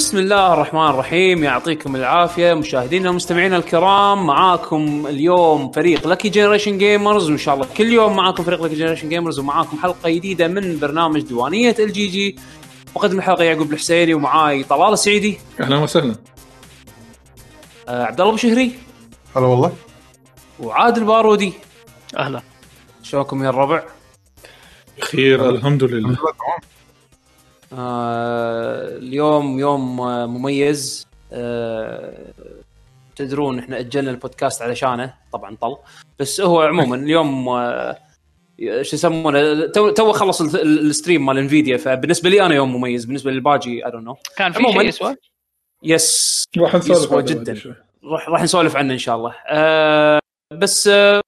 بسم الله الرحمن الرحيم. يعطيكم العافية. مشاهدينا ومستمعينا الكرام معاكم اليوم فريق لكي Generation Gamers وإن شاء الله كل يوم معاكم فريق لكي Generation Gamers ومعاكم حلقة جديدة من برنامج ديوانية ال GG مقدم الحلقة يعقوب الحسيني ومعاي طلال السعيدي. أهلا وسهلا. آه عبد الله بشهري هلا والله. وعادل بارودي أهلا. شلونكم يا الربع؟ خير الحمد لله. اليوم يوم آه مميز. آه تدرون إحنا أجلنا البودكاست علشانه طبعا طل. بس هو عموما اليوم آه شو يسمونه تو تو خلص ال- ال- ال stream مال Nvidia فبالنسبة لي أنا يوم مميز بالنسبة للباجي I don't know كان في شيء يسوى؟ yes راح نسولف يسوى جداً. راح راح نسولف عنه إن شاء الله. آه بس آه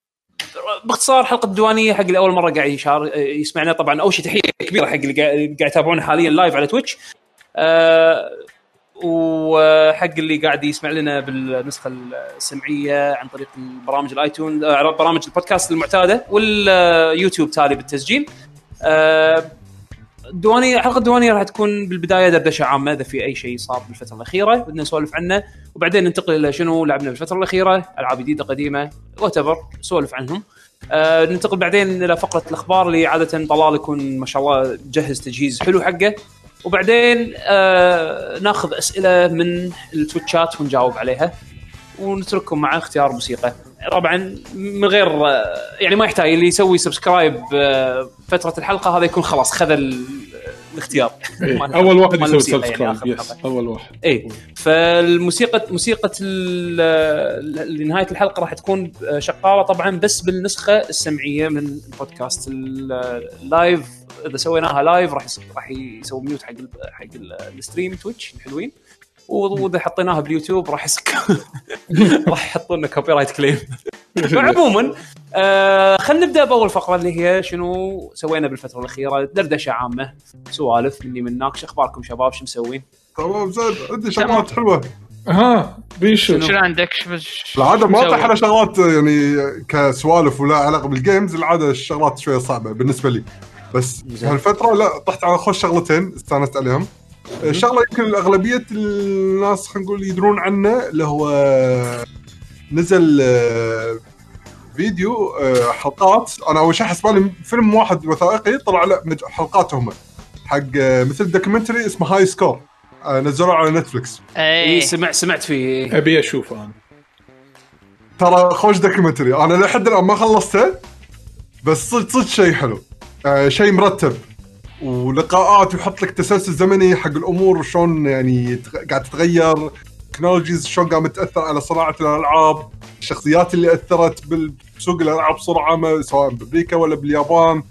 باختصار حلقة الديوانية حق اللي أول مرة قاعد يشار يسمعنا. طبعا أول شيء تحية كبيرة حق اللي قاعد يتابعونا حاليا live على Twitch آه وحق اللي قاعد يسمع لنا بالنسخة السمعية عن طريق البرامج الايتون آه برامج البودكاست المعتادة واليوتيوب تالي بالتسجيل. آه الديوانيه حلقة الديوانية راح تكون بالبداية دردشة عامة إذا في أي شيء صار بالفترة الأخيرة بدنا نسولف عنه. وبعدين ننتقل إلى شنو لعبنا بالفترة الأخيرة ألعاب جديدة قديمة وات نسولف عنهم. آه ننتقل بعدين إلى فقرة الأخبار اللي عادة طلال يكون ما شاء الله جهز تجهيز حلو حقه. وبعدين آه ناخذ أسئلة من التويتشات ونجاوب عليها. ونترككم مع اختيار موسيقى. طبعا من غير آه، يعني ما يحتاج اللي يسوي subscribe فترة الحلقة هذا يكون خلاص خذ الاختيار إيه، أول واحد يسوي يعني subscribe الحلقة. أول واحد. اي فالموسيقى موسيقى لنهاية الحلقة راح تكون شغاله طبعا بس بالنسخة السمعية من البودكاست. ال- ال live إذا سويناها live راح راح يسوي mute حق حق ال- ال stream Twitch. الحلوين وإذا حطيناها باليوتيوب راح يسك راح يحطون لنا copyright claim فعموما آه خلينا نبدأ بأول فقرة اللي هي شنو سوينا بالفترة الأخيرة. دردشة عامة سوالف مني مناك شو أخباركم شباب؟ شو مسوين؟ تمام زين عندي شغلات حلوة. ها بيشو. شنو عندك؟ العادة ما؟ اطيح على شغلات يعني كسوالف ولا علاقة بال games العادة الشغلات شوية صعبة بالنسبة لي. بس. هالفترة لا طحت على خوش شغلتين استأنست عليهم. شغلة يمكن اغلبيه الناس خلينا نقول يدرون عنه اللي هو نزل آه، فيديو آه، حلقات. أنا أول شيء حسبالي فيلم واحد وثائقي طلع لا حلقات هم حق آه، مثل documentary اسمه High Score نزلوه على Netflix اي إيه سمع سمعت فيه. أبي أشوفه أنا. ترى خوش documentary أنا لحد الآن ما خلصته بس صدق صدق شيء حلو. آه شيء مرتب. ولقاءات ويحط لك تسلسل زمني حق الأمور وشلون يعني قاعد تتغير. technologies شلون قامت تأثر على صناعة الألعاب. الشخصيات اللي أثرت بسوق الألعاب بصوره عامه سواء بأمريكا ولا باليابان.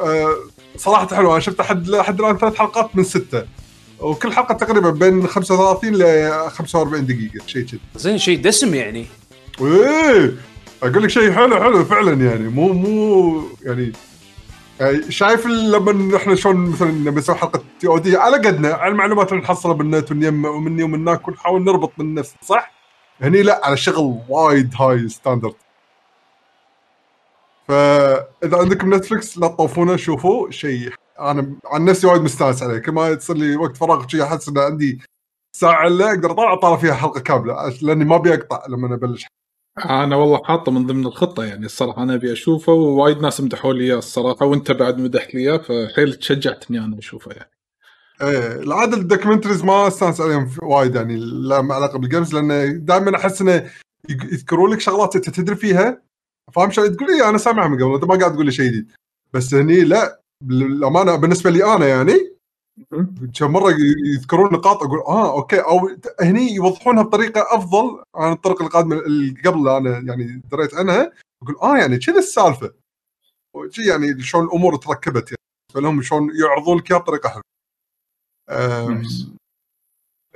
آه صراحة حلو أنا شفت لحد لحد الآن ثلاث حلقات من ستة. وكل حلقة تقريبا بين 35 ل 45 دقيقة شيء كذي. زين شيء دسم يعني. إيه أقول لك شيء حلو حلو فعلا يعني. مو مو يعني يعني شايف لما إحنا شلون مثلا لما نسوي حلقة TOD على قدنا على المعلومات اللي نحصلها بالنت ونجمع ومني ومنك ونحاول نربط من نفس صح؟ هني لا على شغل وايد high standard فإذا عندكم Netflix لا تطوفونه شوفوا شيء. أنا عن نفسي وايد مستانس عليه. كل ما يصير لي وقت فراغ شيء أحس إن عندي ساعة إلا أقدر اطالع اطالع فيها حلقة كاملة لأني ما أبي أقطع لما أبلش. أنا والله حاطه من ضمن الخطة يعني الصراحة. أنا أبي أشوفه ووايد ناس مدحوا لي إياه الصراحة وأنت بعد مدحت لي إياه فحيل تشجعت اني أنا أشوفه يعني. إيه العاده ال documentaries ما استانس عليهم وايد يعني لا ما علاقة بال games لأن دائما أحس إنه يذكرون لك شغلات أنت تدري فيها فاهم شو؟ تقول لي أنا سامعها من قبل أنت ما قاعد تقول لي شيء جديد. بس هني لا بالامانه بالنسبة لي أنا يعني كم مرة يذكرون نقاط أقول آه okay. أو هني يوضحونها بطريقة أفضل عن الطرق القادمة اللي قبل أنا يعني دريت عنها. أقول آه يعني كذا السالفة. وشي يعني شلون الأمور تركبت يعني. فلهم شلون يعرضون لك بطريقة حلوة. nice.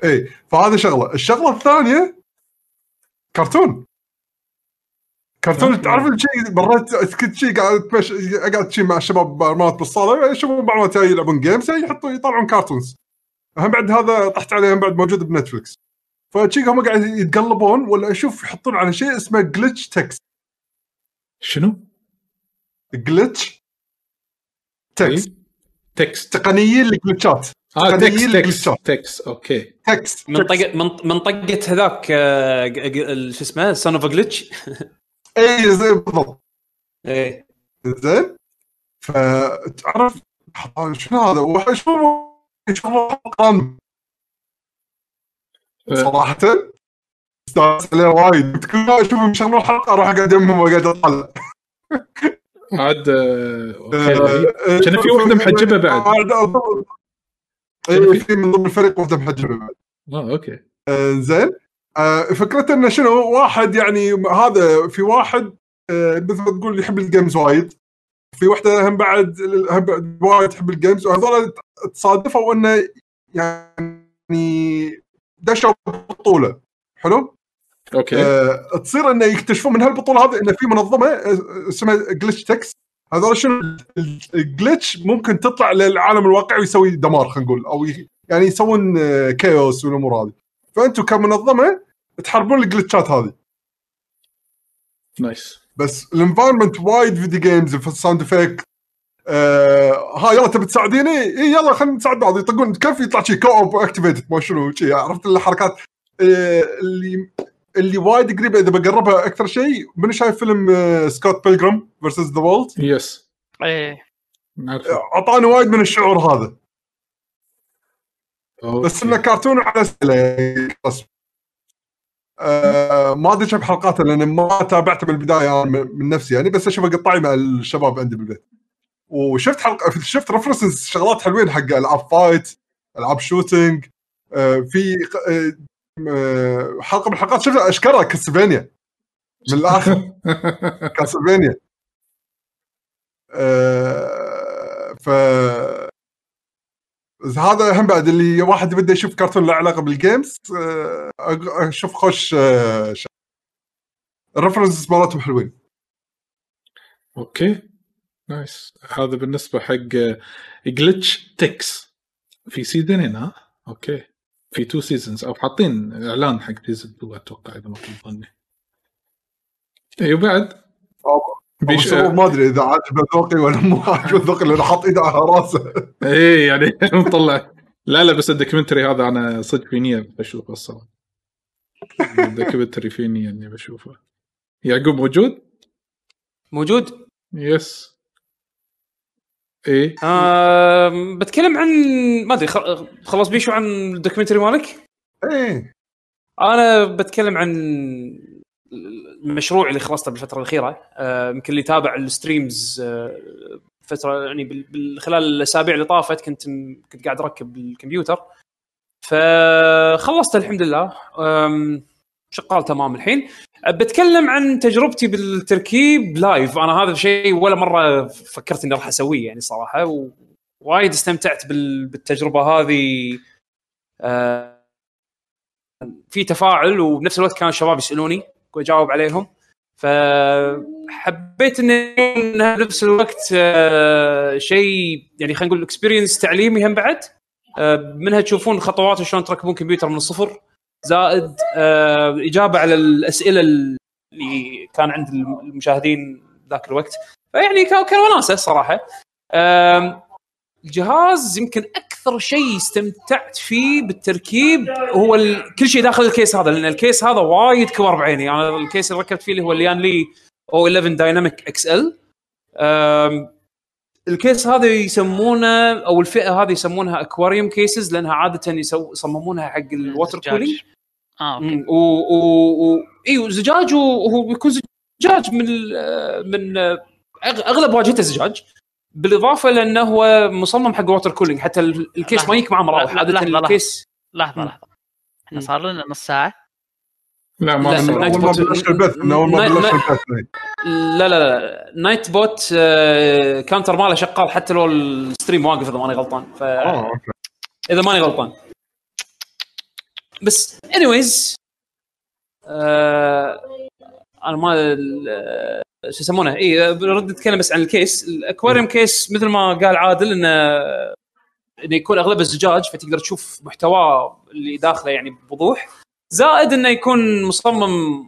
إيه فهذه شغلة. الشغلة الثانية كرتون. كرتون. تعرف الشيء؟ مرات كنت شيء قاعد تمشي قاعد شيء مع الشباب مرات بالصالة يشوفون بعض يلعبون games يحطوا يطلعون cartoons هم بعد هذا طحت عليهم بعد موجود ب Netflix فشي هم قاعد يتقلبون ولا أشوف يحطون على شيء اسمه Glitch Techs شنو؟ Glitch تكست Techs تقنيين ال glitch ات آه تقنية techs techs ال glitch ات. Techs okay. Techs من طقه من طقه هذاك آه، شو اسمه son of glitch اي زي بالضبط. إيه. زين؟ فتعرف شنو هذا؟ وشوف شوف القران صراحة استانس عليه وايد. كل ما أشوف مشغلون الحلقة أروح أقعد يمهم وأقعد اطالع عاد آه، okay كان في واحدة محجبة بعد. اي في من ضمن الفريق واحدة محجبة بعد. آه okay. آه، زين؟ آه، فكرته إنه شنو واحد يعني هذا في واحد آه، مثل ما تقول يحب ال games وايد في واحدة هم بعد هم بعد وايد تحب ال games وهذول تصادفوا إنه يعني دشوا بطولة. حلو؟ Okay. آه تصير إنه يكتشفون من هالبطولة هذه إنه في منظمة آه، اسمها Glitch Techs هذول شنو؟ ال glitch ممكن تطلع للعالم الواقعي ويسوي دمار خلينا نقول أو يعني يسوون آه، chaos والأمور هذه. فانتم كمنظمة تحاربون ال glitch ات هذه. Nice. بس ال environment وايد video games في ال sound effect. آه ها يلا تبي تساعديني؟ إي يلا خلينا نساعد بعض. يطقون كيف يطلع شي co-op activated ما شنو شي عرفت الحركات؟ آه اللي اللي وايد قريبة إذا بقربها أكثر شيء من شايف فيلم آه Scott Pilgrim vs. the World yes إيه. أعطاني وايد من الشعور هذا. Okay. بس إنه كرتون على سله يعني رسم. آه ما أدري كم حلقاته لأن ما تابعته من البدايه أنا من نفسي يعني بس أشوفه قطعي مع الشباب عندي بالبيت وشفت حلقه شفت references شغلات حلوين حق ألعاب fight ألعاب shooting آه في آه آه، حلقة من الحلقات شفتها أشكرها Castlevania من الآخر Castlevania آه ف هذا هم بعد اللي واحد بده يشوف كرتون له علاقة بال games آه، أشوف خوش آه،. ال references مالتهم حلوين. Okay. Nice. هذا بالنسبة حق Glitch Techs في season ين ها okay. في two seasons أو حاطين إعلان حق season 2 أتوقع إذا ما كنت ظني اي وبعد؟ بيش... بيش ما أدري إذا عاجبه ذوقي ولا مو عاجبه ذوقي لأنه حاط إيده على راسه. إيه يعني مطلع. لا لا بس ال documentary هذا أنا صدق في نيه بشوفه الصراحة. ال documentary في نيه إني بشوفه. يعقوب موجود؟ موجود؟ Yes. إيه. آه بتكلم عن ما أدري خ- خلص بيشو عن ال documentary مالك؟ إيه. أنا بتكلم عن المشروع اللي خلصته بالفترة الأخيرة. آه، يمكن اللي تابع ال streams آه، فترة يعني خلال الأسابيع اللي طافت كنت كنت قاعد أركب الكمبيوتر. فخلصت الحمد لله. شغال تمام الحين. أه، بتكلم عن تجربتي بالتركيب live أنا هذا الشيء ولا مرة فكرت إني راح أسويه يعني صراحة ووايد استمتعت بال- بالتجربة هذه. آه، في تفاعل وبنفس الوقت كان الشباب يسألوني. واجاوب عليهم. فحبيت انه بنفس الوقت آه، شيء يعني خلينا نقول experience تعليمي هم بعد. آه، منها تشوفون خطوات شلون تركبون كمبيوتر من الصفر. زائد آه، إجابة على الأسئلة اللي كان عند المشاهدين ذاك الوقت. فيعني كان وناسة صراحة. الجهاز يمكن أكثر شيء استمتعت فيه بالتركيب هو ال... كل شيء داخل ال case هذا لأن ال case هذا وايد كبر بعيني. أنا يعني ال case اللي ركبت فيه اللي هو Lian Li O11 Dynamic XL. ال case هذا يسمونه أو الفئة هذه يسمونها aquarium cases لأنها عادة يسو... يصممونها حق ال water. Cooling آه okay. و و و أيوه زجاج وهو بيكون زجاج من من أغلب واجهته زجاج. بالإضافة لأنه هو مصمم حق water cooling حتى ال- ال case ما يجيك معه مراوح عادة لحظة، لحظة. ال case. لحظة. لحظة. إحنا مم. صار لنا نص ساعة. لا ما لا، أول ما bot- بلشنا البث من أول ما Night- بلشنا Night- البث. لا لا لا Nightbot آه، counter ماله شغال حتى لو ال stream واقف إذا ماني غلطان. ف آه okay. إذا ماني غلطان. بس anyways آه أنا ما ال- شو يسمونه؟ اي برد اتكلم بس عن ال case. ال aquarium case مثل ما قال عادل إنه إنه يكون اغلبه زجاج فتقدر تشوف محتواه اللي داخله يعني بوضوح. زائد إنه يكون مصمم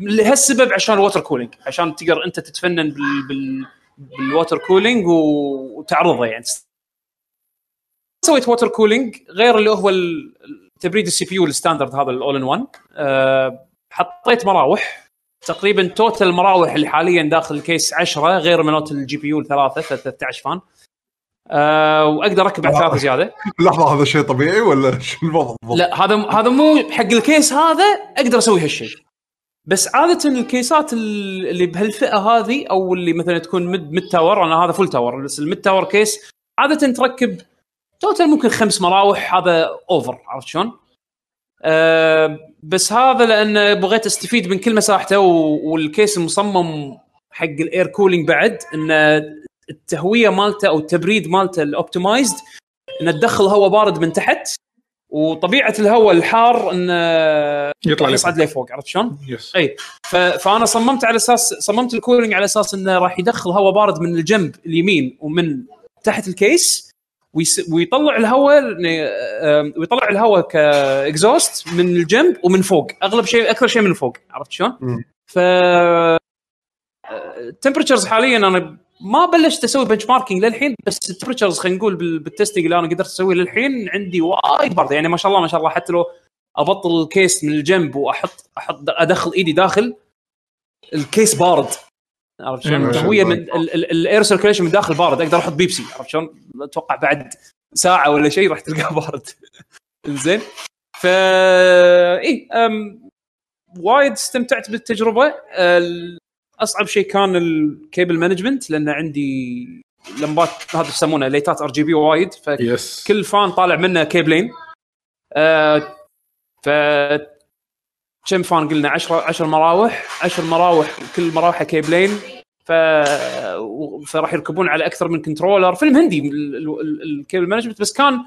لهالسبب عشان ال water cooling عشان تقدر أنت تتفنن بال, بال بال water cooling وتعرضه يعني. سويت water cooling غير اللي هو تبريد ال CPU ال standard هذا ال all in one حطيت مراوح. تقريبا total المراوح اللي حاليا داخل ال case 10 غير مالوت ال GPU الثلاثه 13 fan أه وأقدر أركب على ثلاثة زيادة لحظة هذا شيء طبيعي ولا شو الوضع؟ لا هذا هذا مو حق ال case هذا أقدر أسوي هالشيء بس عادة الكيسات ال- اللي بهالفئة هذه أو اللي مثلا تكون mid mid tower أنا هذا full tower بس ال mid tower case عادة تركب total ممكن خمس مراوح هذا over عرفت شلون؟ أه بس هذا لأن بغيت أستفيد من كل مساحته و- وال case المصمم حق ال air cooling بعد إن التهوية مالته أو التبريد مالته ال optimized انه تدخل هواء بارد من تحت وطبيعة الهواء الحار انه يطلع يصعد لفوق عرفت شلون؟ yes إي ف... فأنا صممت على أساس صممت ال cooling على أساس إنه راح يدخل هواء بارد من الجنب اليمين ومن تحت ال case. ويطلع الهواء ويطلع الهواء ك exhaust من الجنب ومن فوق. أغلب شيء أكثر شيء من فوق. عرفت شلون؟ ف ال temperatures حاليا أنا ما بلشت أسوي benchmarking للحين بس ال temperatures خلينا نقول بال- بال testing اللي أنا قدرت أسويه للحين عندي وايد بارده يعني ما شاء الله ما شاء الله حتى لو أبطل ال case من الجنب واحط أحط أدخل إيدي داخل ال case بارد. عرفت إيه، شلون؟ الله. من ال air circulation من داخل بارد أقدر أحط بيبسي عرفت شلون؟ أتوقع بعد ساعة ولا شيء راح تلقاه بارد زين ف اي أم... وايد استمتعت بالتجربة ال- أصعب شيء كان ال cable management لأن عندي لمبات هذا يسمونه ليتات RGB وايد ف yes كل fan طالع منه كيبلين آه ف كم fan قلنا؟ 10 10 مراوح. 10 مراوح كل مراوحة كيبلين. ف فراح يركبون على أكثر من controller فيلم هندي. ال- ال- ال- ال cable management بس كان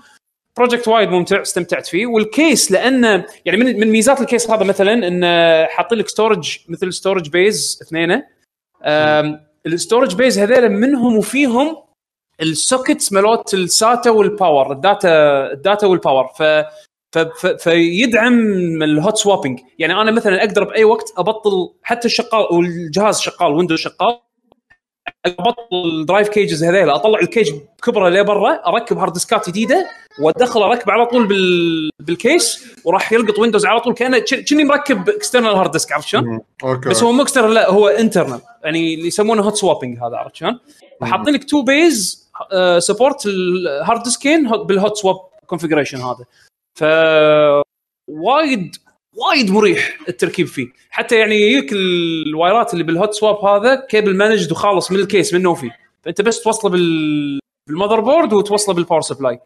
project وايد ممتع استمتعت فيه. وال case لأنه يعني من من ميزات ال case هذا مثلا انه حاطين لك storage مثل storage bays اثنين ال storage bays هذيلا منهم وفيهم ال sockets مالوت الساتا والباور الداتا الداتا والباور ف- فيدعم ال hot swapping يعني أنا مثلا أقدر بأي وقت أبطل حتى الشغال والجهاز شغال Windows شغال أبطل ال drive cages هذيلا أطلع ال cage كبره لبرا أركب hard ديسكات جديدة وأدخل أركب على طول بال... بال case وراح يلقط Windows على طول كأنه كني مركب external hard disk عرفت شلون؟ okay. بس هو مو external لا هو internal يعني اللي يسمونه hot swapping هذا عرفت شلون؟ فحاطين لك two bays support ال hard ديسكين بال hot swap configuration هذا. ف وايد وايد مريح التركيب فيه حتى يعني يجيك الوايرات اللي بال hot swap هذا cable managed وخالص من ال case منه وفيه فأنت بس توصله بال بال motherboard وتوصله بال power supply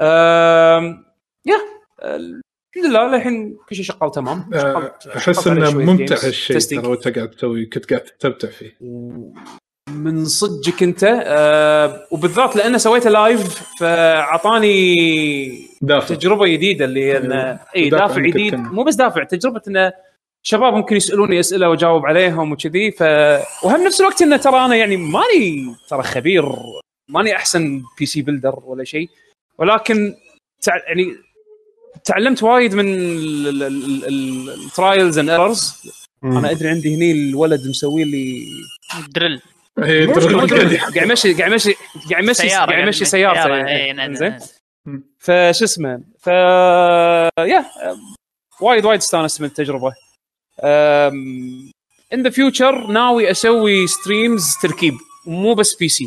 أم... yeah الحمد لله للحين كل شيء شغال تمام آه، أحس إنه ممتع. هالشيء. ترى وأنت قاعد تسوي كنت قاعد تستمتع فيه من صدقك انت. آه وبالذات لأنه سويته live فأعطاني دافع. تجربة جديدة اللي هي انه اي دافع دافع جديد. مو بس دافع تجربة إنه شباب ممكن يسألوني أسئلة وأجاوب عليهم وكذي. ف وهم نفس الوقت إنه ترى أنا يعني ماني ترى خبير ماني أحسن PC builder ولا شيء. ولكن تع... يعني تعلمت وايد من ال trials and errors. أنا أدري عندي هني الولد مسوي لي درل مو قاعد يمشي قاعد يمشي قاعد يمشي سيارة قاعد يمشي يعني، سيارته يعني. إيه، زين. فشو اسمه؟ ف yeah وايد وايد استانست من التجربة. in the future ناوي أسوي streams تركيب مو بس PC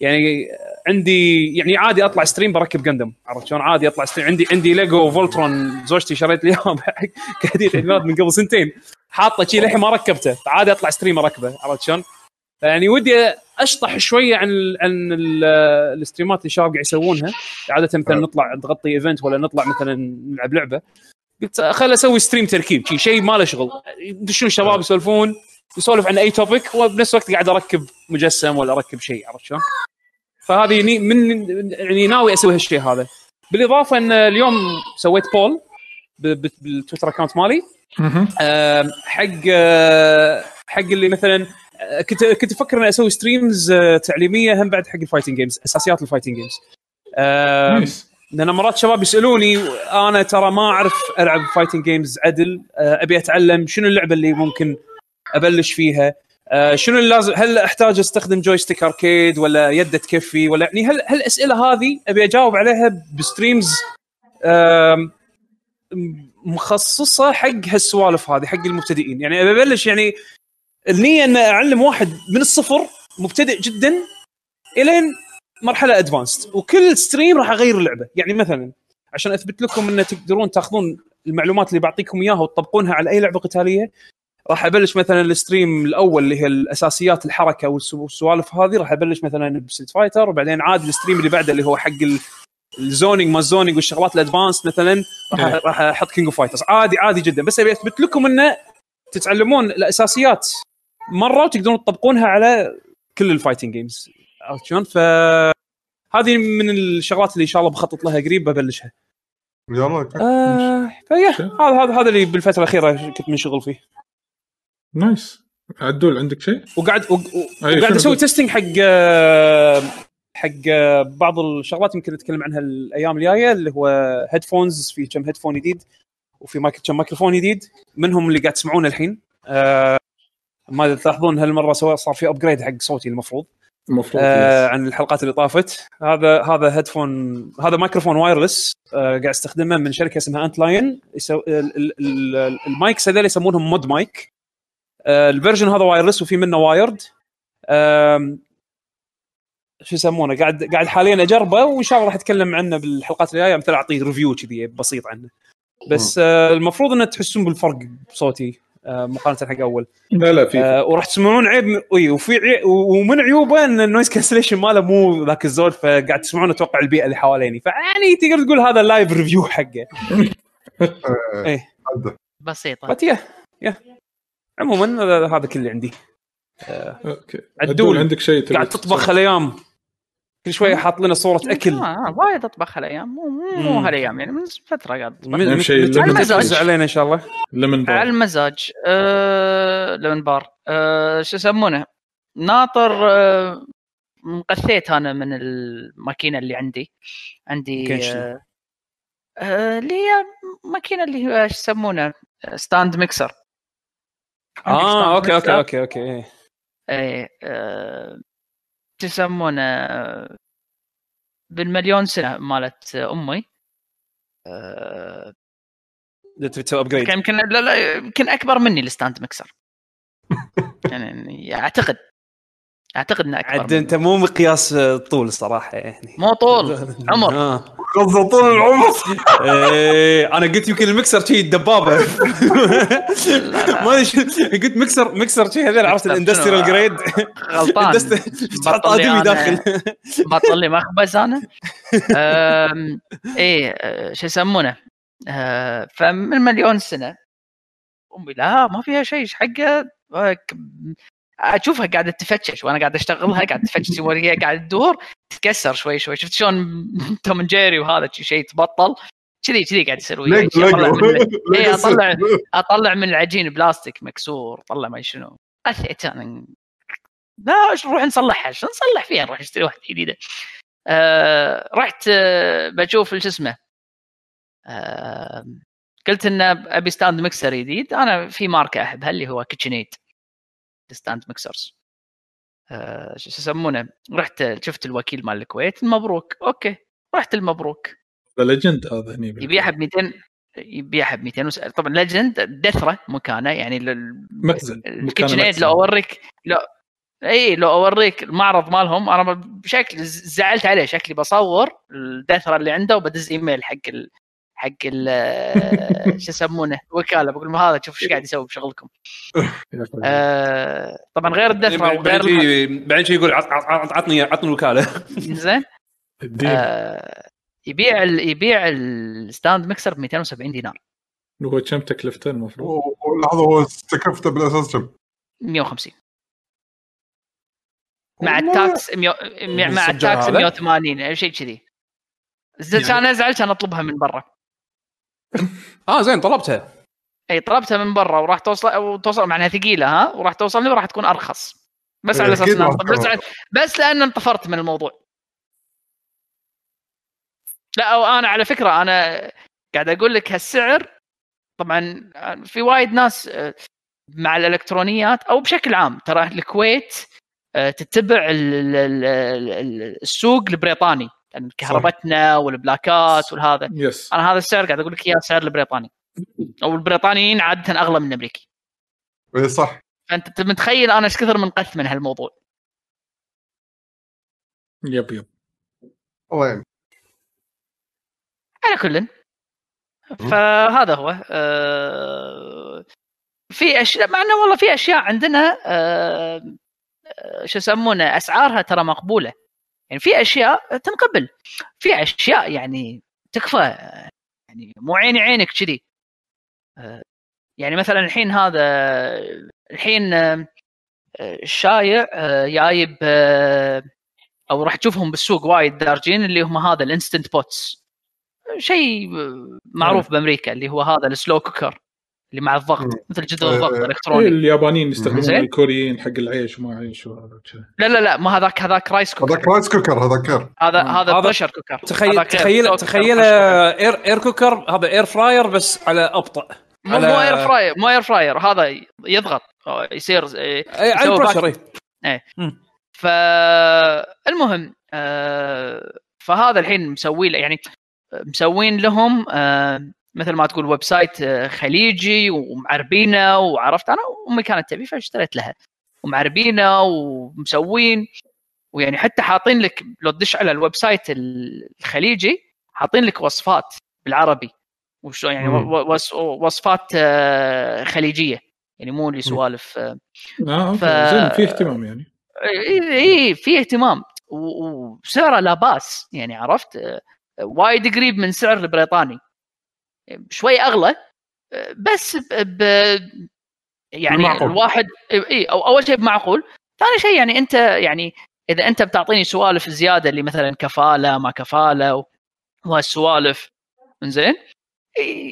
يعني عندي يعني عادي أطلع stream بركب Gundam عرفت شلون؟ عادي أطلع stream عندي عندي Lego Voltron زوجتي شريت لي إياه كهديه عيد ميلاد من قبل سنتين. حاطه شي للحين ما ركبته. فعادي أطلع stream أركبه. عرفت شلون؟ يعني ودي أشطح شوية عن عن ال الستريمات اللي الشباب قاعد يسوونها. عادة مثلا نطلع نغطي event ولا نطلع مثلا نلعب لعبة. قلت خل أسوي stream تركيب شي شيء ما له شغل. يدشون الشباب يسولفون يسولف عن أي topic وبنفس الوقت قاعد أركب مجسم ولا أركب شيء عرفت شلون؟ فهذه من يعني ناوي أسوي هالشيء هذا. بالإضافة إن اليوم سويت poll بال Twitter account مالي. آم، حق آه، حق اللي مثلا آه، كنت كنت أفكر إني أسوي streams آه، تعليمية هم بعد حق ال fighting games أساسيات ال fighting games آم، nice لأن مرات شباب يسألوني أنا ترى ما أعرف ألعب fighting games عدل آه، أبي أتعلم شنو اللعبة اللي ممكن أبلش فيها آه شنو لازم هل أحتاج أستخدم joystick arcade ولا يده تكفي ولا يعني هل هالاسئله هذه أبي أجاوب عليها ب streams مخصصة حق هالسوالف هذه حق المبتدئين. يعني أبي أبلش يعني النية ان أعلم واحد من الصفر مبتدئ جدا إلين مرحلة advanced وكل stream راح أغير اللعبة. يعني مثلا عشان أثبت لكم إن تقدرون تأخذون المعلومات اللي بعطيكم إياها وتطبقونها على أي لعبة قتالية راح أبلش مثلا ال stream الأول اللي هي الأساسيات الحركة والسو- والسوالف هذه راح أبلش مثلا ب Street Fighter وبعدين عاد ال stream اللي بعده اللي هو حق ال- ال zoning ما ال zoning والشغلات ال advanced مثلا راح إيه. راح أحط King of Fighters عادي عادي جدا. بس أبي أثبت لكم إنه تتعلمون الأساسيات مرة وتقدرون تطبقونها على كل ال fighting games عرفت شلون؟ ف هذه من الشغلات اللي إن شاء الله بخطط لها قريب ببلشها. يلا. آه فيا هذا هذا هذا اللي بالفترة الأخيرة كنت منشغل فيه. nice عدول عندك شيء؟ وقاعد و- وقاعد أسوي؟ testing حق آه، حق آه، بعض الشغلات يمكن نتكلم عنها الأيام الجاية اللي هو headphones في كم headphone جديد وفي مايك كم ميكروفون جديد منهم اللي قاعد تسمعونه الحين آه، ما تلاحظون هالمرة سوا- صار في upgrade حق صوتي المفروض. المفروض آه. عن الحلقات اللي طافت. هذا هذا headphone هذا مايكروفون wireless آه قاعد أستخدمه من شركة اسمها Antlion يسو... ال- ال- ال- ال mics هذول يسمونهم ModMic آه ال version هذا wireless وفي منه wired آم، شو يسمونه؟ قاعد قاعد حاليا أجربه وإن شاء الله راح أتكلم عنه بالحلقات الجاية. مثل أعطيه review كذي بسيط عنه. بس آه المفروض ان تحسون بالفرق بصوتي. آه مقارنة حق أول. لا لا في آه وراح تسمعون عيب اي وفي عي... ومن عيوبه إن ال noise cancellation ماله مو ذاك الزود فقاعد تسمعون أتوقع البيئة اللي حواليني فيعني تقدر تقول هذا live review حقه. آه، إيه. عدى. بسيطة. بس يا يا. عموما هذا هذا كل اللي عندي. أوكي. عدول. عندك شيء قاعد تطبخ هالايام كل شوية حاط لنا صورة أكل. آه وايد أطبخ هالأيام. مو مو هالأيام يعني من فترة قاعد. توزع علينا إن شاء الله. لمن على بار المزاج. آه لمن بار. آه شو يسمونه؟ ناطر آه مقثيت أنا من الماكينة اللي عندي. عندي؟ آه آه، اللي هي ماكينة اللي هو شو يسمونه؟ stand mixer آه أوكي أوكي mixer. أوكي أوكي إيه. إيه شو يسمونه آه، بالمليون سنة مالت أمي. تبي تسوي upgrade يمكن لا لا يمكن أكبر مني ال stand mixer. يعني أعتقد أعتقد إنه أكبر عاد. أنت مو مقياس طول صراحة يعني. مو طول عمر. قصده طول العمر. إيه أنا قلت يمكن المكسر شي دبابه ما قلت مكسر مكسر شي هذول عرفت الاندستريال؟ جريد. غلطان. تحط آدمي داخل. بطل لي مخبز أنا. إيه شو يسمونه؟ أه، فمن مليون سنة. أمي لا ما فيها شيء إيش حقه؟ أشوفها قاعدة تفتش وأنا قاعد أشتغلها قاعدة تفتش وهي قاعدة تدور تتكسر شوي شوي. شفت شلون توم جيري وهذا شي شيء تبطل كذي كذي قاعد يصير وياي إيه، أطلع. أطلع من العجين بلاستيك مكسور طلع ما شنو. أنا لا نروح نصلحها؟ شو نصلح فيها؟ نروح نشتري واحدة جديدة. آه رحت آه بشوف شو اسمه. آه قلت إن أبي stand mixer جديد. أنا في ماركة أحبها اللي هو KitchenAid stand mixers. آه شو يسمونه؟ رحت شفت الوكيل مال الكويت مبروك أوكي رحت المبروك. legend هذا هني يبيعها ب 200 يبيعها ب 200 وس... طبعا legend دثرة مكانه يعني لل- مخزن ال KitchenAid. لو أوريك لو إي لو أوريك المعرض مالهم أنا بشكل زعلت عليه شكلي بصور الدثرة اللي عنده وبدز إيميل حق ال حق ال شو يسمونه وكاله بقول لهم هذا شوف إيش قاعد يسوي بشغلكم. آه طبعا غير الدثره وغير بعدين شي- يقول عط- عط- عط- عطني عطني الوكالة زين آه يبيع ال... يبيع ال stand mixer ب 270 دينار هو كم تكلفته المفروض؟ لحظة هو تكلفته بالأساس كم؟ 150 مع. ال tax ميو... مع ال tax هذا؟ 180 أو شيء كذي زين يعني- أنا زعلت أنا أطلبها من برا آه زين طلبتها. إي طلبتها من برا وراح توصل أو توصل معناها ثقيلة ها؟ وراح توصلني وراح تكون أرخص. بس على أساس بس تكون. بس لأن انطفرت من الموضوع. لا وأنا على فكرة أنا قاعد أقول لك هالسعر طبعا في وايد ناس آه، مع الإلكترونيات أو بشكل عام ترى الكويت آه، تتبع ال- ال- ال- ال- السوق البريطاني. يعني كهربتنا وال plugات والهذا. yes. أنا هذا السعر قاعد أقول لك إياه سعر البريطاني. أو البريطانيين عادة أغلى من الأمريكي. اي صح. فأنت متخيل أنا إيش كثر منقث من هالموضوع؟ yep yep. الله يعين. على كل. فهذا هو. آه، في اشياء مع إنه والله في أشياء عندنا آه، آه، شو يسمونه أسعارها ترى مقبولة. يعني في أشياء تنقبل. في أشياء يعني تكفى يعني مو عيني عينك كذي. آه، يعني مثلا الحين هذا الحين آه، الشايع آه، جايب أو راح تشوفهم بالسوق وايد دارجين اللي هم هذا ال Instant Pots. شيء معروف بأمريكا اللي هو هذا ال slow cooker. اللي مع الضغط. مثل جدر الضغط آه، إيه، الالكتروني اليابانيين يستخدمون. الكوريين حق العيش وما عيش وهذا. لا لا لا ما هذاك هذاك rice cooker هذاك rice cooker هذاك هذا. هذا هذا- pressure cooker تخيل تخيل تخيل. air air cooker هذا air fryer بس على أبطأ مو على- مو air fryer مو اير فراير هذا يضغط يصير إيه، اي على إيه. اي فالمهم آه، فهذا الحين مسوي له يعني مسوين لهم آه، مثل ما تقول website آه، خليجي ومعربينه وعرفت أنا أمي كانت تبي فاشتريت لها. ومعربينه ومسوين. ويعني حتى حاطين لك لو تدش على ال website الخليجي حاطين لك وصفات بالعربي. وشو يعني وصفات آه، خليجية. يعني مو اللي سوالف آه، آه. ف- زين في اهتمام يعني. إي في اهتمام. وسعره لا باس. يعني عرفت؟ وايد قريب من سعر البريطاني. شوي أغلى بس ب... يعني بالمعقول. الواحد إي أو أول شيء بمعقول. ثاني شيء يعني أنت يعني إذا أنت بتعطيني سوالف زيادة اللي مثلا كفالة ما كفالة وهالسوالف زين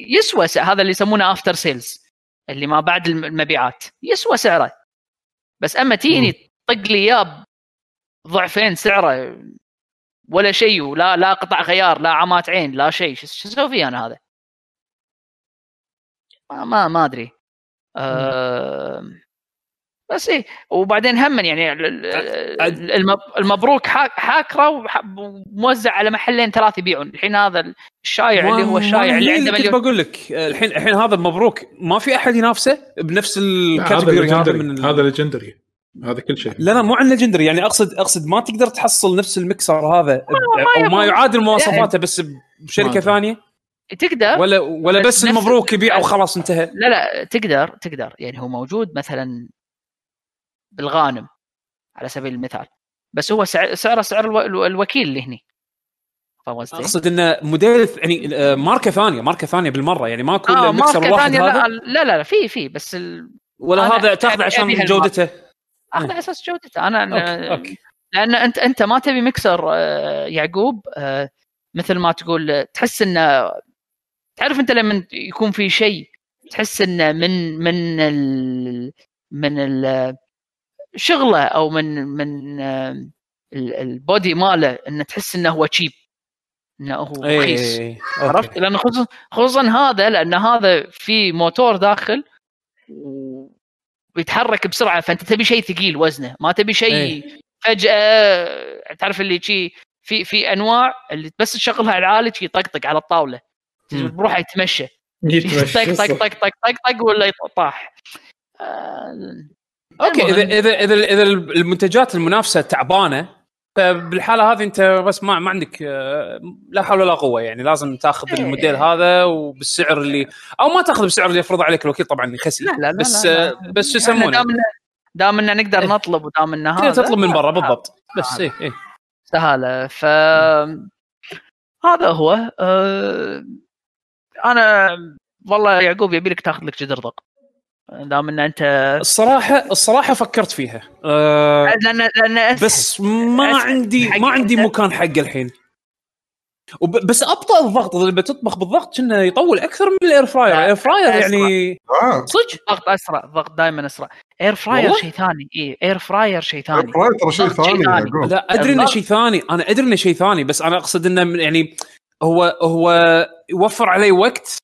يسوى هذا اللي يسمونه after sales اللي ما بعد الم- المبيعات. يسوى سعره. بس أما تيني طق لي إياه ضعفين سعره ولا شيء ولا لا قطع غيار لا عمات عين لا شيء شو شو أسوي فيه أنا هذا؟ ما ما, ما ادري أه بس إيه وبعدين هم يعني المبروك حا- حاكرة وموزع على محلين ثلاث يبيعون. الحين هذا الشايع اللي هو الشايع اللي عنده كنت مليون. بقول لك الحين الحين هذا المبروك ما في أحد ينافسه بنفس الكاتيجوري هذا من هذا ليجندري هذا كل شيء. لا لا مو عن legendary يعني أقصد أقصد ما تقدر تحصل نفس المكسر هذا أو ما يعادل مواصفاته بس ما بشركه. ثانية. تقدر ولا ولا بس بس المبروك يبيع وخلاص انتهى. لا لا تقدر تقدر. يعني هو موجود مثلا بالغانم على سبيل المثال بس هو سعر سعره سعر الو- الو- الوكيل اللي هني. فاهم قصدي؟ أقصد إنه موديل يعني آه، ماركة ثانية ماركة ثانية بالمرة. يعني ما كل المكسر ماركة واحد ثانية هذا. لا لا لا, لا في في بس ال... ولا هذا تاخذه عشان. جودته؟ اخذ على أساس جودته. أنا okay okay. لأن أنت أنت ما تبي مكسر آه، يعقوب آه، مثل ما تقول آه، تحس إنه تعرف انت لما يكون في شيء تحس انه من من ال من ال شغله أو من من آه، ال- ال body ماله انه تحس إنه هو cheap إنه هو اي رخيص إي، إي. عرفت. لأن خصوصا خصوصا هذا لأن هذا في موتور داخل ويتحرك بسرعة فأنت تبي شيء ثقيل وزنه ما تبي شيء إيه. فجأة تعرف اللي شي في في أنواع اللي بس تشغلها على العالي شي يطقطق على الطاولة. بروحه يتمشى طق طق. طق طق طق طق ولا يطاح آه، okay اذا. اذا اذا إذا المنتجات المنافسة تعبانة فبالحالة هذه أنت بس ما ما عندك آه، لا حول ولا قوة يعني لازم تاخذ إيه. الموديل هذا وبالسعر اللي أو ما تاخذ بالسعر اللي يفرض عليك الوكيل طبعا يخسي لا لا لا بس لا آه، لا. بس شو يسمونه دام ان نقدر إيه. نطلب ودام ان تقدر هذا تطلب من برا آه، بالضبط بس آه. إيه إيه سهالة ف هذا هو آه، أنا والله يعقوب يبي لك تاخذ لك جدر ضق دام إن أنت الصراحه الصراحة فكرت فيها آه لأن لأن أسهل. بس ما. عندي حق ما عندي. مكان حقه الحين وب- بس أبطأ الضغط إذا بتطبخ بالضغط كنا يطول أكثر من ال air fryer لا، ال air fryer. يعني آه صدق ضغط أسرع ضغط دائما أسرع air fryer؟ شيء ثاني اي air fryer شيء ثاني fryer ترى شيء ضغط ثاني. لا أدري إنه الضغط. شيء ثاني أنا أدري إنه شيء ثاني بس أنا أقصد إنه يعني هو هو يوفر علي وقت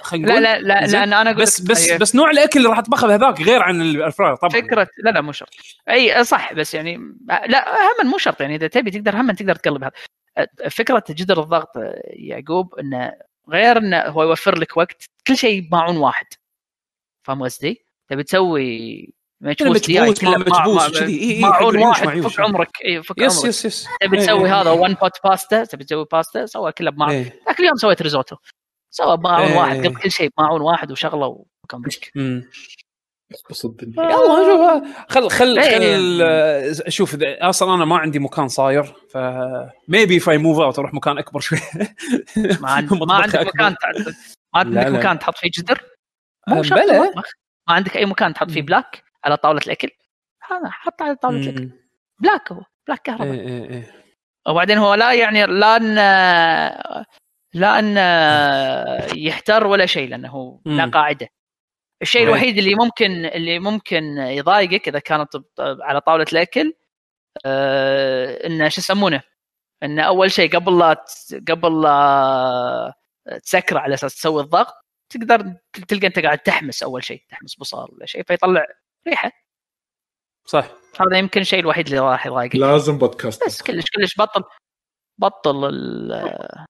خلينا لا نقول؟ لا لا؟ لأن أنا بس بس أي- بس نوع الأكل اللي راح تطبخه بهذاك غير عن ال fryer طبعا. فكره لا لا مو شرط. أي صح بس يعني لا هم مو شرط يعني إذا تبي تقدر هم تقدر تقلب هذا. فكرة جدر الضغط يعقوب انه غير انه هو يوفر لك وقت كل شيء بماعون واحد. فاهم قصدي؟ تبي تسوي مكبوس دياي مكبوس ما كله مع- كذي اي اي معون حق العيوش واحد. فك عمرك اي فك yes عمرك yes yes تبي إيه، تسوي إيه. هذا one pot pasta تبي تسوي باستا سوى كله بماعون إيه. ذاك اليوم سويت ريزوتو سوى بماعون إيه. واحد قبل كل شيء بماعون واحد وشغلة مم. بس الدنيا يلا شوف خل خل إيه. خل آه، شوف أصلا أنا ما عندي مكان صاير ف maybe if I move out أروح مكان أكبر شوي ما, عند... ما عندك. مكان ما عندك. مكان تحط فيه جدر مو. مطبخ. ما عندك أي مكان تحط فيه plug على طاولة الأكل هذا حط على طاولة الأكل. plug هو plug كهرباء إيه، إيه، إيه. وبعدين هو لا يعني لا ان لا أن يحتر ولا شيء لأنه هو لا. قاعدة الشيء. الوحيد اللي ممكن اللي ممكن يضايقك إذا كانت على طاولة الأكل آه إنه شو يسمونه انه أول شيء قبل لا قبل لا تسكره على أساس تسوي الضغط تقدر تلقى أنت قاعد تحمس أول شيء تحمس بصل ولا شيء فيطلع ريحه صح هذا يمكن الشيء الوحيد اللي راح يضايقك. لازم بودكاست. بس كلش كلش بطل بطل ال-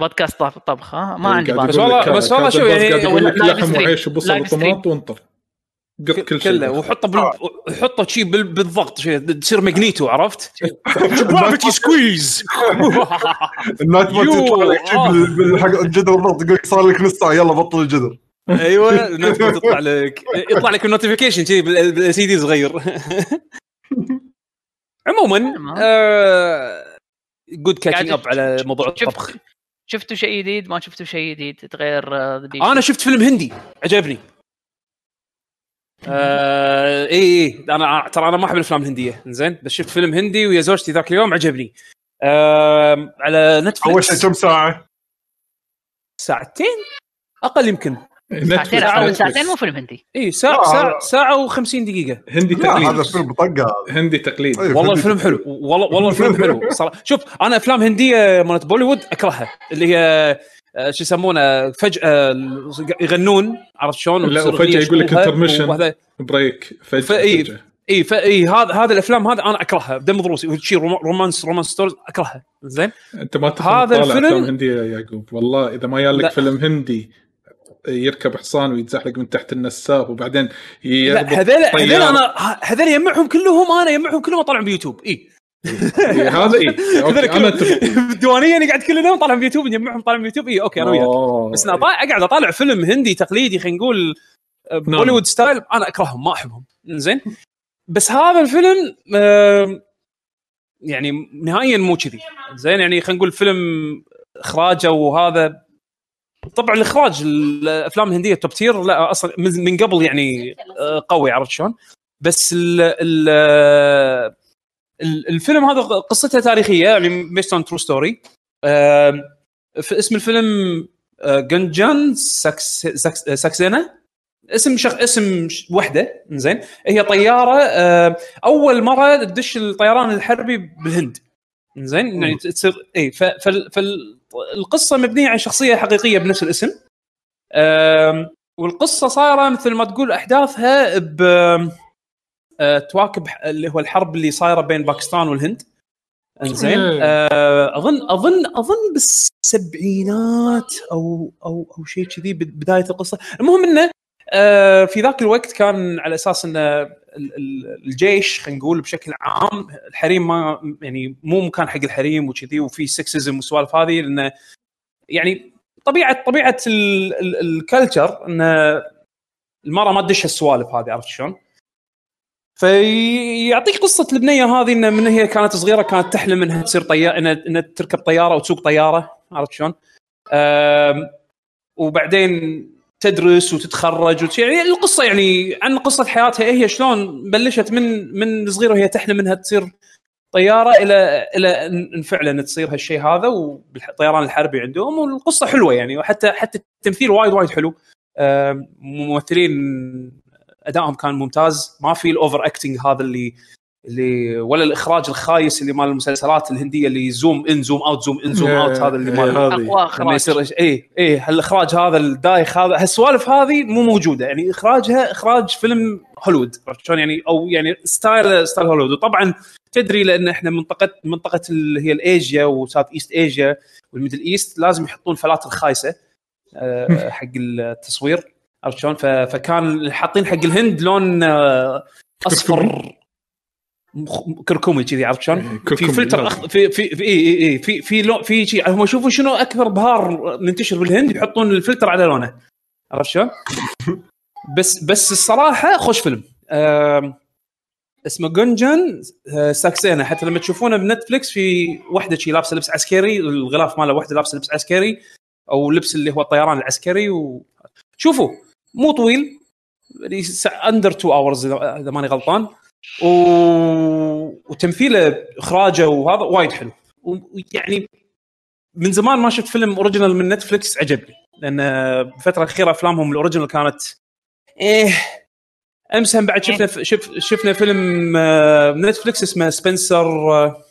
بودكاست طبخ طبخ ها؟ ما عندي قاعد بس والله- بس والله شو يعني- لحم. وعيش وبصل. وطماط وانطر. قط كل شيء. كله وحطه بال... حطه شي بال... بالضغط شي تصير ماجنيتو عرفت؟ جرافيتي سكويز النايت يو، تطلع لك شي آه. بال- بالحق الجدر بالضبط يقول لك صار لك نص ساعة يلا بطل الجدر أيوه الناس تطلع لك. يطلع لك ال notification كذي بال LCD صغير. عموما good catching up على موضوع الطبخ. شفتوا شيء جديد؟ ما شفتوا شيء جديد تغير آه،؟ أنا شفت فيلم هندي عجبني. آه اي اي أنا ترى أنا ما أحب الأفلام الهندية. زين بس شفت فيلم هندي ويا زوجتي ذاك اليوم عجبني. آه على نتفلكس أول شيء كم ساعة؟ ساعتين؟ أقل يمكن. ساعتين Netflix. ساعتين مو فيلم هندي. اي ساعه آه، ساعه هذا- ساعة و50 دقيقة. هندي لا هذا تقليد فيلم طقه هذا هندي تقليد. أيوة. والله هندي. الفيلم حلو. والله والله الفيلم حلو. صراحة. شوف أنا أفلام هندية مالت بوليوود أكرهها. اللي هي آه، شو يسمونه فجأة يغنون. عرفت شلون؟ لا، وفجأة يقول لك. وهذا break فجأة. فجأة. إي فاي هذا هذا الأفلام هذا أنا أكرهها. دم ضروسي وشي roma- romance romance stories أكرهها. زين؟ أنت ما تفهم هذا الفيلم- أفلام هندية يا يعقوب. والله إذا ما. يالك فيلم هندي يركب حصان ويتزحلق من تحت النساف وبعدين هذول. أنا هذول يجمعهم كلهم أنا يجمعهم كلهم اطلعهم بيوتيوب. إي. هذا إي. أوكي أنا بالديوانيه أنا قاعد كل يوم طالعهم بيوتيوب نجمعهم طالعهم بيوتيوب. إي أوكي أنا وياك. بس أنا طالع اقعد أطالع فيلم هندي تقليدي خلينا نقول نعم. Bollywood style. أنا أكرههم ما أحبهم. زين بس هذا الفيلم يعني نهائيا مو كذي. زين يعني خلينا نقول فيلم إخراجه وهذا طبعا الإخراج الأفلام الهندية top tier لا أصلا من قبل يعني آه، قوي عرفت شلون؟ بس ال ال ال- الفيلم هذا قصته تاريخية يعني based on true story في اسم الفيلم جنجان ساكس ساكس ساكسينا اسم شخ اسم وحدة زين هي طيارة أول مرة تدش الطيران الحربي بالهند. زين يعني تصير اي فالقصة مبنية على شخصية حقيقية بنفس الاسم. والقصة صايرة مثل ما تقول أحداثها ب آه، تواكب اللي هو الحرب اللي صايرة بين باكستان والهند. انزين. آه، أظن أظن أظن بالسبعينات أو أو أو شيء كذي بد- بداية القصة. المهم إنه آه، في ذاك الوقت كان على أساس ان ال- ال- الجيش خلينا نقول بشكل عام الحريم ما يعني مو مكان حق الحريم وكذي وفي سكسزم والسوالف هذه لأنه يعني طبيعه طبيعة ال- ال- الكلتشر إن المرأة ما تدش هالسوالف هذه عرفت شلون؟ فيعطيك قصة البنيه هذه إن من هي كانت صغيرة كانت تحلم إنها تصير طياره انها, تركب طيارة وتسوق طيارة عرفت شلون؟ وبعدين تدرس وتتخرج وت... يعني القصة يعني عن قصة حياتها هي شلون بلشت من من صغيرة وهي تحلم إنها تصير طيارة إلى إلى ان فعلا تصير هالشيء هذا والطيران الحربي عندهم والقصة حلوة يعني وحتى حتى التمثيل وايد وايد حلو. ممثلين أدائهم كان ممتاز. ما في ال over acting هذا اللي اللي ولا الإخراج الخايس اللي مال المسلسلات الهندية اللي zoom in zoom out zoom in zoom إيه، out هذا اللي إيه، مال هذه. أقوى إخراج. يصير اي اي هالإخراج هذا الدايخ هذا هالسوالف هذه مو موجودة. يعني إخراجها إخراج فيلم هوليوود عرفت شلون؟ يعني أو يعني style style هوليوود. وطبعا تدري لأن إحنا منطقة منطقة اللي هي ال Asia و South East Asia وال Middle East لازم يحطون فلاتر خايسة آه، حق التصوير عرفت شلون؟ فكان حاطين حق الهند لون آه، أصفر. كركمي كذي عرفت شلون؟ إيه، في فلتر. أخ... في في في اي اي في في لون في شيء هم يشوفون شنو أكثر بهار منتشر بالهند يحطون الفلتر على لونه عرفت شلون؟ بس بس الصراحة خوش فيلم اسمه جنجن آه، ساكسينا حتى لما تشوفونه ب Netflix في واحدة شي لابسة لبس عسكري الغلاف ماله واحدة لابسة لبس عسكري أو لبس اللي هو الطيران العسكري و... شوفوا مو طويل under 2 hours إذا ماني غلطان و... وتمثيله إخراجه وهذا وايد حلو. ويعني من زمان ما شفت فيلم original من Netflix عجبني. لأن بالفترة الأخيرة أفلامهم ال original كانت إيه أمس هم بعد شفنا شف شفنا فيلم آه، Netflix اسمه Spenser آه،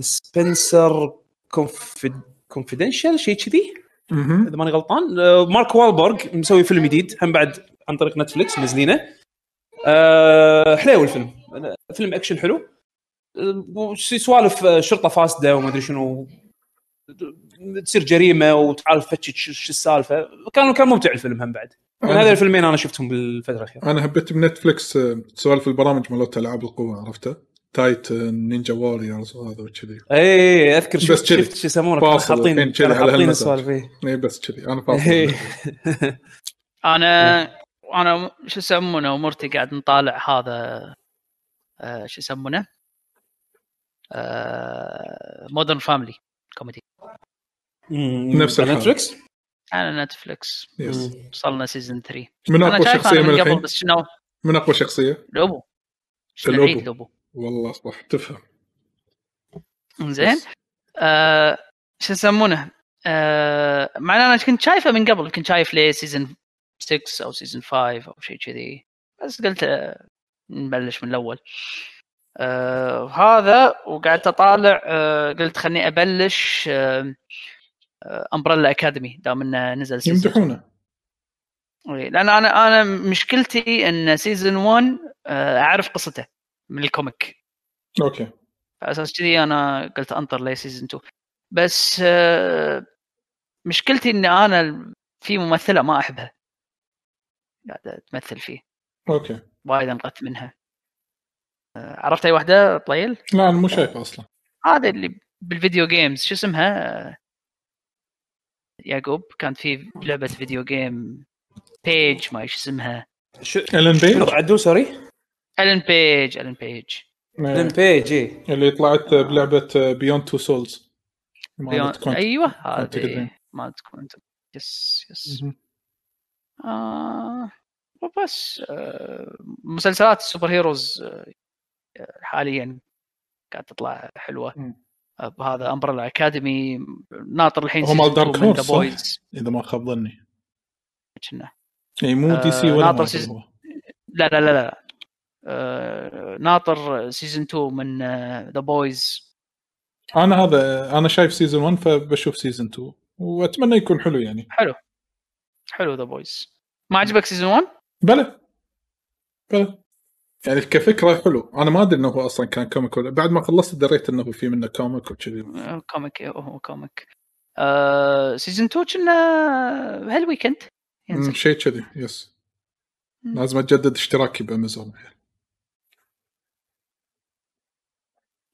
Spenser Confidential شيء كذي. إذا ماني غلطان. آه، مارك والبرغ مسوي فيلم جديد هم بعد عن طريق Netflix منزلينه آه، حلو الفيلم فيلم أكشن حلو سوالف آه، شرطة فاسدة وما أدري شنو تصير جريمة وتعال تفتش شو السالفة كان كان ممتع الفيلم هم بعد من هذول الفيلمين أنا شفتهم بالفترة الأخيرة أنا حبيت ب Netflix آه، سوالف البرامج مالت ألعاب القوة عرفته؟ Titan Ninja Warriors وهذا وكذي اي أذكر بس شفت كذي. شفت شو يسمونه حاطين على حاطين. السوالف إيه. اي بس كذي أنا فاصل إيه. أنا أنا شو يسمونه ومرتي قاعد نطالع هذا آه شو يسمونه؟ آه Modern Family كوميدي نفس. نتفلكس على نتفلكس وصلنا season 3 من أقوى شخصية أنا من من قبل الحين؟ بس شنو؟ من أقوى شخصية؟ لوبو. لوبو؟ والله صح تفهم. زين. آه شو يسمونه؟ آه مع أنا كنت شايفه من قبل كنت شايف ليه season 6 أو season 5 أو شيء كذي. بس قلت نبلش من الأول. آه هذا وقعدت أطالع آه قلت خلني أبلش آه Umbrella Academy دام إنه نزل season يمدحونه. لأن أنا أنا مشكلتي إن season 1 آه، أعرف قصته من ال comic. أوكي. على أساس كذي أنا قلت أنطر لي season 2 بس آه، مشكلتي إن أنا في ممثلة ما أحبها. قاعدة تمثل فيه. أوكي. وايد أنقذت منها. آه، عرفت أي واحدة طليل؟ لا أنا مو شايفه أصلا. هذا اللي بالفيديو جيمز شو اسمها؟ يعقوب كانت في لعبة فيديو جيم بيج ما إيش اسمها. شو؟ الين بيج عدو سوري؟ الين بيج الين بيج لين بيج اي اللي طلعت بلعبة بيوند تو سولز أيوه هذه. ما تكون. يس يس. آه وبس آه مسلسلات السوبر هيروز آه حاليا قاعد تطلع حلوة. آه بهذا Umbrella Academy ناطر الحين هو مال صح؟ Boys إذا ما خاب ظني. كنا. إي مو DC آه، ولا ناطر seas- لا لا لا لا. آه ناطر season 2 من The Boys أنا هذا أنا شايف season 1 فبشوف season 2 وأتمنى يكون حلو يعني. حلو. حلو The Boys ما عجبك season 1؟ بلى. بلى. يعني كفكرة حلو. أنا ما أدري إنه هو أصلا كان comic ولا بعد ما خلصت دريت إنه في منه comic وكذي. آه، comic إيه، هو comic آه season 2 كنا هال weekend ينزل شيء كذي yes مم. لازم اجدد اشتراكي بأمازون.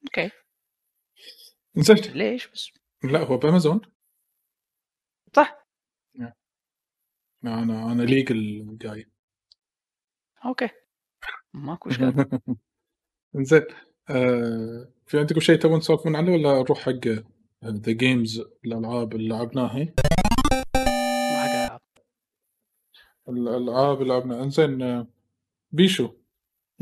okay. زين ليش بس؟ لا هو بأمازون. صح. أنا أنا legal guy okay. ماكو اشكال زين آه في عندكم شيء تبون تسولفون عنه ولا نروح حق the games الألعاب اللي لعبناها. الألعاب اللي لعبناها. إنزين آه، بيشو.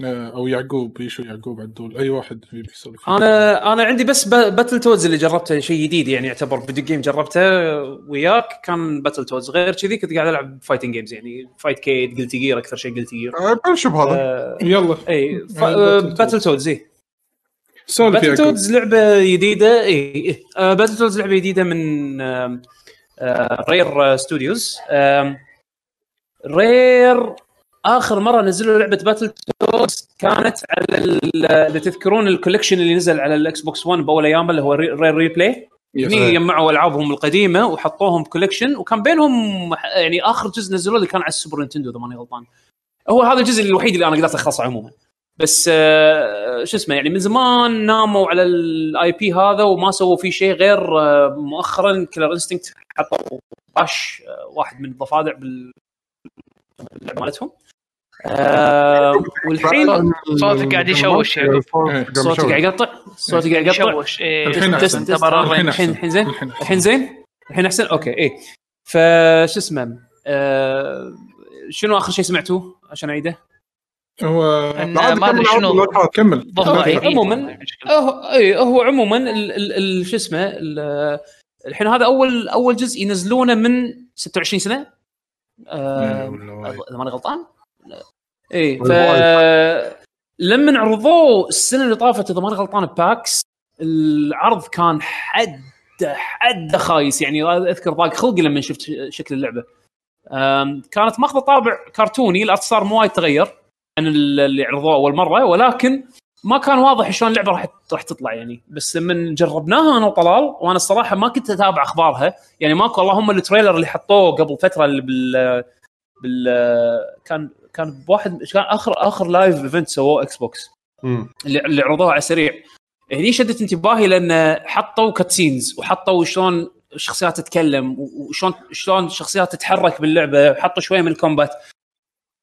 أو يعقوب بيشو يعقوب عدول أي واحد يبي يسولف. أنا أنا عندي بس ب- Battletoads اللي جربته شيء جديد يعني يعتبر video game جربته وياك كان Battletoads غير كذي كنت قاعد ألعب fighting games يعني FightCade Guilty Gear أكثر شيء Guilty Gear آه، بنشوف هذا. آه يلا. إي ف- يعني آه، Battletoads إي. سولف Battletoads لعبة جديدة إي إيه. آه Battletoads لعبة جديدة من آه Rare Studios Rare آخر مرة نزلوا لعبة Battletoads كانت على اللي تذكرون ال collection اللي نزل على ال Xbox 1 بأول ايامه اللي هو Rare Replay. هني جمعوا ألعابهم القديمة وحطوهم collection وكان بينهم يعني آخر جزء نزلوه اللي كان على ال Super Nintendo إذا ماني غلطان. هو هذا الجزء الوحيد اللي أنا قدرت أخلصه عموما. بس آه، شو اسمه يعني من زمان ناموا على ال IP هذا وما سووا فيه شيء غير آه، مؤخرا Killer Instinct حطوا Rash آه، واحد من الضفادع بال مالتهم. آه والحين صوتك قاعد يشوش يعني. صوتي قاعد يقطع صوتي قاعد يقطع. يشوش. إيه، الحين أحسن. الحين زين؟ الحين زين؟ الحين أحسن؟ okay إيه. فشو اسمه؟ آه شنو آخر شيء سمعتوه عشان أعيده؟ هو ما أدري كمل شنو. كمل. عموماً. هو اي هو عموما ال- ال- ال- شو اسمه؟ ال- الحين هذا اول أول جزء ينزلونه من 26 سنة. آه،. إذا ماني غلطان؟ اي ف لما عرضوه السنة اللي طافت إذا ماني غلطان PAX العرض كان حد حد خايس. يعني أذكر ضاق خلقي لما شفت شكل اللعبة. كانت ماخذة طابع كرتوني ال art style مو وايد تغير عن اللي عرضوه أول مرة ولكن ما كان واضح شلون اللعبة راح راح تطلع يعني. بس لما جربناها أنا وطلال وأنا الصراحة ما كنت أتابع أخبارها. يعني ماكو اللهم ال trailer اللي حطوه قبل فترة اللي بال بال كان كان بواحد كان اخر آخر live event سووه Xbox مم. اللي, اللي عرضوها على السريع هني شدت انتباهي لأن حطوا cutscenes وحطوا شلون الشخصيات تتكلم وشلون شلون الشخصيات تتحرك باللعبة حطوا شوية من ال combat.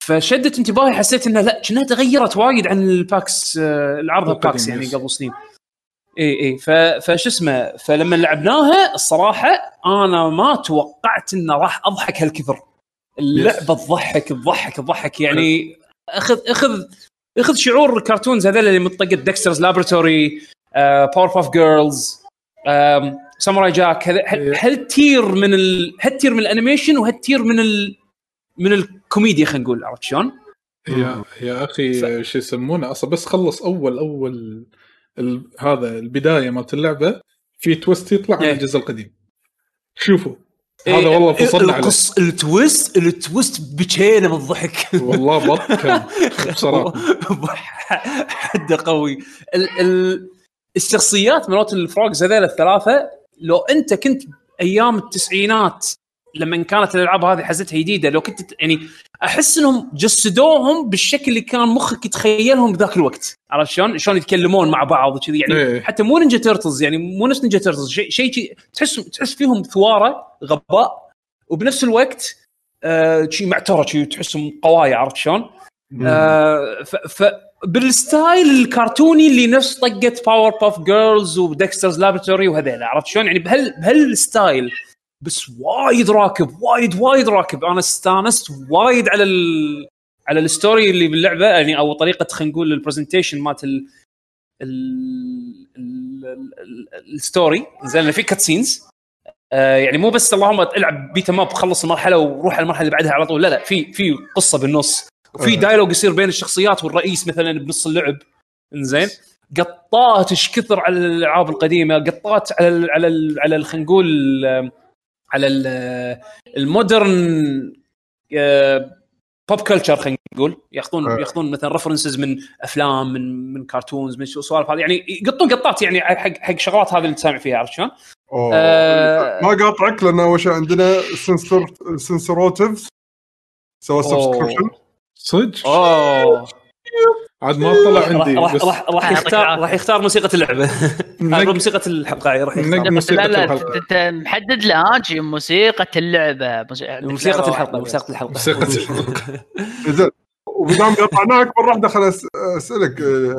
فشدت انتباهي حسيت إنه لا كأنها تغيرت وايد عن ال PAX آه، العرض القديم، PAX يعني. قبل سنين. اي إي. فش اسمه فلما لعبناها الصراحة أنا ما توقعت إنه راح أضحك هالكثر اللعبة تضحك تضحك تضحك. يعني أخذ أخذ أخذ شعور ال cartoons هذول اللي من طقة Dexter's Laboratory Powerpuff Girls Samurai Jack هال tier من ال... هال tier من ال animation وهال tier من ال... من الكوميديا خلينا نقول. عرفت شلون؟ يا يا أخي شو يسمونه؟ أصلا بس خلص أول أول ال... هذا البداية مالت اللعبة في twist يطلع عن. الجزء القديم. شوفوا. هذا والله فصلنا عليه. القص ال twist ال twist بكينا من الضحك والله بط كان بصراحه حده قوي. ال ال الشخصيات مالت ال frogs هذول الثلاثة لو أنت كنت أيام التسعينات لما كانت الألعاب هذه حزتها جديدة لو كنت يعني أحس إنهم جسدوهم بالشكل اللي كان مخك يتخيلهم بذاك الوقت عرفت شلون؟ شلون يتكلمون مع بعض وكذي يعني إيه. حتى مو Ninja Turtles يعني مو نفس Ninja Turtles شيء شيء شي- تحس تحس فيهم ثوارة غباء وبنفس الوقت آه شي معتره شي تحسهم قوايا عرفت شلون؟ آه ف, ف بال style الكرتوني اللي نفس طقة Powerpuff Girls و Dexter's Laboratory وهذيل عرفت شلون؟ يعني بهال بهال style بس وايد راكب وايد وايد راكب. أنا استانست وايد على ال... على ال story اللي باللعبة يعني أو طريقة خلينا نقول ال presentation مالت ال... ال... ال... ال... ال story. زين في cutscenes آه يعني مو بس اللهم العب beat 'em up خلص المرحلة وروح على المرحلة اللي بعدها على طول. لا لا في في قصة بالنص. وفي. dialogue يصير بين الشخصيات والرئيس مثلا بنص اللعب. انزين قطات إيش كثر على الألعاب القديمة قطات على ال على ال على خلينا نقول على ال- آه، ال modern pop culture خلينا نقول ياخذون أه. ياخذون مثلا references من أفلام من من cartoons من سوالف هذه يعني يقطون قطات يعني حق حق شغلات هذه اللي تسامع فيها عرفت شلون؟ آه. ما قاطعك لأن أول شيء عندنا سنسور سنسوروتيفز سوى سبسكريبشن صدق أوه عاد ما طلع راح عندي راح بس راح, راح يختار. راح يختار موسيقى اللعبة. نق- موسيقى الحلقة راح يختار. موسيقى لا لا محدد له ها شي موسيقى اللعبة موسيقى الحلقة موسيقى الحلقة. موسيقى الحلقة. زين. وبدام قطعناك مره واحدة خل أس- أسألك آه،.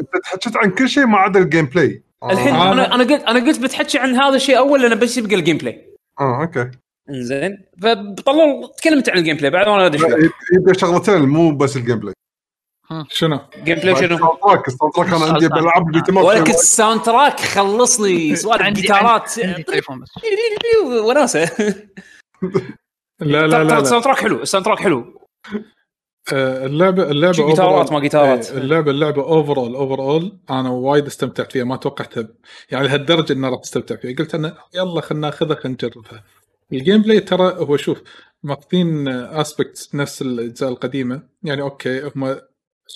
أنت تحكيت عن كل شيء ما عدا ال gameplay. الحين آه. أنا أنا قلت أنا قلت بتحكي عن هذا الشيء أول لأن بس يبقى ال gameplay. آه أوكي. إنزين. فطلعوا تكلمت عن ال gameplay بعد وأنا أدري شو لا، يبقى شغلتين مو بس ال gameplay. شنو؟ gameplay شنو؟ ال soundtrack ال soundtrack أنا عندي البيت ماب ولك ال soundtrack خلص لي سوالف عندي جيتارات وناسة. لا لا لا. ال soundtrack حلو ال soundtrack حلو. آه، اللعبه اللعبة جيتارات overall- ما جيتارات. إيه، اللعبه اللعبة overall overall أنا وايد استمتعت فيها ما توقعتها يعني لهالدرجة إني راح أستمتع فيها. قلت أنا يلا خلينا ناخذها خلينا نجربها. ال gameplay ترى هو شوف ماخذين aspect نفس الأجزاء القديمة. يعني أوكي هم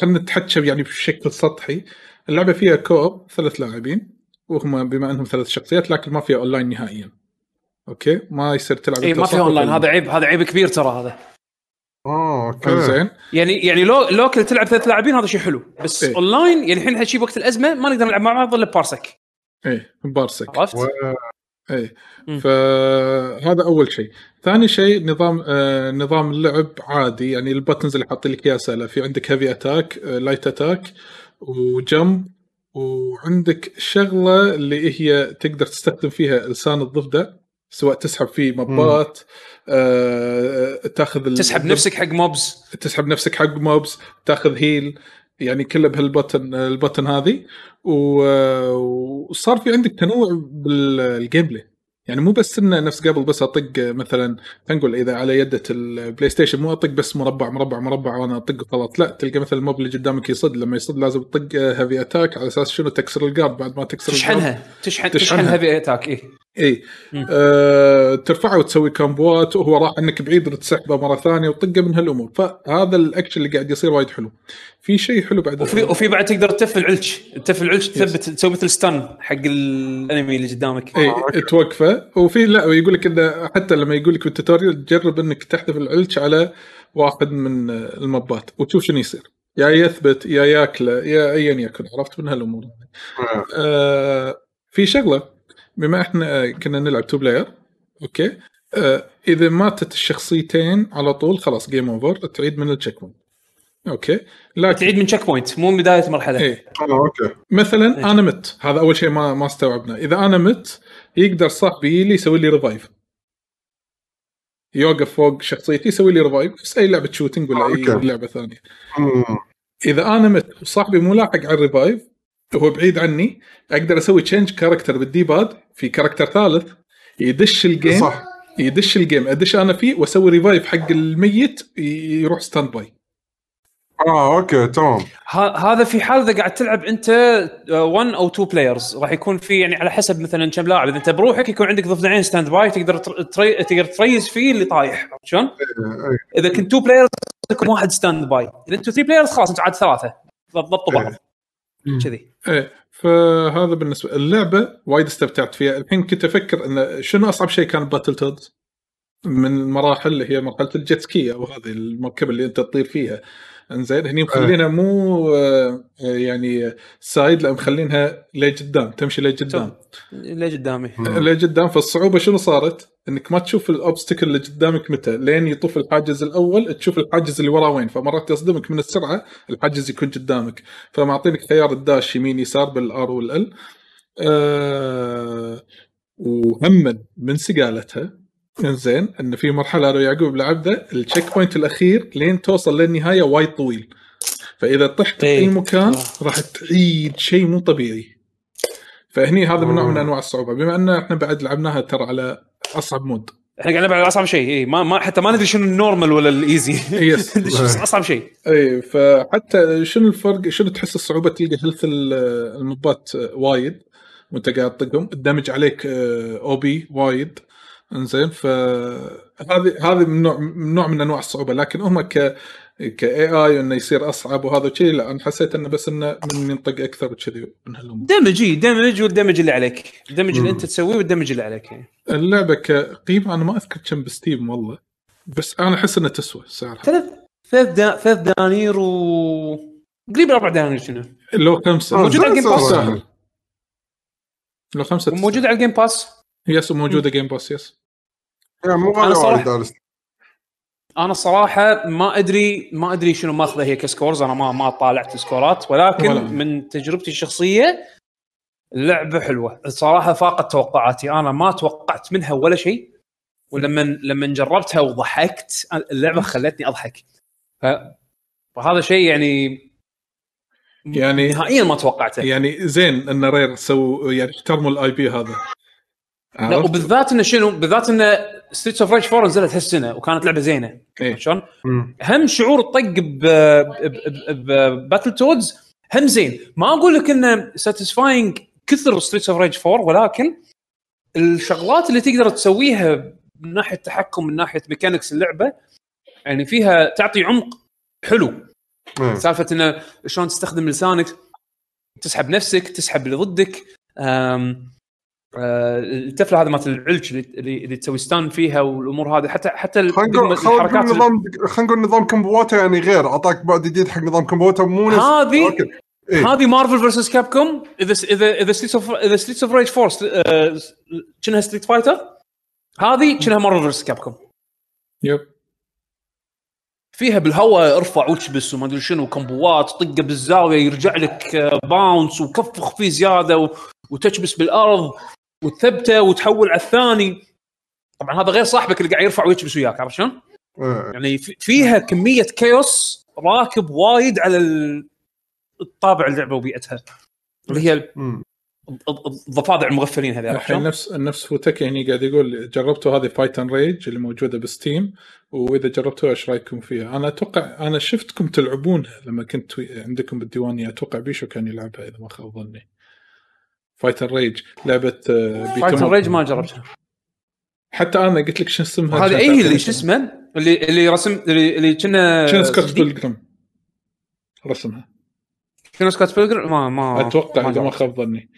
خلينا نتحكى يعني بشكل سطحي. اللعبة فيها co-op ثلاث لاعبين وهم بما أنهم ثلاث شخصيات لكن ما فيها اونلاين نهائيا. أوكي؟ ما يصير تلعب اي ما فيها اونلاين هذا عيب هذا عيب كبير ترى هذا. آه أوكي. زين يعني يعني لو local تلعب ثلاث لاعبين هذا شيء حلو. بس إيه. اونلاين يعني الحين هالشيء وقت الأزمة ما نقدر نلعب مع بعض إلا Parsec. إيه Parsec. عرفت؟ إيه مم. فهذا أول شيء. ثاني شيء نظام آه نظام اللعب عادي. يعني ال buttons اللي حاطين لك اياها سهلة. في عندك heavy attack آه light attack و jump وعندك شغلة اللي هي تقدر تستخدم فيها لسان الضفدع سواء تسحب فيه مبات آه تاخذ ال- تسحب نفسك حق mobs تسحب نفسك حق mobs تاخذ heal يعني كله بهال button ال button هذه. وصار في عندك تنوع بال gameplay يعني مو بس إنه نفس قبل بس أطق مثلا خلينا نقول إذا على يدة ال PlayStation مو أطق بس مربع مربع مربع وأنا أطق وخلاص. لا تلقى مثلا ال mob اللي قدامك يصد. لما يصد لازم تطق heavy attack على أساس شنو؟ تكسر ال guard بعد ما تكسر ال guard تشحنها تشحن تشحنها. تشحن heavy attack اي اي. آه ترفعه وتسوي كامبوات وهو راح عنك بعيد وتسحبه مرة ثانية وطقه من هالأمور. فهذا الأكشن اللي قاعد يصير وايد حلو. في شيء حلو بعد وفي وفي بعد تقدر تف العلش تف العلش تثبت تسوي مثل stun حق ال enemy اللي قدامك. اي أوكي. توقفه. وفي لا يقول لك إنه حتى لما يقول لك بال tutorial تجرب إنك تحذف العلش على واحد من المبات وتشوف شنو يصير. يا يثبت يا ياكله يا ايا يكن عرفت؟ من هالأمور. آه. آه في شغلة. بما إحنا كنا نلعب two player أوكي؟ آه إذا ماتت الشخصيتين على طول خلاص game over تعيد من ال checkpoint أوكي؟ لكن تعيد من checkpoint مو من بداية مرحله إيه. آه أوكي. مثلا إيه. أنا مت هذا أول شيء ما ما استوعبنا. إذا أنا مت يقدر صاحبي لي يسوي لي revive يوقف فوق شخصيتي يسوي لي revive بس أي لعبة shooting ولا آه، اي أوكي. لعبة ثانية. مم. إذا أنا مت وصاحبي مو لاحق على ال revive وهو بعيد عني أقدر أسوي change character بال D-pad في character ثالث يدش ال game صح. يدش ال game أدش أنا فيه وأسوي revive حق الميت يروح standby آه أوكي تمام. ه- هذا في حال إذا قاعد تلعب أنت 1 أو 2 players راح يكون في يعني على حسب مثلا كم لاعب. إذا أنت بروحك يكون عندك ضفدعين standby تقدر تر- تري... تقدر تريز فيه اللي طايح. شلون؟ إيه، إذا كنت 2 players يكون واحد standby إذا أنتوا 3 players خلاص أنتوا عاد ثلاثة. ضبطوا بعض. مم. كذي. إيه. فهذا بالنسبة اللعبة وايد استمتعت فيها. الحين كنت أفكر إن شنو أصعب شيء كان Battletoads من المراحل اللي هي مرحلة ال jet ski أو هذه المركبة اللي أنت تطير فيها. إنزين هني مخلينها مو آه، يعني side لا مخلينها لقدام تمشي لقدام قدامي مم. لقدام فالصعوبة شنو صارت؟ إنك ما تشوف ال obstacle اللي قدامك متى. لين يطوف الحاجز الأول تشوف الحاجز اللي وراه وين. فمرات يصدمك من السرعة الحاجز يكون قدامك. فمعطينك خيار ال dash يمين يسار بال R وال L. أه وهما من سقالتها. إنزين إن في مرحلة لو يعقوب لعبده ال checkpoint الأخير لين توصل للنهاية وايد طويل. فإذا طحت في إيه. اي مكان آه. راح تعيد شيء مو طبيعي. فهني هذا من نوع من. أنواع الصعوبة. بما أن إحنا بعد لعبناها ترى على أصعب mode. إحنا قاعد نلعب على أصعب شيء. اي ما, ما حتى ما ندري شنو ال normal ولا ال easy. Yes أصعب شيء. أي فحتى شنو الفرق شنو تحس الصعوبة تلقى health ال- الموبات وايد وانت قاعد تطقهم ال damage عليك OP وايد. إنزين فهذه هذه من نوع من نوع من أنواع الصعوبة. لكن هم ك ك AI إنه يصير أصعب وهذا وشي لا أنا حسيت إنه بس إنه من ينطق أكثر وكذي. من هالامور damage إي damage وال damage اللي عليك. ال damage اللي. أنت تسويه وال damage اللي عليك يعني. اللعبة كقيمه أنا ما أذكر كم ب Steam والله بس أنا أحس انها تسوى سعرها ثلاث ثلاث دا ثلاث دنانير و قريب أربع دنانير شنو؟ لو خمسة. آه، موجود على ال Game Pass. لو خمسة موجود على ال Game Pass Yes موجودة Game Pass yes يعني مو غالي وايد دارس أنا الصراحه ما أدري ما أدري شنو ماخذة هي ك scores أنا ما ما طالعت السكورات ولكن ولا. من تجربتي الشخصية اللعبه حلوة. الصراحه فاقت توقعاتي. أنا ما توقعت منها ولا شيء ولما لما جربتها وضحكت اللعبة خلتني أضحك. ف... فهذا شيء يعني يعني- نهائيا ما توقعته. يعني زين إن Rare سووا يعني احترموا ال IP هذا. لا؟ وبالذات إنه شنو بالذات إنه Streets of Rage 4 نزلت هالسنة وكانت لعبة زينة إيه. شلون؟ هم شعور الطق ب Battletoads هم زين ما أقول لك إنه satisfying كثر Streets of Rage 4 ولكن الشغلات اللي تقدر تسويها من ناحية تحكم من ناحية mechanics اللعبة يعني فيها تعطي عمق حلو إيه. سالفة إنه شلون تستخدم لسانك تسحب نفسك تسحب اللي ضدك أم التفله هذه مالت العلج اللي, اللي, اللي تسوي stun فيها والأمور هذه. حتى حتى خلينا نقول خلينا نقول الحركات نظام خلينا نقول نظام كومبواتا يعني غير. أعطاك بعد جديد حق نظام كومبواتا مو نفس هذه. إيه. هذه Marvel versus Capcom اذا اذا إذا Streets of إذا Streets of Rage 4 آه، كأنها Street Fighter هذه كأنها Marvel versus Capcom yep. فيها بالهواء ارفع وتشبس وما أدري شنو كمبوات طقة بالزاوية يرجع لك آه، bounce وكفخ فيه زيادة و- وتشبس بالأرض. وتثبته وتحول على الثاني طبعا هذا غير صاحبك اللي قاعد يرفع ويكبس وياك عرفت شلون؟ إيه. يعني في- فيها كمية chaos راكب وايد على ال- الطابع اللعبه وبيئتها اللي هي الضفادع المغفلين هذول الحين؟ نفس نفس فوتك هني قاعد يقول جربتوا هذه Fight'N Rage اللي موجودة ب Steam وإذا جربتوها إيش رأيكم فيها؟ أنا أتوقع أنا شفتكم تلعبونها لما كنت عندكم بالديوانية أتوقع بيشو كان يلعبها إذا ما خاب ظني. Fight'N Rage لعبة آه، Fight'N Rage ما جربتها. حتى أنا قلت لك شو اسمها هذه اي اللي شو اسمه؟ اللي اللي رسم اللي اللي كنا شنو Scott صديق؟ Pilgrim رسمها. كنا Scott Pilgrim ما ما أتوقع إذا ما. خاب ظني.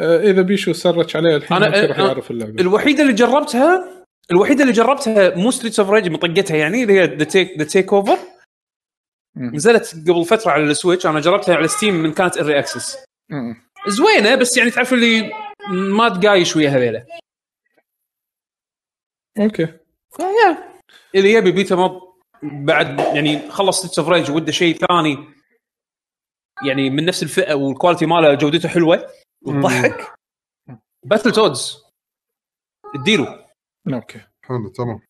آه، إذا بيشو سرج عليها الحين أنا- ما راح يعرف اللعبة. الوحيدة اللي جربتها الوحيدة اللي جربتها مو Streets of Rage مطقتها يعني اللي هي The Take The TakeOver. نزلت قبل فترة على ال Switch. أنا جربتها على Steam من كانت early access. زوينة بس يعني تعرف اللي ما تقايش ويا هذيلا. أوكي. فيا اللي يبي beat 'em up بعد يعني خلص Streets of Rage وده شيء ثاني. يعني من نفس الفئة وال quality ماله جودته حلوة وتضحك Battletoads اديله. أوكي. حلو تمام.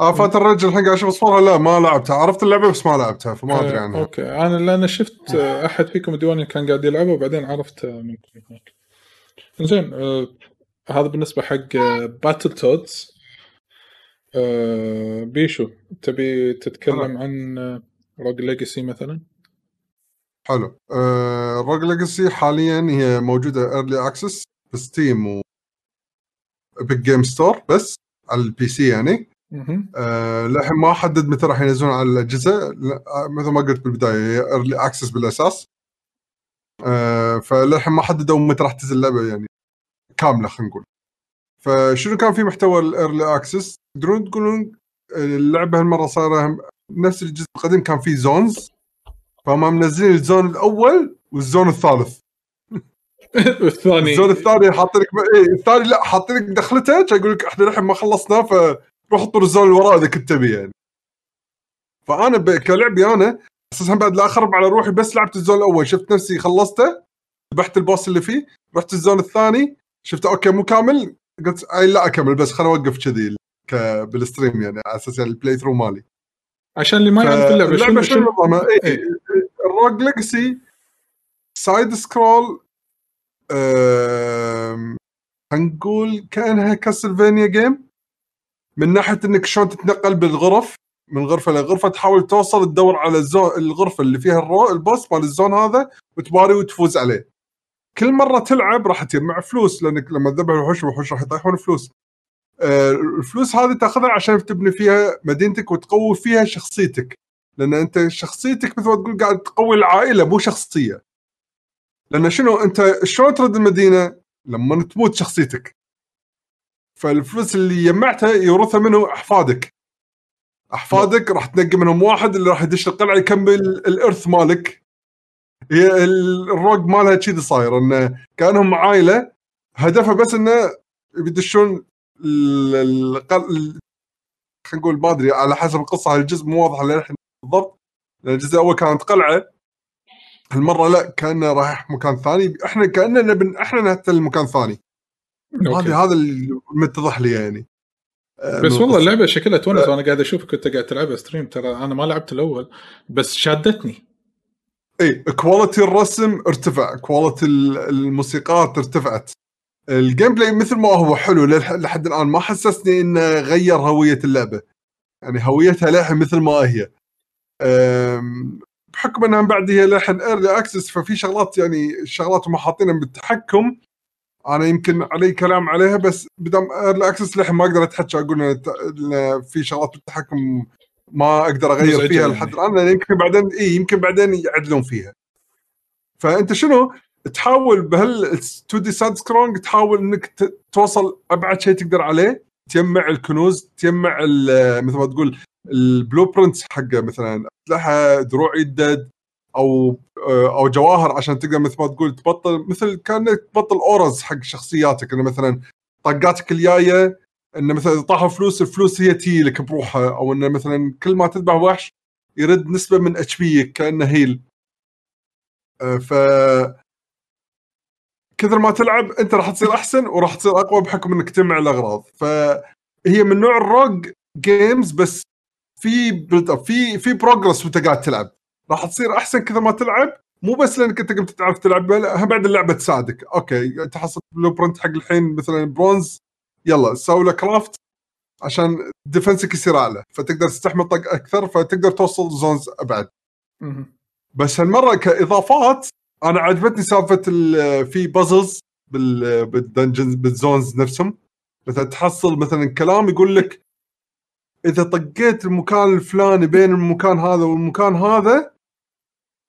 آه Fight'N Rage الحين قاعد أشوف اصفارها لا ما لعبتها. عرفت اللعبة بس ما لعبتها فما أدري آه، عنها. أوكي. أنا لأن شفت آه، أحد فيكم الديواني كان قاعد يلعبه وبعدين عرفت آه، منكم هناك. زين آه هذا بالنسبة حق آه Battletoads آه بيشو تبي تتكلم عن آه Rogue Legacy مثلا؟ حلو. آه Rogue Legacy حاليا هي موجودة early access ب Steam و Epic Games Store بس على ال PC يعني. آه للحين ما حدد متى راح ينزلون على الأجهزة. لا، آه، مثل ما قلت بالبداية هي early access بالأساس. آه فللحين ما حددوا متى راح تنزل اللعبة يعني كاملة خلينا نقول. فشنو كان في محتوى ال early access تقدرون تقولون اللعبة هالمرة صايرة نفس الجزء القديم كان فيه zones فهم منزلين ال zone الأول وال zone الثالث. والثاني. ال zone الثاني حاطين لك اي الثاني لا حاطين لك دخلته يقول لك إحنا الحين ما خلصناه فروح طول ال zone اللي وراه إذا كنت تبي يعني فأنا ب... كلعبي أنا أساسا بعد لا أخرب على روحي بس لعبت ال zone الأول شفت نفسي خلصته ذبحت ال boss اللي فيه رحت ال zone الثاني شفت أوكي مو كامل قلت أي لا أكمل بس خليني أوقف كذي ك... بال stream يعني على أساس يعني ال playthrough مالي عشان اللي ما يعرف اللعبة اللعبة شنو نظامها؟ اي إيه. ال Rogue Legacy side scroll آم، خلينا نقول كأنها Castlevania game من ناحية إنك شلون تتنقل بالغرف من غرفة لغرفه تحاول توصل تدور على الزون الغرفة اللي فيها الرو البوس مال الزون هذا وتباري وتفوز عليه. كل مرة تلعب راح تجمع فلوس لأنك لما تذبح الوحوش الوحوش راح يطيحون فلوس. آه، الفلوس هذه تأخذها عشان تبني فيها مدينتك وتقوي فيها شخصيتك. لأن أنت شخصيتك مثل ما تقول قاعد تقوي العائلة مو شخصية. لأن شنو أنت شلون ترد المدينة؟ لما تموت شخصيتك. فالفلوس اللي جمعتها يورثها منه أحفادك. أحفادك راح تنقي منهم واحد اللي راح يدش القلعة يكمل الإرث مالك. هي ال- الروج مالها كذي صاير انه كأنهم عائلة هدفها بس إنه بيدشون خلينا نقول ما أدري على حسب القصة هالجزء مو واضح للحين بالضبط الجزء الأول كانت قلعة المرة لا كان رايح مكان ثاني إحنا كأننا إحنا نحتل مكان ثاني. هذا هذا اللي لي يعني. آه، بس والله. اللعبة شكلها تونس وأنا قاعد أشوفك كنت قاعد تلعبها stream ترى أنا ما لعبت الأول بس شادتني. إي quality الرسم ارتفع quality ال- الموسيقات ارتفعت ال gameplay مثل ما هو حلو لحد الآن ما حسسني إنه غير هوية اللعبة. يعني هويتها للحين مثل ما هي. بحكم إنها بعد هي للحين early access ففي شغلات يعني شغلات هم حاطينها بالتحكم. أنا يمكن علي كلام عليها بس بدام early access للحين ما أقدر أتحكى أقول إن في شغلات بالتحكم ما أقدر أغير فيها يعني. لحد الآن لأن يمكن بعدين إي يمكن بعدين يعدلون فيها فأنت شنو تحاول بهال 2D side scrolling تحاول إنك توصل أبعد شيء تقدر عليه تجمع الكنوز تجمع مثل ما تقول ال blueprints حقه مثلا أسلحة دروع يدد أو أو جواهر عشان تقدر مثل ما تقول تبطل مثل كانك تبطل powers حق شخصياتك إنه مثلا طقاتك الجاية إنه مثلا طاحوا فلوس الفلوس هي تي لك بروحها أو إنه مثلا كل ما تذبح وحش يرد نسبة من HP كأنه heal آه، ف كثر ما تلعب أنت راح تصير أحسن وراح تصير أقوى بحكم إنك تجمع الأغراض. فهي من نوع ال rogue games بس في build up، في في progress وأنت قاعد تلعب. راح تصير أحسن كثر ما تلعب. مو بس لأنك أنت قمت تعرف تلعب لا، بعد اللعبة تساعدك. أوكي تحصل blueprint حق الحين مثلا برونز يلا سوي له craft عشان defense ك يصير أعلى. فتقدر تستحمل طق أكثر فتقدر توصل zones أبعد. بس هالمرة كإضافات أنا عجبتني سالفة ال- في puzzles بال بال dungeons بال zones نفسهم. مثلا تحصل مثلا كلام يقول لك إذا طقيت المكان الفلاني بين المكان هذا والمكان هذا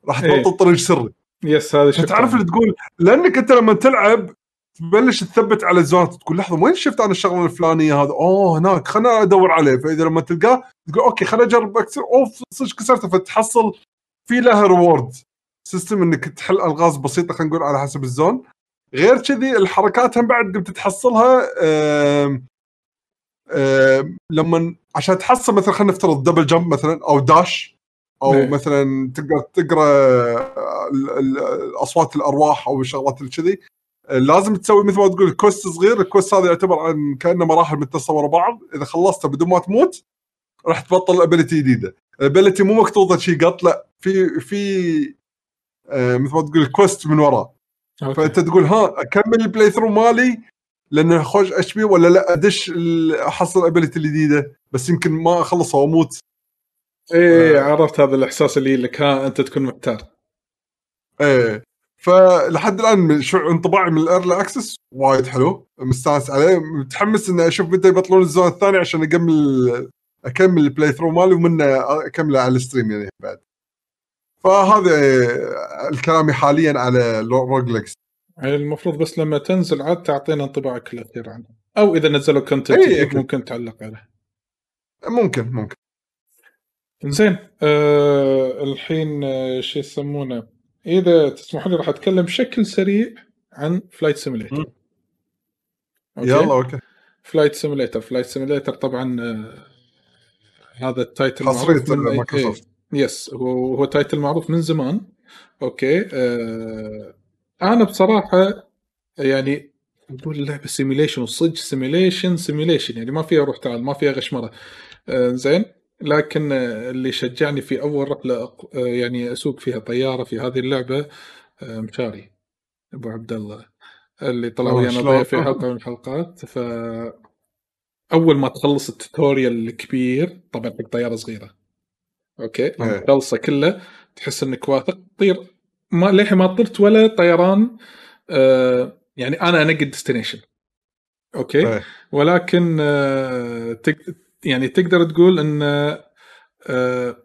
راح إيه. تبطل طريق سري. yes هذا شفته. فتعرف اللي تقول؟ لأنك أنت لما تلعب تبلش تثبت على ال zone ات تقول لحظة وين شفت أنا الشغلة الفلانية هذا أوه هناك خلنا أدور عليه. فإذا لما تلقاه تقول okay خليني أجرب اكسر أوف صدق كسرته فتحصل في لها reward system إنك تحل ألغاز بسيطة خلينا نقول على حسب ال zone. غير كذي الحركات هم بعد قمت تحصلها آم، آم، لما عشان تحصل مثلا خلينا نفترض double jump مثلا أو dash أو إيه. مثلا تقدر تقرأ اصوات الأرواح أو الشغلات اللي كذي. لازم تسوي مثل ما تقول quest صغير. ال quest هذا يعتبر عن كأنه مراحل متصلة ورا بعض. إذا خلصته بدون ما تموت راح تبطل ability جديدة. ال ability مو مكتوبه شيء قط لا في في آه، مثل ما تقول quest من وراه okay. فأنت تقول ها أكمل ال playthrough مالي لأنه خوش HP ولا لا؟ أدش أحصل ال ability الجديدة. بس يمكن ما أخلصها وأموت. إيه آه. عرفت هذا الإحساس اللي لك ها أنت تكون محتار إيه. فلحد الآن من- شو انطباعي من ال early access وايد حلو مستانس عليه متحمس إني أشوف متى يبطلون ال zone الثاني عشان أكمل أكمل ال playthrough مالي ومنه أكمله على ال stream يعني بعد. فهذا آه، الكلام حاليا على Rogue Legacy يعني المفروض بس لما تنزل عاد تعطينا انطباعك الأخير عنه. أو إذا نزلوا content إيه، أكيد. ممكن تعلق عليه. ممكن ممكن. زين آه الحين آه شو يسمونه؟ إذا تسمحوا لي راح أتكلم بشكل سريع عن Flight Simulator. يلا okay. Flight Simulator Flight Simulator طبعا آه هذا ال title حصرية معروف من أي- مايكروسوفت. yes هو هو title معروف من زمان. okay آه أنا بصراحة يعني نقول اللعبه simulation وصدق simulation simulation يعني ما فيها روح تعال ما فيها غشمرة. آه زين. لكن اللي شجعني في أول رحلة يعني أسوق فيها طيارة في هذه اللعبة آه، مشاري أبو عبد الله اللي طلع ويانا؟ ضيف في حلقة من الحلقات ف أول ما تخلص ال tutorial الكبير طبعا حق طيارة صغيرة okay لما إيه. كله تحس إنك واثق تطير ما للحين ما طرت ولا طيران آه يعني أنا أنقي destination okay إيه. ولكن آه تق... يعني تقدر تقول إن آه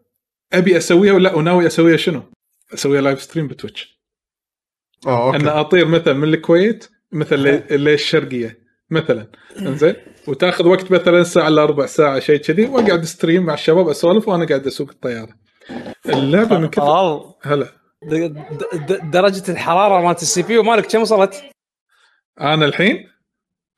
أبي أسويها ولا وناوي أسويها شنو؟ أسويها live stream ب Twitch. آه okay. إن أطير مثلا من الكويت مثلا للشرقية مثلا. إنزين؟ وتاخذ وقت مثلا ساعة إلا ربع ساعة شيء كذي وأقعد stream مع الشباب أسولف وأنا قاعد أسوق الطيارة. اللعبة من كثر طلال هلا. درجة الحرارة مالت ال CPU مالك كم وصلت؟ أنا الحين؟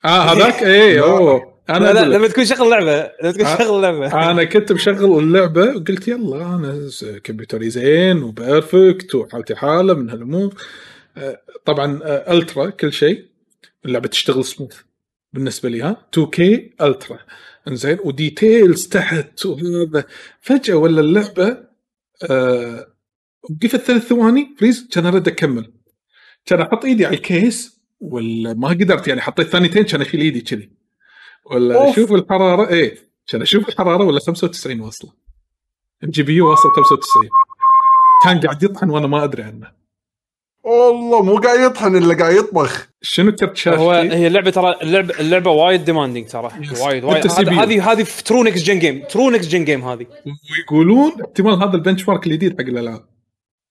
آه هذاك؟ لا. أوه. أنا لا لا. لما تكون شغل لعبه لما تكون. شغل لعبه أنا كنت مشغل اللعبة وقلت يلا أنا كمبيوتري زين و perfect وحالتي حالة من هالأمور. طبعا ultra كل شيء. اللعبة تشتغل سموث بالنسبة لي ها. 2K ultra. إنزين و details تحت وهذا. فجأة ولا اللعبة آه وقفت ثلاث ثواني freeze كان ارد أكمل. كان أحط إيدي على ال case ولا ما قدرت يعني حطيت ثانيتين كان اشيل إيدي كذي. ولا أوف. أشوف الحرارة إيه كان أشوف الحرارة ولا 95 واصله ال GPU واصل 95 كان قاعد يطحن وأنا ما أدري عنه والله مو قاعد يطحن إلا قاعد يطبخ شنو كرت هو شاشتي؟ هي اللعبة ترى اللعبة اللعبة وايد demanding ترى. وايد وايد هذه. هذه في true next gen game true next gen game هذه ويقولون احتمال هذا ال benchmark الجديد حق الألعاب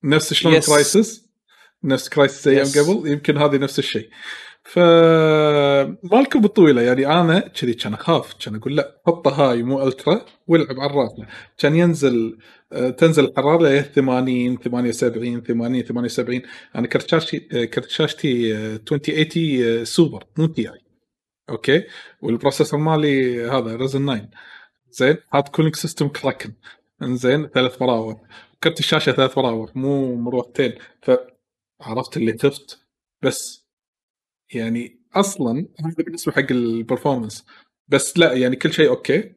نفس شلون. Crysis نفس Crysis أيام. قبل يمكن هذه نفس الشيء ف مالكم بالطويله يعني أنا كذي كان أخاف كان أقول لا حطه هاي مو ultra والعب على الرافله كان ينزل آه، تنزل الحراره ل 80 78 80 78 أنا كرت شاشتي كرت شاشتي آه، 2080 آه، سوبر مو Ti okay؟ وال processor مالي هذا Ryzen 9 زين؟ حاط cooling system Kraken. انزين ثلاث مراوح كرت الشاشه ثلاث مراوح مو مروحتين فعرفت اللي تفت بس يعني أصلا هذا بالنسبة حق ال performance بس لا يعني كل شيء okay.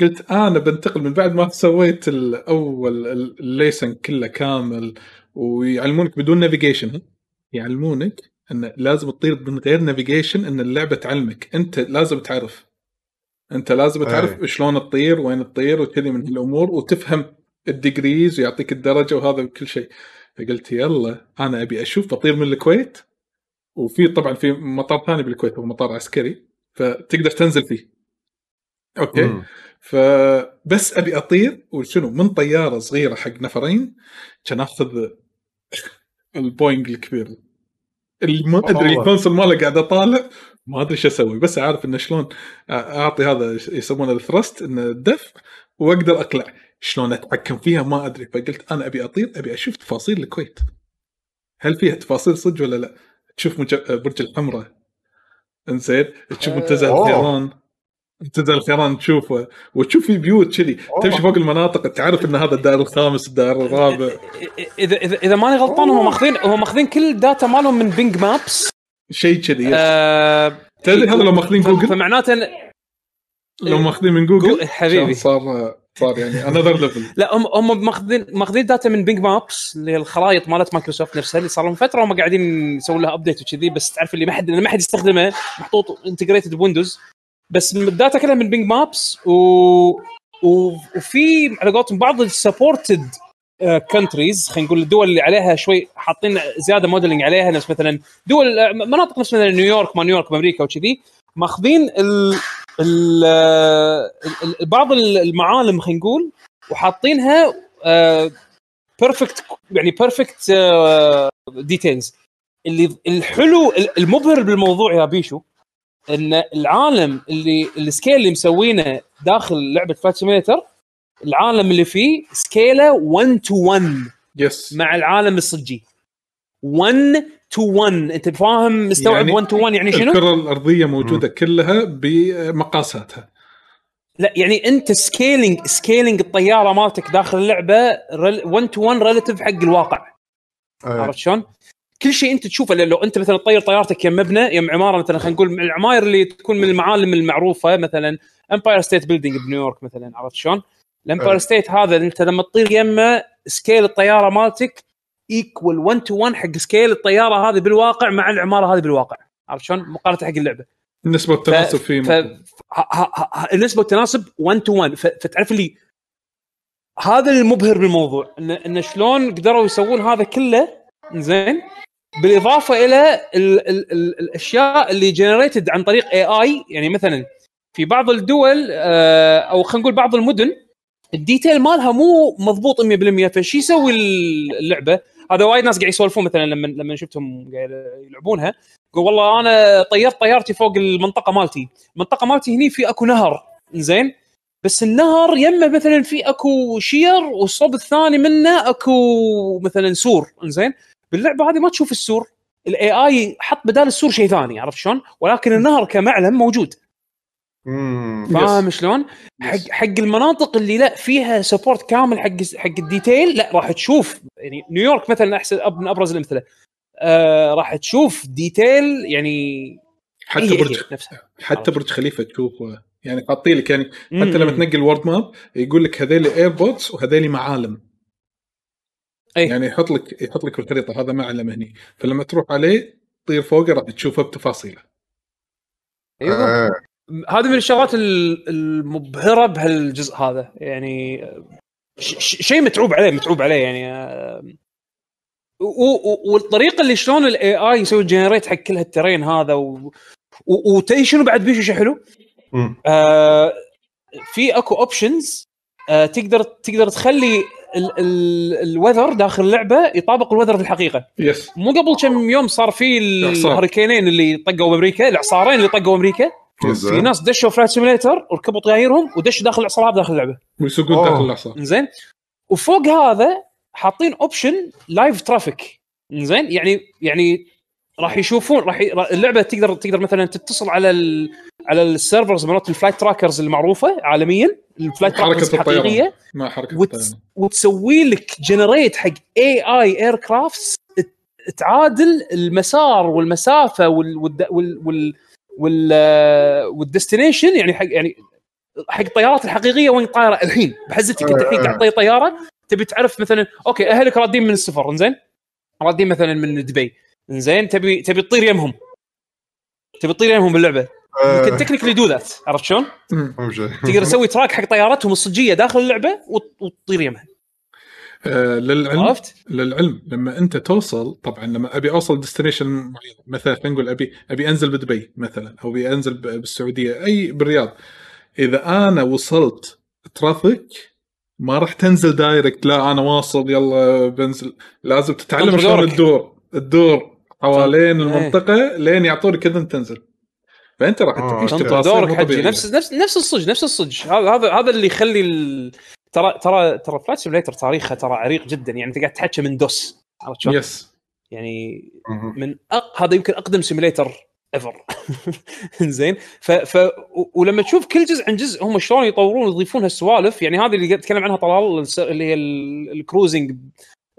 قلت أنا بنتقل من بعد ما سويت الأول ال lesson كله كامل ويعلمونك بدون navigation يعلمونك إن لازم تطير من غير navigation إن اللعبة تعلمك. أنت لازم تعرف. أنت لازم تعرف أي. شلون تطير وين تطير وكذي من الأمور وتفهم ال degrees ويعطيك الدرجة وهذا وكل شيء. فقلت يلا أنا أبي أشوف بطير من الكويت؟ وفي طبعا في مطار ثاني بالكويت هو مطار عسكري فتقدر تنزل فيه. okay؟ مم. فبس أبي أطير وشنو من طيارة صغيرة حق نفرين كان آخذ البوينج الكبير. اللي ما أدري والله. ال console ماله قاعد أطالع ما أدري شو أسوي بس عارف إنه شلون أعطي هذا يسمونه ال thrust إنه الدفع وأقدر أقلع. شلون أتحكم فيها؟ ما أدري. فقلت أنا أبي أطير أبي أشوف تفاصيل الكويت. هل فيها تفاصيل صدق ولا لا؟ تشوف مج... برج الحمراء. إنزين؟ تشوف منتزه أوه. الخيران. منتزه الخيران تشوفه. وتشوف في بيوت كذي. تمشي فوق المناطق. تعرف إن هذا الدائر الخامس الدائر الرابع. إذا إذا إذا ماني غلطان هم ماخذين هم ماخذين كل ال data مالهم من Bing Maps شيء كذي آه تدري هذا لو ماخذين جوجل فمعناته لو ماخذين من جوجل جو- حبيبي. صار؟ صار يعني. another level لا هم هم ماخذين ماخذين data من Bing Maps اللي هي الخرائط مالت مايكروسوفت نفسها اللي صار لهم فترة هم قاعدين يسوون لها update وكذي بس تعرف اللي ما حد ما حد يستخدمه محطوط integrated ب Windows بس ال data كلها من Bing Maps و... و... وفي على قولتهم بعض ال supported countries خلينا نقول الدول اللي عليها شوي حاطين زيادة modeling عليها نفس مثلا دول آه، مناطق نفس مثلا نيويورك ما نيويورك بامريكا وكذي ماخذين ال... بعض المعالم خلينا نقول وحاطينها perfect يعني perfect details اللي الحلو المبهر بالموضوع يا بيشو إن العالم اللي ال scale اللي مسوينه داخل لعبة Flight Simulator العالم اللي فيه scale ـه 1 to 1 yes مع العالم الصجي. 1 to 1 انت فاهم مستوعب يعني 1 to 1 يعني شنو؟ الكرة الأرضية موجودة كلها بمقاساتها لا يعني انت scaling scaling الطيارة مالتك داخل اللعبة 1 to 1 relative حق الواقع أي. عرفت شلون؟ كل شيء انت تشوفه لو انت مثلا تطير طيارتك يم مبنى يم عماره مثلا خلينا نقول العماير اللي تكون من المعالم المعروفة مثلا Empire State Building بنيويورك مثلا عرفت شلون؟ ال Empire. State هذا انت لما تطير يمه scale الطيارة مالتك equal 1 to 1 حق scale الطيارة هذه بالواقع مع العمارة هذه بالواقع. عرفت شلون؟ مقارنة حق اللعبة. النسبة والتناسب فيه ف... ه- ه- ه- النسبة والتناسب 1 to 1 ف... فتعرف لي هذا المبهر بالموضوع ان إن شلون قدروا يسوون هذا كله؟ زين بالإضافة إلى ال... ال... ال... الأشياء اللي generated عن طريق AI يعني مثلا في بعض الدول آه، أو خلينا نقول بعض المدن ال detail مالها مو مضبوط 100% فشي يسوي اللعبة؟ هذا وايد ناس قاعد يسولفون مثلا لما لما شفتهم قاعد يلعبونها يقول والله أنا طيرت طيارتي فوق المنطقة مالتي. المنطقة مالتي هني في أكو نهر. زين بس النهر يمه مثلا في أكو شجر والصوب الثاني منه أكو مثلا سور. زين باللعبة هذه ما تشوف السور. ال AI حط بدال السور شيء ثاني عرفت شلون؟ ولكن النهر كمعلم موجود. فاهم شلون؟ حق حق المناطق اللي لا فيها support كامل حق حق ال detail لا راح تشوف يعني نيويورك مثلا أحسن من أبرز الأمثلة. آه راح تشوف detail يعني حتى هي- هي برج نفسها. حتى برج خليفة تشوفه. يعني حاطين لك يعني. حتى لما تنقل ال world map يقول لك هذيلي airports وهذيلي معالم. أي. يعني يحط لك يحط لك بالخريطه هذا معلم هني. فلما تروح عليه تطير فوقه راح تشوفه بتفاصيله. أيوه. آه، هذه من الشغلات ال- المبهرة بهالجزء هذا. يعني شيء متعوب عليه متعوب عليه يعني. والطريقة اللي شلون ال AI يسوي generate حق كل هال terrain هذا و- و- وتدري شنو بعد بيشو شيء حلو؟ آه في اكو options آه تقدر تقدر تخلي ال- ال- ال weather داخل اللعبة يطابق ال weather في الحقيقة. yes مو قبل كم يوم صار في. ال hurricane ـين اللي طقوا أمريكا الإعصارين اللي طقوا أمريكا في. ناس دشوا Flight Simulator وركبوا طيايرهم ودشوا داخل الاعصارات داخل اللعبة. ويسوقون. داخل الاعصار زين وفوق هذا حاطين option live traffic زين يعني يعني راح يشوفون راح ي... اللعبة تقدر تقدر مثلا تتصل على ال... على ال servers مالت ال flight trackers المعروفة عالميا. ال flight trackers الحقيقية. مع حركة وت... الطيران وتسوي لك generate حق AI aircrafts تعادل المسار والمسافة وال وال وال, وال... وال... وال destination يعني حق يعني حق الطيارات الحقيقية وين طايرة الحين. بحزتك أنت الحين قاعد تطير طيارة تبي تعرف مثلا okay أهلك رادين من السفر إنزين؟ رادين مثلا من دبي إنزين؟ تبي تبي تطير يمهم. تبي تطير يمهم باللعبة. you can technically do that عرفت شلون؟ تقدر تسوي track حق طيارتهم الصجية داخل اللعبة وت- وتطير يمها. آه للعلم. عرفت؟ للعلم. لما أنت توصل طبعا لما أبي أوصل destination معين مثلا خلينا نقول أبي أبي أنزل بدبي مثلا أو أبي أنزل ب- بالسعودية أي بالرياض. إذا أنا وصلت traffic ما راح تنزل direct لا أنا واصل يلا بنزل. لازم تتعلم شلون. تدور تدور حوالين إيه. المنطقة لين يعطونك اذن تنزل. فأنت راح آه، تعيش دورك حجي. نفس نفس نفس الصج نفس الصج. هذا هذا هذا اللي يخلي ال... ترى ترى ترى Flight Simulator تاريخه ترى عريق جدا. يعني أنت قاعد تحكي من DOS عرفت شلون؟ yes يعني. من أق... هذا يمكن أقدم simulator ايفر زين ف... ف... ولما تشوف كل جزء عن جزء هم شلون يطورون ويضيفون هالسوالف يعني هذه اللي اتكلم عنها طلال اللي هي ال- cruising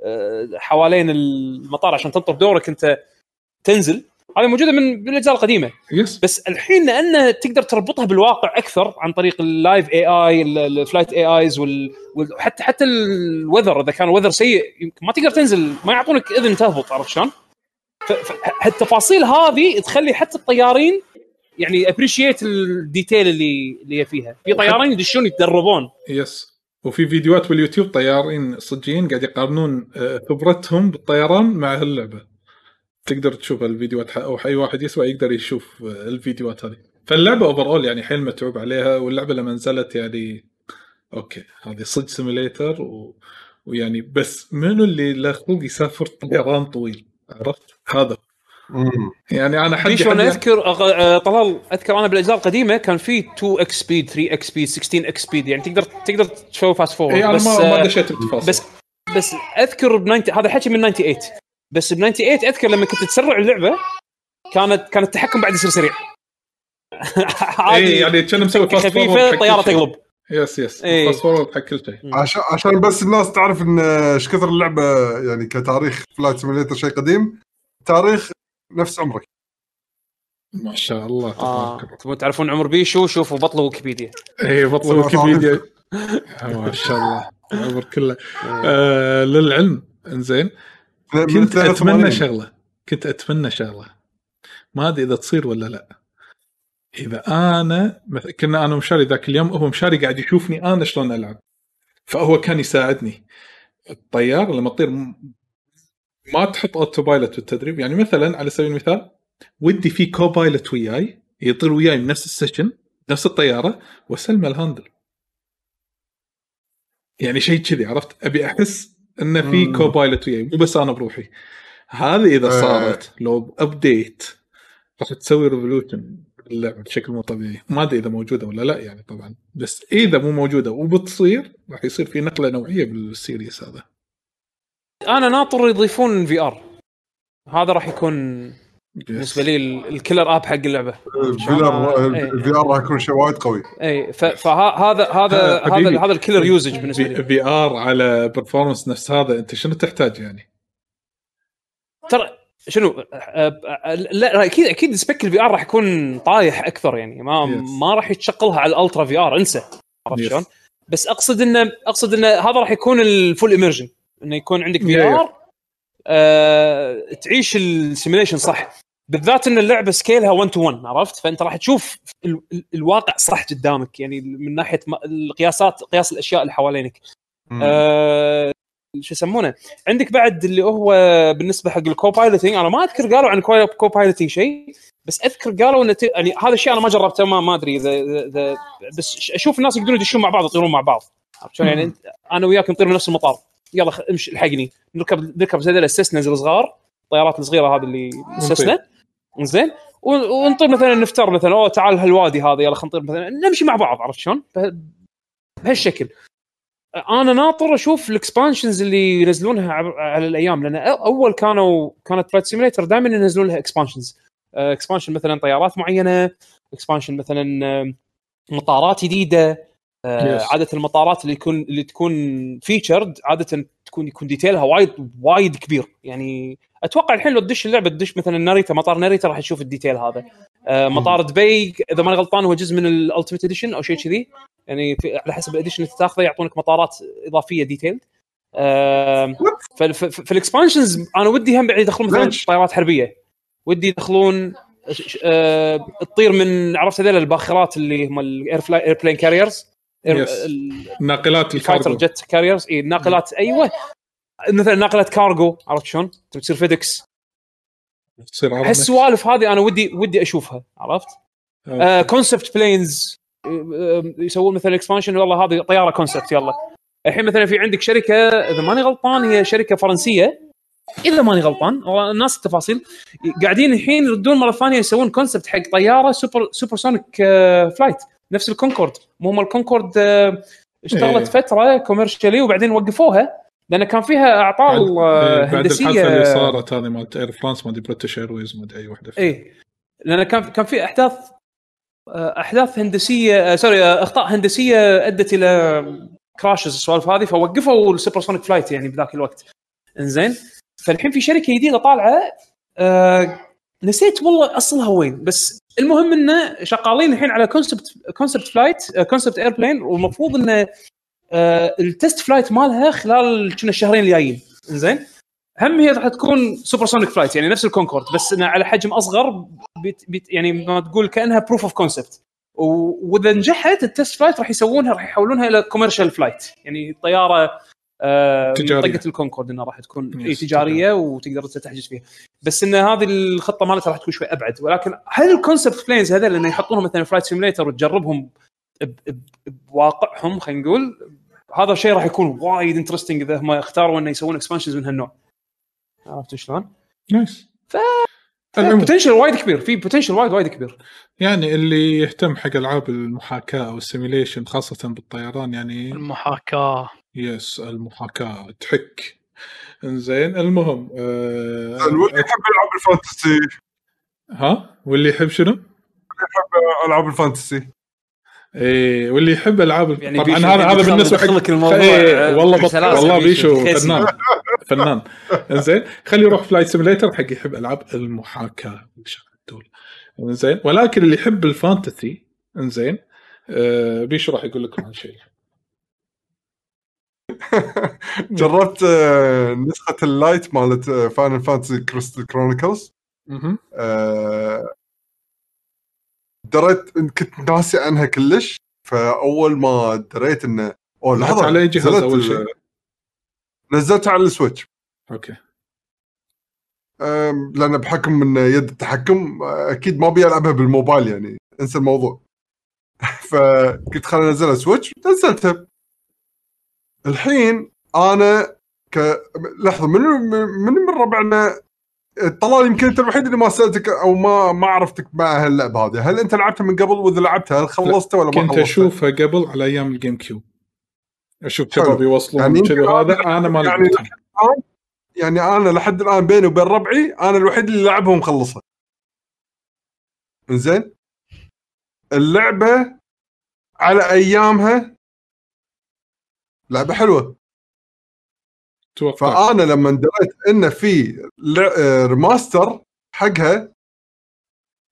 آه، حوالين المطار عشان تنطر دورك أنت تنزل. هذه موجودة من الأجزاء القديمة. yes بس الحين لأنه تقدر تربطها بالواقع أكثر عن طريق ال live اي اي ال flight اي ايز وحتى حتى ال weather إذا كان weather سيء يمكن ما تقدر تنزل ما يعطونك إذن تهبط عرفت شلون؟ ف- ف- التفاصيل هذه تخلي حتى الطيارين يعني appreciate ال detail اللي اللي فيها. في طيارين يدشون يتدربون. yes وفي فيديوهات باليوتيوب طيارين صجيين قاعد يقارنون آه، خبرتهم بالطيران مع هاللعبة. تقدر تشوف الفيديوهات أو أي واحد يسوى يقدر يشوف الفيديوهات هذه. فاللعبة overall يعني حيل متعوب عليها واللعبة لما نزلت يعني okay هذه صج simulator و... ويعني بس منو اللي له خلق يسافر طيران طويل؟ عرفت؟ هذا. مم. يعني أنا حد أنا أذكر أغ- آه، طلال أذكر أنا بالأجزاء القديمة كان في 2 x speed 3 x speed 16 x speed يعني تقدر تقدر تسوي fast forward بس ما ما آه، دشيت بتفاصيل بس بس أذكر ب 90 هذا حكي من 98 بس ب 98 أذكر لما كنت تسرع اللعبة كانت كان التحكم بعد يصير سريع. اي عادي يعني كان مسوي fast خفيفة الطيارة. تقلب يس يس. فاست فورورد حق كل شيء. عشان عشان بس الناس تعرف إن إيش كثر اللعبة يعني كتاريخ Flight Simulator شيء قديم تاريخ نفس عمرك. ما شاء الله آه. تبارك الله. تبون تعرفون عمر بيشو شوفوا بطل ويكيبيديا. اي بطل ويكيبيديا. ما شاء الله العمر كله. آه للعلم. إنزين. كنت 82. أتمنى شغلة. كنت أتمنى شغلة. ما أدري إذا تصير ولا لا. إذا أنا كنا أنا ومشاري ذاك اليوم هو مشاري قاعد يشوفني أنا شلون ألعب. فهو كان يساعدني. الطيار لما تطير ما تحط autopilot بالتدريب. يعني مثلا على سبيل المثال ودي في co-pilot وياي يطير وياي من نفس ال session نفس الطيارة واسلمه ال handle. يعني شيء كذي عرفت؟ أبي أحس إنه في مم. co-pilot وياي مو بس أنا بروحي. هذه إذا آه. صارت لو update راح تسوي revolution باللعبة بشكل مو طبيعي. ما أدري إذا موجودة ولا لا يعني طبعا. بس إذا مو موجودة وبتصير راح يصير في نقلة نوعية بال series هذا. أنا ناطر يضيفون VR هذا راح يكون بالنسبة لي ال- ال killer app حق اللعبة. الفي ار راح يكون شيء وايد قوي اي فهذا هذا. هذا هذا ال killer usage بالنسبة لي VR على performance نفس هذا أنت شنو تحتاج يعني؟ ترى شنو أه، أه، لا أكيد أكيد spec ال VR راح يكون طايح أكثر يعني ما Yes. ما راح يتشغلها على ال ultra VR انسى عرفت Yes. شلون؟ بس أقصد انه أقصد إنه هذا راح يكون ال full immersion إنه يكون عندك V. R آه تعيش ال simulation صح. بالذات إن اللعبة scale ها 1 to 1 عرفت؟ فأنت راح تشوف ال- ال- الواقع صح قدامك يعني من ناحية القياسات قياس الأشياء اللي حوالينك. آه شو يسمونه؟ عندك بعد اللي هو بالنسبة حق ال co-piloting أنا ما أذكر قالوا عن co-piloting شيء بس أذكر قالوا انه يعني هذا الشيء أنا ما جربته ما, ما أدري اذا إذا- إذا بس أشوف الناس يقدرون يدشون مع بعض يطيرون مع بعض. عرفت شلون؟ يعني أنا وياك نطير من نفس المطار. يلا امشي الحقني نركب نركب زي السسنا الصغار الطيارات الصغيرة هذه اللي السسنا زين. ونطير مثلا نفتر مثلا أوه تعال هالوادي هذا يلا خلينا نطير مثلا. نمشي مع بعض عرفت شلون؟ به- بهالشكل. أنا ناطر أشوف ال expansions اللي ينزلونها على الأيام لأن أول كانوا كانت Flight Simulator دائما ينزلون لها expansions. expansion مثلا طيارات معينة expansion مثلا مطارات جديدة. آه، Yes. عادة المطارات اللي يكون اللي تكون featured عادة تكون يكون detail ها وايد وايد كبير. يعني أتوقع الحين لو تدش اللعبة تدش مثلا ناريتا مطار ناريتا راح تشوف ال detail هذا. آه، مطار دبي إذا ماني غلطان هو جزء من ال ultimate edition أو شيء كذي. يعني في على حسب ال edition اللي تاخذه يعطونك مطارات إضافية detailed فال expansions أنا ودي هم بعد يدخلون مثلا؟ طيارات حربية. ودي يدخلون آه، تطير من عرفت هذول الباخرات اللي هم ال airplane carriers ناقلات ال cargo. jet carriers اي ناقلات أيوه. مثلا ناقلة كارغو عرفت شلون؟ تبي تصير فيدكس. تصير. هالسوالف هذه أنا ودي ودي أشوفها عرفت؟ concept planes يسوون مثلا expansion والله هذه طيارة concept يلا. الحين مثلا في عندك شركة إذا ماني غلطان هي شركة فرنسية. إذا ماني غلطان والله الناس التفاصيل. قاعدين الحين يردون مرة ثانية يسوون concept حق طيارة super supersonic آه، flight نفس الكونكورد. مو هم الكونكورد آه، اشتغلت إيه. فترة commercially وبعدين وقفوها لأن كان فيها أعطال آه، إيه، بعد هندسية. الحادثة اللي صارت هذه مالت اير فرانس ما ادري بريتش ايرويز ما ادري أي وحدة. إيه. لأن كان كان في أحداث آه، أحداث هندسية sorry أخطاء هندسية أدت إلى crashes السوالف هذه فوقفوا ال supersonic flight يعني بذاك الوقت. إنزين. فالحين في شركة جديدة طالعة آه نسيت والله أصلها وين بس المهم إنه شغالين الحين على concept concept flight concept airplane والمفروض إنه آه ال test flight مالها خلال كنا الشهرين الجايين. إنزين؟ هم هي راح تكون supersonic flight يعني نفس الكونكورد بس انها على حجم أصغر بيت بيت يعني ما تقول كأنها proof of concept وإذا نجحت ال test flight راح يسوونها راح يحولونها إلى commercial flight يعني طيارة تجارية. طقه الكونكورد إنها راح تكون إي yes، تجارية وتقدر انت تحجز فيها. بس إن هذه الخطة مالتها راح تكون شوي أبعد. ولكن هل ال concept planes هذول إنه يحطونهم مثلا flight simulator وتجربهم بواقعهم خلينا نقول هذا الشيء راح يكون وايد interesting إذا هم اختاروا إنه يسوون expansions من هالنوع. عرفت شلون؟ nice. ف- potential وايد كبير في potential وايد وايد كبير. يعني اللي يهتم حق ألعاب المحاكاة أو ال simulation خاصة بالطيران يعني المحاكاة. yes المحاكاة تحك. إنزين المهم آه واللي يحب العاب ال fantasy. ها؟ واللي يحب شنو؟ ألعاب ال fantasy. إيه واللي يحب ألعاب يعني طبعا هذا هذا يدخل- بالنسبة حق الموضوع، إيه آه، والله بط... والله بيشو، بيشو. فنان. فنان. إنزين خليه يروح flight simulator حق يحب ألعاب المحاكاة دول. إنزين ولكن اللي يحب ال fantasy إنزين آه بيشو راح يقول لكم عن شيء. جربت آه، نسخة ال lite مالت Final Fantasy Crystal Chronicles. دريت كنت ناسي عنها كلش فأول ما دريت إنه أوه لحظة على أي جهاز ال- شيء؟ نزلتها على ال Switch. okay. لأن بحكم من يد التحكم أكيد ما أبي ألعبها بالموبايل يعني انسى الموضوع. فقلت خليني أنزلها Switch نزلتها. الحين أنا ك لحظة من من من ربعنا؟ طلال يمكن أنت الوحيد اللي ما سألتك أو ما ما عرفتك مع هاللعبة هذه. هل أنت لعبتها من قبل وإذا لعبتها هل خلصتها ولا ما كنت خلصتها؟ أشوفها قبل على أيام الجيم كيوب أشوف. شباب يوصلون يعني كذي أنا- أنا ما يعني لعبتهم يعني أنا لحد الآن بيني وبين ربعي أنا الوحيد اللي لعبها ومخلصها. زين اللعبة على أيامها لعبة حلوة. توقع فأنا لما دريت انه في لع- آه، remaster حقها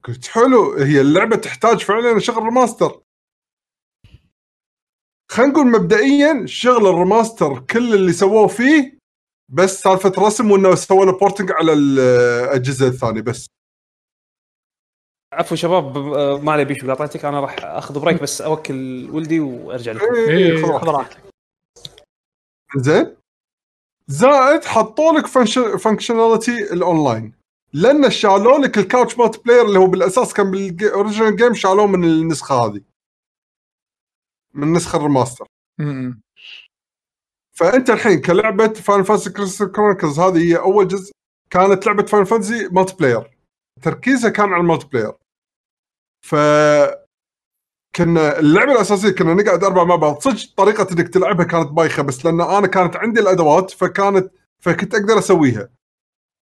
قلت حلو هي اللعبة تحتاج فعلا شغل remaster خلينا نقول مبدئيا شغل ال remaster كل اللي سووه فيه بس سالفة رسم وإنه سووا له porting على الاجهزه الثانية بس. عفوا شباب آه، ما علي بيشو قاطعتك أنا راح أخذ break بس أوكل ولدي وأرجع لكم. إيه، إيه. خذ راحتك. زين؟ زائد حطوا لك functionality ال online لأن شالوا لك ال couch multiplayer اللي هو بالأساس كان بال original game شالوه من النسخة هذه. من النسخه ال remaster. فأنت الحين كلعبة Fantasy Crystal Chronicles هذه هي أول جزء. كانت لعبة Final Fantasy multiplayer تركيزها كان على ال multiplayer. ف كنا اللعبة الأساسية كنا نقعد اربعه مع بعض. صدق طريقه إنك تلعبها كانت بايخة بس لأن أنا كانت عندي الأدوات فكانت فكنت أقدر أسويها.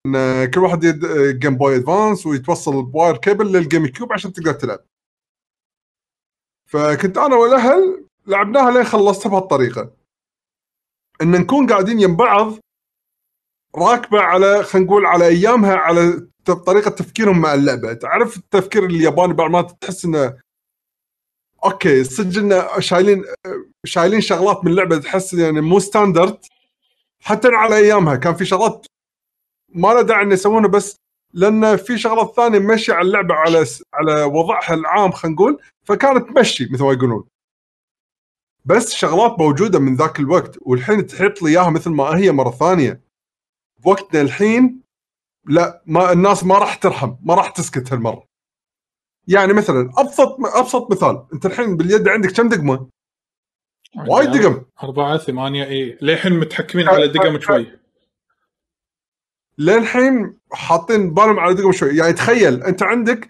إن كل واحد يد Game Boy Advance ويتوصل ب wire cable لل GameCube عشان تقدر تلعب. فكنت أنا والأهل لعبناها لين خلصتها بهالطريقة. إن نكون قاعدين يم بعض راكبة على خلينا نقول على أيامها على طريقة تفكيرهم مع اللعبة. تعرف التفكير الياباني بعض ما تحس إنه okay صدق إنه شايلين شايلين شغلات من اللعبة تحس يعني مو standard حتى على أيامها كان في شغلات ما له داعي ان يسوونها بس لأن في شغلات ثانية ماشيه على اللعبة على على وضعها العام خلينا نقول. فكانت تمشي مثل ما يقولون. بس شغلات موجودة من ذاك الوقت والحين تحط لي إياها مثل ما هي مرة ثانية. بوقتنا الحين لا ما الناس ما راح ترحم ما راح تسكت هالمرة. يعني مثلا أبسط أبسط مثال. أنت الحين باليد عندك كم دقمة؟ وايد دقم. أربعة ثمانية إي. للحين متحكمين على دقم شوي. للحين حاطين بالهم على دقم شوي. يعني تخيل أنت عندك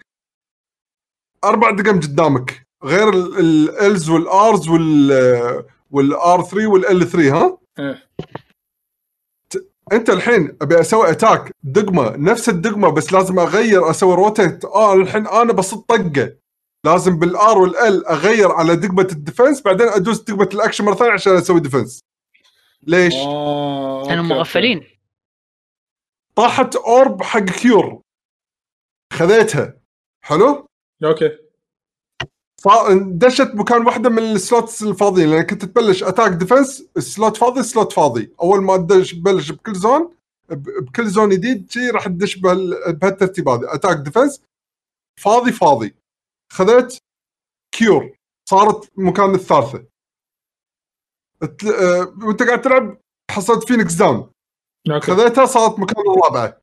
أربع دقم قدامك غير الالز والارز وال والار 3 والال 3 ها؟ إيه. انت الحين ابي أسوي attack. دقمة نفس الدقمة بس لازم اغير أسوي روتيت. آه الحين أنا بصد طقة. لازم بال R وال L اغير على دقمة ال defense بعدين ادوس دقمة الاكشن مرة ثانية عشان أسوي defense. ليش؟ آه كانوا okay، مغفلين. طاحت orb حق cure. خذيتها. حلو؟ صار دشت مكان واحدة من ال slots الفاضيين لأن كنت تبلش attack defense slot فاضي slot فاضي. أول ما تدش تبلش بكل zone بكل zone جديد شي راح تدش بهال- بهالترتيب هذا. attack defense فاضي فاضي. خذيت cure صارت مكان الثالثة. آه، وأنت قاعد تلعب حصلت phoenix down. خذيتها صارت مكان الرابعة.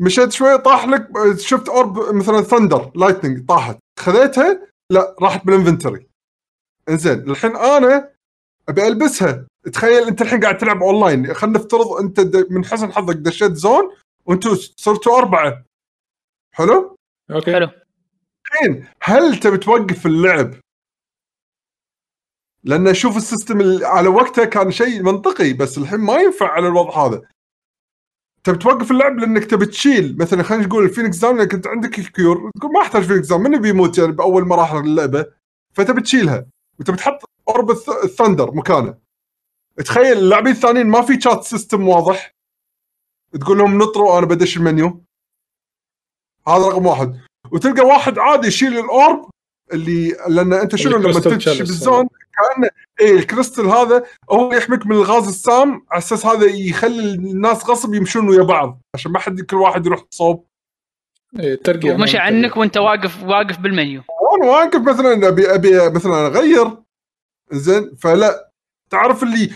مشيت شوي طاح لك شفت orb مثلا thunder lightning طاحت. خذيتها لا راحت بال inventory إنزين الحين أنا أبي ألبسها. تخيل أنت الحين قاعد تلعب اونلاين خلينا نفترض أنت د- من حسن حظك دشيت zone وأنتم صرتوا أربعة. حلو؟ okay. حلو. الحين هل تبي توقف اللعب؟ لأن أشوف ال system على وقته كان شيء منطقي بس الحين ما ينفع على الوضع هذا. تبي توقف اللعب لأنك تبي تشيل. مثلا خلينا نقول ال phoenix down انك انت عندك cure تقول ما أحتاج phoenix down من بيموت يعني بأول مراحل اللعبة فتبي تشيلها. وتبي تحط orb الث- ال thunder مكانه. تخيل اللاعبين الثانيين ما في chat system واضح. تقول لهم نطروا أنا بدش المنيو. هذا رقم واحد. وتلقى واحد عادي يشيل ال orb اللي لأن أنت شنو لما تدش بال zone كانه اي الكريستال هذا هو يحميك من الغاز السام على أساس هذا يخلي الناس غصب يمشون ويا بعض عشان ما حد كل واحد يروح صوب. إيه ترقية ومشى عنك وأنت واقف واقف بالمنيو. وأنا واقف مثلا أبي أبي مثلا أغير. زين فلا تعرف اللي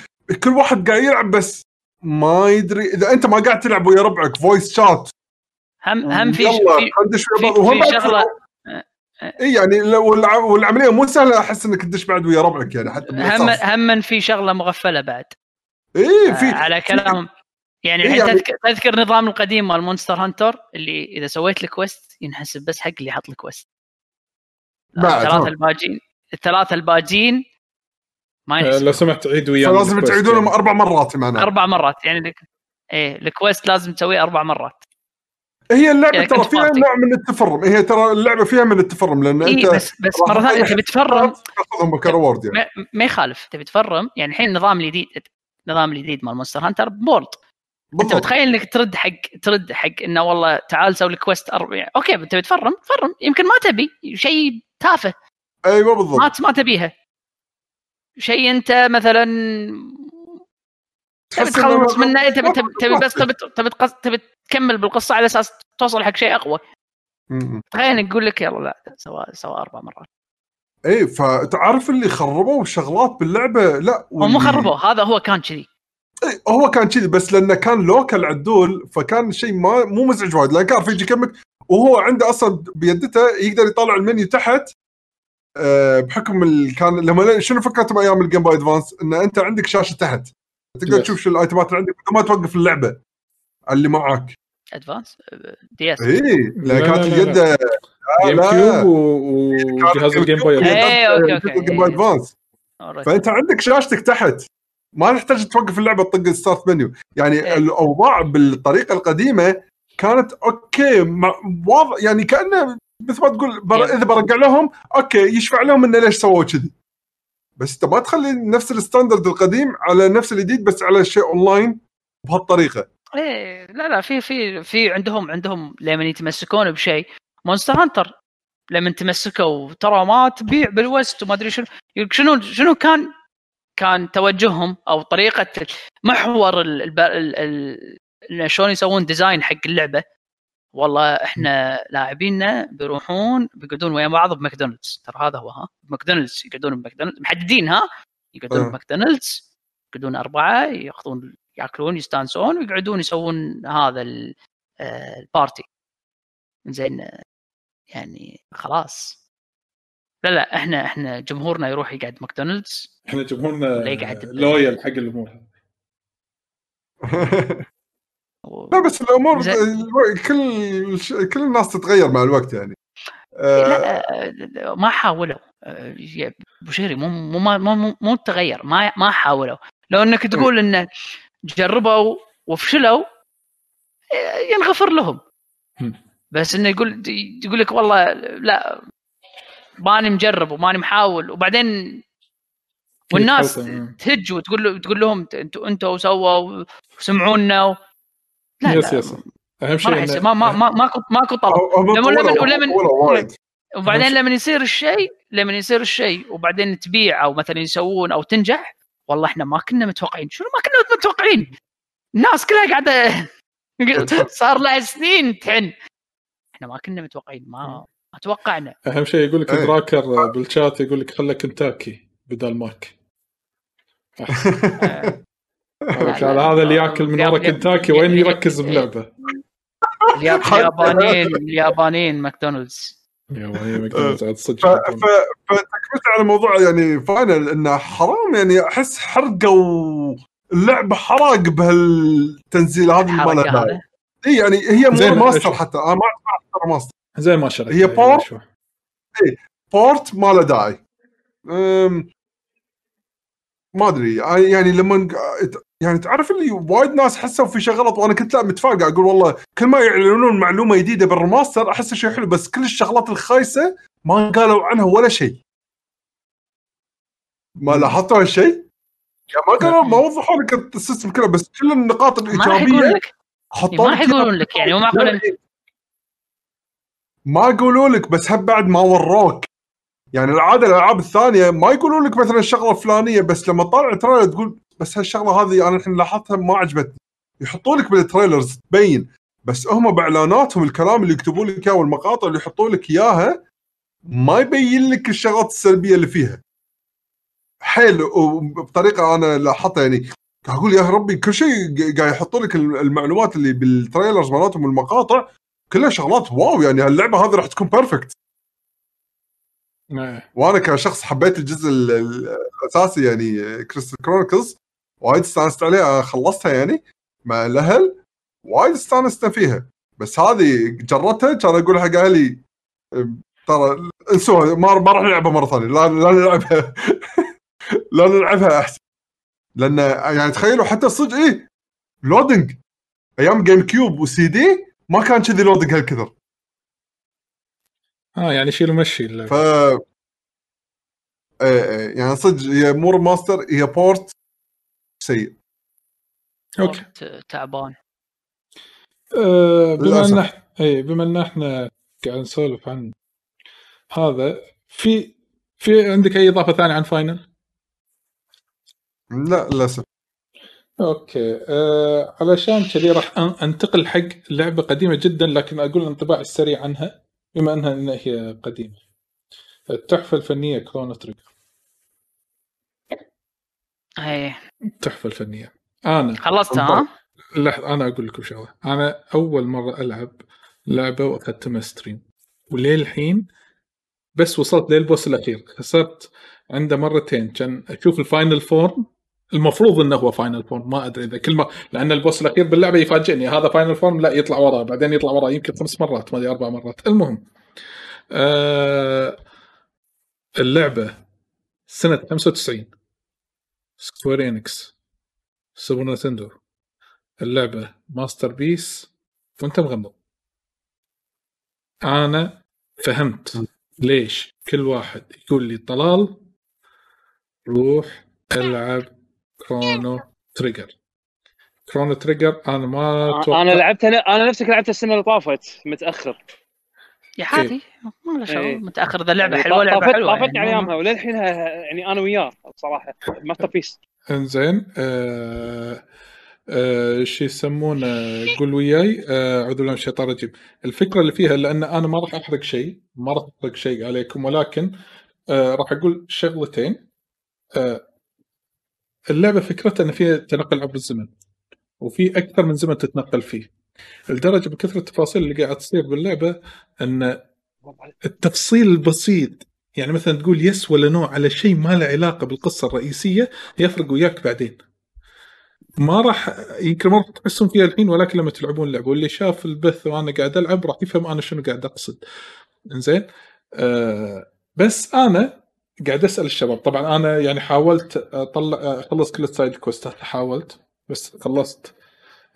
كل واحد قاعد يلعب بس ما يدري إذا أنت ما قاعد تلعب ويا ربعك voice chat هم هم في في في- في شغلة- اي يعني والعملية مو سهلة أحس إنك تدش بعد ويا ربعك يعني حتى هم هم في شغلة مغفلة بعد. اي في آه، على كلامهم. يعني إيه الحين يعني- تذكر, تذكر النظام القديم مال مونستر هانتر اللي إذا سويت لك quest ينحسب بس حق اللي حط لك quest بعد، الثلاثه ها. الباجين الثلاثه الباجين ما آه، ينحسب. لو سمحت عيد ويانا فلازم ال quest تعيدونهم يعني. أربع مرات معناها أربع مرات يعني لك إيه ال quest لازم تسويه أربع مرات. هي اللعبة يعني ترى فيها. نوع من التفرم. هي ترى اللعبة فيها من التفرم لأن اي أنت بس بس مرة ثانية تبي تفرم؟ تاخذهم ك reward يعني. ما, ما يخالف تبي تفرم؟ يعني الحين النظام الجديد النظام الجديد مال مونستر هانتر وورلد. أنت بالضبط. متخيل إنك ترد حق ترد حق إنه والله تعال سوي لك quest أربع okay تبي تفرم؟ فرم يمكن ما تبي شيء تافه. أيوه ما بالضبط ما تبيها. شيء أنت مثلا تبي تخلص منه؟ تبي تبي, بس تبي تبي تبي تكمل بالقصة على أساس توصل حق شيء أقوى. تخيل يقول لك يلا لا سوا سوا أربع مرات. إي فتعرف اللي خربوا شغلات باللعبة؟ لا هم مو خربوا هذا هو كان كذي. إيه، هو كان كذي بس لأنه كان لوكال عدول فكان شيء ما مو مزعج وايد. لأن كان يجي يكمك وهو عنده أصلا بيدته يقدر يطلع المنيو تحت آه، بحكم ال... كان لما شنو فكرته بأيام الجيم بوي ادفانس إن أنت عندك شاشة تحت. تقدر. تشوف شو ال item ات اللي عندك ما توقف اللعبة اللي معاك ادفانس دي اس اي لا، كانت اليد لا، جيم لا. كيوب و- وجهاز الجيم بوي okay. الجيم بوي أدفانس. فأنت عندك شاشتك تحت. ما تحتاج توقف اللعبة تطق ال start menu يعني إيه. الأوضاع بالطريقة القديمة كانت okay واضح يعني كأنه مثل ما تقول بر... إيه. إذا برجع لهم okay يشفع لهم إنه ليش سووا كذي. بس انت ما تخلي نفس ال standard القديم على نفس الجديد بس على شيء اونلاين بهالطريقة. إيه لا لا في في في عندهم عندهم لما يتمسكون بشيء. مونستر هانتر لما تمسكوا ترى ما تبيع بالوست وما أدري شنو. شنو شنو كان؟ كان توجههم أو طريقة محور شلون يسوون design حق اللعبة. والله إحنا لاعبيننا بيروحون بيقعدون ويا بعض بماكدونالدز. ترى هذا هو ها؟ بماكدونالدز يقعدون بماكدونالدز محددين ها؟ يقعدون آه. بماكدونالدز يقعدون أربعة ياخذون ياكلون يستانسون ويقعدون يسوون هذا آه، ال party. زين يعني خلاص. لا لا إحنا إحنا جمهورنا يروح يقعد ماكدونالدز. إحنا جمهورنا يقعد لويال حق الأمور. لا بس الأمور كل كل الناس تتغير مع الوقت يعني. آه، لا آه، ما حاولوا. آه، يا ابو شيري مو مو مو مو, تغير. ما ما حاولوا. لو إنك تقول انه جربوا وفشلوا آه، ينغفر لهم. هم. بس إنه يقول يقول لك والله لا ماني مجرب وماني محاول. وبعدين والناس يتحوطن. تهج وتقول له تقول لهم أنتوا أنتوا سووا وسمعونا. لا يس لا. يس. أهم ما شيء يصير. ما ما ما ماكو ماكو طلب. لما- لما- لما- وايد. وبعدين لما يصير الشيء لما يصير الشيء وبعدين تبيع أو مثلا يسوون أو تنجح والله إحنا ما كنا متوقعين. شنو ما كنا متوقعين؟ الناس كلها قاعدة صار لها سنين تحن. إحنا ما كنا متوقعين. ما ما توقعنا. أهم شيء يقول لك إيه. دراكر بالشات يقول لك خله كنتاكي بدل ماك. عشان هذا اللي يأكل من ورا كنتاكي وين يركز بلعبة؟ الياب- اليابانيين اليابانيين ماكدونالدز. يا وهي ماكدونالدز عاد ف صدق ف فتكملت على موضوع يعني final إنه حرام يعني أحس حرقوا اللعبة حرق بهالتنزيل هذا ما له الحركه داعي إي يعني هي مو ماستر. حتى أنا ما اعتبرها ماستر. زي ما شريت. هي باور؟ port ما له داعي. ما أدري. يعني لما يعني تعرف اللي وايد ناس حسوا في شيء غلط وأنا كنت لا متفاجئ أقول والله كل ما يعلنون معلومة جديدة بال remaster أحس شيء حلو بس كل الشغلات الخايسة ما قالوا عنها ولا شيء. ما لاحظتوا هالشيء؟ يعني ما قالوا ما وضحوا لك ال system كله بس كل النقاط ما راح يقولون الإيجابية ما راح لك يقولون لك يعني مو معقول إن- ما يقولوا لك بس هم بعد ما وروك. يعني العادة الألعاب الثانية ما يقولوا لك مثلا الشغلة الفلانية بس لما تطالع ال trailer تقول بس هالشغلة هذه أنا الحين لاحظتها ما عجبتني. يحطوا لك بال trailers تبين بس هم بإعلاناتهم الكلام اللي يكتبوا لك إياه والمقاطع اللي يحطوا لك إياها ما يبين لك الشغلات السلبية اللي فيها. حيل وبطريقة أنا لاحظتها يعني أقول يا ربي كل شيء قاعد يحطوا لك المعلومات اللي بال trailers مالتهم والمقاطع كلها شغلات wow يعني هاللعبة هذه راح تكون perfect إيه. وأنا كشخص حبيت الجزء ال- ال- الأساسي يعني كريستال كرونيكلز وايد استانست عليها. خلصتها يعني مع الأهل وايد استانست فيها. بس هذه جربتها كان أقول حق أهلي ترى انسوها ما راح نلعبها مرة ثانية. لا لا نلعبها. لا نلعبها أحسن. لأن يعني تخيلوا حتى صدق إيه loading أيام جيم كيوب وسي دي ما كان كذي loading هالكثر. آه يعني شيل ومشي. ف. إيه إيه يعني صدق هي مو ماستر هي port سيء. okay. تعبان. آه، بما. إن إحنا اي بما إن إحنا قاعد نسولف عن هذا في في عندك أي إضافة ثانية عن Final؟ لا للأسف. okay. آه علشان كذي راح أن- أنتقل حق لعبة قديمة جدا لكن أقول الانطباع السريع عنها بما إنها إن هي قديمة. التحفة الفنية Chrono Trigger إيه. التحفة الفنية. أنا خلصتها ها؟ لحظة أنا أقول لكم شغلة. أنا أول مرة ألعب لعبة واخذتها stream وللحين بس وصلت لل boss الأخير. خسرت عنده مرتين. كان أشوف ال final form. المفروض إنه هو final form. ما أدري إذا كل ما لأن ال boss الأخير باللعبة يفاجئني. هذا final form؟ لا يطلع وراه. بعدين يطلع وراه يمكن خمس مرات ما أدري أربع مرات. المهم آه اللعبة سنة 95 Square Enix Super Nintendo اللعبة masterpiece وانت مغمض. أنا فهمت ليش كل واحد يقول لي طلال روح العب Chrono Trigger Chrono Trigger أنا ما أتوقع أنا لعبتها أنا نفسك لعبت السنة اللي طافت متأخر. يا عادي ما له شغل إيه. متأخر إذا لعبة يعني حلوة لعبة حلوة طافتني على يعني. أيامها وللحين يعني أنا وياه بصراحه masterpiece إنزين آه آه شو يسمونه؟ قول وياي. آه أعوذ بالله من الشيطان الرجيم. الفكرة اللي فيها لأن أنا ما راح أحرق شيء ما راح أحرق شيء عليكم ولكن آه راح أقول شغلتين. آه اللعبة فكرتها إن فيها تنقل عبر الزمن وفي أكثر من زمن تتنقل فيه. لدرجة من كثرة التفاصيل اللي قاعد تصير باللعبة أن التفصيل البسيط يعني مثلا تقول yes ولا no على شيء ما له علاقة بالقصة الرئيسية يفرق وياك بعدين. ما راح يمكن ما راح تحسون فيها الحين ولكن لما تلعبون اللعبه واللي شاف البث وأنا قاعد ألعب راح يفهم أنا شنو قاعد أقصد. إنزين؟ آه بس أنا قاعد أسأل الشباب. طبعا أنا يعني حاولت أطلع أخلص كل ال side quest ات حاولت بس خلصت.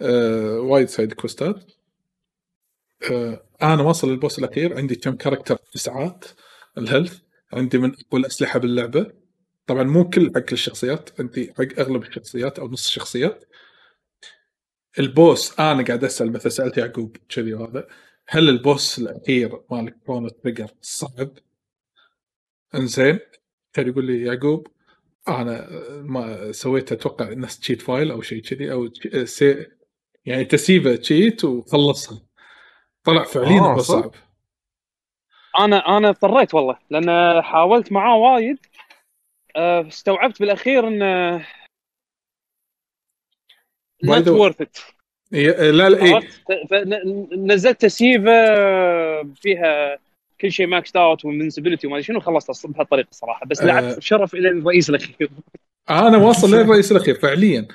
آه وايد side quest ات. آه أنا واصل لل boss الاخير عندي كم character تسعات ال health. عندي من اقوى الاسلحة باللعبة. طبعا مو كل حق كل الشخصيات عندي حق اغلب الشخصيات أو نص الشخصيات. ال boss أنا قاعد اسأل مثلا سألت يعقوب كذي وهذا هل ال boss الأخير مال Chrono Trigger صعب؟ انزين. كان يقول لي يعقوب أنا ما سويت أتوقع نفس cheat file أو شيء كذي أو save يعني تسيفه cheat وخلصها. طلع فعليا آه،؟ صعب. أنا أنا اضطريت والله لأن حاولت معاه وايد. آه، استوعبت بالأخير انه not worth it لا لا إيه. نزلت تسيفه فيها كل شيء max out و invincibility وما أدري شنو خلصت بهالطريقة الصراحه بس. لعبت شرف إلى الرئيس الأخير. أنا واصل للرئيس الأخير فعليا.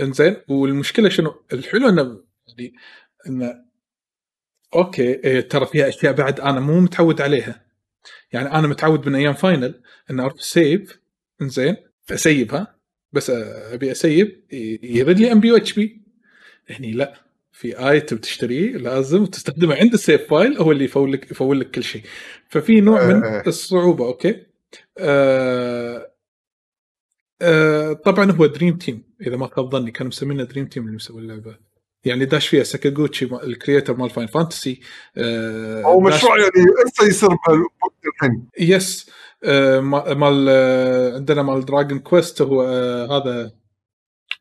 إنزين والمشكلة شنو؟ الحلو إنه يعني إنه okay إيه ترى فيها أشياء بعد أنا مو متعود عليها يعني أنا متعود من أيام Final ان أروح save إنزين أسيفها بس أبي أسيف يرد لي MP HP هني لا في item تشتريه لازم تستخدمه عند ال save file هو اللي يفول لك يفول لك كل شيء ففي نوع من إيه. الصعوبة okay آه آه طبعا هو dream team إذا ما خاب ظني كانوا مسمينه dream team اللي مسوي اللعبة. يعني داش فيها ساكاغوتشي ال creator مال Final Fantasy آه هو داش- مشروع يعني هسه يصير الحين يس ما- مال آه، عندنا مال Dragon Quest هو آه، هذا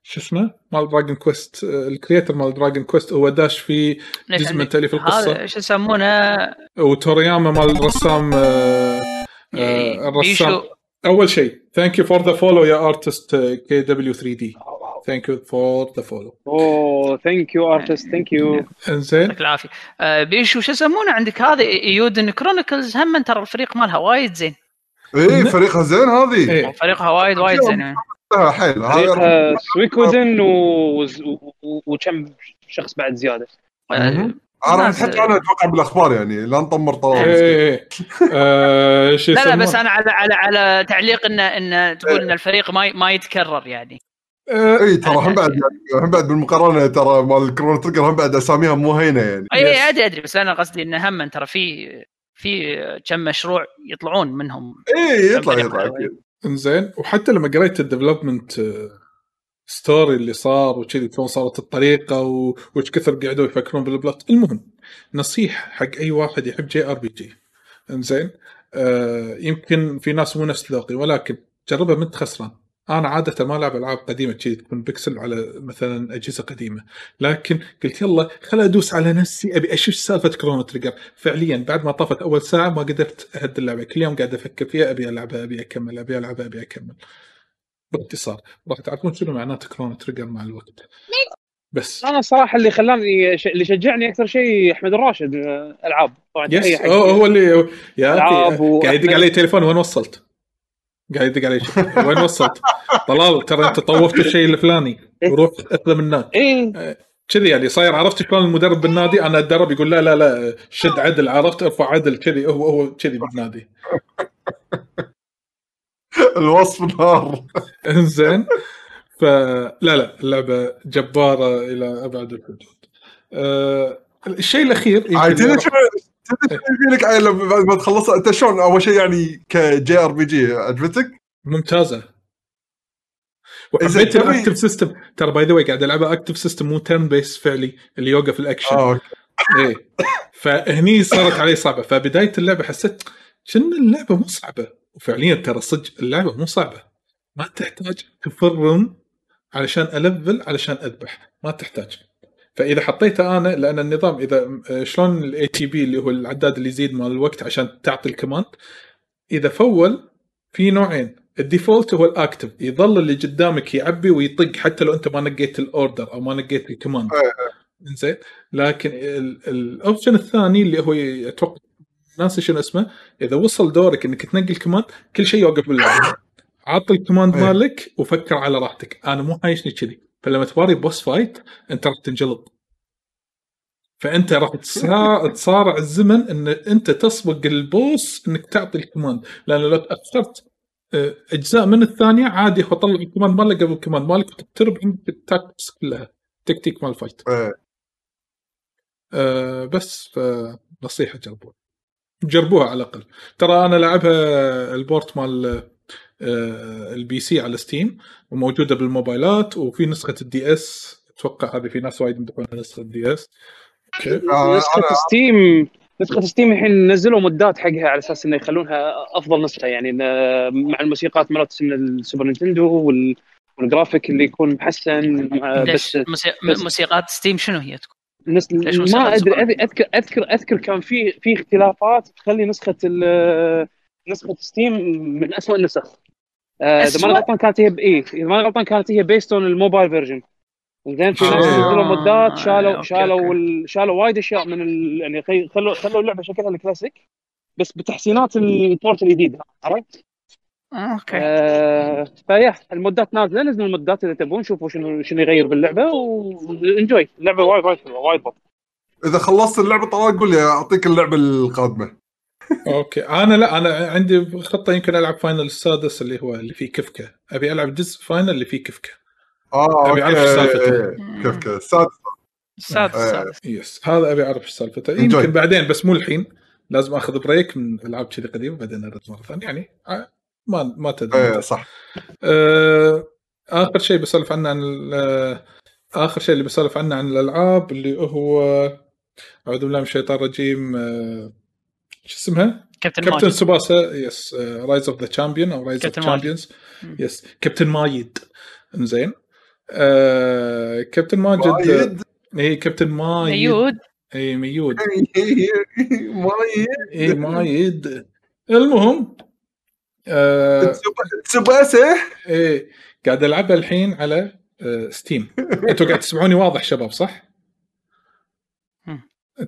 شو اسمه؟ مال Dragon Quest ال creator مال Dragon Quest هو داش في جزء من تاليف القصة. هذا إيش يسمونه؟ وتورياما مال الرسام آه، آه، الرسام. بيشو أول شيء thank you for the follow يا Artist KW 3D thank you for the follow اوه thank you Artist thank you إنزين. يعطيك العافية. آه، بيشو شو يسمونه عندك هذا؟ Eiyuden Chronicles هم ترى الفريق مالها وايد زين. اي فريقها زين هذه. إيه. فريقها وايد وايد زين. آه، حيل. Suikoden. وكم شخص بعد زيادة. مهم. أنا حتى أنا أتوقع بالأخبار يعني لا نطمر إيه طلال إيه. آه، لا لا؟ بس أنا على على على تعليق إن إن تقول إن الفريق ما ما يتكرر يعني. آه، إي ترى هم بعد يعني هم بعد بالمقارنة ترى مال Chrono Trigger هم بعد أساميها مو هينة يعني. إي أدري أدري بس أنا قصدي انه هم ترى في في كم مشروع يطلعون منهم. إي يطلع يطلع. أكيد. إنزين وحتى لما قريت ال development story اللي صار وكذي شلون صارت الطريقة وش كثر قعدوا يفكرون بال plot. المهم نصيحة حق أي واحد يحب JRPG إنزين آه يمكن في ناس مو نفس ذوقي ولكن جربها منت خسران. أنا عادة ما ألعب ألعاب قديمة كذي تكون بيكسل على مثلا أجهزة قديمة. لكن قلت يلا خل أدوس على نفسي أبي أشوف سالفة Chrono Trigger فعليا بعد ما طافت أول ساعة ما قدرت اهد اللعبة. كل يوم قاعد أفكر فيها أبي ألعبها أبي أكمل أبي ألعبها أبي أكمل. باختصار راح تعرفون شنو معناته Chrono Trigger مع الوقت. بس. أنا الصراحه اللي خلاني ش... اللي شجعني أكثر شيء أحمد الراشد آه، ألعاب. طبعا yes هو هو اللي يا قاعد يدق علي تليفون وين وصلت؟ قاعد يدق علي. وين وصلت؟ طلال ترى أنت طوفت الشيء الفلاني. وروح اخذه من هناك كذي يعني صاير. عرفت شلون المدرب بالنادي؟ أنا أتدرب يقول لا لا لا شد عدل عرفت؟ ارفع عدل كذي هو هو كذي بالنادي. الوصف نار. إنزين. فلا لا اللعبة جبارة إلى أبعد الحدود. أه الشيء الأخير عاد تدري لك؟ لما- بعد ما تخلصها أنت شلون؟ أول شيء يعني ك JRPG عجبتك؟ ممتازة. وحبيت ال active system ترى by the way قاعد ألعبها active system مو turn based فعلي اللي يوقف الأكشن. آه okay. إيه. فهني صارت علي صعبة. فبداية اللعبة حسيت إن اللعبة مو صعبة. وفعليا ترى صدق اللعبة مو صعبة. ما تحتاج تفارم علشان أ level علشان أذبح. ما تحتاج. فإذا حطيته أنا لأن النظام إذا آه، شلون ال ATB اللي هو العداد اللي يزيد مال الوقت عشان تعطي ال command إذا full في نوعين. ال default هو ال active. يظل اللي قدامك يعبي ويطق حتى لو أنت ما نقيت ال order أو ما نقيت ال command. زين لكن ال- ال option الثاني اللي هو أتوقع ناسي شنو اسمه. إذا وصل دورك إنك تنقي ال command كل شيء يوقف باللعبه عط ال command إيه. مالك وفكر على راحتك. أنا مو حايشني كذي. فلما تباري boss fight أنت راح تنجلط. فأنت راح تصارع الزمن إن أنت تسبق ال boss إنك تعطي ال command. لأن لو تأخرت آه، أجزاء من الثانية عادي هو طلع ال command ماله قبل ال command مالك عندك ال tactics كلها. تكتيك مال ال fight. آه بس فنصيحة جربوها. جربوها على الأقل. ترى أنا لعبها ال port مال آه ال PC على Steam وموجودة بالموبايلات وفي نسخة ال DS. أتوقع هذه في ناس وايد يمدحون نسخة ال DS. okay. آه، نسخة Steam نسخة Steam الحين نزلوا modات حقها على أساس إنه يخلونها أفضل نسخة يعني إنه مع الموسيقات مالت من ال Super Nintendo وال- والجرافيك اللي يكون محسن مع- بس بس- موسيقات Steam شنو هي تكون؟ نس... ما أدري اذكر اذكر أذكر كان في في اختلافات تخلي نسخة ال... نسخة Steam من اسوء النسخ آه، إذا؟ ماني غلطان كانت هي by إذا ماني غلطان كانت هي based on ال mobile version زين في ناس آه. نزلوا modات شالوا okay، شالوا. ال- شالوا وايد أشياء من ال... يعني خي- خلوا خلوا اللعبة شكلها الكلاسيك بس بتحسينات ال port الجديد عرفت؟ okay. آه فيا ال modات نازلة نزلوا ال modات إذا تبون شوفوا شنو شنو يغير باللعبة و enjoy اللعبة وايد وايد حلوة وايد بط. إذا خلصت اللعبة طلال قول لي أعطيك اللعبة القادمة. okay. أنا لا أنا عندي خطة يمكن ألعب Final السادس اللي هو اللي فيه Kefka. أبي ألعب جزء Final اللي فيه Kefka. آه أبي أعرف okay. إيش سالفته. إيه، كيف السادس السادس آه. السادس yes هذا أبي أعرف إيش سالفته. يمكن بعدين بس مو الحين. لازم آخذ break من ألعاب كذي قديمة بعدين أرد مرة ثانية. يعني آه، ما ما تدري. إيه صح. آه، آخر شيء بسولف عنه عن آه، آخر شيء اللي بسولف عنه عن الألعاب اللي هو أعوذ بالله من الشيطان الرجيم آه، شو اسمها؟ كابتن كابتن سوباسا yes Rise of the Champion أو Rise of كابتن ماجد. Champions. yes كابتن مايد. إنزين. آه، كابتن ماجد اي كابتن مايد. ميود. اي ميود. مايد. اي مايد. المهم آه تسوباسا إيه قاعد ألعبها الحين على آه Steam أنتوا قاعد تسمعوني واضح شباب صح؟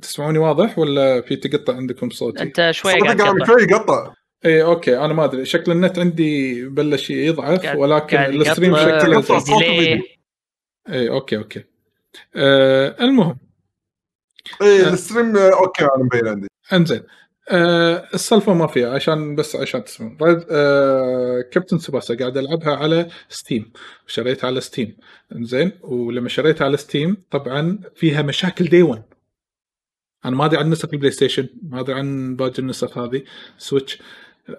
تسمعوني واضح ولا في تقطع عندكم صوتي؟ أنت شوي قاعد تقطع. شوي قطع. اي okay أنا ما أدري. شكل النت عندي بلش يضعف قاعد- ولكن قاعد ال stream شكله. اي okay okay. آه المهم. ال stream آه، okay أنا مبين عندي. إنزين. آه السالفة ما فيها عشان بس عشان تسمعون. رايد- آه كابتن سوباسا قاعد العبها على Steam. شريتها على Steam. إنزين ولما شريتها على Steam طبعا فيها مشاكل day 1 أنا ما أدري عن نسخ ال PlayStation ما أدري عن باقي النسخ هذه. Switch.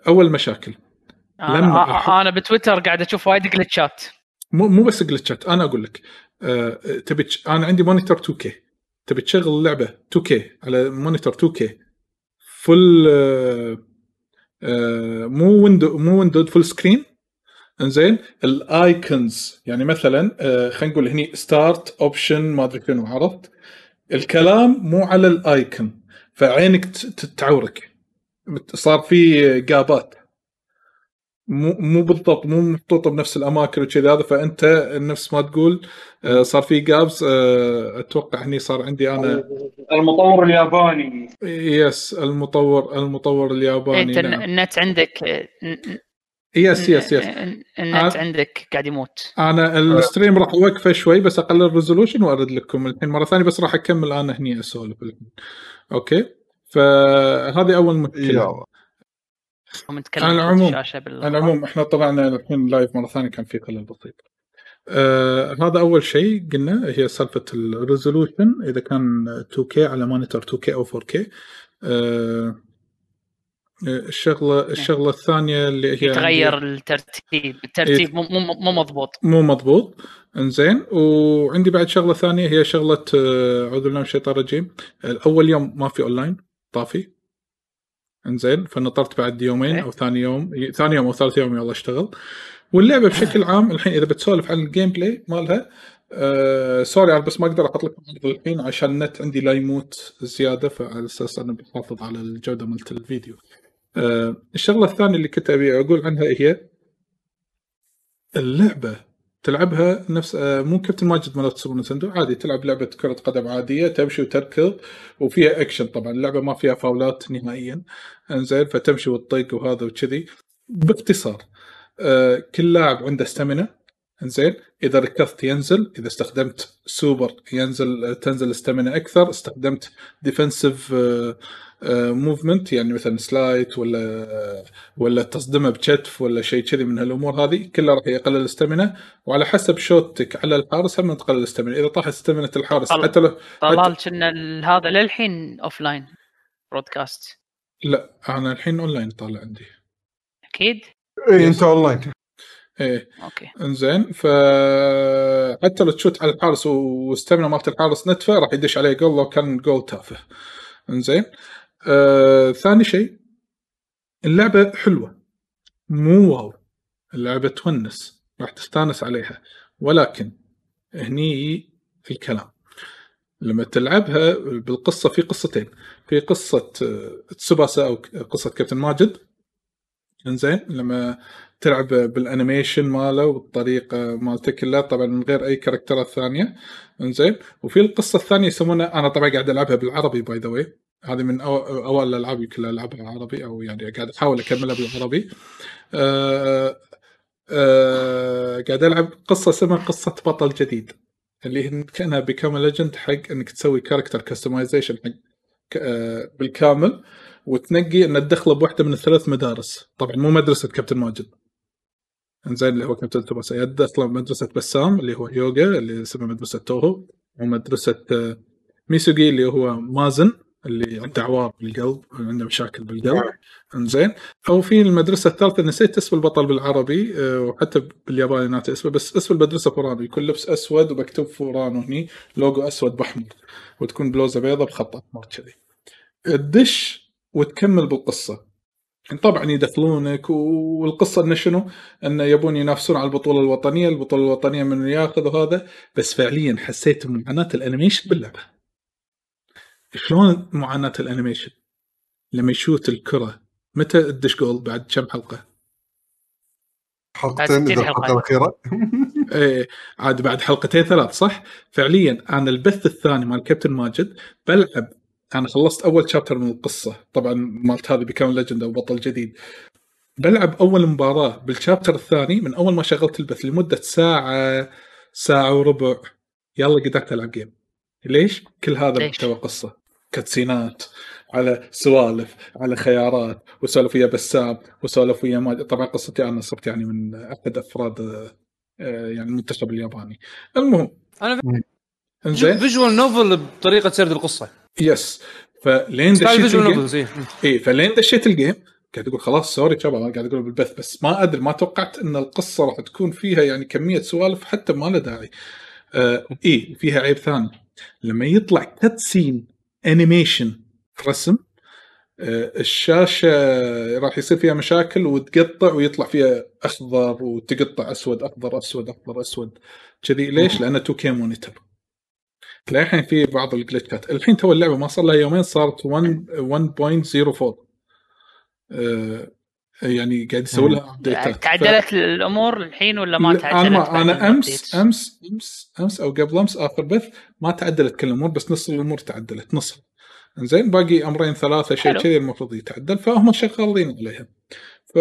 أول مشاكل. لما أنا, أحط- أنا بتويتر قاعد أشوف وايد glitchات مو مو بس glitchات أنا أقول لك آه تبي أنا عندي monitor 2K تبي تشغل اللعبة 2K على monitor 2K full آه آه مو window مو window full screen إنزين؟ ال icons يعني مثلا آه، خلينا نقول هني start option ما أدري شنو عرفت؟ الكلام مو على ال icon فعينك ت- ت- تعورك صار في gapات مو مو بالضبط مو محطوطه بنفس الأماكن وكذا هذا فأنت نفس ما تقول آه، صار في gaps آه، أتوقع هني صار عندي أنا المطور الياباني. yes المطور المطور الياباني أنت نعم. النت عندك yes yes yes ال net. عندك قاعد يموت. أنا ال stream راح أوقفه شوي بس أقلل ال resolution وأرد لكم الحين مرة ثانية بس راح أكمل أنا هني أسولف Okay؟ فهذه أول مشكلة. يلا ومتكلم على العموم- الشاشة بال على العموم إحنا طلعنا الحين live مرة ثانية كان في خلل بسيط. آه هذا أول شيء قلنا هي سالفة ال resolution إذا كان 2K على monitor 2K أو 4K. آه الشغلة الشغلة الثانية اللي هي يتغير عندي الترتيب الترتيب مو مو مو مضبوط. مو مضبوط. إنزين وعندي بعد شغلة ثانية هي شغلة آه، اعوذ بالله من الشيطان الرجيم. اول يوم ما في اونلاين طافي. إنزين فنطرت بعد يومين إيه. أو ثاني يوم ثاني يوم أو ثالث يوم يلا اشتغل واللعبة بشكل عام الحين إذا بتسولف عن ال gameplay مالها آه sorry بس ما أقدر أحط لك الحين عشان النت عندي لا يموت زيادة فعلى أساس أنا بحافظ على الجودة مالت الفيديو. آه الشغلة الثانية اللي كنت أبي أقول عنها هي اللعبة تلعبها نفس آه مو كابتن ماجد مالت سوبر نتندو عادي تلعب لعبة كرة قدم عادية تمشي وتركض وفيها اكشن طبعا اللعبة ما فيها فاولات نهائيا إنزين فتمشي وتطق وهذا وكذي. باختصار آه كل لاعب عنده stamina إنزين إذا ركضت ينزل إذا استخدمت سوبر ينزل تنزل stamina أكثر استخدمت defensive movement يعني مثلا slide ولا ولا تصدمه بكتف ولا شيء كذي من هالأمور هذه كلها راح يقلل ال stamina وعلى حسب شوتك على الحارس هم تقلل ال stamina إذا طاح stamina الحارس. حتى لو طلال كنا هذا للحين offline broadcast لا أنا الحين اونلاين طالع عندي. أكيد؟ اي أنت اونلاين إيه. Okay. إنزين ف حتى لو تشوت على الحارس و stamina مالت الحارس نتفة راح يدش عليه جول لو كان جول تافه. إنزين. آه، ثاني شيء اللعبة حلوة. مو wow. اللعبة تونس راح تستانس عليها. ولكن هني الكلام. لما تلعبها بالقصة في قصتين. في قصة آه، تسوباسا أو قصة كابتن ماجد. إنزين لما تلعب بال animation ماله والطريقة مالته كلها طبعا من غير أي كاركترات ثانية. إنزين وفي القصة الثانية يسمونها أنا طبعا قاعد ألعبها بالعربي by the way هذه من اوائل الألعاب يمكن العبها عربي أو يعني قاعد أحاول أكملها بالعربي. آه آه قاعد ألعب قصة اسمها قصة بطل جديد اللي كأنها Become Legend حق إنك تسوي character customization حق آه، بالكامل وتنقي إن تدخله بواحده من الثلاث مدارس. طبعا مو مدرسة كابتن ماجد. إنزين اللي هو كابتن يا تدخله مدرسة بسام اللي هو يوغا اللي اسمها مدرسة توهو ومدرسة ميسوغي اللي هو مازن. اللي عنده عوار بالقلب عنده مشاكل بالقلب. إنزين. أو في المدرسة الثالثة نسيت اسم البطل بالعربي آه، وحتى بالياباني ناسي اسمه بس اسم المدرسة فورانو يكون لبس أسود ومكتوب فورانو هني لوجو أسود بأحمر وتكون بلوزة بيضة بخط احمر كذي. تدش وتكمل بالقصة. طبعا يدخلونك والقصة إنه شنو؟ إنه يبون ينافسون على البطولة الوطنية، البطولة الوطنية من ياخذ وهذا بس فعليا حسيت بمعاناه ال animation باللعبة. شلون معاناة ال animation؟ لما يشوت الكرة متى تدش جول بعد كم حلقة؟ حلقتين إذا حلقة. الحلقة الاخيره إيه عاد بعد حلقتين ثلاث صح؟ فعليا أنا البث الثاني مال كابتن ماجد بلعب أنا خلصت أول chapter من القصة طبعا مالت هذه Become Legend أو بطل جديد بلعب أول مباراة بال chapter الثاني من أول ما شغلت البث لمدة ساعة ساعة وربع يلا قدرت ألعب game ليش؟ كل هذا؟ محتوى قصة؟ كاتسينات على سوالف على خيارات وسولف ويا بسام وسولف ويا ماجد. طبعا قصتي أنا صرت يعني من أحد أفراد آه، يعني المنتخب الياباني. المهم أنا إنزين؟ Visual novel بطريقة سرد القصة. Yes فلين دشيت ال game اي فلين دشيت ال game قاعد أقول خلاص sorry شباب أنا قاعد أقول بالبث بس ما أدري ما توقعت إن القصة راح تكون فيها يعني كمية سوالف حتى ما له داعي. آه اي فيها عيب ثاني. لما يطلع cutscene animation رسم آه، الشاشة راح يصير فيها مشاكل وتقطع ويطلع فيها أخضر وتقطع أسود أخضر أسود أخضر أسود. كذي. ليش؟ لأنه 2K monitor للحين في بعض الجلتشات. الحين تو اللعبة ما صار لها يومين صارت 1 1.04 آه، يعني قاعد يسوي لها ابديتات تعدلت الأمور الحين ولا ما تعدلت؟ أنا أنا امس؟ امس امس أمس أو قبل أمس آخر بث ما تعدلت كل الأمور بس نص الأمور تعدلت نص. زين باقي أمرين ثلاثة شيء. كذي المفروض يتعدل فهم شغالين عليها. ف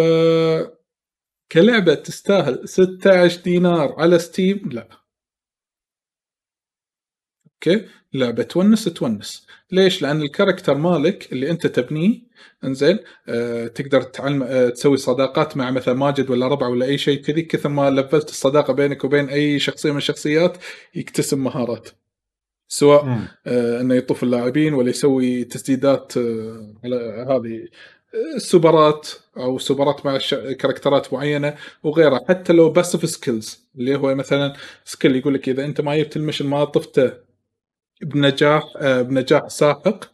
كلعبة تستاهل 16 دينار على ستيم لا. Okay. لعبه تونس تونس ليش؟ لأن ال character مالك اللي أنت تبنيه إنزين آه تقدر تعلم آه تسوي صداقات مع مثلا ماجد ولا ربع ولا أي شيء كذي كثر ما لفلت الصداقة بينك وبين أي شخصية من الشخصيات يكتسب مهارات سواء مم. آه إنه يطوف اللاعبين ولا يسوي تسديدات آه على هذه آه، السوبرات أو سوبرات مع كاركترات معينة وغيرها حتى لو passive skills اللي هو مثلا skill يقول لك إذا أنت ما جبت ال mission ما طفته بنجاح آه، بنجاح ساحق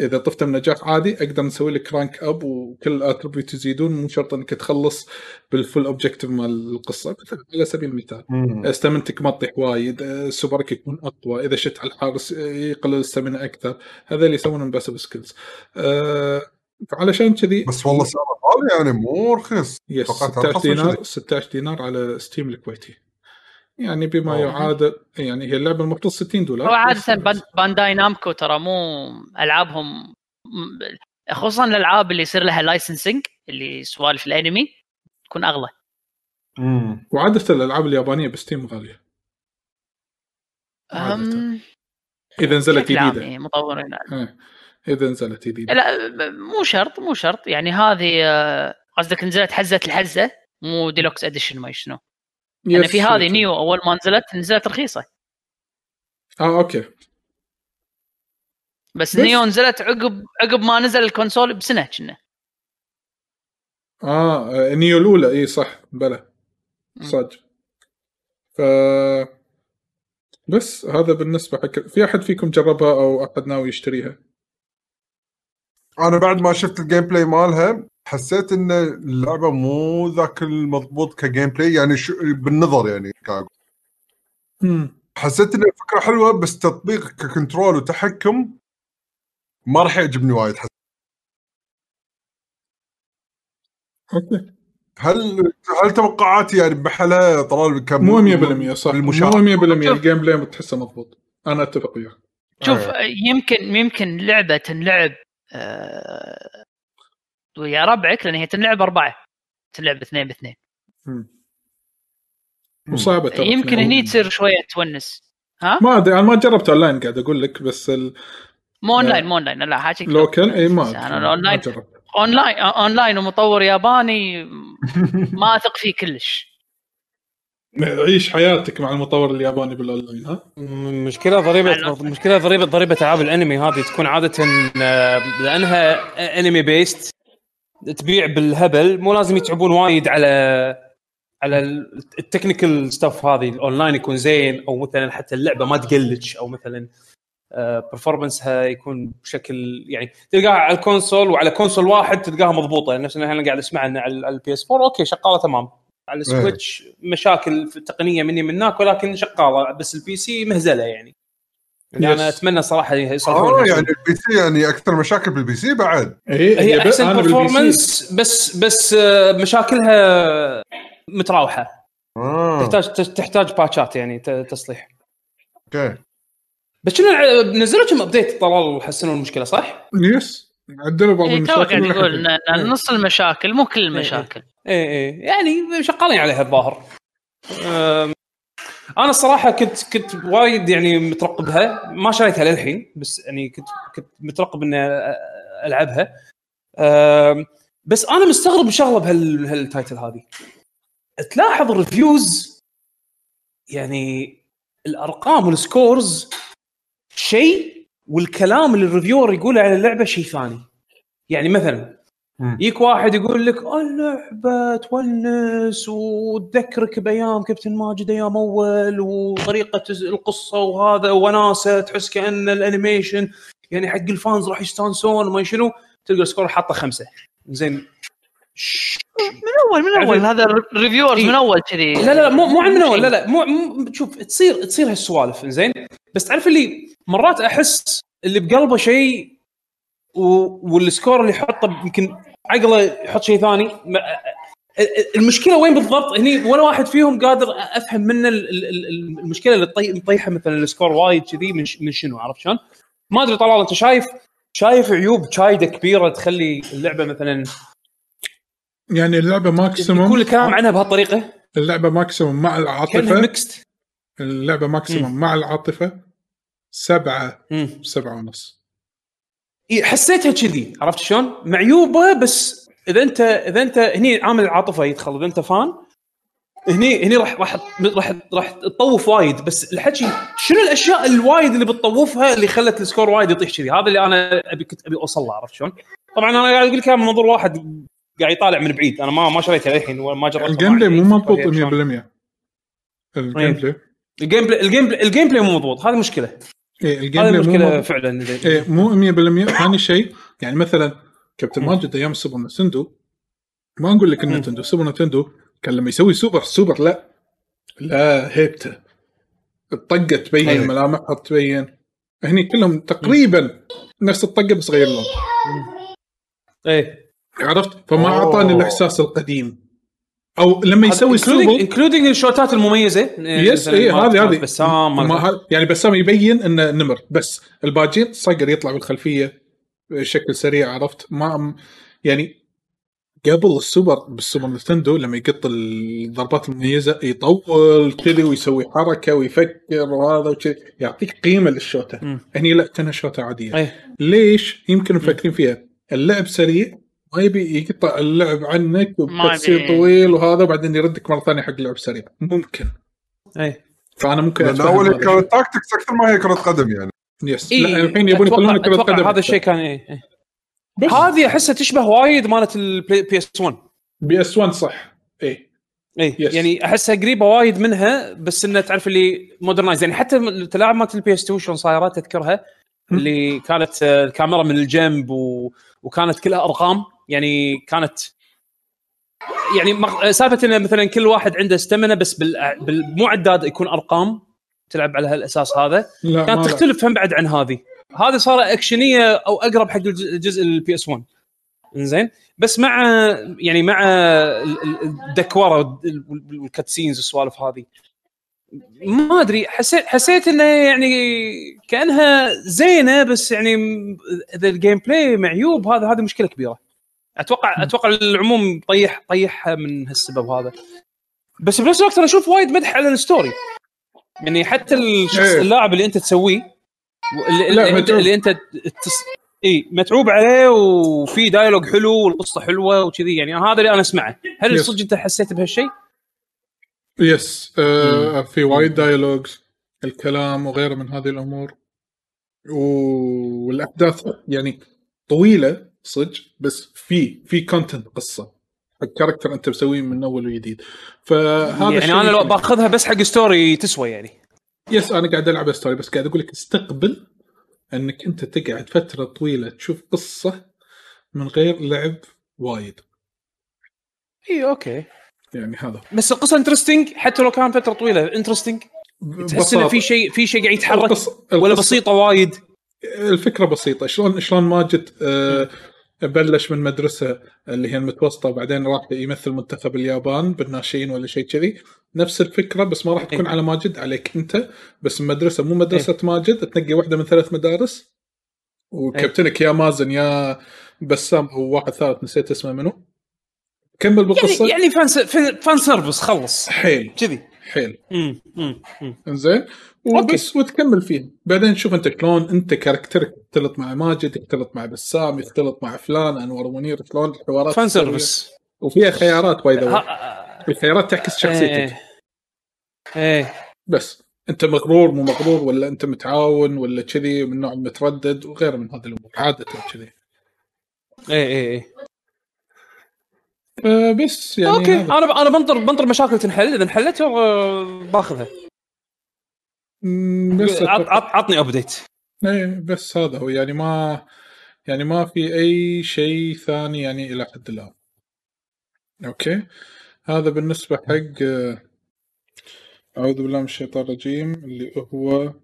إذا طفته بنجاح عادي أقدر نسوي لك rank up وكل ال attribute يزيدون مو شرط إنك تخلص بال full objective مال القصة. مثلا على سبيل المثال. stamina تك ما تطيح وايد سوبرك يكون أقوى إذا شت على الحارس يقلل ال stamina أكثر. هذا اللي يسوونهم passive skills أه فعلشان كذي بس والله سعره غالي يعني مو رخيص. yes توقعت 16 أرخص من دينار كذي. 16 دينار على Steam الكويتي. يعني بما. يعادل يعني هي اللعبة المفروض 60 دولار. هو عادة بان- Bandai Namco ترى مو ألعابهم خصوصا الألعاب اللي يصير لها licensing اللي سوالف الأنمي تكون أغلى. مم. وعادة الألعاب اليابانية ب Steam غالية. أم... إذا نزلت جديدة. مطورين. إيه، إذا نزلت جديدة. لا مو شرط مو شرط. يعني هذه آه، قصدك نزلت حزة الحزة مو deluxe edition ما شنو. يعني في هذه. Nioh أول ما نزلت نزلت رخيصة. آه أوكي. بس, بس- نيو نزلت عقب عقب ما نزل ال console بسنة كنا. آه آه، Nioh الأولى. إي صح. بلى. صدق. ف بس هذا بالنسبة حق في أحد فيكم جربها أو احد ناوي يشتريها؟ أنا بعد ما شفت ال gameplay مالها حسيت إن اللعبة مو ذاك المضبوط ك gameplay يعني شو بالنظر يعني حسيت ان الفكرة حلوة بس تطبيق ك control وتحكم ما راح يعجبني وايد حس. أوكي هل هل توقعاتي يعني بحالها طلال كم مو 100% صح. مو 100% بالمشاهدة ال gameplay تحسه مضبوط. أنا أتفق وياك. شوف آه. يمكن يمكن لعبة تنلعب آه، ويا ربعك لأن هي تنلعب أربعة. تنلعب اثنين باثنين. وصعبة ترى. يمكن. هني تصير شوية تونس. ها؟ ما أدري أنا ما جربت أونلاين قاعد أقول لك بس ال- مو أونلاين مو أونلاين. لا حاجك local؟ إي ما أنا الاونلاين جربت. online online ومطور ياباني ما أثق فيه كلش. عيش حياتك مع المطور الياباني بالأونلاين ها؟ مشكلة ضريبه مشكلة ضريبه ضريبة ألعاب الأنمي هذه تكون عادة آه، لأنها anime based تبيع بالهبل مو لازم يتعبون وايد على على ال technical stuff هذه الاونلاين يكون زين أو مثلا حتى اللعبة ما ت glitch أو مثلا performance ها يكون بشكل يعني تلقاها على ال console وعلى console واحد تلقاها مضبوطة. نفس اللي أنا قاعد أسمع عنه على ال PS 4 أوكي شغالة تمام. على ال Switch مشاكل في التقنية مني من هناك ولكن شغالة بس ال PC مهزلة يعني. يعني أنا. أتمنى صراحة آه يصلحونها يعني ال PC يعني أكثر مشاكل بال PC بعد. هي هي أحسن performance بس بس آه، مشاكلها متراوحة. آه. تحتاج تحتاج باتشات يعني تصليح. أوكي. بس كنا نزلوا كم update طلال حسنوا المشكلة صح؟ yes عدلوا بعض إيه، المشاكل قاعد يقول إن نص المشاكل مو كل المشاكل. إيه إيه يعني شغالين عليها الظاهر. أنا الصراحه كنت كنت وايد يعني مترقبها. ما شريتها للحين بس يعني كنت كنت مترقب إني ألعبها. بس أنا مستغرب شغلة بهال بهال title هذه. تلاحظ ال reviews؟ يعني الأرقام وال scores شيء والكلام اللي ال reviewer يقوله على اللعبة شيء ثاني. يعني مثلا. يجيك واحد يقول لك اللعبة تونس وتذكرك بأيام كابتن ماجد أيام أول وطريقة القصة وهذا وناسة تحس كأن ال animation يعني حق ال fans راح يستانسون وما شنو. تلقى ال score حاطه خمسة. زين. من أول من أول. هذا ال reviewers إيه. من أول كذي. لا لا مو مو عن من أول. لا لا مو, مو شوف تصير تصير هالسوالف. زين. بس تعرف اللي مرات أحس اللي بقلبه شيء. وال score اللي يحطه يمكن عقله يحط شيء ثاني. ما... المشكلة وين بالضبط؟ هني ولا واحد فيهم قادر أفهم منه ال- ال- ال- المشكلة اللي طي... مطيحة مثلا ال score وايد كذي من, ش... من شنو عرفت شلون؟ ما أدري طلال أنت شايف شايف عيوب شايدة كبيرة تخلي اللعبة مثلا يعني اللعبة maximum الكلام عنها بهالطريقة؟ اللعبة maximum مع العاطفة. mixed اللعبة maximum مع العاطفة سبعة مم. سبعة ونص. حسيتها كذي عرفت شلون؟ معيوبة بس إذا أنت إذا أنت هني عامل العاطفه يدخل إذا أنت fan هني هني راح راح راح راح تطوف وايد بس الحكي شنو الأشياء الوايد اللي بتطوفها اللي خلت ال score وايد يطيح كذي هذا اللي أنا أبي كنت أبي أوصل له عرفت شلون؟ طبعا أنا قاعد أقول لك من منظور واحد قاعد يطالع من بعيد أنا ما ما شريتها للحين ما جربتها ال gameplay مو مضبوط فكرة شلون. 100% الجيم بلاي ال gameplay ال gameplay الجيم بلاي مو مضبوط هذه مشكلة إيه ال game هذه play مو. فعلا إيه مو 100% ثاني شيء يعني مثلا كابتن ماجد أيام Super Nintendo ما نقول لك. ال Nintendo Super Nintendo كان لما يسوي super super لا لا هيبته الطقه تبين أيوة. ملامحها تبين هني كلهم تقريبا نفس الطقة بس غير لون إيه عرفت فما. أعطاني الإحساس القديم أو لما يسوي super including الشوتات المميزة. yes اي هذه هذه. بسام يعني بسام يبين إنه نمر. بس الباجين صقر يطلع بالخلفية بشكل سريع عرفت؟ ما يعني قبل السوبر بالسوبر Nintendo لما يقط الضربات المميزة يطول كذي ويسوي حركة ويفكر وهذا وكذي. يعطيك قيمة للشوتة. هني لا كانها شوتة عادية. إيه. ليش؟ يمكن مفكرين فيها. اللعب سريع ما يبي يقطع اللعب عنك ما وبتصير. طويل وهذا وبعدين يردك مرة ثانية حق لعب سريع. ممكن. إيه فأنا ممكن لأن أول. كانت tactics أكثر ما هي كرة قدم يعني. yes إيه لا الحين يبون أتوقع- يخلون كرة أتوقع قدم هذا الشيء كان إيه. هذه أحسها تشبه وايد مالت ال PS 1 PS 1 صح. إي. Yes. يعني أحسها قريبة وايد منها بس انه تعرف اللي modernize يعني حتى التلاعب مالت ال PS 2 شلون صايرة تذكرها؟ اللي كانت آه، الكاميرا من الجنب و... وكانت كلها أرقام. يعني كانت يعني. سالفة انه مثلا كل واحد عنده stamina بس بال... بال... مو عداد يكون أرقام تلعب على هالأساس هذا. لا كانت. تختلف هم بعد عن هذه. هذه صارت أكشنية أو أقرب حق الج- الجزء ال PS 1 زين بس مع يعني مع ال- ال- الدكوره وال cutscenes والسوالف هذه. ما أدري. حسيت حسيت إنه يعني كأنها زينة بس يعني اذا ال gameplay معيوب. هذا هذه مشكلة كبيرة. أتوقع أتوقع العموم طيح طيحها من هالسبب هذا. بس بنفس الوقت أنا أشوف وايد مدح على ال story. يعني حتى الشخص إيه. اللاعب اللي أنت تسويه اللي, اللي, انت. اللي أنت تس... اي متعوب عليه وفي dialogue حلو والقصة حلوة وكذي. يعني هذا اللي أنا أسمعه. هل. صدق أنت حسيت بهالشيء؟ yes آه في وايد dialogues الكلام وغيره من هذه الأمور. والأحداث يعني طويلة. صدق بس في في content قصة. حق character أنت مسويه من أول وجديد. فهذا يعني أنا لو بأخذها بس حق story تسوى يعني. yes أنا قاعد ألعب story بس قاعد أقول لك استقبل إنك أنت تقعد فترة طويلة تشوف قصة من غير لعب وايد. اي okay. يعني هذا. بس القصة interesting حتى لو كان فترة طويلة interesting تحس إنه في شيء في شيء قاعد يتحرك القصة- ولا القصة- بسيطة وايد. الفكرة بسيطة. شلون شلون ماجد آه بلش من مدرسة اللي هي المتوسطة وبعدين راح يمثل منتخب اليابان بالناشئين ولا شيء كذي. نفس الفكرة بس ما راح تكون إيه. على ماجد عليك أنت. بس المدرسة مو مدرسة ماجد تنقي واحدة من ثلاث مدارس. وكابتنك يا مازن يا بسام أو واحد ثالث نسيت اسمه منو. كمل بالقصة. يعني يعني fan. fan- service خلص. حيل. كذي. حيل. امم امم أمم. وبس وتكمل فيه بعدين شوف انت شلون انت character ك يختلط مع ماجد يختلط مع بسام يختلط مع فلان انور منير شلون الحوارات fan. service وفيها خيارات by the الخيارات تعكس شخصيتك. إيه. إيه. بس. انت مغرور مو مغرور ولا انت متعاون ولا كذي من نوع المتردد وغيره من هذه الأمور. عادة كذي. إيه إيه إيه. فبس يعني okay. هذا. أنا أنا بنطر بنطر مشاكل تنحل. إذا انحلت آه، باخذها. بس عط- عط- عطني update إيه بس هذا هو. يعني ما يعني ما في أي شيء ثاني يعني إلى حد الآن. okay. هذا بالنسبة حق آه، أعوذ بالله من الشيطان الرجيم اللي هو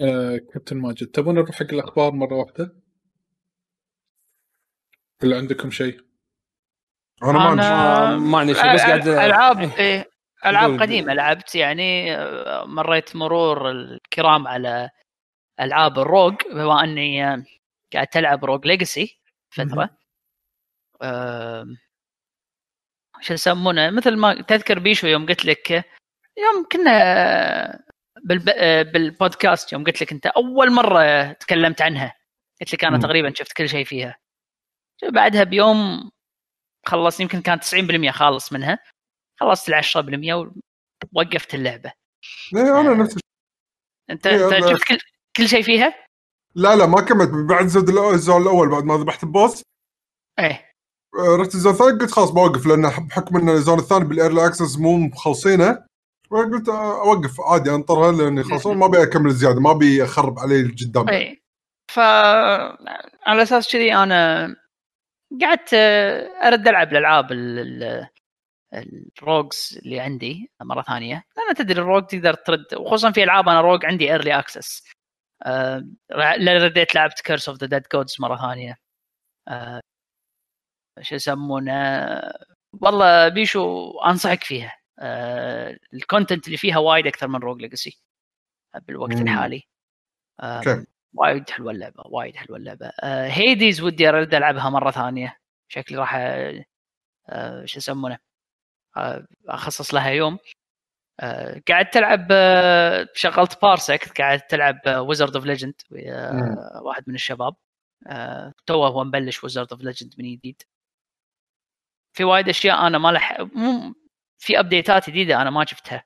آه كابتن ماجد. تبون نروح حق الأخبار مرة واحدة؟ ولا عندكم شيء؟ أنا ما عندي ما عندي شيء بس قاعد ألعاب إيه. ألعاب. قديمة لعبت يعني آه، مريت مرور الكرام على ألعاب الروج بما أني آه، قاعد تلعب روج ليجاسي فترة. شو يسمونه مثل ما تذكر بيشو يوم قلت لك يوم كنا بالب... بالبودكاست يوم قلت لك أنت أول مرة تكلمت عنها. قلت لك أنا مم. تقريبا شفت كل شيء فيها. بعدها بيوم خلص يمكن كانت 90% خالص منها. خلصت ال 10% ووقفت اللعبة. إيه، أنا نفس الشيء. انت إيه، أنت شفت كل كل شيء فيها؟ لا لا ما كملت. بعد زود ال zone الأول بعد ما ذبحت ال boss. إيه. آه، رحت ال zone الثاني قلت خلاص بوقف لأن بحكم إن ال zone الثاني بال early access مو مخلصينه فقلت آه، أوقف عادي أنطرها لأني خلاص ما أبي أكمل زيادة ما أبي أخرب علي القدام إيه. ف على أساس كذي أنا قعدت آه، أرد ألعب الألعاب ال- ال- ال rogues اللي عندي مرة ثانية. لأن تدري ال rogue تقدر ترد وخصوصا في ألعاب أنا rogue عندي early access رديت لعبت Curse of the Dead Gods مرة ثانية. آه، شو يسمونه؟ والله بيشو أنصحك فيها. آه، ال content اللي فيها وايد أكثر من Rogue Legacy بالوقت مم. الحالي. آه، okay وايد حلوة اللعبة وايد حلوة اللعبة. آه Hades ودي أرد ألعبها مرة ثانية. شكلي راح آه آه، شو يسمونه؟ آه أخصص لها يوم. آه قاعد تلعب آه شغلت Parsec قاعد تلعب Wizard of Legend. واحد من الشباب. آه توه هو مبلش Wizard of Legend من جديد. في وايد أشياء أنا ما لح مو في update ات جديدة أنا ما شفتها.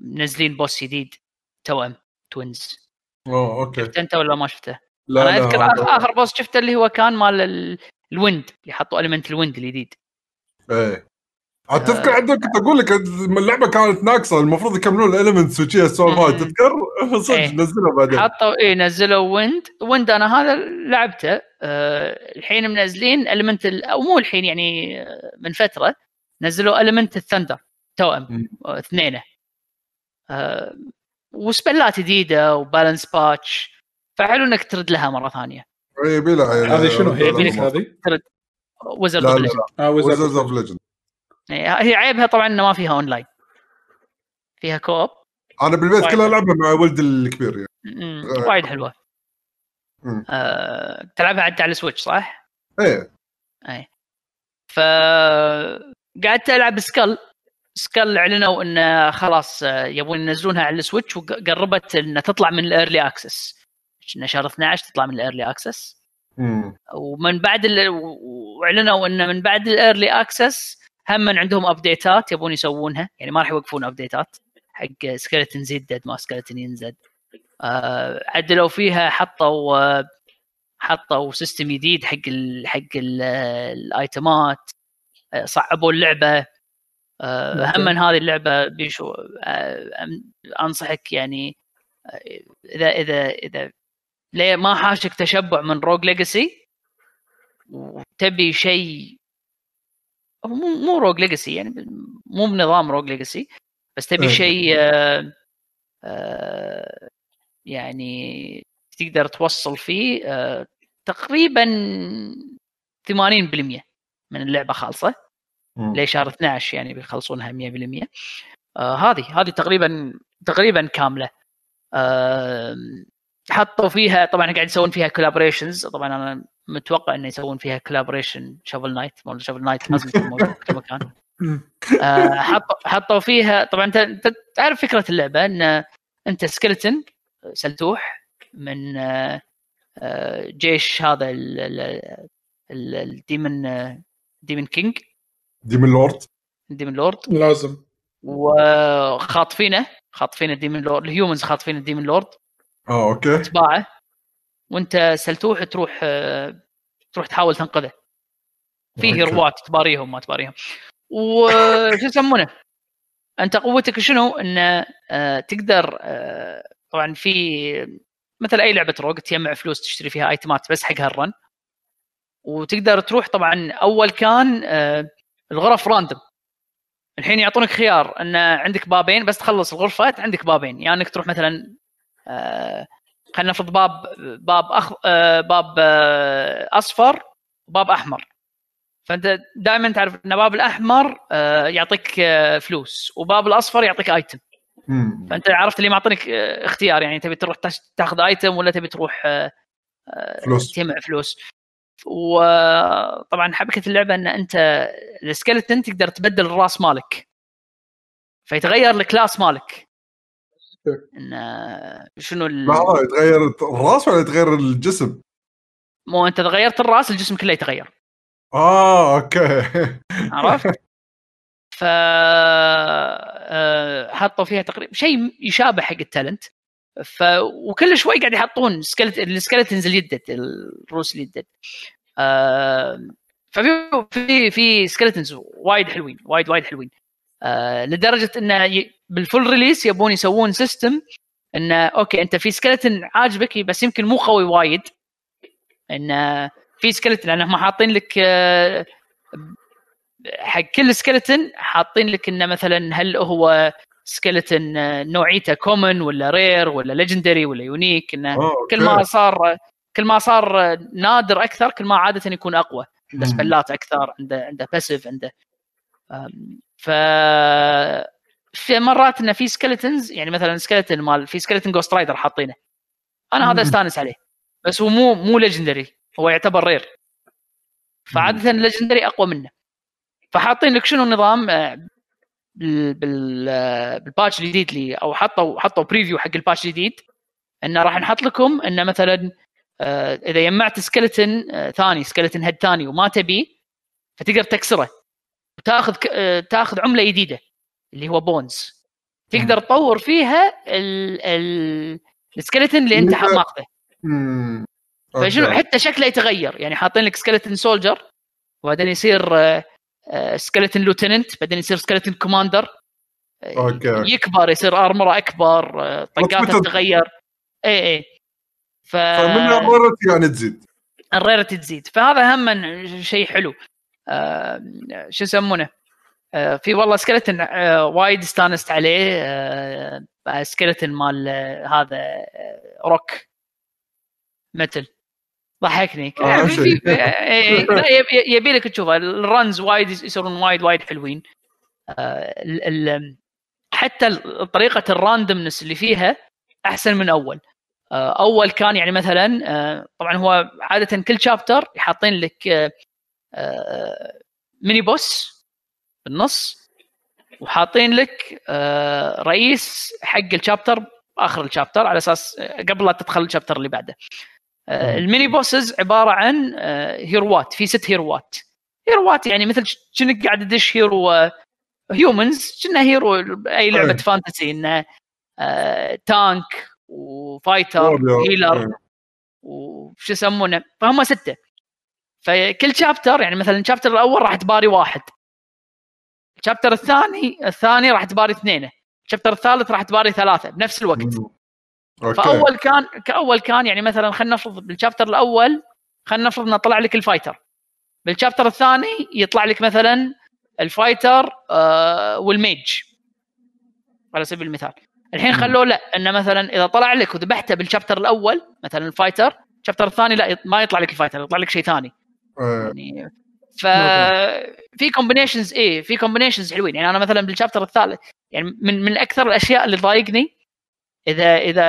منزلين boss جديد توأم twins أوه okay. شفته أنت ولا ما شفته؟ لا أنا لا أذكر هذا- آخر, آخر boss شفته اللي هو كان مال ال- ال wind اللي حطوا element ال wind الجديد. إيه. تذكر آه. عندك كنت أقول لك اللعبة كانت ناقصة المفروض يكملون ال elements وشي السوالف هاي. تذكر؟ صدق إيه. نزلها بعدين. حطوا إيه نزلوا wind wind أنا هذا لعبته أه الحين منزلين element أو مو الحين يعني آه، من فترة نزلوا element ال thunder توأم مم. اثنينه. أه و spell ات جديدة و balance patch. فحلو إنك ترد لها مرة ثانية. اي يبي لها هذه شنو هي؟ هذه؟ Wizard لا of Legend هي عيبها طبعا إنه ما فيها أونلاين فيها co-op أنا بالبيت. كلها العبها مع ولد الكبير يعني آه. وايد حلوة مم. آه، تلعبها حتى على ال Switch صح؟ إيه ف قعدت ألعب Skul Skul أعلنوا انه خلاص آه، يبون ينزلونها على ال Switch وقربت انها تطلع من ال early access شهر 12 تطلع من ال early access. ومن بعد ال... واعلنوا انه من بعد ال early access هم من عندهم ابديتات يبون يسوونها. يعني ما راح يوقفون ابديتات حق زد ديد ما سكeleton ينزد. آه عدلوا فيها حطوا آه حطوا سيستم جديد حق ال... حق ال... الايتمات آه صعبوا اللعبة. آه. هم من هذه اللعبة بيشو آه أنصحك يعني آه، إذا إذا إذا ليه ما حاشك تشبع من روج ليجاسي وتبي شيء مو مو Rogue Legacy يعني مو بنظام Rogue Legacy بس تبي إيه. شيء آه، آه، يعني تقدر توصل فيه آه، تقريبا 80% من اللعبة خالصة. لشهر 12 يعني بيخلصونها 100% آه هذه هذه تقريبا تقريبا كاملة آه حطوا فيها طبعا قاعد يسوون فيها collaborations طبعا أنا متوقع إنه يسوون فيها collaboration Shovel Knight مال Shovel Knight لازم يكون موجود في كل مكان حطوا حطوا فيها طبعا أنت تعرف فكرة اللعبة إن أنت skeleton سلتوح من آه آه جيش هذا ال- ال- ال- ال demon demon king demon lord demon lord لازم. وخاطفينه خاطفين ال demon lord ال humans خاطفين ال demon lord آه okay. أتباعه وأنت سلتوح تروح تروح تحاول تنقذه. في okay. hero ات تباريهم ما تباريهم. وش يسمونه؟ أنت قوتك شنو؟ إن آه، تقدر آه، طبعا في مثل أي لعبة rogue تجمع فلوس تشتري فيها item ات بس حق هال run. وتقدر تروح طبعا أول كان آه، الغرف راندوم الحين يعطونك خيار إن عندك بابين بس تخلص الغرفة عندك بابين. يا يعني إنك تروح مثلا خلينا نفرض باب باب أخ... آه، باب آه، أصفر وباب أحمر. فأنت دائما تعرف أن باب الأحمر يعطيك فلوس وباب الأصفر يعطيك ايتم. فأنت عرفت اللي معطيك اختيار يعني تبي تروح تاخذ ايتم ولا تبي تروح فلوس. تجمع فلوس. وطبعا حبكة اللعبة أن أنت ال skeleton تقدر تبدل الرأس مالك. فيتغير ال class مالك. إن شنو ال... لحظه يتغير الراس ولا يتغير الجسم؟ مو أنت غيرت الراس الجسم كله يتغير. آه okay. عرفت؟ ف آه، حطوا فيها تقريبا شيء يشابه حق ال talent. ف وكل شوي قاعد يحطون skelet ال skeletons اليدد الروس اليدد آه ففي في في skeletons وايد حلوين وايد وايد حلوين. آه لدرجة انه. بال full release يبون يسوون system انه okay أنت في skeleton عاجبك بس يمكن مو قوي وايد. انه في skeleton لانهم حاطين لك آه حق كل skeleton حاطين لك إنه مثلا هل هو skeleton نوعيته common ولا rare ولا legendary ولا unique انه كل ما صار كل ما صار نادر أكثر كل ما عادة يكون أقوى. عنده spell ات أكثر عنده عنده passive عنده ف في مرات انه في skeletons يعني مثلا skeleton مال في skeleton Ghost Rider حاطينه. أنا هذا أستانس عليه. بس هو مو مو legendary هو يعتبر rare فعادة ال legendary أقوى منه. فحاطين لك شنو النظام بال patch الجديد لي أو حطوا حطوا preview حق ال patch الجديد. انه راح نحط لكم انه مثلا آه، إذا جمعت skeleton آه، ثاني skeleton head ثاني وما تبيه فتقدر تكسره. وتاخذ آه، تاخذ عملة جديده اللي هو bones تقدر تطور فيها ال skeleton اللي أنت ماخذه. فشنو حتى شكله يتغير. يعني حاطين لك skeleton soldier وبعدين يصير skeleton lieutenant بعدين يصير skeleton commander okay يكبر يصير armor ه أكبر آه، طقاته تتغير. اي اي ف فمن ال rarity يعني تزيد. ال rarity تزيد. فهذا هم شيء حلو. آه شو يسمونه؟ آه في والله skeleton آه وايد استانست عليه. آه skeleton مال هذا روك متل ضحكني. إيه، يبي لك تشوفه. ال runs وايد يصيرون وايد وايد حلوين. حتى طريقة ال randomness اللي فيها أحسن من أول. أول كان يعني مثلا طبعا هو عادة كل chapter حاطين لك mini boss بالنص وحاطين لك رئيس حق ال chapter آخر ال chapter على أساس قبل لا تدخل ال chapter اللي بعده. ال mini bosses عبارة عن hero ات في ست hero ات hero ات يعني مثل كأنك قاعد تدش hero humans كنا hero أي لعبة fantasy إنه tank و fighter healer وش يسمونه؟ فهم ستة. فكل chapter يعني مثلا ال chapter الأول راح تباري واحد. ال chapter الثاني الثاني راح تباري اثنين ال chapter الثالث راح تباري ثلاثة بنفس الوقت. okay. فأول كان كأول كان يعني مثلا خلينا نفرض بال chapter الأول خلينا نفرض إنه طلع لك ال fighter بال chapter الثاني يطلع لك مثلا ال fighter آه وال mage على سبيل المثال. الحين خلوه لا إنه مثلا إذا طلع لك وذبحته بال chapter الأول مثلا ال fighter ال chapter الثاني لا ما يطلع لك ال fighter يطلع لك شيء ثاني. يعني ف في combinations إيه في combinations حلوين. يعني أنا مثلا بال chapter الثالث يعني من من أكثر الأشياء اللي تضايقني إذا إذا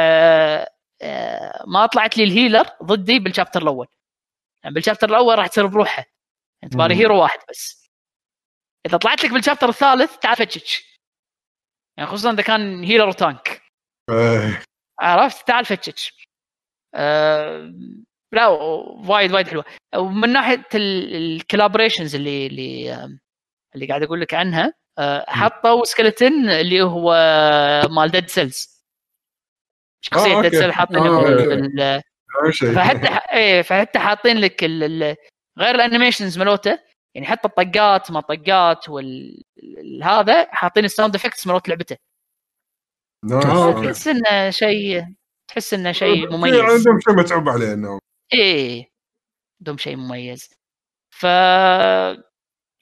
آه، ما طلعت لي ال healer ضدي بال chapter الأول. يعني بال chapter الأول راح تصير بروحه. يعني تباري hero واحد بس. إذا طلعت لك بال chapter الثالث تعال فتشك يعني خصوصا إذا كان healer و tank إيه. عرفت؟ تعال فتشك أه لا وايد وايد حلوة. ومن ناحية ال collaborations اللي اللي اللي قاعد أقول لك عنها أه حطوا skeleton اللي هو مال Dead Cells شخصية آه، Dead Cell حاطينها آه، فحتى إيه فحتى حاطين لك غير ال animations مالوته يعني حتى الطقات ما طقات وال هذا حاطين ال sound effects مالوت لعبته. آه،. تحس إنه شيء تحس إنه شيء في مميز. عندهم شيء متعوب عليه انه إيه عندهم شيء مميز. ف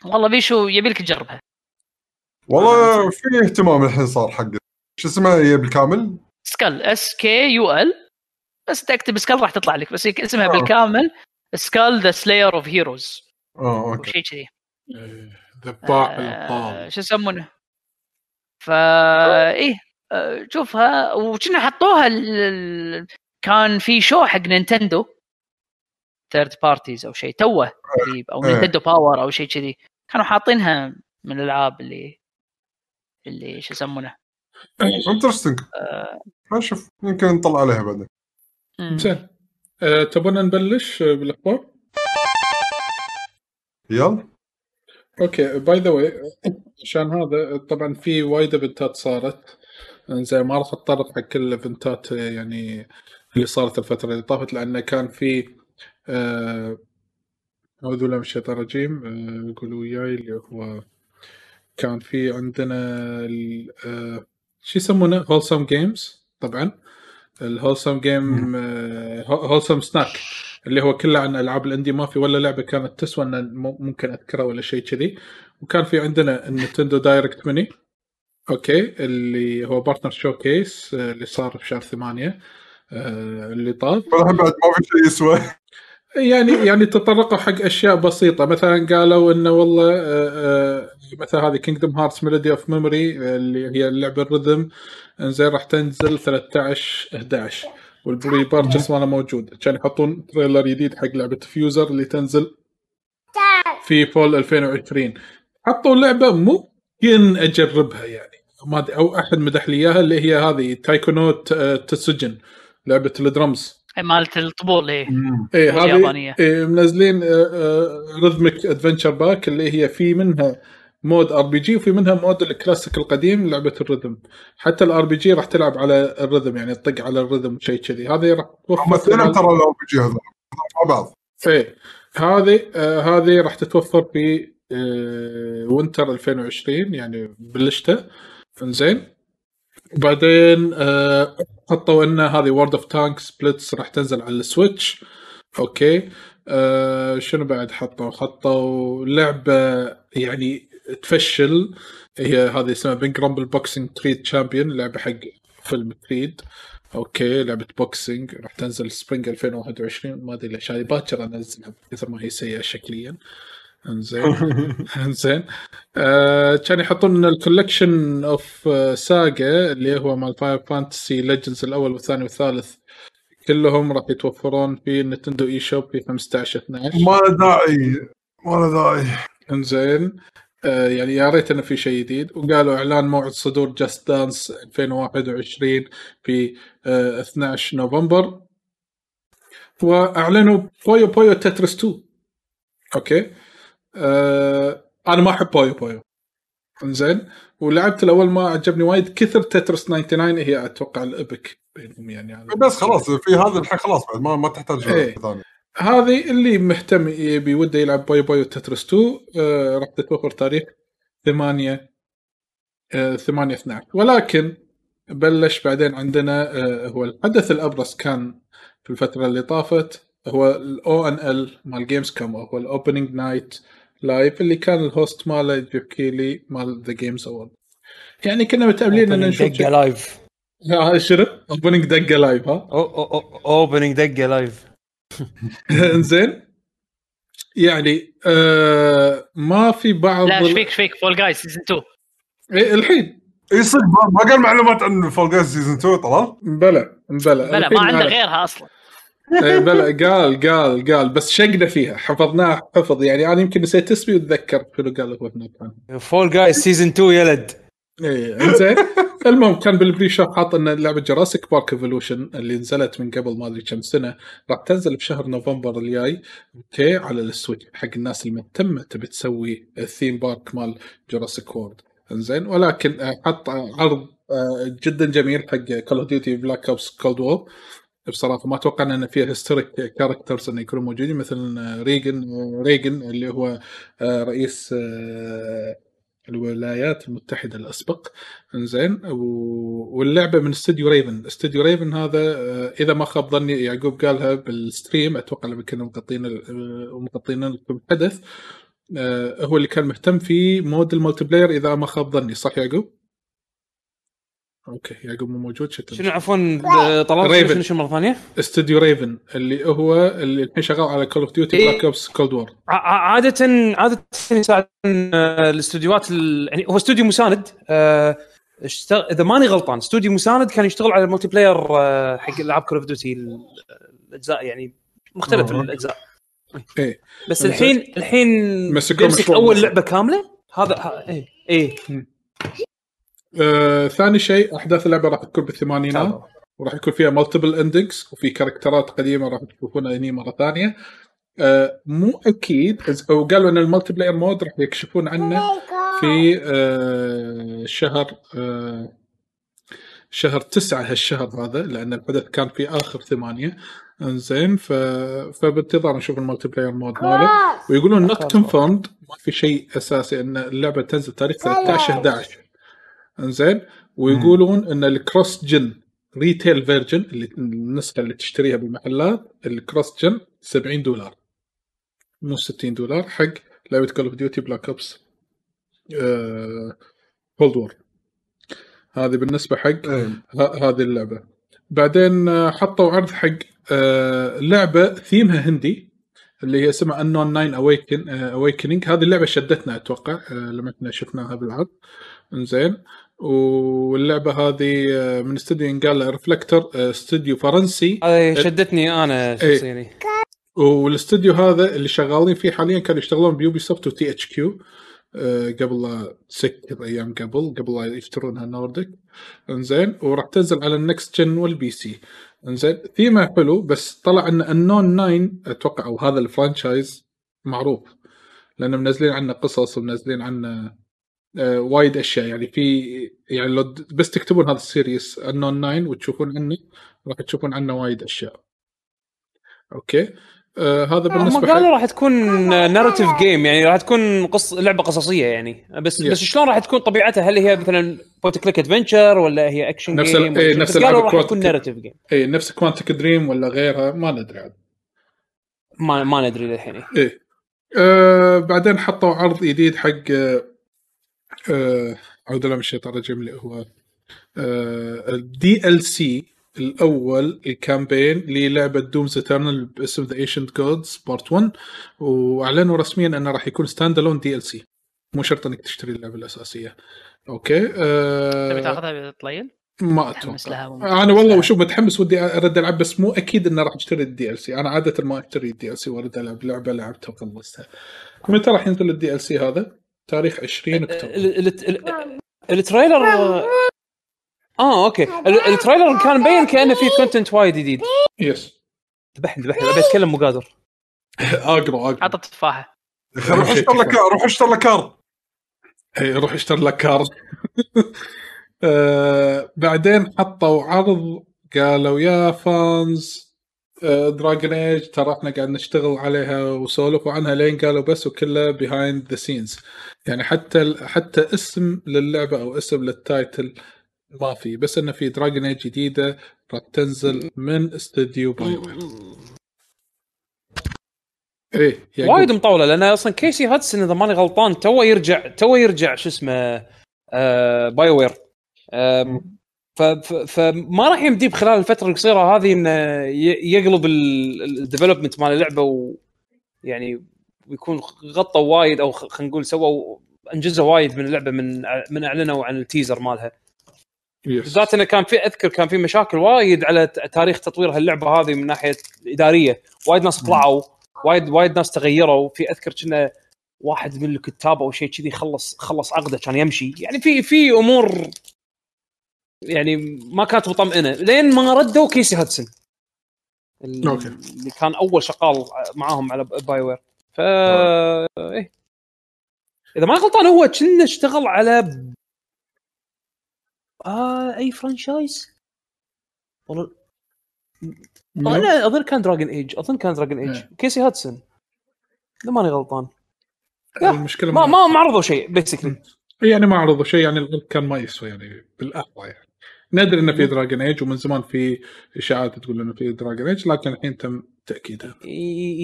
والله بيشو يبي لك تجربها. والله في اهتمام الحين صار حق شو اسمه هي بالكامل؟ Skul S K U L بس تكتب Skul راح تطلع لك بس هي اسمها آه. بالكامل Skul the slayer of heroes آه أو okay. شيء كذي. إيه، ذباح آه، شو يسمونه؟ فا إيه آه، شوفها وكنا حطوها ال- كان في show حق Nintendo. third parties أو شيء توه قريب أو إيه. Nintendo Power أو شيء كذي. كانوا حاطينها من الألعاب اللي اللي شو يسمونه؟ interesting آه، نشوف يمكن نطلع عليها بعدين. زين. أه تبغى نبلش آه، بالأخبار؟ يلا. okay. by the way عشان هذا طبعا في وايد event ات صارت. زي ما راح أتطرق حق كل ال event ات آه، يعني اللي صارت الفترة اللي طافت لأنه كان في آه، أعوذ بالله من الشيطان الرجيم. آه، قولوا وياي اللي هو كان في عندنا آه، شو يسمونه؟ Wholesome Games طبعا. ال Wholesome Game Wholesome Snack اللي هو كله عن ألعاب ال indie ما في ولا لعبة كانت تسوى ان ممكن أذكرها ولا شيء كذي. وكان في عندنا ال Nintendo Direct Mini okay اللي هو Partner Showcase اللي صار في شهر ثمانية آه، اللي طاف. بعد ما في شيء يسوى. يعني يعني تطرقوا حق أشياء بسيطة. مثلا قالوا إنه والله آه، آه، مثلا هذه Kingdom Hearts Melody of Memory اللي هي اللعبه ال rhythm. إنزين راح تنزل 13 11 وال pre-purchase ماله موجود. كان يحطون trailer جديد حق لعبة Fuser اللي تنزل في fall 2020 حطوا لعبة ممكن أجربها يعني. ما أو أحد مدح لي إياها اللي هي هذه Taiko no آه، Tatsujin لعبة الدرمز مالت الطبول هذه اليابانية. إيه منزلين Rhythmic Adventure Pack اللي هي في منها mode RPG وفي منها mode الكلاسيك القديم لعبة ال rhythm حتى ال RPG راح تلعب على ال rhythm يعني تطق على ال rhythm شيء كذي. هذه راح هم توفر اثنين خلال- ترى ال RPG هذول مع بعض. إيه. هذه آه هذه راح تتوفر في آه winter 2020 يعني بالشتاء انزين. وبعدين آه حطوا إن هذه World of Tanks Blitz راح تنزل على ال Switch. okay. آه شنو بعد حطوا؟ حطوا لعبة يعني تفشل. هي هذه اسمها Big Rumble Boxing Creed Champions لعبة حق فيلم Creed okay لعبة boxing راح تنزل spring 2021 ما أدري ليش. هذه باكر أنزلها كثر ما هي سيئة شكليا. انزين. انزين. آه كان يحطون ال Collection of SaGa اللي هو مال Final Fantasy Legends الأول والثاني والثالث. كلهم راح يتوفرون في Nintendo eShop في 15 12 ما له داعي. ما له داعي. انزين. آه يعني يا ريت إنه في شيء جديد. وقالوا إعلان موعد صدور Just Dance 2021 في آه 12 نوفمبر. وأعلنوا Puyo Puyo Tetris 2 okay. آه أنا ما أحب Puyo Puyo إنزين؟ ولعبت الأول ما عجبني وايد. كثر Tetris 99 هي أتوقع ال epic بينهم يعني. بس خلاص في هذا الحين خلاص بعد ما ما تحتاج إيه. ثاني. هذه اللي مهتم يبي وده يلعب Puyo Puyo Tetris 2 آه راح تتوفر تاريخ 8 آه 8 12 ولكن بلش بعدين عندنا آه هو الحدث الأبرز كان في الفترة اللي طافت هو ال ONL مال Gamescom هو ال Opening Night Live اللي كان ال host ماله Geoff Keighley مال The Game Awards يعني كنا متاملين إن نشوف دقه live شنو؟ اوبننج دقه لايف ها؟ اوبننج دقه لايف انزين يعني آه ما في بعض لا إيش فيك إيش فيك فول جايز سيزون 2 إيه الحين. اي صدق ما- قال معلومات عن فول جايز سيزون 2 طلال بلى بلى الحين ما عنده غيرها أصلا. بلى قال قال قال بس شقنا فيها حفظناه حفظ. يعني أنا يمكن نسيت اسمي وأتذكر شنو قال هو هناك. فول جاي سيزون 2 يلد إيه إنزين. المهم كان بالبري شو حاط إن لعبة Jurassic Park Evolution اللي نزلت من قبل ما أدري كم سنة راح تنزل بشهر نوفمبر الجاي أوكي على ال Switch حق الناس اللي مهتمه تبي تسوي ال theme park مال Jurassic World إنزين. ولكن آه، حط آه، عرض آه، جدا جميل حق Call of Duty Black Ops Cold War بصراحة ما أتوقع إن فيها historic characters انه يكونوا موجودين مثل آه، Reagan آه، Reagan اللي هو آه، رئيس الولايات المتحدة الأسبق. إنزين و- واللعبة من استوديو Raven استوديو Raven هذا إذا ما خاب ظني يعقوب قالها بال stream أتوقع لما كنا مغطين مغطين الحدث هو اللي كان مهتم في مود ال multiplayer إذا ما خاب ظني. صح يعقوب؟ أوكي يعقوب مو موجود شتى شنو عفوا طلعت Raven. شنو شنو مرة ثانية؟ استوديو Raven اللي هو اللي الحين شغال على Call of Duty. Black Ops Cold War ع- ع- عادة عادة يساعدون آه، الاستوديوهات ال... يعني هو استوديو مساند آه، اشتغل إذا ماني غلطان استوديو مساند كان يشتغل على ال multiplayer آه، حق ألعاب Call of Duty الأجزاء يعني مختلف أوه. الأجزاء إيه بس. الحين الحين مسكوا أول. لعبة كاملة هذا ه- إيه إيه آه، ثاني شيء أحداث اللعبة راح تكون بالثمانينات وراح يكون فيها multiple endings وفي كاركترات قديمة راح تشوفونها هني مرة ثانية. آه، مو أكيد وقالوا إن ال multiplayer mode راح يكشفون عنه في آه، شهر آه، شهر تسعة هالشهر هذا لأن الحدث كان في آخر ثمانية. إنزين ف... فبانتظار نشوف ال multiplayer mode ماله. ويقولون not. confirmed ما في شيء أساسي إن اللعبة تنزل تاريخ 13 11 انزين؟ ويقولون إن ال cross-gen retail version اللي النسخة اللي تشتريها بالمحلات ال cross-gen 70 دولار. مو 60 دولار حق لعبة Call of Duty Black Ops Cold War هذه بالنسبة حق إيه. هذه اللعبة. بعدين آه، حطوا عرض حق آه، لعبة ثيمها هندي اللي هي اسمها Unknown 9 Awaken Awakening هذه اللعبة شدتنا أتوقع آه، لما إحنا شفناها بالعرض. انزين. واللعبة هذه آه، من استوديو ينقال Reflector استوديو فرنسي. هذه شدتني أنا شخصيا. إيه. والاستوديو هذا اللي شغالين فيه حاليا كانوا يشتغلون ب Ubisoft و THQ قبل لا تسكر أيام قبل قبل لا يشترونها Nordic إنزين وراح تنزل على ال next-gen وال PC إنزين ثيمه حلو بس طلع إن النون 9 أتوقع أو هذا ال franchise معروف. لأن منزلين عنه قصص ومنزلين عنه آه، وايد أشياء. يعني في يعني لو بس تكتبون هذا ال series Unknown 9 وتشوفون عنه راح تشوفون عنه وايد أشياء. أوكي؟ آه هذا هم بالنسبة قالوا راح تكون narrative game يعني راح تكون قص لعبة قصصية يعني. بس Yeah. بس شلون راح تكون طبيعتها؟ هل هي مثلا point click adventure ولا هي اكشن نفس game ولا- نفس قالوا راح تكون. ناريتيف جيم اي نفس Quantic Dream ولا غيرها ما ندري عاد. ما ما ندري للحين. إيه. آه بعدين حطوا عرض جديد حق آه آه اعوذ بالله من الشيطان الرجيم اللي هو ال DLC الأول ال campaign للعبة Doom Eternal باسم The Ancient Gods Part 1 وأعلنوا رسميا أنه راح يكون standalone DLC مو شرط إنك تشتري اللعبة الأساسية أوكي تبي آه تاخذها طليل؟ ما أتوقع أنا والله. وشوف متحمس ودي أرد ألعب بس مو أكيد اني راح أشتري ال DLC أنا عادة ما أشتري ال DLC وأرد ألعب لعبة لعبتها وخلصتها متى راح ينزل الدي ال سي هذا؟ تاريخ 20 أكتوبر. ال- ال- ال- التريلر آه أوكي. ال- التريلر كان مبين كأنه فيه كونتنت وايد جديد. يس ذبحني ذبحني أبي أتكلم مو قادر أقرأ أقرأ. عطى تفاحة. روح اشتر لك روح اشتر لك كار إي، روح اشتري لك كار آه بعدين حطوا عرض قالوا يا فانز Dragon Age ترى إحنا قاعد نشتغل عليها وسولفوا عنها لين قالوا بس وكله behind the scenes يعني حتى حتى اسم للعبة أو اسم لل title ما في بس إنه في Dragon Age جديدة راح تنزل من استوديو Bio إيه. وايد مطولة لأن أصلا Casey Hudson إذا ماني غلطان تو يرجع تو يرجع شو اسمه آه BioWare آه فما راح يمدي بخلال الفترة القصيرة هذه إنه يقلب ال development مال اللعبة ويعني ويكون غطوا وايد أو خلينا نقول سووا انجزوا وايد من اللعبة من من أعلنوا عن ال teaser مالها. بالذات إنه كان في أذكر كان في مشاكل وايد على تاريخ تطوير هاللعبه هذه من ناحية إدارية. وايد ناس طلعوا وايد وايد ناس تغيروا. في أذكر كنا واحد من الكتاب أو شيء كذي خلص خلص عقده كان يمشي. يعني في في أمور يعني ما كانت مطمئنة. لين ما ردوا كيسي هاتسون ال- okay. اللي كان أول شغال معاهم على بايوير ف إيه. إذا ما غلطان هو كنا اشتغل على آه أي franchise والله؟ أنا أظن كان Dragon Age أظن كان Dragon Age إيه. كيسي هاتسون إذا ماني غلطان. لا، المشكلة ما ما ما عرضوا شيء basically يعني ما عرضوا شيء يعني كان ما يسوى يعني بالأقوى يعني. ندري إنه في Dragon Age ومن زمان في إشاعات تقول إنه في Dragon Age لكن الحين تم تاكيدها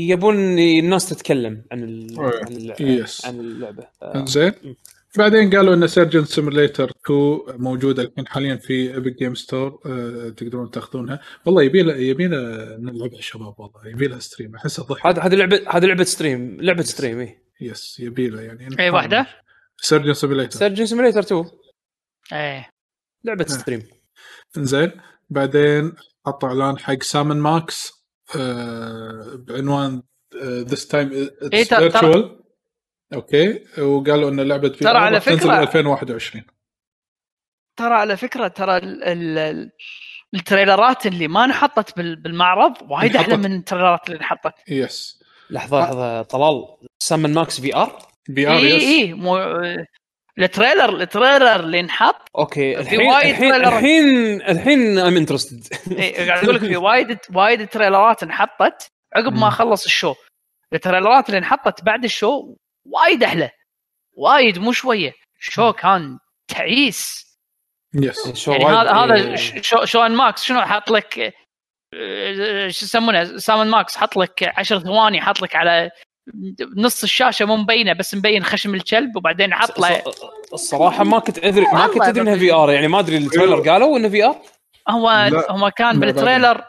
يبون الناس تتكلم عن ال-. عن ال- yes. عن اللعبة. آه، زين بعدين قالوا إن Surgeon Simulator 2 موجودة الحين حاليا في Epic Game Store أه تقدرون تأخذونها. والله يبي له يبي له نلعبها شباب والله يبي لها stream احسها ضحك هذا هذه لعبة هذه لعبة stream لعبة stream اي yes يبي له يعني. اي واحدة؟ Surgeon Simulator Surgeon Simulator 2 إيه. لعبة آه. stream زين. بعدين حطوا اعلان حق Sam and Max آه بعنوان This Time It's Virtual okay. وقالوا إن لعبه في ترى على تنزل فكرة- 2021 ترى على فكرة ترى ال ال ال ال trailerات اللي ما انحطت بال- بالمعرض وايد أحلى. من ال trailerات اللي انحطت. yes لحظة لحظة طلال. Sam and Max VR VR اي yes اي مو ال trailer ال trailer اللي انحط. okay في الحين وايد الحين. الحين الحين I'm interested إيه، قاعد أقول لك في وايد وايد trailerات انحطت عقب ما. خلص ال show. ال trailerات اللي انحطت بعد ال show وايد أحلى. وايد مو شوية. show كان تعيس. yes يعني هذا هذا ش- شو Sam and Max شنو حاط لك؟ آه، شو يسمونه؟ سامن ماكس حط لك 10 ثواني حط لك على نص الشاشة مو مبينة بس مبين خشم الكلب وبعدين حط له الصراحة ما كنت أدري ما كنت أدري إنها في ار يعني ما أدري التريلر قالوا إنه في ار هو. هو كان بالتريلر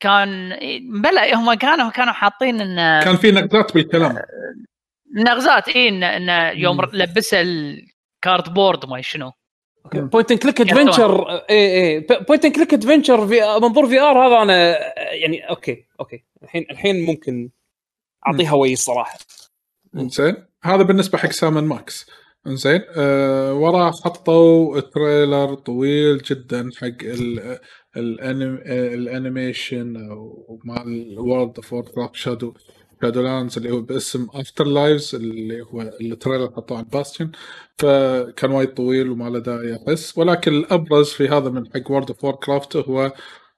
كان بلا هم كانوا كانوا حاطين إن كان في نقدات بالكلام. نغزات اي ان إن يوم. لبسه الكارد بورد ما شنو. point and click adventure اي اي point and click adventure في منظور VR هذا أنا يعني okay okay. الحين الحين ممكن اعطيها وي الصراحه زين هذا بالنسبة حق Sam and Max زين آه وراه حطوا trailer طويل جدا حق ال الانم ال animation أو مال World of Warcraft Shadow Shadowlands اللي هو باسم Afterlives اللي هو ال trailer حطوه عن Bastion فكان وايد طويل وما له داعي احس ولكن الأبرز في هذا من حق World of Warcraft هو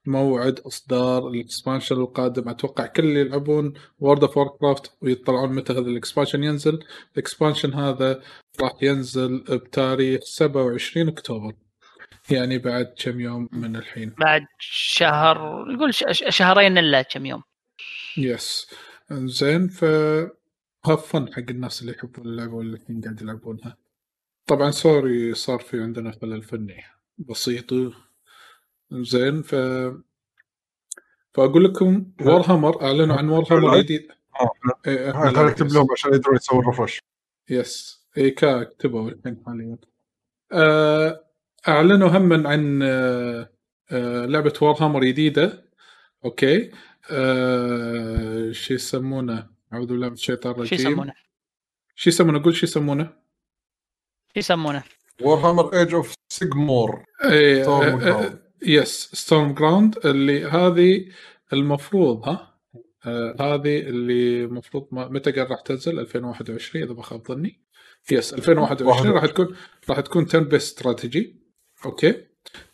موعد إصدار ال expansion القادم. أتوقع كل اللي يلعبون World of Warcraft ويطلعون متى هذا ال expansion ينزل. ال expansion هذا راح ينزل بتاريخ 27 أكتوبر يعني بعد كم يوم من الحين. بعد شهر نقول شهرين إلا كم يوم. yes زين ف فن حق الناس اللي يحبون اللعبة واللي الحين قاعد يلعبونها. طبعا sorry صار في عندنا خلل فني. بسيط زين ف فأقول لكم Warhammer أعلنوا عن Warhammer جديد آه، إيه، إحنا هاي خليني اكتب بس. لهم عشان يقدرون يسوون refresh yes اي كا اكتبوا الحين حاليا. آه، أعلنوا هم عن آه، آه، لعبة Warhammer جديدة. okay. شو يسمونه؟ أعوذ بالله من الشيطان شو الرجيم. يسمونه؟ شو يسمونه؟ قول شو يسمونه. شو يسمونه؟ Warhammer Age of Sigmar إيه yes Storm Ground اللي هذه المفروض ها؟ آه هذه اللي المفروض ما- متى قال راح تنزل؟ 2021 إذا ما خاب ظني. yes 2021 راح تكون راح تكون turn-based strategy okay؟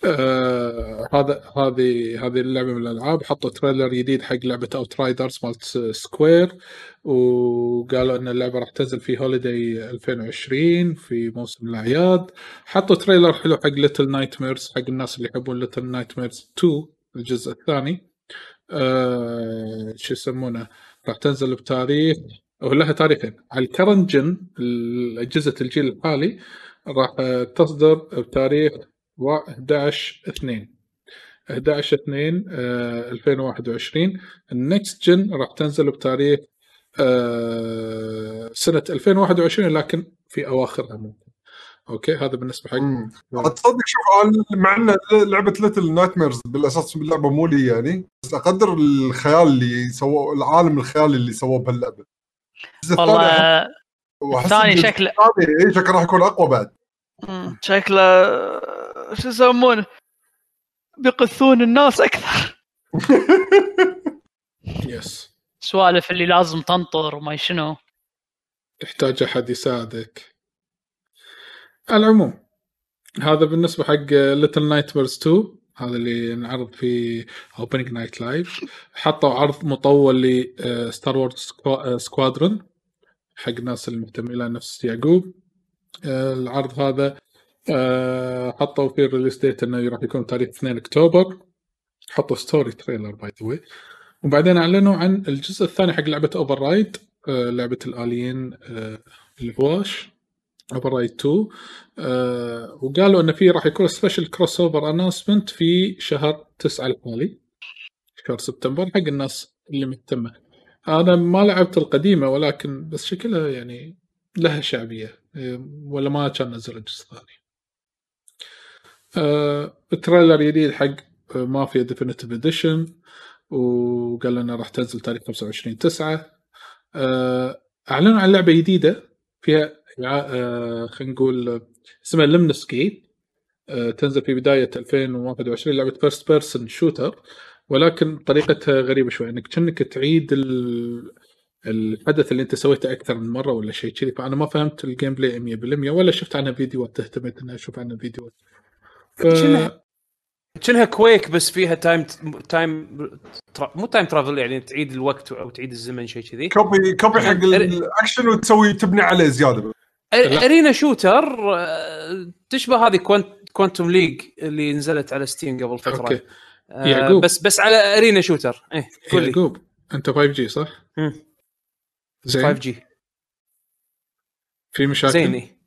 آه هذا هذه هذه اللعبة من الألعاب. حطوا trailer جديد حق لعبة Outriders مالت Square وقالوا إن اللعبة راح تنزل في holiday 2020 في موسم الأعياد. حطوا trailer حلو حق Little Nightmares حق الناس اللي يحبون Little Nightmares 2 الجزء الثاني. آه شو يسمونه؟ راح تنزل بتاريخ أو لها تاريخين. على ال current gen اجهزه الجيل الحالي راح تصدر بتاريخ 11 2 11 2 آه 2021 ال next gen راح تنزل بتاريخ آه سنة 2021 لكن في اواخرها ممكن okay؟ هذا بالنسبة حق تصدق شوف أنا مع إن لعبة Little Nightmares بالأساس اللعبه مو لي يعني بس أقدر الخيال اللي سووه العالم الخيالي اللي سووه بهاللعبة. والله الثاني شكله الثاني إيه، شكله راح يكون أقوى بعد. شكله شو يسمونه؟ بيقثون الناس أكثر. yes سوالف اللي لازم تنطر وما شنو. تحتاج أحد يساعدك. على العموم هذا بالنسبة حق Little Nightmares 2 هذا اللي انعرض في Opening Night Live حطوا عرض مطول ل Star Wars Squadrons حق الناس المهتمين له نفس يعقوب. آه، العرض هذا آه، حطوا فيه ال release date إنه راح يكون تاريخ 2 أكتوبر. حطوا story trailer by the way بعدين أعلنوا عن الجزء الثاني حق لعبة Override لعبة الآليين آه، الهواش Override 2 آه، وقالوا انه في راح يكون special crossover announcement في شهر 9 الحالي شهر سبتمبر حق الناس اللي مهتمة. أنا ما لعبت القديمة ولكن بس شكلها يعني لها شعبية آه، ولا ما كان نزل الجزء الثاني. آه، ال trailer جديد حق Mafia Definitive Edition وقال لنا راح تنزل تاريخ 25 9 أعلنوا عن لعبة جديدة فيها آه، خلينا نقول اسمها Lemnis Gate تنزل في بداية 2021 لعبة first person shooter ولكن طريقتها غريبة شوي إنك كأنك تعيد ال- الحدث اللي أنت سويته أكثر من مرة ولا شيء كذي. فأنا ما فهمت ال gameplay 100% ولا شفت عنها فيديوهات اهتميت إني أشوف عنها فيديوهات. ف... شنها؟ كأنها Quake بس فيها time time tra- مو time travel يعني تعيد الوقت أو تعيد الزمن شيء كذي copy copy حق الاكشن وتسوي تبني عليه زيادة arena shooter تشبه هذه Quant- Quantum League اللي نزلت على Steam قبل فترة okay آه، يعقوب. بس بس على arena shooter إيه قول يعقوب أنت 5G صح؟ مم. زين 5G في مشاكل؟ زين إيه.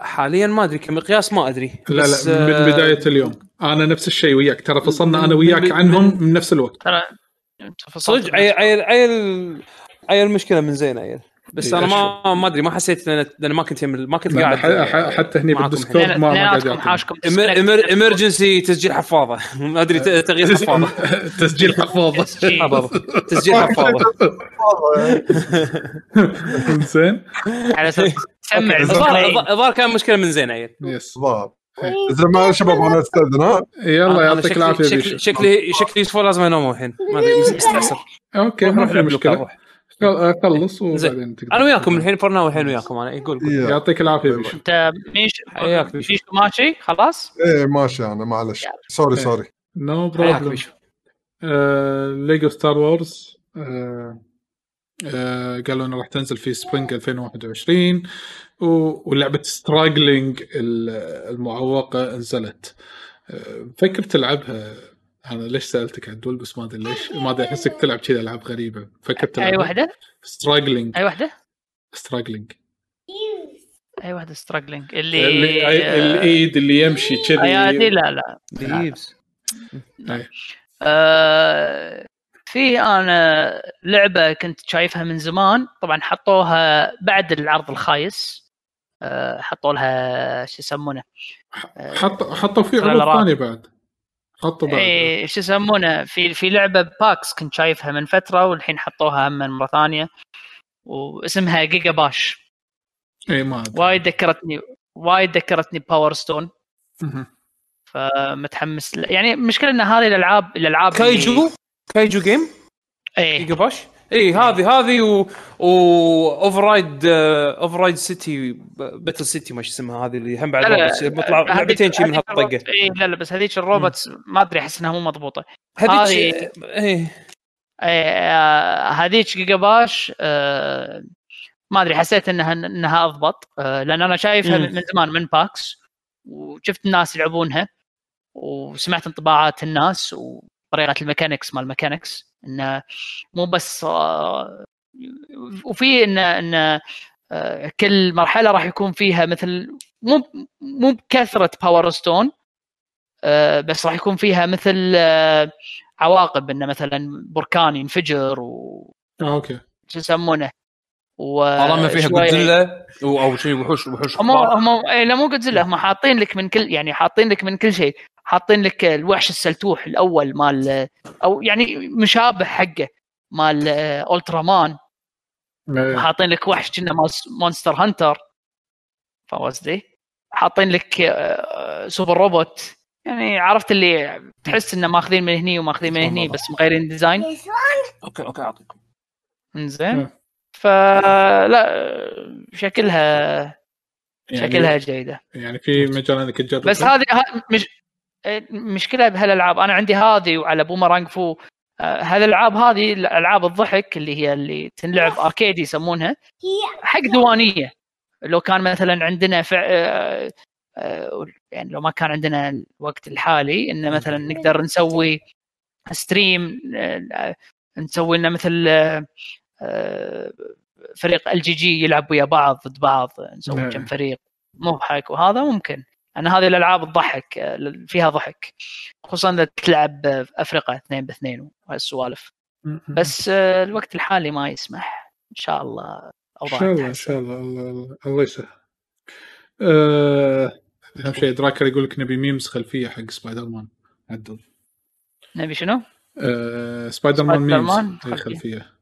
حاليا ما أدري كمقياس ما أدري لا بس، لا من آه، بداية اليوم. أنا نفس الشيء وياك ترى فصلنا أنا من- وياك من- عنهم من نفس الوقت. ترى صدق عيل عيل عيل عيل المشكلة من زين عيل بس إيه، أنا ما ما أدري ما حسيت لأن لأن ما كنت يم- ما كنت قاعد حتى هني بالديسكورد. ما ما قاعد إمرجنسي تسجيل حفاظة. ما أدري ت- تغيير حفاظة. تسجيل حفاظة. حفاظة. تسجيل حفاظة. زين. على أساس أوكي. الظاهر الظاهر الظاهر كان مشكلة من زين عيل يس زين ما شباب أنا استاذن ها؟ يلا يعطيك العافية شكلي شكلي شكلي يوسف لازم انوم الحين ما مستعسر أوكي ما في مشكلة. روح. خلص. وبعدين تقدر. أنا وياكم الحين فرنا الحين وياكم أنا. يقول قول. إيه. يعطيك العافية بيشو. أنت ميش حياك بيشو. ميش ماشي؟ خلاص؟ إيه ماشي أنا معلش. سوري. سوري نو بروبلم ليجو ستار وورز آه، قالوا إنه راح تنزل في سبرينج 2021 و- ولعبة ستراجلينج المعوقة نزلت. آه، فكر تلعبها. أنا ليش سألتك عدول بس ما أدري ليش؟ ما أدري أحسك تلعب كذا ألعاب غريبة. فكر أي تلعبها. واحدة Struggling أي واحدة Struggling أي واحدة Struggling اللي اللي الإيد اللي يمشي كذي. لا لا. آه، في أنا لعبة كنت شايفها من زمان طبعا حطوها بعد العرض الخايس. آه، حطوا لها شو يسمونه؟ آه، حط حطوا في. عروض ثانية بعد. حطوا بعد. اي شو يسمونه؟ في في لعبة PAX كنت شايفها من فترة والحين حطوها هم مرة ثانية. واسمها GigaBash اي ما أدري. وايد ذكرتني وايد ذكرتني Power Stone. فمتحمس ل- يعني المشكلة إن هذه الألعاب الألعاب اللي- kaiju kaiju game إيه. جيجا باش اي هذه هذه و و Override Override City Battle City ما اسمها هذه اللي هم بعد بيطلع لعبتين شي من هالطقة. الروبوت- اي لا لا بس هذيك ال robots ما أدري أحس إنها مو مضبوطة. هذيك هذه- إيه. آه، هذيك GigaBash آه، ما أدري حسيت انها إنها أضبط آه، لأن أنا شايفها مم. من من زمان من PAX وشفت الناس يلعبونها وسمعت انطباعات الناس وطريقه ال mechanics مال ال mechanics انه مو بس آه، وفي إن إن آه، كل مرحلة راح يكون فيها مثل مو مو بكثرة Power Stone آه، بس راح يكون فيها مثل عواقب انه مثلا بركان ينفجر و okay. شو يسمونه؟ و طالما فيها جودزيلا أو شيء وحوش وحوش هم. هم إيه لا مو جودزيلا هم حاطين لك من كل يعني حاطين لك من كل شيء. حاطين لك الوحش السلتوح الأول مال أو يعني مشابه حقه مال آه، Ultraman إيه. حاطين لك وحش كنا مال Monster Hunter. فاهم قصدي؟ حاطين لك آه، super robot. يعني عرفت اللي تحس إنه ماخذين من هني وماخذين من هني بس مغيرين design okay okay أعطيكم. إنزين. مم. فلا شكلها يعني شكلها جيدة. يعني في مجال انك تجرب. بس هذه مش مشكلة بهالالعاب أنا عندي هذه وعلى Boomerang Fu هالالعاب هذه الألعاب الضحك اللي هي اللي تنلعب arcade يسمونها حق ديوانيه لو كان مثلا عندنا فع... آه، آه، يعني لو ما كان عندنا الوقت الحالي انه مثلا نقدر نسوي stream آه، نسوي لنا مثل فريق ال GG يلعب ويا بعض ضد بعض نسوي. كم فريق مضحك وهذا ممكن. أن هذه الألعاب تضحك فيها ضحك خصوصا إذا تلعب افرقه اثنين باثنين وهالسوالف. بس آه، الوقت الحالي ما يسمح. إن شاء الله إن اوضاع شاء الله إن شاء الله الله, الله, يسهل. آه، أهم شيء دراكر يقول لك نبي memes خلفية حق سبايدر مان عدل. نبي شنو؟ آه، Spider-Man memes. Man هي خلفية. خلفية.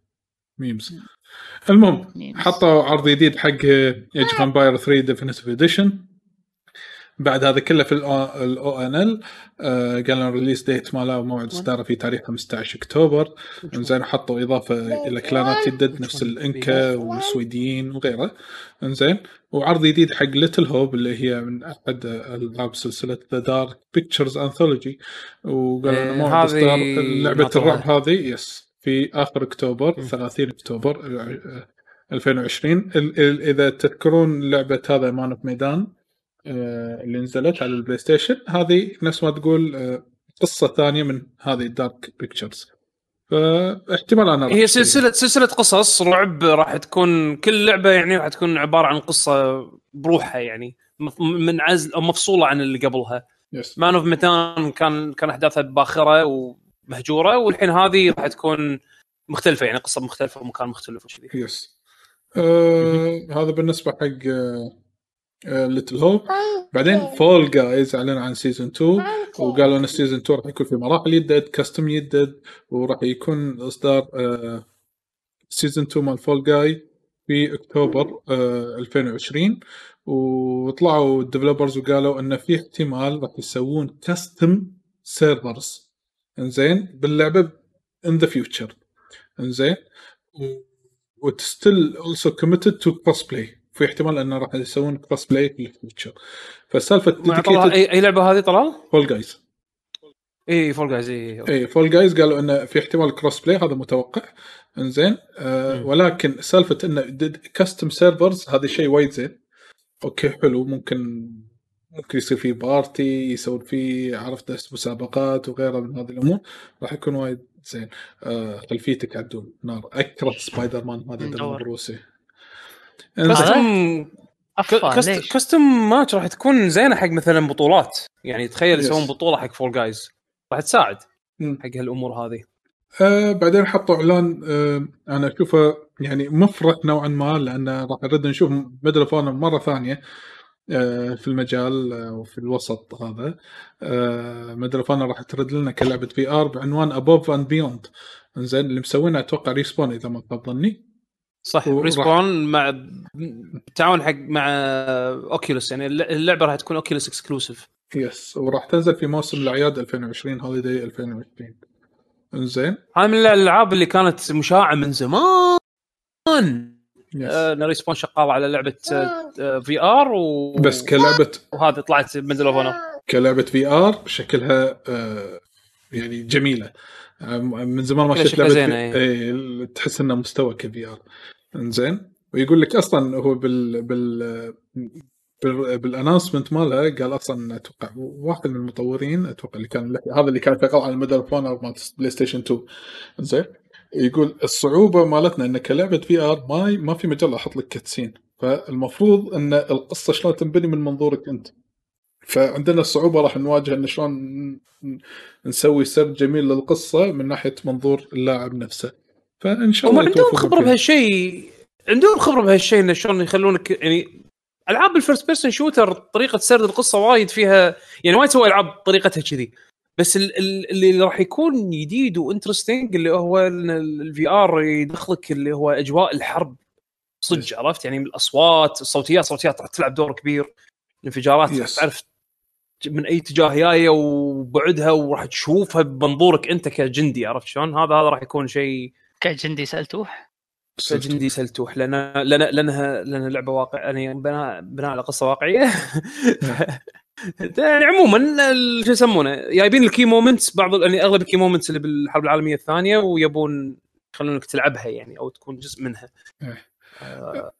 memes. المهم. حطوا عرض جديد حق Age of Empires 3 Definitive Edition بعد هذا كله في ال ONL قالوا ال release date ماله وموعد اصداره في تاريخ 15 أكتوبر. انزين حطوا إضافة إلى كلانات جدد نفس الإنكا والسويديين وغيره. انزين وعرض جديد حق Little Hope اللي هي من أحد ألعاب سلسلة The Dark Pictures Anthology وقالوا إيه، انه موعد اصدار لعبة. الرعب هذه. yes في آخر أكتوبر 30 أكتوبر آه، 2020 ال- ال- إذا تذكرون لعبة هذا Man of Medan آه، اللي نزلت على ال PlayStation هذه نفس ما تقول آه، قصة ثانية من هذه ال Dark Pictures فاحتمال أنا هي. سلسله سلسلة قصص رعب راح تكون كل لعبة يعني راح تكون عبارة عن قصة بروحها يعني مف- من عزل أو مفصولة عن اللي قبلها. yes Man of Medan كان كان أحداثها باخرة ومهجورة والحين هذه راح تكون مختلفة يعني قصة مختلفة ومكان مختلف وكذي yes آه هذا بالنسبة حق Little Hope بعدين Fall Guys اعلن عن season 2 وقالوا إن ال season 2 راح يكون في مراحل يدد costume يدد وراح يكون إصدار آه season 2 مال Fall Guys في اكتوبر آه 2020 وطلعوا ال developers وقالوا إن في احتمال راح يسوون custom servers إنزين؟ باللعبة in the future إنزين؟ و still also committed to cross play في احتمال انه راح يسوون cross play في ال future فسالفه مع طلال. اي أي لعبة هذه طلال؟ Fall Guys إي Fall Guys إي إي Fall Guys قالوا انه في احتمال cross play هذا متوقع. إنزين. آه. ولكن سالفة انه custom servers هذا شيء وايد زين. okay حلو. ممكن ممكن يصير فيه party يسوون فيه عرفت مسابقات وغيرها من هذه الأمور. راح يكون وايد زين. آه خلفيتك عدول. نار. أكره سبايدر مان هذا دم ندور. custom؟ custom match راح تكون زينة حق مثلا بطولات. يعني تخيل. يسوون بطولة حق Fall Guys راح تساعد. حق هالأمور هذه. آه بعدين حطوا إعلان آه أنا أشوفه يعني مفرح نوعا ما لأن راح نرد نشوف Medal of Honor مرة ثانية آه في المجال آه وفي الوسط هذا. آه Medal of Honor راح ترد لنا كلعبة VR بعنوان Above and Beyond زين اللي مسوينها أتوقع Respawn إذا ما خاب ظني. صح Respawn مع بالتعاون حق مع Oculus يعني اللعبة راح تكون Oculus exclusive yes وراح تنزل في موسم الأعياد 2020 holiday 2020 إنزين؟ هاي من الألعاب اللي كانت مشاعة من زمان. yes. آه Respawn شغال على لعبة VR و... بس كلعبه وهذه طلعت Medal of كلعبة VR شكلها آه يعني جميلة. آه، من زمان ما شفت لعبة في... إيه تحس إنها مستوى ك VR. إنزين. ويقول لك أصلا هو بال بال بال بال announcement مالها قال أصلا أتوقع واحد من المطورين أتوقع اللي كان هذا اللي كان شغال على ال Medal of Honor مال PlayStation 2 زين يقول الصعوبة مالتنا إن كلعبة VR ما ما في مجال أحط لك cutscene فالمفروض إن القصة شلون تنبني من منظورك أنت. فعندنا الصعوبة راح نواجه إن شلون نسوي سرد جميل للقصة من ناحية منظور اللاعب نفسه. فإن شاء الله عندهم خبرة. بهالشيء عندهم خبرة بهالشيء انه شلون يخلونك يعني ألعاب ال first person shooter طريقة سرد القصة وايد فيها يعني وايد سوى ألعاب طريقتها كذي بس ال- ال- اللي راح يكون جديد و interesting اللي هو ال VR يدخلك اللي هو أجواء الحرب صدق عرفت يعني الأصوات الصوتيات الصوتيات راح تلعب دور كبير الانفجارات Yes. تعرف من أي اتجاه جاية وبعدها وراح تشوفها بمنظورك أنت كجندي عرفت شلون؟ هذا هذا راح يكون شيء كجندي سلتوح كجندي سلتوح لأن لأن لانها لأنها لعبة واقع يعني بناء بناء على قصة واقعية. يعني عموما شو يسمونه؟ جايبين ال key moments بعض يعني أغلب ال key moments اللي بالحرب العالمية الثانية ويبون يخلونك تلعبها يعني أو تكون جزء منها. إيه. آه،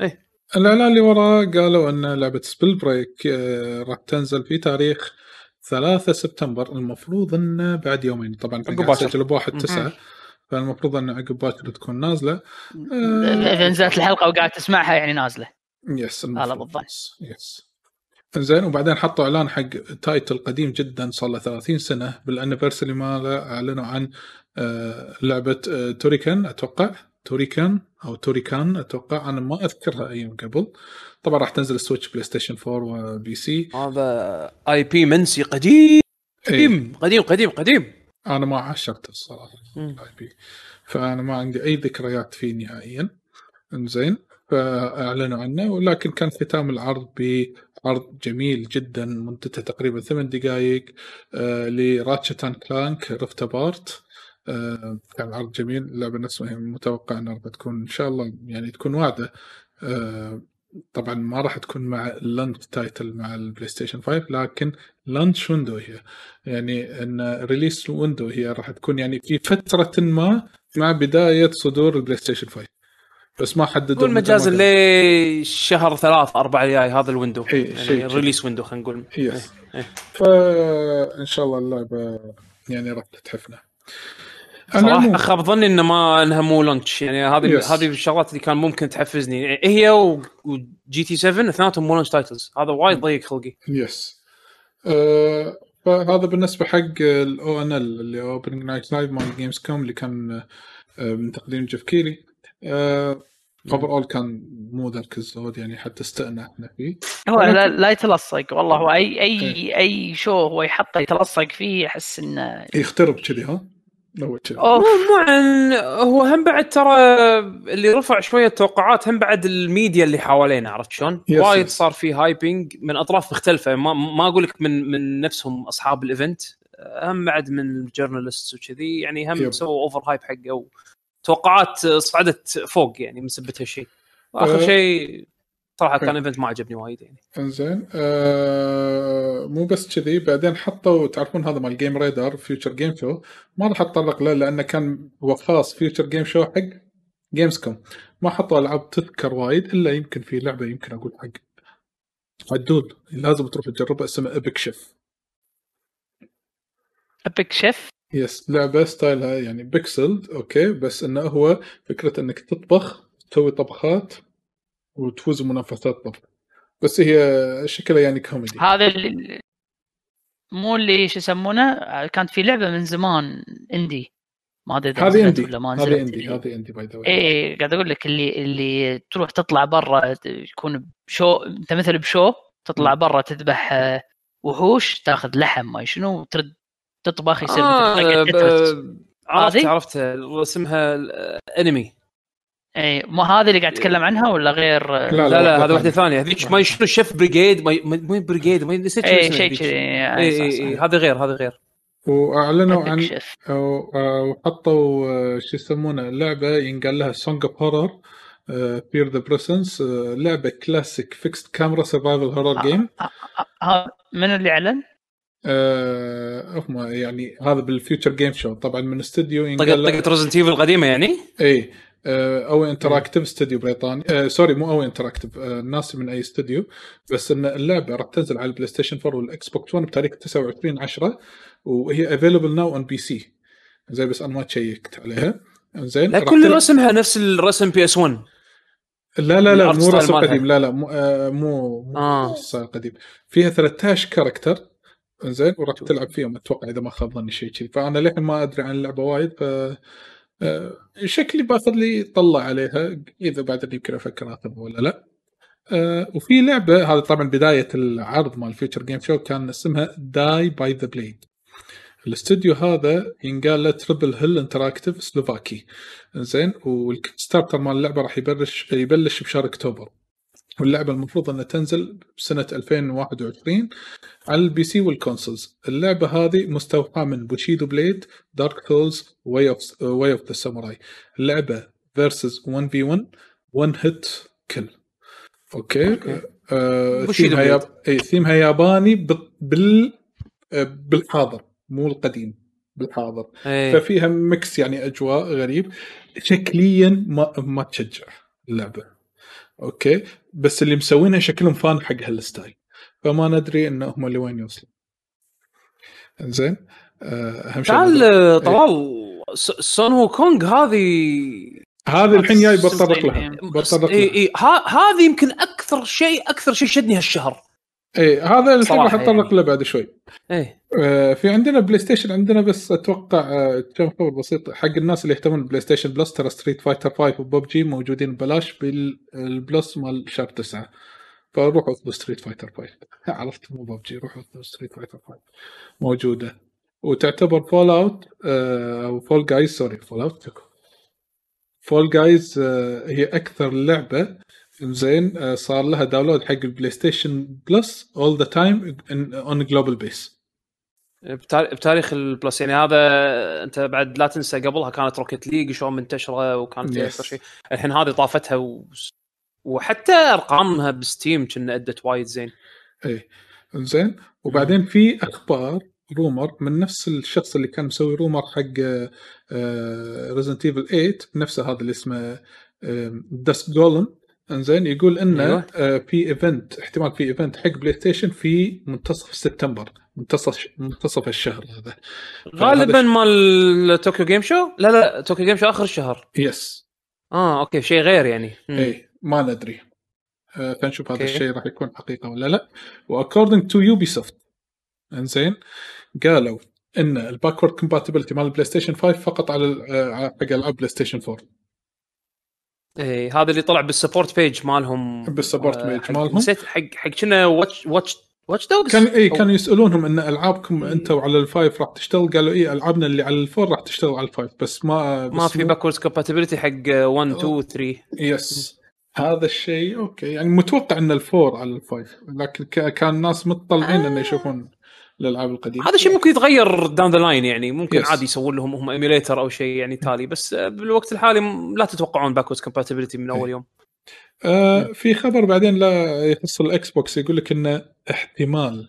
إيه. الاعلان اللي وراه قالوا أن لعبة Spellbreak آه، راح تنزل في تاريخ 3 سبتمبر. المفروض انه بعد يومين. طبعا قاعد ب بواحد 9 فالمفروض أن عقب باكر تكون نازلة. اذا إذا نزلت الحلقة وقاعد تسمعها يعني نازلة. yes هذا المفروض. بالضبط. يس زين وبعدين حطوا إعلان حق title قديم جدا صار له 30 سنة بال anniversary ماله أعلنوا عن آه، لعبة آه، Turrican أتوقع. Turrican أو Turrican أتوقع. أنا ما أذكرها أيام قبل. طبعا راح تنزل Switch PlayStation 4 و PC هذا IP منسي قديم. إيه. قديم قديم قديم قديم. أنا ما عشرته الصراحة. ال IP فأنا ما عندي أي ذكريات فيه نهائيا. إنزين فأعلنوا عنه. ولكن كان ختام العرض بعرض جميل جدا مدته تقريبا ثمان دقائق آه ل Ratchet and Clank Rift Apart. آه كان عرض جميل. اللعبة نفسها متوقع إنها راح تكون إن شاء الله يعني تكون واعدة. آه طبعا ما راح تكون مع ال launch title مع البلاي ستيشن 5 لكن launch window هي. يعني إن release window هي راح تكون يعني في فترة ما مع بداية صدور البلاي ستيشن 5 بس ما حددوا قول مجازا. لشهر ثلاث أربعة الجاي هذا ال window؟ إيه، شيء يعني كذا. ال release window خلينا نقول. يس إيه. فان شاء الله اللعبه يعني راح تتحفنا صراحة خاب ظني إنه ما إنها مو launch يعني هذه Yes. هذه الشغلات اللي كان ممكن تحفزني. يعني هي و- و GT 7 اثنيناتهم مو launch titles هذا وايد ضيق خلقي. yes آه فهذا بالنسبة حق ال O N L اللي opening night live مال Gamescom اللي كان آه من تقديم Geoff Keighley. آه overall كان مو ذاك الزود يعني حتى استأنفنا فيه. هو لا, لا يتلصق والله. هو اي اي إيه. أي شو هو يحطه يتلصق فيه احس إنه يخترب كذي ها؟ عن هو هم بعد ترى اللي رفع شوية التوقعات هم بعد الميديا اللي حوالينا عرفت شلون؟ وايد. صار في hyping من أطراف مختلفة ما, ما أقول لك من من نفسهم أصحاب ال event هم بعد من ال journalist وكذي يعني هم. سووا over hype حقه توقعات صعدت فوق يعني من سبه هالشيء وآخر أه. شيء صراحة. كان event ما عجبني وايد يعني. إنزين آه مو بس كذي بعدين حطوا تعرفون هذا مال GamesRadar Future Games Show ما راح أتطرق له لأنه كان هو خاص Future Games Show حق Gamescom ما حطوا ألعاب تذكر وايد إلا يمكن في لعبة يمكن أقول حق عدول لازم تروح تجربها اسمها Epic Chef Epic Chef yes لعبة style ها يعني pixel okay بس إنه هو فكرة إنك تطبخ تسوي طبخات وتفوز بمنافسات طبخ بس هي شكلها يعني كوميدي. هذا اللي مو اللي شو يسمونه كانت في لعبة من زمان indie. ما أدري إذا هذه indie. ولا ما هذه إندي. هذه إندي باي ذا واي إيه قاعد أقول لك اللي اللي تروح تطلع برا يكون بشو أنت مثل بشو تطلع برا تذبح آه، وحوش تاخذ لحم ما شنو وترد تطبخ يصير آه مثل عرفت؟ عرفت اسمها انمي اي مو هذه اللي قاعد تتكلم عنها ولا غير؟ لا لا لا واحدة هذا واحدة ثانية. ثانية. هذيك ما شنو شيف بريجيد ما مو بريجيد ما نسيت شنو اي شيء. كذي. اي اي اي هذا غير هذا غير. وأعلنوا عن أو- وحطوا آه، شو يسمونه لعبة ينقال لها سونج اوف هورر fear the presence لعبة classic fixed camera survival horror game ها من اللي أعلن؟ هم يعني هذا بال Future Games Show طبعا من استوديو طقت طقت Resident Evil القديمة يعني؟ اي آه، أو interactive استوديو بريطاني. آه sorry مو أو interactive آه ناسي من أي استوديو بس إن اللعبة راح تنزل على البلاي ستيشن 4 وال Xbox 1 بتاريخ 29 10 وهي available now on PC زي بس أنا ما checkت عليها. زين لا كل رسمها نفس الرسم PS 1 لا لا لا مو رسم. قديم. لا لا مو آه مو, مو آه. قديم. فيها 13 character زين وراح تلعب فيهم. أتوقع إذا ما خاب ظني شيء كذي. فأنا للحين ما أدري عن اللعبة وايد ف آه، شكلي باخذ لي طلع عليها إذا بعدين يمكن أفكر اخذها ولا لا. آه، وفي لعبة هذا طبعا بداية العرض مال Future Games Show كان اسمها Die by the Blade الاستوديو هذا ينقال له Triple Hill Interactive سلوفاكي زين وال Kickstarter مال اللعبة راح يبلش يبلش بشهر أكتوبر. واللعبة المفروض أنها تنزل بسنة 2021 على ال PC وال consoles اللعبة هذه مستوحاة من Bushido Blade Dark Souls و Way of و Way of the Samurai اللعبة versus 1 في 1 1 hit kill okay, okay. آه ثيمها. ياب... اي ثيمها ياباني بال... آه، بالحاضر. مو القديم بالحاضر. إيه. ففيها mix يعني أجواء غريب. شكليا ما ما تشجع اللعبة. okay. بس اللي مسوينها شكلهم fan حق هال style. فما ندري إن هم لوين يوصلوا زين آه، أهم شيء تعال آه، طلال Sun Wukong هذه هذه الحين جاي بتطرق لها. صينية. بتطرق اي لها. اي ها- هذه يمكن أكثر شيء أكثر شيء شدني هالشهر. اي هذا الحين راح أتطرق يعني. له بعد شوي. إيه. آه، في عندنا بلاي ستيشن عندنا بس أتوقع آه، كم خبر بسيط حق الناس اللي يهتمون بالبلاي ستيشن Plus ترى Street Fighter 5 وبوب جي موجودين ببلاش بال Plus مال شهر 9 فروحوا اطلبوا Street Fighter 5 عرفت مو بوب جي روحوا اطلبوا Street Fighter 5 موجودة. وتعتبر Fallout أو Fall Guys sorry Fallout Fall Guys هي أكثر لعبة زين آه، صار لها download حق البلاي ستيشن Plus all the time on global base بتار- بتاريخ ال Plus يعني هذا أنت بعد لا تنسى قبلها كانت Rocket League شلون منتشرة وكانت. أكثر شيء. الحين هذه طافتها و... وحتى أرقامها ب Steam كنا أدت وايد زين. إيه. زين. وبعدين في أخبار rumor من نفس الشخص اللي كان مسوي rumor حق Resident Evil 8 نفسه هذا اللي اسمه Dusk Golem انزين يقول انه أيوة. آه، في event احتمال في event حق بلاي ستيشن في منتصف سبتمبر منتصف منتصف الشهر هذا. غالبا مال طوكيو Game Show لا لا طوكيو Game Show آخر الشهر. yes آه okay شيء غير يعني. اي ما ندري. آه، فنشوف هذا. الشيء راح يكون حقيقة ولا لا. و according to Ubisoft انزين قالوا إن ال backward compatibility مال البلاي ستيشن 5 فقط على آه، حق العاب بلاي ستيشن 4 إيه هذا اللي طلع بال support page مالهم بال support آه، page حق- مالهم. نسيت حق حق كنا واتش واتش واتش دوجز كان اي كانوا يسألونهم إن ألعابكم أنتم على ال five راح تشتغل؟ قالوا اي ألعابنا اللي على ال four راح تشتغل على ال five بس ما بس ما في backwards compatibility حق 1 2 3 yes هذا الشيء okay. يعني متوقع إن ال four على ال five لكن كان الناس متطلعين إنه يشوفون الالعاب القديمة. هذا شيء ممكن يتغير down the line يعني ممكن Yes. عادي يسوون لهم هم emulator أو شيء يعني تالي بس آه، بالوقت الحالي لا تتوقعون backwards compatibility من أول يوم. آه في خبر بعدين لا يخص الإكس بوكس يقول لك انه احتمال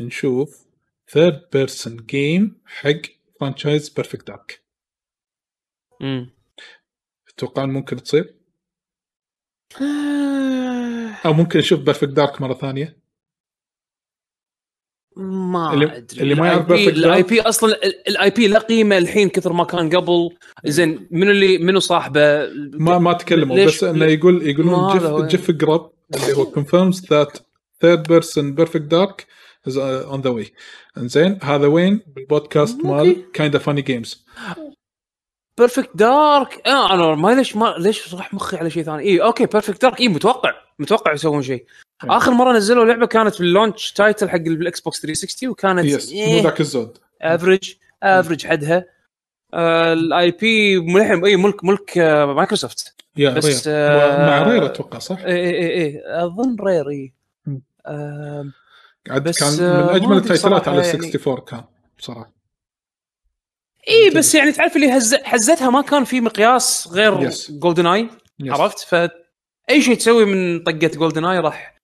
نشوف third person game حق franchise Perfect Dark امم تتوقعون ممكن تصير؟ أو ممكن نشوف Perfect Dark مرة ثانية؟ ما اللي- أدري. اللي ما يعرف ال I.P أصلا ال IP لا قيمة الحين كثر ما كان قبل. زين منو اللي منو صاحبه؟ ما ما تكلموا بس إنه يقول يقولون. جيف جيف قرب اللي هو confirms that third person perfect dark is uh, on the way. إنزين هذا وين؟ بالبودكاست مال kind of funny games. Perfect Dark آه أنا ما ليش ما ليش راح مخي على شيء ثاني؟ اي okay Perfect Dark اي متوقع. متوقع يسوون شيء. آخر مرة نزلوا لعبة كانت بال launch title حق الاكس بوكس 360 وكانت yes مو إيه ذاك الزود. average average حدها. آه، ال IP ملحم. اي ملك ملك آه، مايكروسوفت. yeah بس، بس آه، مع Rare أتوقع صح؟ اي اي اي اي أظن Rare اي. آه، بس، كان آه، من أجمل ال titleات على يعني. 64 كان بصراحة. اي بس يعني تعرف اللي هز... حزتها ما كان في مقياس غير Yes. GoldenEye yes. عرفت؟ ف اي شيء تسوي من طقة GoldenEye راح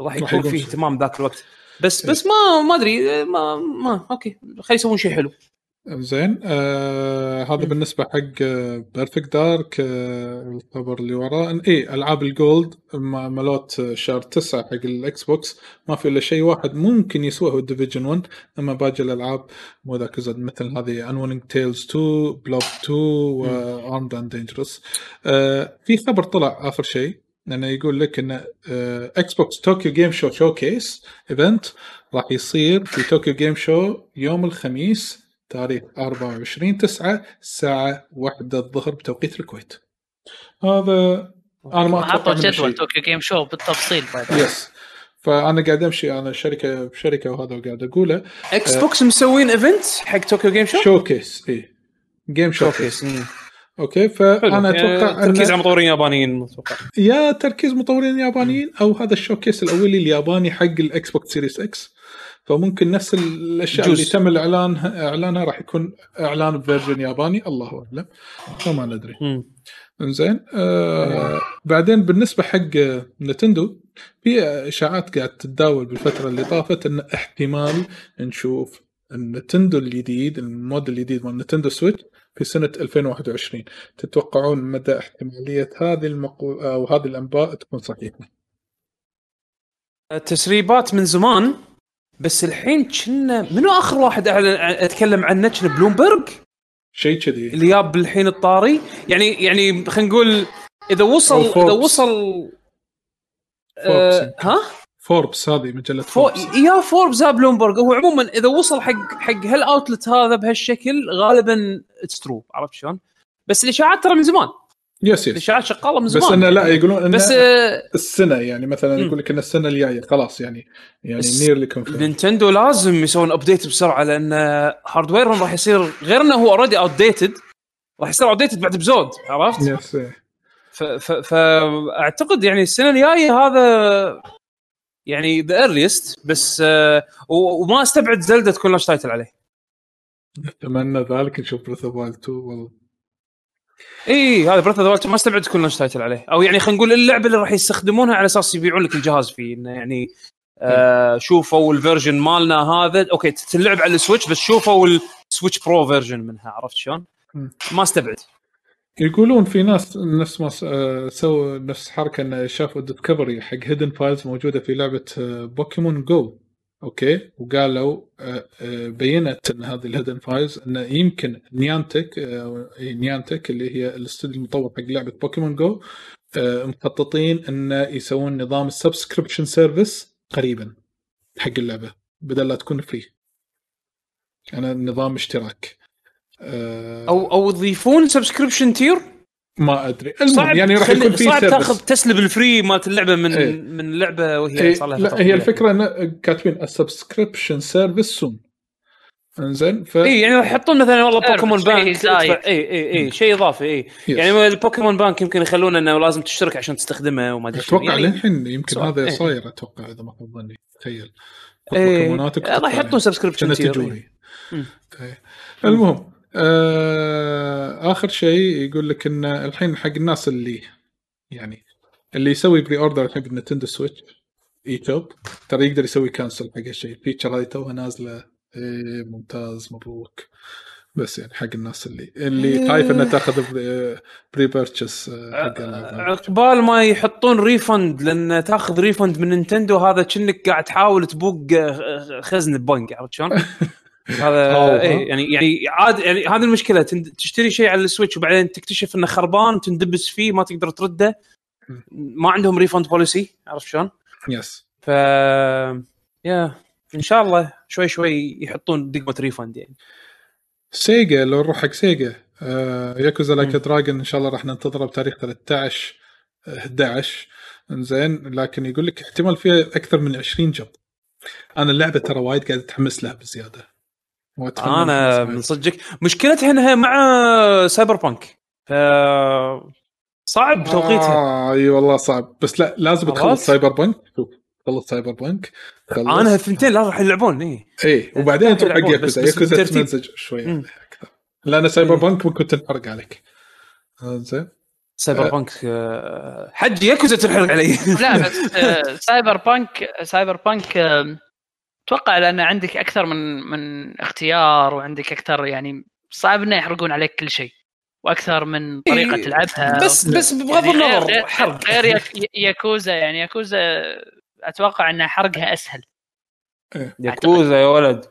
راح يكون فيه. اهتمام ذاك الوقت. بس إيه. بس ما ما أدري ما ما okay خلي يسوون شيء حلو. زين آه هذا مم. بالنسبة حق Perfect Dark آه الخبر اللي وراه. اي ألعاب ال Gold ما عليك ملوت آه، شهر 9 حق الاكس بوكس ما في إلا شيء واحد ممكن يسوى هو Division 1 أما باقي الألعاب مو ذاك الزود مثل هذه Unending Tales 2 Blob 2 و Armed and Dangerous في خبر طلع آخر شيء. لأنه يقول لك إن إكس بوكس طوكيو Game Show showcase event راح يصير في طوكيو Game Show يوم الخميس تاريخ 24 9 الساعة 1 الظهر بتوقيت الكويت. هذا أنا ما أتوقع حطوا جدول. طوكيو Game Show بالتفصيل yes فأنا قاعد أمشي أنا شركة بشركه وهذا وقاعد أقوله إكس آه. بوكس مسوين ايفنت حق طوكيو جيم شو شو كيس اي Game showcase okay فأنا أتوقع تركيز على مطورين يابانيين أتوقع. يا تركيز مطورين يابانيين أو هذا ال showcase الأولي الياباني حق الاكس بوكس Series X فممكن نفس الأشياء جوز. اللي تم الاعلان إعلانها راح يكون إعلان ب version ياباني الله أعلم. فما ندري. إنزين آه بعدين بالنسبة حق نتندو في إشاعات قاعد تتداول بالفترة اللي طافت إن احتمال نشوف النتندو الجديد الموديل الجديد مال نتندو سويتش في سنة 2021 تتوقعون مدى احتمالية هذه المقو... أو هذه الأنباء تكون صحيحة؟ تسريبات من زمان بس الحين كنا منو آخر واحد أعلن- أتكلم عنه؟ كنا بلومبرج شيء كذي. اللي جاب الحين الطاري؟ يعني يعني خلينا نقول إذا وصل أو. إذا وصل آه. ها؟ فوربس هذه مجلة فو... فوربس يا فوربس يا بلومبرج هو عموما إذا وصل حق حق هال outlet هذا بهالشكل غالبا it's true عرفت شلون؟ بس الاشاعات ترى من زمان yes yes الاشاعات شغالة من زمان بس إنه لا يقولون إنه بس آه، السنة يعني مثلا. يقول لك إن السنة الجاية خلاص يعني يعني nearly confirmed نينتندو لازم يسوون update بسرعة لأن hardwareهم راح يصير غير إنه هو already outdated راح يصير outdated بعد بزود عرفت؟ yes فأعتقد يعني السنة الجاية هذا يعني the earliest بس آه، وما استبعد Zelda تكون launch title عليه. أتمنى ذلك نشوف Breath of Wild 2 والله. إي هذا Breath of ما استبعد تكون launch title عليه. أو يعني خلينا نقول اللعبة اللي راح يستخدمونها على أساس يبيعون لك الجهاز فيه إنه يعني آه شوفوا ال version مالنا هذا. okay تلعب على السويتش بس شوفوا السويتش Pro version منها عرفت شلون؟ مم. ما استبعد. يقولون في ناس نفس ما آه، سووا نفس حركة انه شافوا discovery حق hidden files موجودة في لعبة آه، بوكيمون جو okay؟ وقالوا آه، آه، بينت إن هذه ال hidden files انه يمكن Niantic آه، Niantic اللي هي الاستوديو المطور حق لعبة بوكيمون جو آه، مخططين انه يسوون نظام ال subscription service قريبا حق اللعبة بدل لا تكون free أنا نظام اشتراك. آه، أو أو يضيفون subscription tier ما أدري المهم صعب يعني راح يكون في صعب تاخذ تسلب ال free مالت اللعبة من إيه. من اللعبه وهي إيه صار لها لا هي. الفكرة إن كاتبين ال subscription service soon إنزين ف اي يعني راح يحطون مثلا والله Pokémon Bank. إي إي إي شيء إضافي إي yes. يعني ال Pokémon Bank يمكن يخلون إنه لازم تشترك عشان تستخدمه وما أدري. أتوقع يعني للحين يمكن. هذا إيه. صاير أتوقع إذا ما خاب ظني تخيل إيه، بوكيموناتك راح يحطون subscription كانت tier. إيه. المهم آه آخر شيء يقول لك إن الحين حق الناس اللي يعني اللي يسوي pre-order الحين بال Nintendo Switch eShop ترى يقدر يسوي cancel حق هالشيء ال feature هذه توها نازلة إيه ممتاز مبروك بس يعني حق الناس اللي اللي خايف إنها تأخذ pre, pre-purchase حق الألعاب. عقبال ما يحطون refund لأن تأخذ refund من Nintendo هذا كأنك قاعد تحاول تبوق آه، خزن ببنك عرفت شلون؟ هذا. اي يعني يعني عاد يعني هذه المشكلة تشتري شيء على ال Switch وبعدين تكتشف إنه خربان تندبس فيه ما تقدر ترده. ما عندهم refund policy عرفت شلون؟ yes ف يا إن شاء الله شوي شوي يحطون دقمة refund يعني. Sega لو نروح حق Sega. آه Yakuza Like a Dragon إن شاء الله راح ننتظره بتاريخ 13 آه، 11 إنزين لكن يقول لك احتمال فيها أكثر من 20 job. أنا اللعبة ترى وايد قاعد أتحمس لها بزيادة. أنا من. صدقك. مشكلتها إنها مع Cyberpunk. ف صعب توقيتها. آه إي والله صعب. بس لا لازم؟ تخلص Cyberpunk شوف تخلص Cyberpunk تخلص. أنا الثنتين لا راح يلعبون إي. إي وبعدين تروح حق Yakuza Yakuza. تمزج شوي أكثر لأن Cyberpunk ممكن تنحرق عليك زين. Cyberpunk آه، حج ياكوزا تنحرق علي. لا بس آه، Cyberpunk Cyberpunk آه، أتوقع لأن عندك أكثر من من اختيار وعندك أكثر يعني صعب انه يحرقون عليك كل شيء. وأكثر من طريقة إيه، تلعبها بس بس بغض يعني غير- النظر غير- حرق. غير Yak- Yakuza يعني ياكوزا أتوقع إن حرقها أسهل. ياكوزا يا ولد.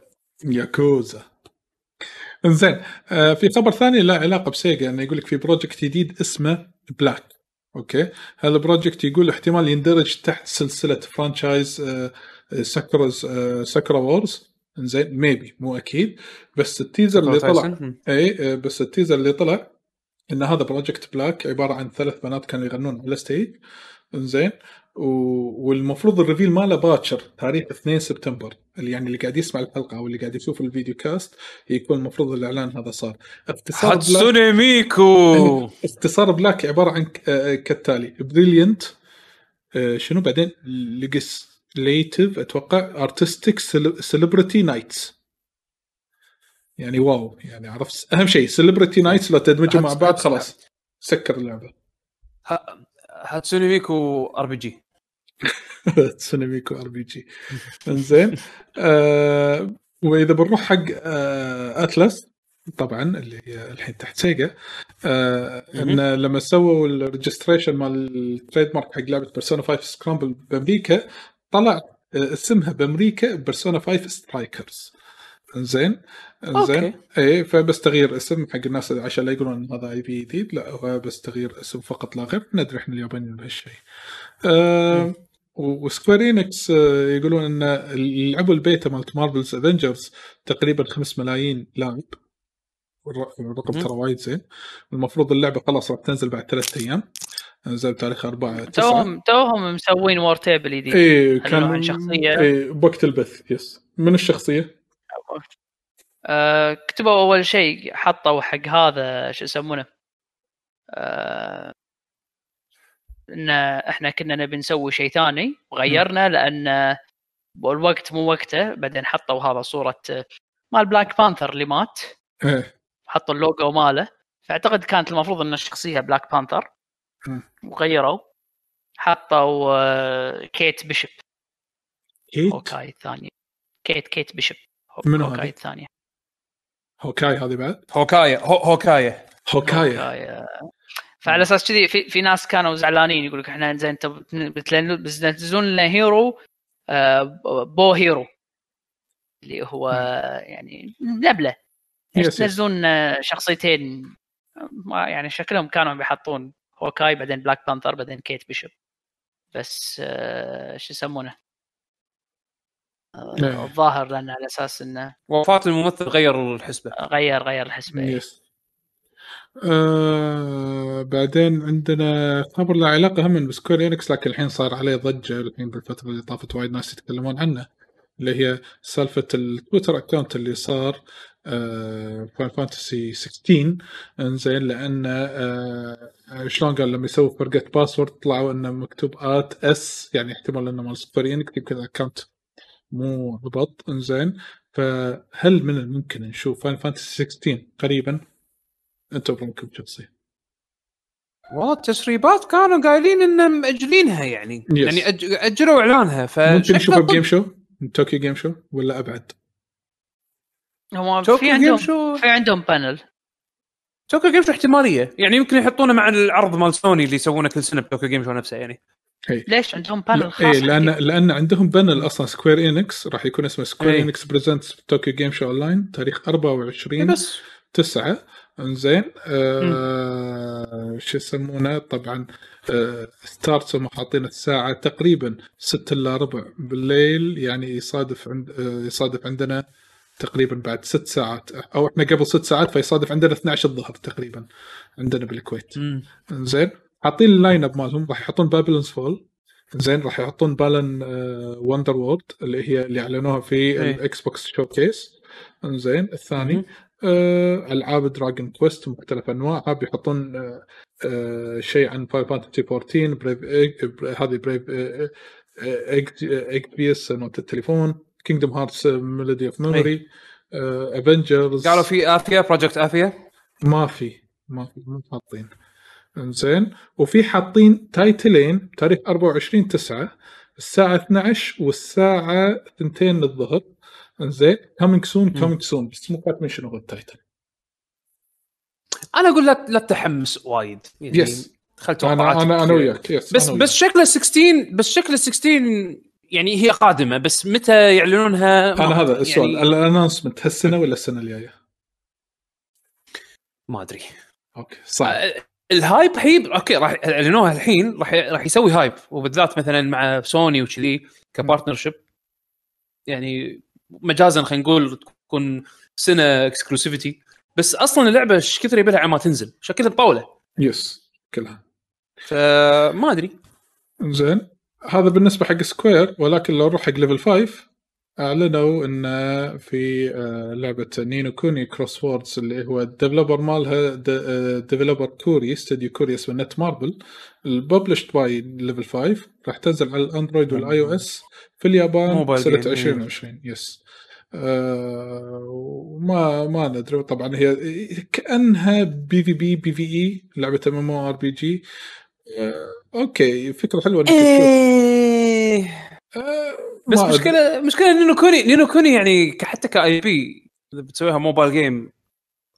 ياكوزا. إنزين آه في خبر ثاني له علاقة ب Sega انه يقول لك في project جديد اسمه Black okay؟ هذا ال project يقول احتمال يندرج تحت سلسلة franchise آه Sakura's آه Sakura Wars. إنزين maybe مو أكيد. بس ال teaser اللي طلع إي آه، بس ال teaser اللي طلع إن هذا Project Black عبارة عن ثلاث بنات كانوا يغنون على stage إنزين و... والمفروض ال reveal ماله باكر تاريخ 2 سبتمبر. اللي يعني اللي قاعد يسمع الحلقة أو اللي قاعد يشوف ال videocast يكون المفروض الإعلان هذا صار. اختصار Hatsune Miku! اختصار Black عبارة عن آه، كالتالي. brilliant شنو بعدين؟ ليجيسليتيف أتوقع ارتستيك سيلبرتي نايتس يعني واو يعني عرفت؟ أهم شيء سيلبرتي نايتس لو تدمجوا مع بعض خلاص. سكر اللعبة. هاتسوني ميكو ار بي جي تسونيميكو ار بي جي إنزين. آه وإذا بنروح حق آه اتلس طبعا اللي هي الحين تحت سيجا آه. إن لما سووا ال registration مال ال trademark حق لعبة Persona 5 Scramble بأمريكا طلع آه، اسمها بأمريكا Persona 5 Strikers زين؟ زين؟ إيه فبس تغيير اسم حق الناس عشان لا يقولون ان هذا IP جديد لا هو بس تغيير اسم فقط لا غير. ندري إحنا اليابانيين بهالشيء. و Square Enix آه يقولون إن لعبوا البيتا مالت Marvel's Avengers تقريبا 5 ملايين لاعب. الر- الرقم. ترى وايد زين. المفروض اللعبة خلاص راح تنزل بعد ثلاث أيام. نزل بتاريخ 4 9 توهم توهم مسوين War Table جديد. نوع كان شخصية؟ إيه بوقت البث yes. من الشخصية؟ آه كتبوا أول شيء حطوا حق هذا شو يسمونه؟ آه إن إحنا كنا نبي نسوي شيء ثاني وغيرنا لأن الوقت مو وقته بعدين حطوا هذا صورة آه، مال Black Panther اللي مات. إيه. حطوا اللوجو ماله. فأعتقد كانت المفروض إن الشخصية Black Panther. وغيروا حطوا آه، Kate Bishop. Kate؟ Hawkeye الثانية Kate Kate Bishop. منو Hawkeye هذه؟ الثانية. Hawkeye هذه بعد؟ Hawkeye هو Hawkeye Hawkeye. Hawkeye آه. فعلى أساس كذي في, في ناس كانوا زعلانين يقول لك إحنا زين طب بتلن- بس تنزلون لنا hero آه، bow hero. اللي هو يعني yes. تنزلون شخصيتين؟ ما يعني شكلهم كانوا بيحطون Hawkeye بعدين Black Panther بعدين Kate Bishop بس آه، شو يسمونه؟ آه، نعم. الظاهر لأن على أساس إنه وفاة الممثل غير الحسبة. غير غير الحسبة yes آه بعدين عندنا خبر له علاقة هم من Square Enix لكن الحين صار عليه ضجة الحين بالفترة اللي طافت وايد ناس يتكلمون عنه اللي هي سالفة ال Twitter account اللي صار. Final Fantasy 16 انزين لأن آه شلون قال لما يسوي forgot password طلعوا إنه مكتوب at s يعني احتمال إنه مال Square Enix يمكن ال account مو ضبط. انزين فهل من الممكن نشوف Final Fantasy 16 قريبا؟ أنتم برأيكم شخصيا والله التسريبات كانوا قايلين إن مأجلينها يعني. Yes. يعني. أجلوا إعلانها ف ممكن نشوفها ب Game Show Tokyo Game Show ولا أبعد؟ هم في عندهم show؟ في عندهم panel Tokyo Game Show احتمالية؟ يعني يمكن يحطونه مع العرض مال سوني اللي يسوونه كل سنة ب Tokyo Game Show نفسه يعني. ليش عندهم panel خاص اي لأن لأن عندهم panel أصلا Square Enix راح يكون اسمه Square إيه. Enix presents Tokyo Game Show online تاريخ إيه 24 بس. 9 إنزين آه شو يسمونه؟ طبعا آه start هم حاطين الساعة تقريبا 6 الا ربع بالليل يعني يصادف عند آه يصادف عندنا تقريبا بعد ست ساعات أو إحنا قبل ست ساعات فيصادف عندنا 12 الظهر تقريبا عندنا بالكويت. زين حاطين ال line up مالهم راح يحطون Babylon's Fall زين راح يحطون Balan Wonderworld اللي هي اللي أعلنوها في. ال Xbox showcase زين الثاني. آه ألعاب Dragon Quest مختلف أنواعها بيحطون آه آه شيء عن فاير فانتسي 14 بريف هذه بريف اكبيس نوت التليفون كينجدوم هارتس ميلودي اوف ميموري افنجرز قالوا في آفيا بروجكت آفيا؟ ما في ما في مو حاطين. إنزين. وفي حاطين تايتلين تاريخ 24 9 الساعة 12 والساعة 2 الظهر. إنزين. كامينج سون كامينج سون بس مو كاتبين شنو هو التايتل أنا أقول لا لا تحمس وايد. يعني yes خل أنا توقعاتك أنا أنا وياك. yes بس أنا بس شكله 16 بس شكله 16 يعني هي قادمة بس متى يعلنونها. أنا هذا السؤال يعني ال announcement هالسنة ولا السنة الجاية؟ ما أدري. okay صعب. آه، ال hype hype okay راح يعلنوها الحين راح راح يسوي hype وبالذات مثلا مع سوني وكذي ك partnership يعني مجازا خلينا نقول تكون سنة exclusivity بس أصلا اللعبة إيش كثر يبي لها ما تنزل؟ عشان كذا مطوله yes كلها. فما أدري. زين. هذا بالنسبة حق Square ولكن لو نروح حق Level 5 أعلنوا إن في آه، لعبة Ni no Kuni Cross Worlds اللي هو ال developer مالها developer كوري استوديو كوري اسمه Netmarble ال published by Level 5 راح تنزل على ال Android وال iOS في اليابان سنة جيم، إيه. 2020 yes آه، وما ما ندري طبعا هي كأنها بي في بي بي في إي لعبة ام ام ار بي جي okay فكرة حلوة إنك تشوف إيه آه، بس. مشكلة مشكلة Ni no Kuni Ni no Kuni يعني حتى ك IP إذا بتسويها mobile game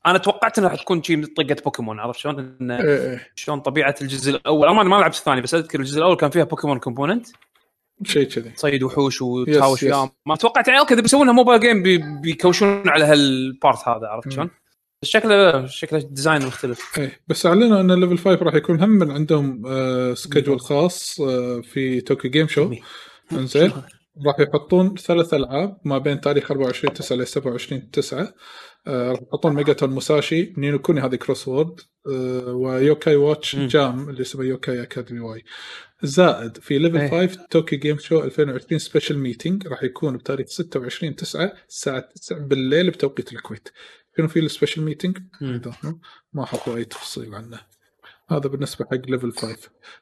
أنا توقعت انها حتكون شيء طقة بوكيمون عرفت شلون؟ إن إيه إيه شلون طبيعة الجزء الأول أنا ما لعبت الثاني بس أذكر الجزء الأول كان فيها Pokémon component شيء كذي تصيد وحوش وتهاوش. وياهم ما توقعت يعني okay إذا بيسوونها mobile game بي بي push ون على هال part هذا عرفت. شلون؟ شكله شكله design مختلف. إيه بس أعلنوا إن Level 5 راح يكون هم من عندهم آه schedule خاص آه في Tokyo Game Show إنزين. راح يحطون ثلاث ألعاب ما بين تاريخ 24 9 ل 27 9 آه راح يحطون Megaton Musashi Ni no Kuni هذه Cross Worlds آه و Yo-kai Watch. Jam اللي اسمه Yo-kai Academy Y زائد في Level إيه. 5 Tokyo Game Show 2020 special meeting راح يكون بتاريخ 26 9 الساعة 9 بالليل بتوقيت الكويت. شنو في ال special meeting؟ ما حطوا أي تفصيل عنه هذا بالنسبة حق Level 5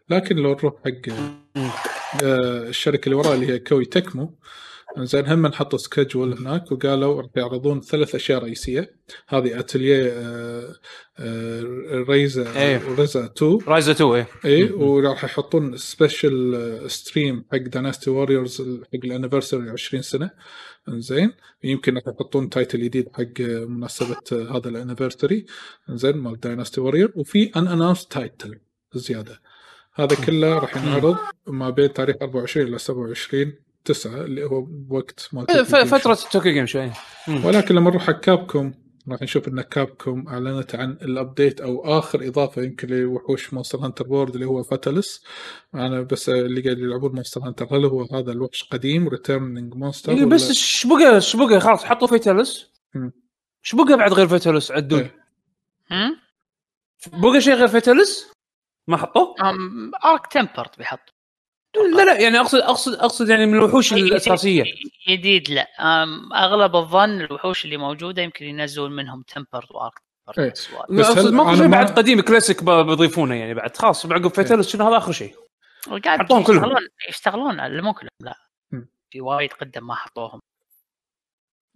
لكن لو نروح حق. آه، الشركة اللي وراها اللي هي Koei Tecmo زين هم حطوا schedule هناك وقالوا راح يعرضون ثلاث أشياء رئيسية. هذه آه، آه، Ryza. Ryza 2 Ryza 2 إيه. اي مم. وراح يحطون special stream حق Dynasty Warriors حق ال anniversary 20 سنة. زين يمكن راح يحطون title جديد حق مناسبة هذا ال anniversary زين مال Dynasty Warriors وفي unannounced title زيادة. هذا كله راح ينعرض ما بين تاريخ 24 إلى 27 9 اللي هو وقت مال إيه، توكيو ف- جيم. فترة شوي ولكن لما نروح حق Capcom راح نشوف إن Capcom أعلنت عن ال update أو آخر إضافة يمكن لوحوش Monster Hunter World اللي هو Fatalis أنا بس اللي قاعد يلعبون Monster Hunter هل هو هذا الوحش قديم returning monster إيه، بس إيش بقى إيش بقى خلاص حطوا. إيش بقى بعد غير Fatalis عدول إيه. هم؟ بقى شيء غير Fatalis ما حطوه؟ arch tempered بيحط لا لا يعني اقصد اقصد أقصد يعني من الوحوش الأساسية. جديد لا. أم، أغلب الظن الوحوش اللي موجودة يمكن ينزلون منهم tempered و arch إيه. بس أقصد ماكو شيء بعد قديم كلاسيك بيضيفونه يعني بعد خلاص بعقب Fatalis شنو هذا آخر شيء. حطوهم كلهم. يشتغلون يشتغلون على- مو كلهم لا. في وايد قدم ما حطوهم.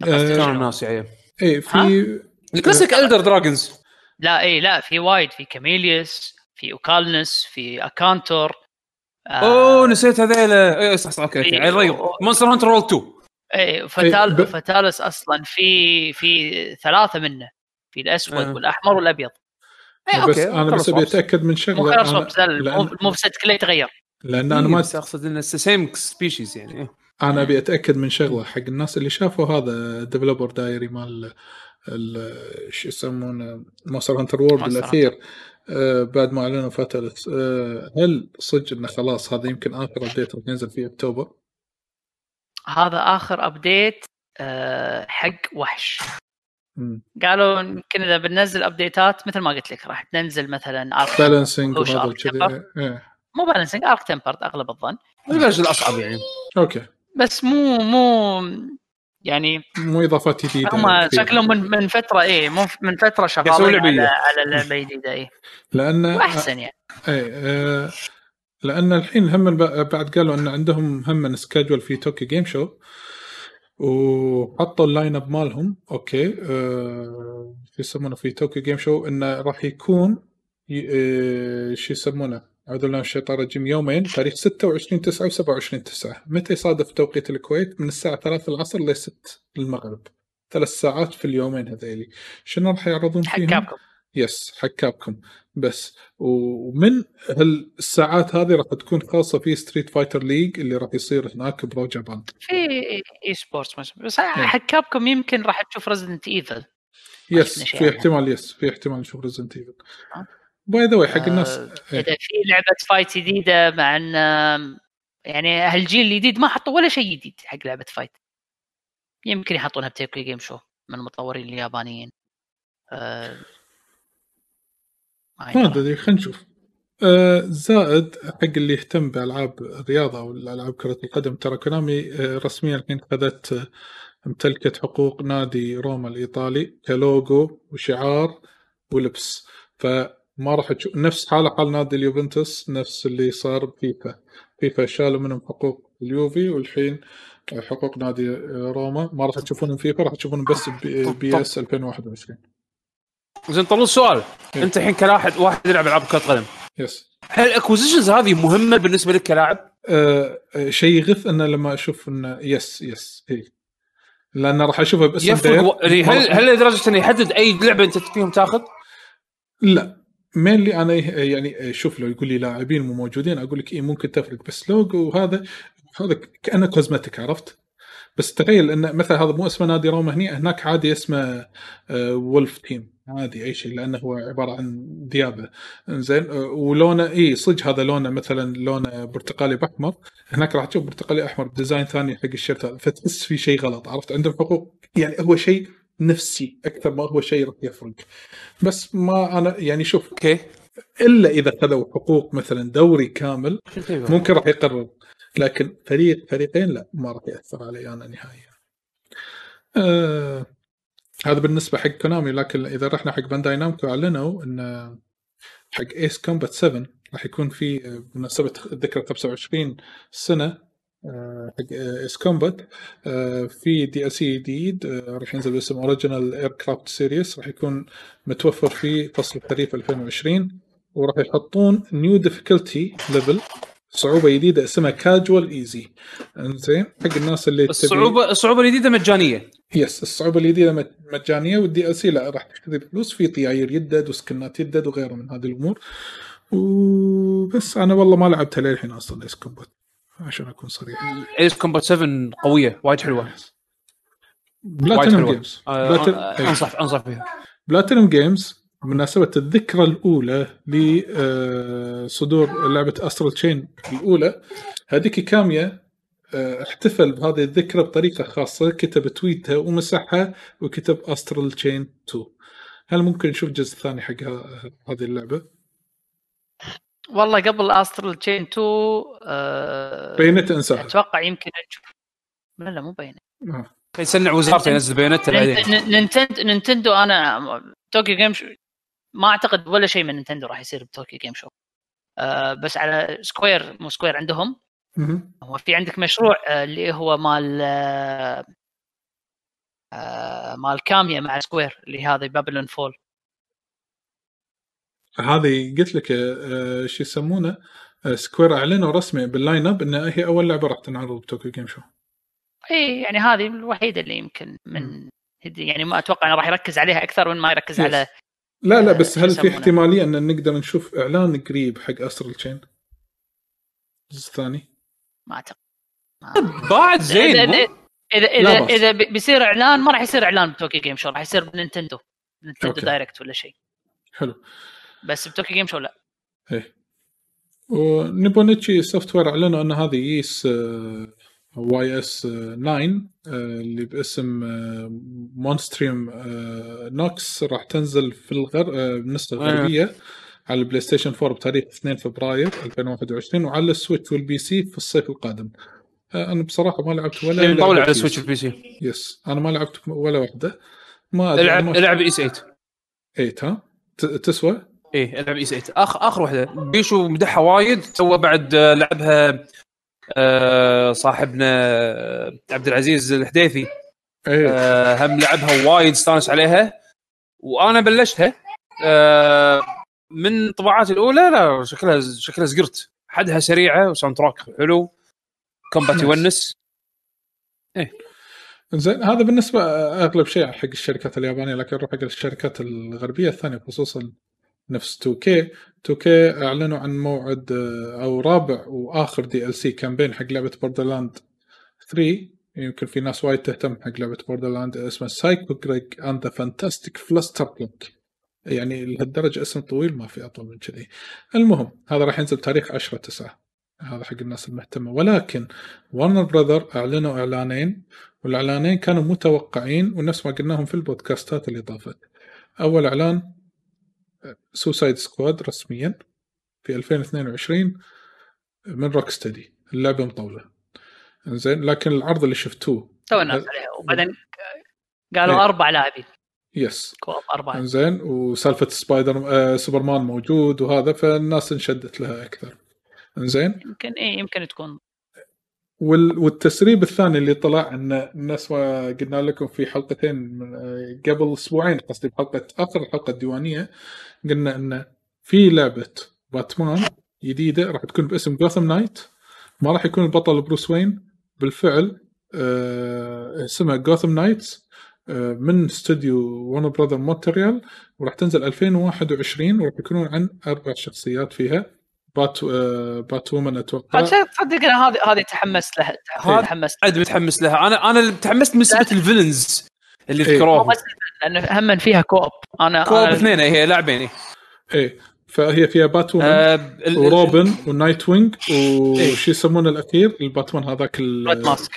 كانوا الناس يعني اي في ال classic elder dragons لا اي لا في وايد في Chameleos في Ukanlos في Akantor آه، أوه نسيت هذيلا اي صح صح أوكي أوكي. يعني مونستر هانتر رول 2 اي إيه، فتال ب- فتالس أصلا في في ثلاثة منه في الأسود آه. والأحمر والأبيض إيه، بس أوكي، أنا بس خلاص ابي. أتأكد من مو شغله خير أنا- صوب زل لأن, الموف ست كله يتغير لأن أنا إيه، ما بس أقصد انه سيم سبيشيز يعني إيه. أنا أبي أتأكد من شغلة حق الناس اللي شافوا هذا ديفلوبر دايري مال ال- شو يسمونه مونستر هانتر وورد الأخير آه بعد ما أعلنوا Fatalis آه هل صدق انه خلاص هذا يمكن آخر update راح ينزل في أكتوبر؟ هذا آخر update أه حق وحش مم. قالوا يمكن إذا بننزل update ات مثل ما قلت لك راح تنزل مثلا Arch balancing temper. إيه. مو balancing Arch Tempered أغلب الظن ال version الاصعب يعني okay بس مو مو يعني مو اضافات جديدة هم كثير. شكلهم من من فترة إيه مو من فترة شغالين على. على لعبة جديدة إيه لأن وأحسن يعني اي آه لأن الحين هم بعد قالوا إن عندهم هم schedule في Tokyo Game Show وحطوا ال line up مالهم okay آه يسمونه في Tokyo Game Show إنه راح يكون آه شو يسمونه أعوذ بالله من الشيطان الرجيم. يومين تاريخ 26 9 و 27 9 متى يصادف توقيت الكويت؟ من الساعة 3 العصر ل 6 المغرب ثلاث ساعات في اليومين هذيلي. شنو راح يعرضون حق فيهم؟ Capcom. Yes حق Capcom. بس ومن هالساعات هذه راح تكون خاصة في Street Fighter League اللي راح يصير هناك Pro Japan. في esports بس حق Capcom يمكن راح تشوف Resident Evil yes في. احتمال yes في احتمال نشوف Resident Evil آه. By the حق الناس آه، إيه. إذا في لعبة fight جديدة مع إن يعني هالجيل الجديد ما حطوا ولا شيء جديد حق لعبة fight يمكن يحطونها بتيكو جيم شو من المطورين اليابانيين. آه، ما. أدري. خلينا نشوف. آه زائد حق اللي يهتم بألعاب الرياضة أو الألعاب كرة القدم ترى كونامي آه رسميا الحين خذت آه امتلكت حقوق نادي روما الإيطالي كلوجو وشعار ولبس. فما راح تشوف نفس حالة حال نادي اليوفنتوس نفس اللي صار بفيفا فيفا شالوا منهم حقوق اليوفي والحين حقوق نادي روما. ما راح تشوفونهم فيفا راح تشوفونهم بس P- PES 2021 زين طلول سؤال. إيه. أنت الحين كلاحد واحد يلعب ألعاب كرة قدم. Yes هل ال acquisitions هذه مهمة بالنسبة لك كلاعب؟ آه، آه، شيء يغث إنه لما أشوف إنه yes yes اي لأن راح أشوفه باسم يفرق و... يعني هل هل لدرجة إنه يحدد أي لعبة أنت فيهم تاخذ؟ لا. Mainly أنا يعني شوف لو يقول لي لاعبين مو موجودين أقول لك اي ممكن تفرق. بس لوجو وهذا هذا كأنه cosmetic عرفت؟ بس تخيل إن مثلا هذا مو اسمه نادي روما هني هناك عادي اسمه Wolf Team عادي أي شيء لأنه هو عبارة عن ذيابة زين آه، ولونه اي صدق هذا لونه مثلا لونه برتقالي بأحمر. هناك راح تشوف برتقالي أحمر ب design ثاني حق ال shirt هذا فتحس في شيء غلط عرفت؟ عندهم حقوق يعني هو شيء نفسي أكثر ما هو شيء راح يفرق. بس ما أنا يعني شوف okay. إلا إذا خذوا حقوق مثلا دوري كامل ممكن راح يقرر لكن فريق فريقين لا ما راح يأثر علي أنا نهائيا. آه هذا بالنسبة حق Konami لكن إذا رحنا حق Bandai Namco أعلنوا إن حق Ace Combat 7 راح يكون في بمناسبه ذكرى 25 سنة حق Ace Combat آه، في DLC جديد آه، راح ينزل باسم Original Aircraft Series راح يكون متوفر في فصل خريف 2020 وراح يحطون new difficulty level صعوبة جديدة اسمها casual easy إنزين حق الناس اللي تبي- الصعوبه الصعوبة الجديدة مجانية. Yes الصعوبة الجديدة مج- مجانية وال DLC لا راح تشتري بفلوس في طياير يدد و skin ات يدد وغيره من هذه الأمور. وبس أنا والله ما لعبتها للحين أصلا Ace Combat عشان أكون صريح. Ace Combat 7 قوية وايد حلوة. Platinum Games آه، آه، انصح أنصح فيها. Platinum Games بمناسبة الذكرى الأولى لصدور لعبة Astral Chain الأولى. Hideki Kamiya آه، احتفل بهذه الذكرى بطريقة خاصة. كتب tweet ها ومسحها وكتب Astral Chain 2 هل ممكن نشوف جزء ثاني حق هذه اللعبة؟ والله قبل استرال تشين 2 آه بينت انساها أتوقع يمكن نشوف لا لا مو بين آه. يسنع وزارته ينزل بعدين نينتندو نينتندو أنا طوكيو جيم شو ما أعتقد ولا شيء من نينتندو راح يصير بطوكيو جيم شو. آه بس على سكوير مو سكوير عندهم. هو في عندك مشروع آه، اللي هو مال آه، آه، مال كاميا مع سكوير اللي هذا بابلون فول هذه قلت لك آه، شو يسمونه آه، Square أعلنوا رسمي بال line up إنها هي أول لعبة راح تنعرض ب Tokyo Game Show اي يعني هذه الوحيدة اللي يمكن من يعني ما أتوقع إنه راح يركز عليها أكثر من ما يركز Yes. على لا لا آه، بس هل في؟ احتمالية إن نقدر نشوف إعلان قريب حق Astral Chain؟ الجزء الثاني ما أعتقد ما- بعد زين اذا؟ اذا اذا. إذا بي- بيصير إعلان ما راح يصير إعلان ب Tokyo Game Show راح يصير ب Nintendo Nintendo. Direct ولا شيء حلو بس ب Tokyo Game Show لا؟ إيه. و Nippon Ichi Software أعلنوا أن هذه Ys Y S 9 آه، اللي باسم آه، Monstrum Nox راح تنزل في الغر آه، بالنسخه الغربية على ال PlayStation 4 بتاريخ 2 فبراير 2021 وعلى ال Switch وال PC في الصيف القادم. آه، أنا بصراحة ما لعبت ولا مطول لعبة على Ys. Switch ال PC yes أنا ما لعبت ولا واحدة. ما العب العب اي 8 8 ها؟ ت- تسوى؟ إيه العب اي 8 اخر آخر واحدة. بيشو مدحها وايد تو بعد آه، لعبها آه، صاحبنا آه، عبد العزيز الحديثي. إيه. آه، هم لعبها وايد استانس عليها. وأنا بلشتها آه، من طباعات الأولى لا شكلها شكلها زقرت. حدها سريعة وساوند تراك حلو كومبات. يونس زين هذا بالنسبة أغلب شيء حق الشركات اليابانية لكن نروح حق الشركات الغربية الثانية خصوصا نفس 2K 2K أعلنوا عن موعد آه، أو رابع وآخر DLC campaign حق لعبة Borderlands 3 يمكن في ناس وايد تهتم حق لعبة Borderlands اسمها Psycho Krieg and the Fantastic Fustercluck يعني لهالدرجة اسم طويل ما في أطول من كذي. المهم هذا راح ينزل بتاريخ 10 9 هذا حق الناس المهتمة. ولكن Warner Brothers أعلنوا إعلانين والإعلانين كانوا متوقعين ونفس ما قلناهم في البودكاستات اللي طافت أول إعلان Suicide Squad رسميا في 2022 من Rocksteady اللعبة مطولة. زين لكن العرض اللي شفتوه تو الناس عليها وبعدين قالوا إيه. أربع لاعبين. yes co-op اربعه زين وسالفة Spider آه سوبرمان موجود وهذا فالناس انشدت لها أكثر. زين؟ يمكن إيه يمكن تكون والتسريب الثاني اللي طلع إن الناس قلنا لكم في حلقتين آه، قبل أسبوعين قصدي بحلقة آخر الحلقة الديوانية قلنا إن في لعبة باتمان جديدة راح تكون باسم Gotham Knights ما راح يكون البطل Bruce Wayne بالفعل آه، اسمها Gotham Knights من استوديو Warner Brothers Montreal وراح تنزل 2021 وراح يكونون عن أربع شخصيات فيها. Bat Bat woman أتوقع تصدق أنا هذه هذه تحمست لها هذا- تحمست عاد متحمس لها. أنا أنا تحمست من سبة ال villains اللي إيه. بس لأن هم فيها co-op. أنا co-op اثنين هي لاعبين. إيه. إيه فهي فيها Batwoman آه، ال- وروبن و Nightwing إيه. وش يسمونه الأخير؟ الباتمان هذاك Red Mask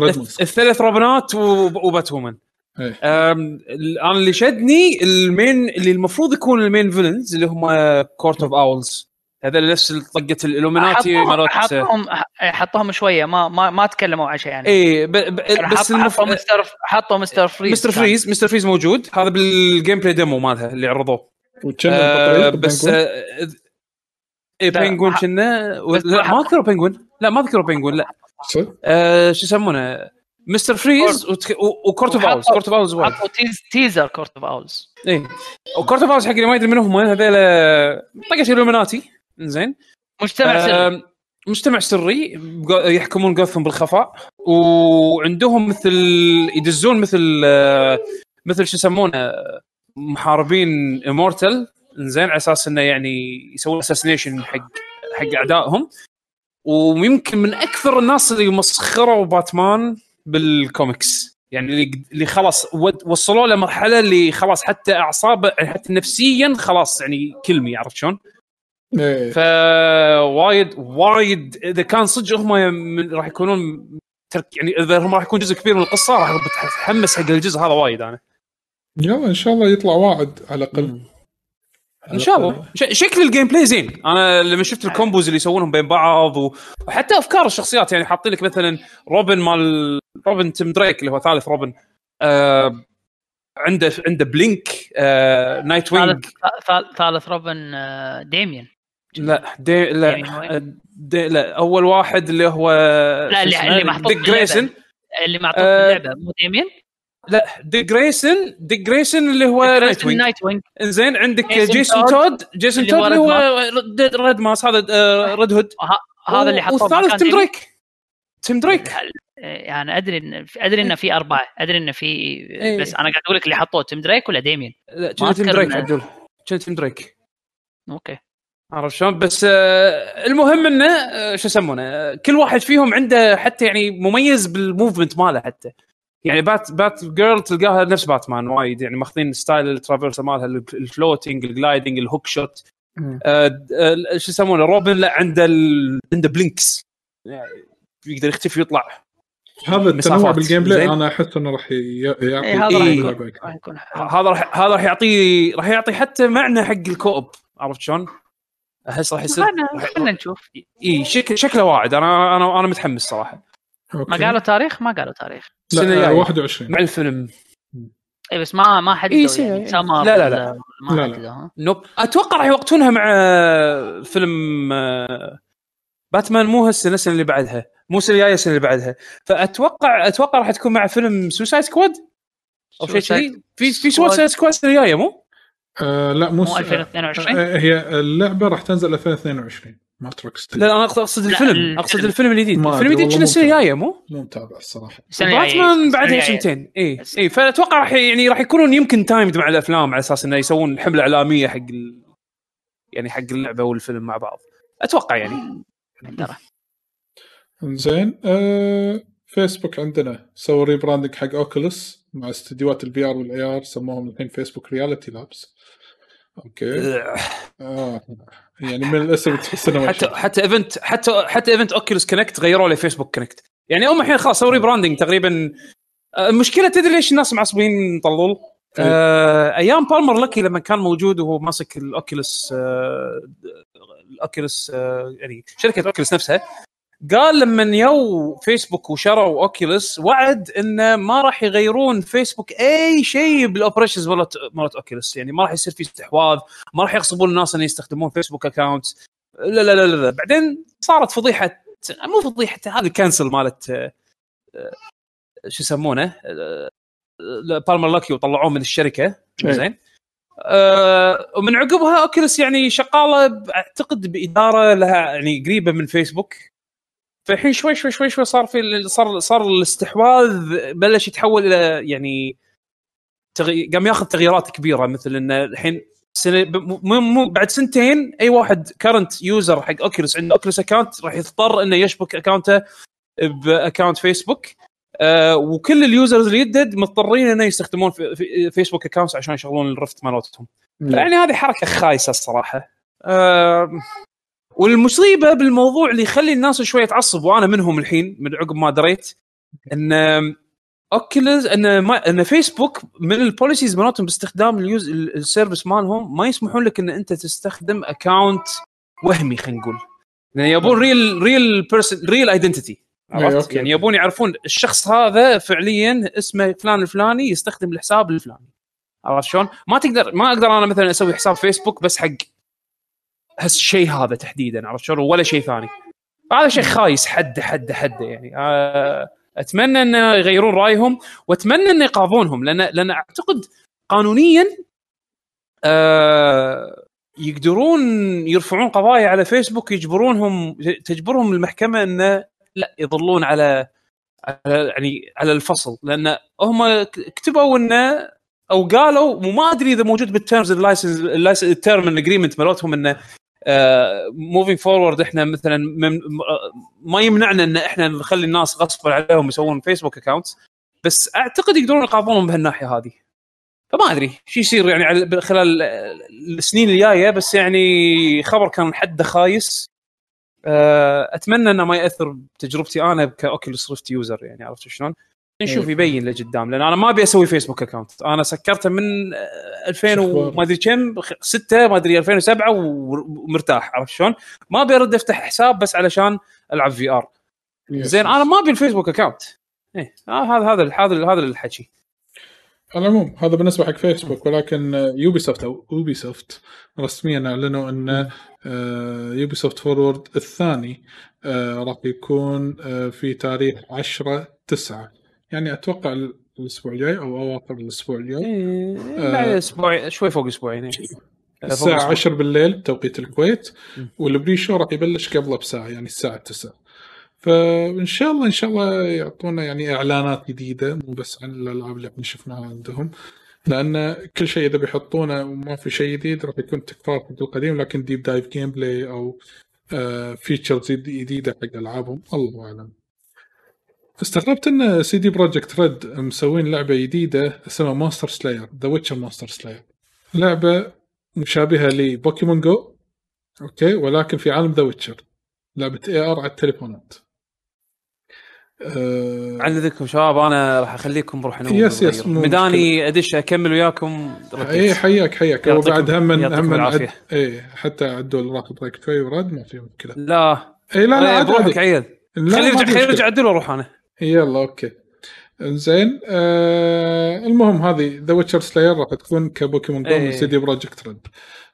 Red Mask الثلاث روبنات وب- و Batwoman إيه. أنا اللي شدني ال main اللي المفروض يكون ال main villains اللي هم Court of Owls هذا نفس طقة الإلوميناتي حطوهم مرات حطوهم حطوهم شوية ما ما ما تكلموا عن شيء يعني. اي ب... ب... بس حط- المف... حطوا مستر حطوا Mister Freeze Mister كان. Freeze Mister Freeze موجود. هذا بال gameplay demo مالها اللي عرضوه. آه بس. آه اي ح- كنا بس لا ما اذكر Penguin لا ما اذكر Penguin لا؟ آه شو يسمونه؟ Mister Freeze و Court of Owls. Court of Owls حطوا teaser Court of Owls. اي و Court of Owls حق اللي ما يدري من هم هذول طقة إلوميناتي زين. مجتمع سري. مجتمع سري يحكمون جوثم بالخفاء وعندهم مثل يدزون مثل آه، مثل شو يسمونه محاربين immortal زين على أساس إنه يعني يسوون assassination حق حق أعدائهم. ويمكن من أكثر الناس اللي مسخروا باتمان بالكوميكس يعني اللي اللي خلاص وصلوا له مرحله اللي خلاص حتى اعصابه حتى نفسيا خلاص يعني كلمي عرفت شلون؟ إيه. فوايد وايد إذا كان صدق هم من- راح يكونون ترك يعني إذا هم راح يكون جزء كبير من القصة راح اتحمس حق الجزء هذا وايد أنا. يلا إن شاء الله يطلع واعد على الأقل. إن شاء الله. ش- شكل ال gameplay زين. أنا لما شفت ال combos اللي يسوونهم بين بعض و- وحتى أفكار الشخصيات يعني حاطين لك مثلا روبن مال روبن Tim Drake اللي هو ثالث روبن آه عنده عنده blink آه Nightwing. ثالث ثالث- ثالث روبن آه، ديميان. لا دي لا يعني دي لا أول واحد اللي هو لا اللي اللي محطوط Dick Grayson. اللي محطوط آه، اللعبة مو ديميان؟ لا Dick Grayson Dick Grayson اللي هو Nightwing Nightwing إنزين عندك Jason Todd، Jason Todd اللي هو Red Mask. هذا آه، Red Hood. هذا اللي حطوه والثالث Tim. Drake. Tim Drake. يعني أدري ان أدري انه في أربعة. أدري انه في إيه. بس أنا قاعد أقول لك اللي حطوه Tim Drake ولا ديميان؟ لا Tim Drake عدول. كنا Tim Drake. okay. عرفت شلون بس آه، المهم إنه آه، شو يسمونه آه، كل واحد فيهم عنده حتى يعني مميز بال movement ماله حتى يعني Bat Batgirl تلقاها نفس باتمان وايد يعني ماخذين style ال traverse مالها ال floating ال gliding ال hookshot. آه، شو يسمونه روبن لا عنده ال... عنده blinks يعني يقدر يختفي ويطلع هذا التنوع. بال gameplay. أنا أحس إنه راح ي- يعطي إيه، هذا راح إيه. هذا راح هذا راح يعطي راح يعطي حتى معنى حق ال co-op عرفت شلون؟ احس راح يصير خلنا نشوف. اي شكل شكله واعد. أنا أنا أنا متحمس صراحة. okay. ما قالوا تاريخ؟ ما قالوا تاريخ. لا الجاية. آه، 21 مع الفيلم. إي بس ما ما حددوا إيه،. يعني. سمر لا، لا، لا. ما لا، لا. حددوا ها؟ nope. أتوقع راح يوقتونها مع فيلم آه، باتمان. مو هالسنة السنة اللي بعدها. مو السنة الجاية السنة اللي بعدها. فاتوقع أتوقع راح تكون مع فيلم Suicide Squad أو شيء كذي. في في Suicide Squad السنة الجاية مو؟ آه لا مو مو س- 2022 آه، هي اللعبة راح تنزل 2022 ما تروك لا أنا اقصد الفيلم. أقصد الفيلم الجديد. الفيلم الجديد كنا السنة مو الجايه مو؟ مو متابع الصراحة. باتمان بعدها الجاية. سنتين اي اي فأتوقع راح يعني راح يكونون يمكن timed مع الأفلام على أساس إنه يسوون حمله اعلاميه حق ال... يعني حق اللعبة والفيلم مع بعض. أتوقع يعني. ترى زين آه فيسبوك عندنا سووا rebranding حق Oculus مع استديوهات ال VR وال AR سموهم الحين Facebook Reality Labs okay آه. يعني من الاسم تحس انه حتى. حتى event حتى حتى event Oculus Connect غيروا له Facebook Connect يعني هم الحين خلاص سووا rebranding تقريبا آه، المشكلة تدري ليش الناس معصبين طلول؟ آه أيام Palmer Luckey لما كان موجود وهو ماسك ال Oculus آه ال Oculus آه يعني شركة Oculus نفسها قال لما يو فيسبوك وشروا Oculus وعد إنه ما راح يغيرون فيسبوك أي شيء بال operations مالت مالت Oculus يعني ما راح يصير في استحواذ ما راح يغصبون الناس إن يستخدمون فيسبوك account لا لا لا لا. بعدين صارت فضيحه مو فضيحة هذه ال cancel مالت آه، آه، شو يسمونه؟ آه، آه، Palmer Luckey وطلعوه من الشركة. إيه. زين. آه ومن عقبها Oculus يعني شغالة أعتقد بإدارة لها يعني قريبة من فيسبوك. فالحين شوي شوي شوي شوي صار في صار صار الاستحواذ بلش يتحول إلى يعني تغي... قام ياخذ تغييرات كبيرة مثل انه الحين سنة مو مو بعد سنتين أي واحد current user حق Oculus عنده Oculus account راح يضطر إنه يشبك account ه ب account فيسبوك آه وكل ال users اللي يدد مضطرين إنه يستخدمون في في فيسبوك accounts عشان يشغلون ال Rift مالتهم. يعني هذه حركة خايسة الصراحة. آه والمصيبة بالموضوع اللي يخلي الناس شوية تعصب وأنا منهم الحين من عقب ما دريت. إن Oculus إن ما إن فيسبوك من ال policies مالتهم باستخدام ال use ال service مالهم ما يسمحون لك إن أنت تستخدم account وهمي خلينا نقول. لأن يبون real real person real identity عرفت؟ يعني يبون يعرفون الشخص هذا فعليا اسمه فلان الفلاني يستخدم الحساب الفلاني. عرفت شلون؟ ما تقدر ما أقدر أنا مثلا أسوي حساب فيسبوك بس حق هالشيء هذا تحديدا عرفت شلون؟ ولا شيء ثاني. هذا شيء خايس حد حد حد يعني. آه أتمنى انه يغيرون رأيهم وأتمنى انه يقاضونهم لأن لأن أعتقد قانونيا آه يقدرون يرفعون قضايا على فيسبوك يجبرونهم تجبرهم المحكمة انه لا يظلون على على يعني على الفصل. لأن هم كتبوا انه أو قالوا وما أدري إذا موجود بال terms ال license ال term agreement مالتهم انه moving forward إحنا مثلا ما يمنعنا إن إحنا نخلي الناس غصبا عليهم يسوون فيسبوك accounts بس أعتقد يقدرون يقاضونهم بهالناحية هذه فما أدري شو يصير يعني خلال السنين الجاية بس يعني خبر كان حده خايس أتمنى إنه ما يأثر بتجربتي أنا ك Oculus Rift user يعني عرفت شلون؟ نشوف يبين لقدام لأن أنا ما أبي أسوي فيسبوك account أنا سكرته من 2000 وما أدري كم 6 ما أدري 2007 ومرتاح عرفت شلون؟ ما أبي أرد أفتح حساب بس علشان ألعب VR زين أنا ما أبي الفيسبوك account إيه هذا هذا هذا هذا الحكي. على العموم هذا بالنسبة حق فيسبوك ولكن Ubisoft أو Ubisoft رسميا أعلنوا أن Ubisoft Forward الثاني آه، راح يكون آه، في تاريخ 10 9 يعني أتوقع الأسبوع الجاي أو أواخر الأسبوع الجاي. إيه بعد آه، أسبوع شوي فوق أسبوعين إيه. الساعة 10 بالليل بتوقيت الكويت وال pre-show راح يبلش قبله بساعة يعني الساعة 9 فإن شاء الله إن شاء الله يعطونا يعني إعلانات جديدة مو بس عن الألعاب اللي إحنا شفناها عندهم. لأن كل شيء إذا بيحطونه وما في شيء جديد راح يكون تكرار حق القديم. لكن deep dive gameplay أو features جديدة حق ألعابهم الله أعلم. استغربت إن CD Projekt Red مسوين لعبة جديدة اسمها Monster Slayer The Witcher Monster Slayer لعبة مشابهة ل Pokémon Go okay؟ ولكن في عالم The Witcher لعبة اي ار على التليفونات. أه عن اذنكم شباب أنا راح أخليكم روح انام يس يس مداني أدش أكمل وياكم اي حياك حياك. هو بعد هم هم عد... اي حتى عدوا راح break شوي ورد ما في مشكلة. لا. اي لا لا عاد بروحك عيل. خلي يرجع خلي يرجع عدل وأروح أنا. يلا okay. زين آه المهم هذه The Witcher Slayer راح تكون ك Pokémon Go من CD Projekt Red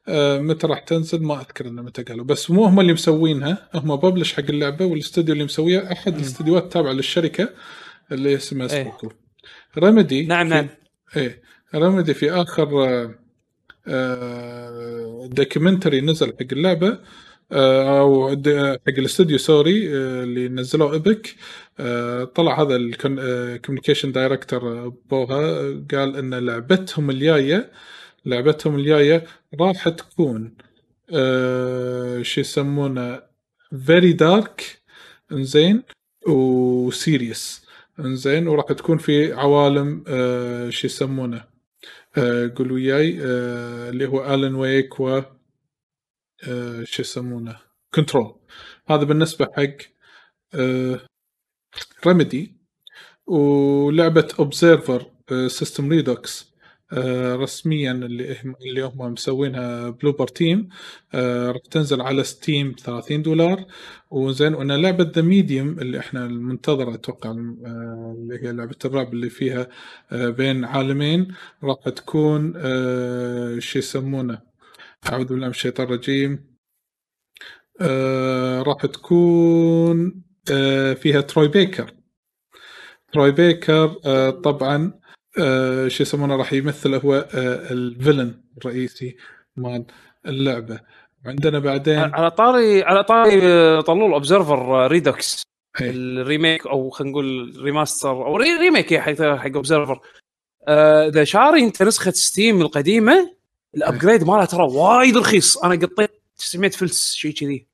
آه متى راح تنزل؟ ما أذكر انه متى قالوا. بس مو هم اللي مسوينها هم publisher حق اللعبة والاستوديو اللي مسويها أحد الاستديوهات التابعه للشركة اللي اسمها Spokko Remedy نعم نعم. إيه. Remedy في آخر آه آه documentary نزل حق اللعبة. أو حق الاستوديو sorry آه، اللي نزلوه Epic آه، طلع هذا ال communication director Puha قال إن لعبتهم الجاية لعبتهم الجاية راح تكون شو يسمونه very dark إنزين و serious إنزين وراح تكون في عوالم شو يسمونه قول وياي اللي هو Alan Wake و آه، شو يسمونه؟ Control هذا بالنسبة حق Remedy آه، ولعبة Observer System Redux رسميا اللي اللي هم مسوينها Bloober Team آه، راح تنزل على Steam 30 دولار. وزين وأنا لعبة The Medium اللي إحنا المنتظرة أتوقع اللي هي لعبة الرعب اللي فيها بين عالمين راح تكون شو يسمونه؟ أعوذ بالله من الشيطان الرجيم. آه راح تكون آه فيها Troy Baker. Troy Baker آه طبعا آه شو يسمونه راح يمثل هو آه ال villain الرئيسي مال اللعبة. عندنا بعدين على طاري على طاري آه، طلول Observer Redux إيه. ال remake أو خلينا نقول remaster أو re- remake حق حق Observer آه، إذا شاري أنت نسخة Steam القديمة ال upgrade مالها ترى وايد رخيص. أنا قطيت 900 فلس شيء كذي.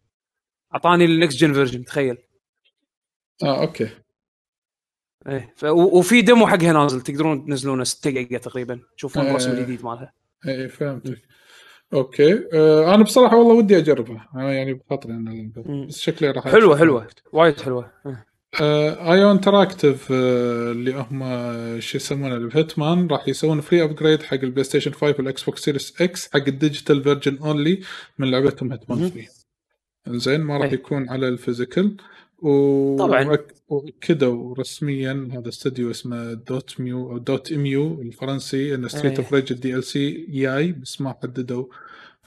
أعطاني ال next gen version تخيل. آه okay. إيه ف... وفي demo حقها نازل تقدرون تنزلونه 6 جيجا تقريبا. تشوفون آه. الرسم الجديد مالها. اي فهمت okay. آه أنا بصراحة والله ودي أجربها. أنا يعني بخاطري أنا. بس شكلي راح حلوة. حلوة. وايد حلوة. إيه. آه IO Interactive آه اللي هم آه، شو يسمونه ال Hitman راح يسوون free upgrade حق ال PlayStation 5 وال Xbox Series X حق ال digital version only من لعبتهم Hitman مهم. 3 زين ما راح إيه. يكون على ال physical و طبعاً. وكذا رسميا هذا استوديو اسمه Dotemu أو Dotemu الفرنسي إن Streets of Rage ال DLC جاي بس ما حددوا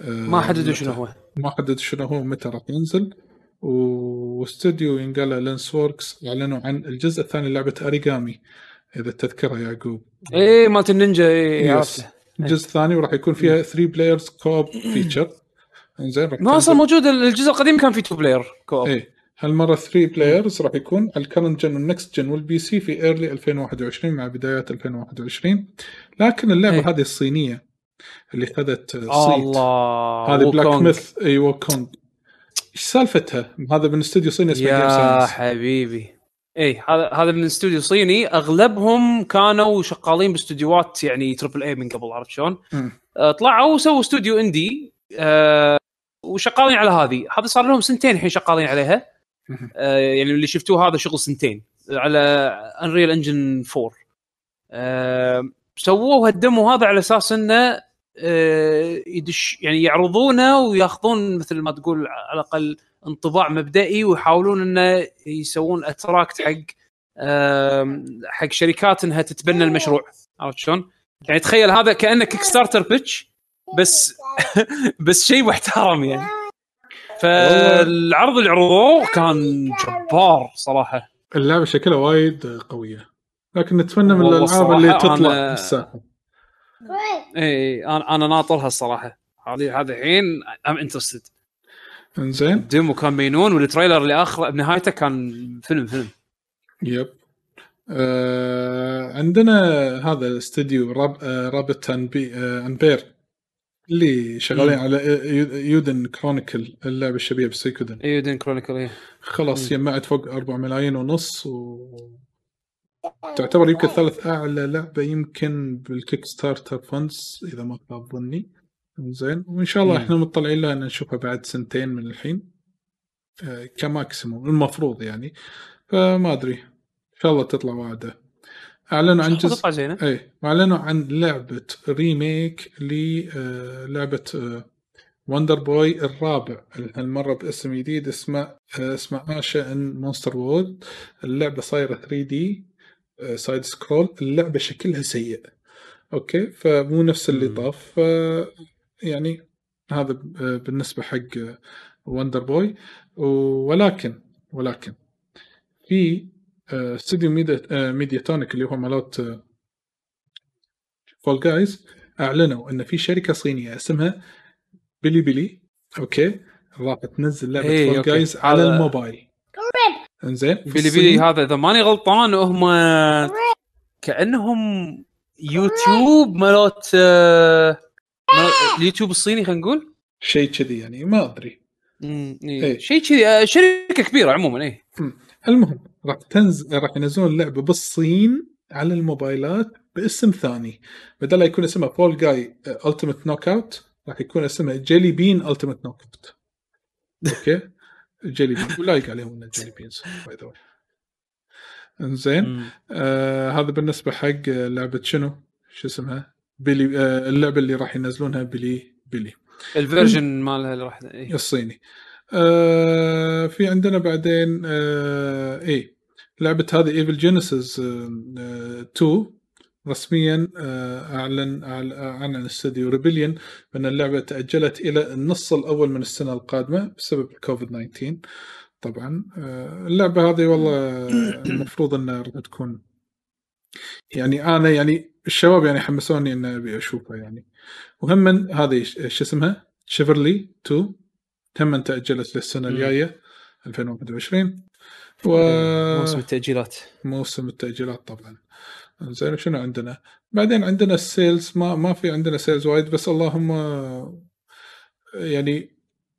آه، ما حددوا. شنو هو ما حدد شنو هو متى راح ينزل واستوديو ينقال Lince Works اعلنوا عن الجزء الثاني لعبه Aragami إذا تذكرها يعقوب. إيه مالت النينجا إيه yes. عرفته. الجزء الثاني وراح يكون فيها 3 players co-op feature إنزين راح ما أصلا موجود الجزء القديم كان في two player co-op إيه. هالمرة 3 players راح يكون على ال current gen وال next gen وال PC في early 2021 مع بدايات 2021 لكن اللعبة إيه. هذه الصينية اللي خذت صيت الله هذه Black. Myth اي Wukong إيش سالفتها؟ هذا من استوديو صيني اسمه يا حبيبي. اي هذا هذا من استوديو صيني. أغلبهم كانوا شغالين باستديوهات يعني triple A من قبل عرفت شلون؟ آه، طلعوا وسووا استوديو indie آه، وشغالين على هذه. هذا صار لهم سنتين الحين شغالين عليها. آه، يعني اللي شفتوه هذا شغل سنتين على Unreal Engine 4 آه، سووه ال demo هذا على أساس إنه يدش يعني يعرضونه وياخذون مثل ما تقول على الأقل انطباع مبدئي ويحاولون إنه يسوون attract حق آم، حق شركات إنها تتبنى المشروع. عرفت شلون؟ يعني تخيل هذا كأنه Kickstarter pitch بس بس شيء محترم يعني. فالعرض اللي عرضوه كان جبار صراحة. اللعبة شكلها وايد قوية. لكن نتمنى من الألعاب اللي تطلع الساحه اي أنا أنا ناطرها الصراحة. هذه هذا الحين I'm interested إنزين. ال demo كان مينون وال trailer اللي اخر بنهايته كان فيلم فيلم. yep. آه عندنا هذا الاستوديو Rab آه Rabbit and B آه and Bear اللي شغالين. على Eiyu- Eiyuden Chronicle اللعبة الشبيهة ب Suikoden. Eiyuden Chronicle إيه. خلاص. جمعت فوق 4 ملايين ونص و تعتبر يمكن ثالث اعلى لعبه يمكن بال Kickstarter funds إذا ما خاب ظني. زين وإن شاء الله مم. إحنا مطلعين لها إن نشوفها بعد سنتين من الحين. آه، ك maximum المفروض يعني. فما أدري إن شاء الله تطلع واعدة. اعلنوا عن جزء اي واعلنوا عن لعبة remake للعبه Wonder Boy الرابع. هالمره باسم جديد؟ اسمه آه، اسمه Asha in Monster World اللعبة صايرة 3 D. side scroll اللعبة شكلها سيء. okay؟ فمو نفس اللي. طاف. ف يعني هذا بالنسبة حق Wonder Boy ولكن ولكن في استوديو Mediatonic اللي هو مالوت Fall Guys أعلنوا إن في شركة صينية اسمها Bilibili okay؟ راح تنزل لعبة Fall. Guys على الموبايل. انزين. في Bilibili هذا إذا ماني غلطان هم كأنهم يوتيوب مالوت آه، اليوتيوب الصيني خلينا نقول. شيء كذي يعني ما أدري. إيه. إيه. شيء كذي آه، شركة كبيرة عموما إيه. المهم راح تنزل راح ينزلون اللعبه بالصين على الموبايلات باسم ثاني. بدل لا يكون اسمها Fall Guy Ultimate Knockout راح يكون اسمها Jelly Bean Ultimate Knockout okay؟ Jelly Bean ولايق عليهم انه jelly beans by the انزين. آه هذا بالنسبة حق لعبة شنو؟ شو اسمها؟ Bili آه اللعبة اللي راح ينزلونها Bilibili ال version مالها اللي راح إيه. الصيني آه في عندنا بعدين آه إيه لعبة هذه Evil Genius 2 رسميا آه أعلن أعل- أعلن الاستوديو Rebellion بان اللعبة تأجلت إلى النص الأول من السنة القادمة بسبب الكوفيد 19 طبعا آه اللعبة هذه والله المفروض أنها راح تكون يعني أنا يعني الشباب يعني حمسوني ان أبي أشوفها يعني. وهم هذه شو اسمها؟ Chivalry 2 هم تأجلت للسنة مم. الجاية 2021 موسم التأجيلات. وموسم التأجيلات طبعا. زين شنو عندنا؟ بعدين عندنا ال sales ما ما في عندنا sales وايد بس اللهم يعني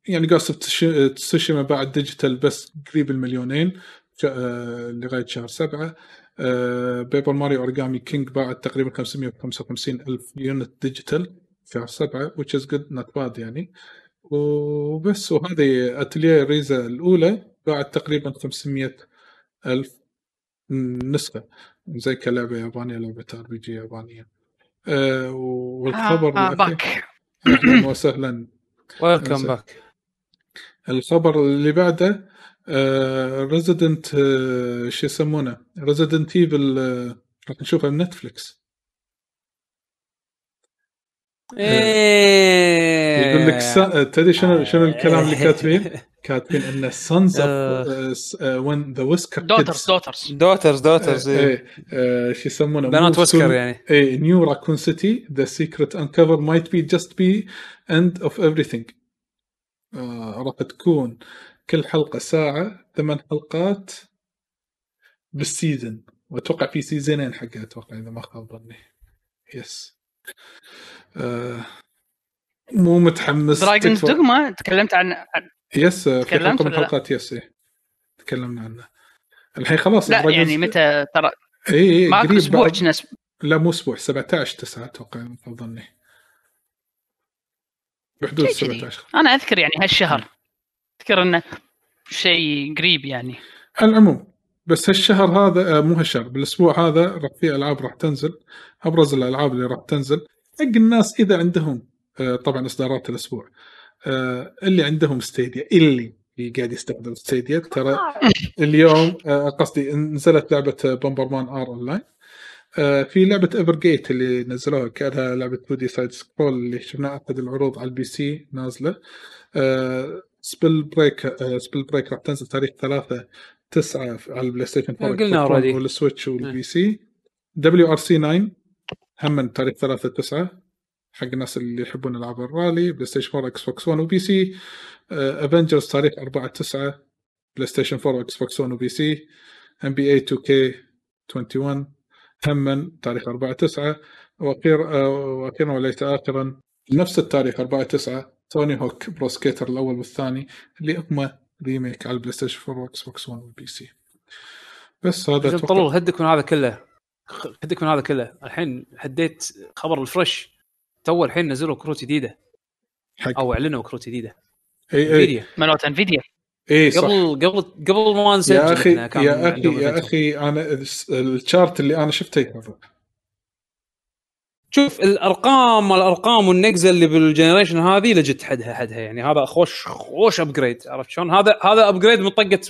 يعني Ghost of Tsushima بعد digital بس قريب المليونين لغاية شهر سبعة. Paper Mario Origami King باعت تقريبا 555 ألف unit digital شهر سبعة which is good not bad يعني. وبس وهذه Atelier Ryza الأولى باعت تقريبا 500 ألف نسخة. زي كلعبة يابانية لعبة RPG يابانية. أه والخبر آه back. أهلا وسهلا. welcome. back الخبر اللي بعده Resident شو يسمونه؟ Resident Evil راح نشوفها ب Netflix إيه. يقول لك. تدري شنو شنو الكلام اللي كاتبين؟ كاتبين إن sons آه. of وين the Wesker daughters daughters daughters daughters. إيه آه، شو يسمونه بنات to- يعني إيه New Raccoon City the secrets uncover might be just be end of everything راح تكون كل حلقة ساعة ثمان حلقات بال season وأتوقع في seasonين حقها أتوقع إذا ما خاب ظني yes آه مو متحمس Dragon's. Dogma؟ تكلمت عن عن- yes في حلقه من yes إيه. تكلمنا عنه. الحين خلاص لا Dragons- يعني متى؟ ترى اي اي قريب أسبوع بعد-. لا مو أسبوع 17 9 أتوقع ظني بحدود شيء كذي. 17 أنا أذكر يعني هالشهر. أذكر إنه شيء قريب يعني. على العموم بس هالشهر هذا آه، مو هالشهر بالأسبوع هذا راح في ألعاب راح تنزل. أبرز الألعاب اللي راح تنزل حق الناس إذا عندهم آه، طبعا إصدارات الأسبوع آه، اللي عندهم Stadia اللي قاعد يستخدم Stadia. ترى اليوم قصدي نزلت لعبة Bomberman R Online في لعبة Evergate اللي نزلوها كانها لعبة 2D side scroll اللي شفناها احد العروض على ال PC نازلة. Spellbreak Spellbreak راح تنزل تاريخ 3 9 على ال PlayStation 4 قلنا Xbox One already. وال Switch وال PC. WRC 9 هم من تاريخ 3 9 حق الناس اللي يحبون العاب الرالي PlayStation 4 Xbox 1 و PC. Avengers تاريخ 4 9 PlayStation 4 و Xbox 1 و PC. NBA 2K 21 هم تاريخ 4 9 وأخيرا آه، وأخيرا وليس اخرا نفس التاريخ 4 9 Tony Hawk Pro Skater الأول والثاني اللي هم remake على ال PlayStation 4 و Xbox 1 وال PC. بس هذا طلول هدك من هذا كله. خ- هدك من هذا كله. الحين هديت خبر ال fresh. تو الحين نزلوا كروت جديدة. حق. أو إعلنوا كروت جديدة. إي إي. Nvidia مالوت Nvidia إي إيه، صح. قبل قبل قبل ما نسجل يا أخي يا أخي يا. أخي أنا الس- ال chart اللي أنا شفته شوف الأرقام الأرقام والنقزه اللي بال generation هذه لجت حدها حدها يعني هذا خوش خوش upgrade عرفت شلون؟ هذا هذا upgrade من طقة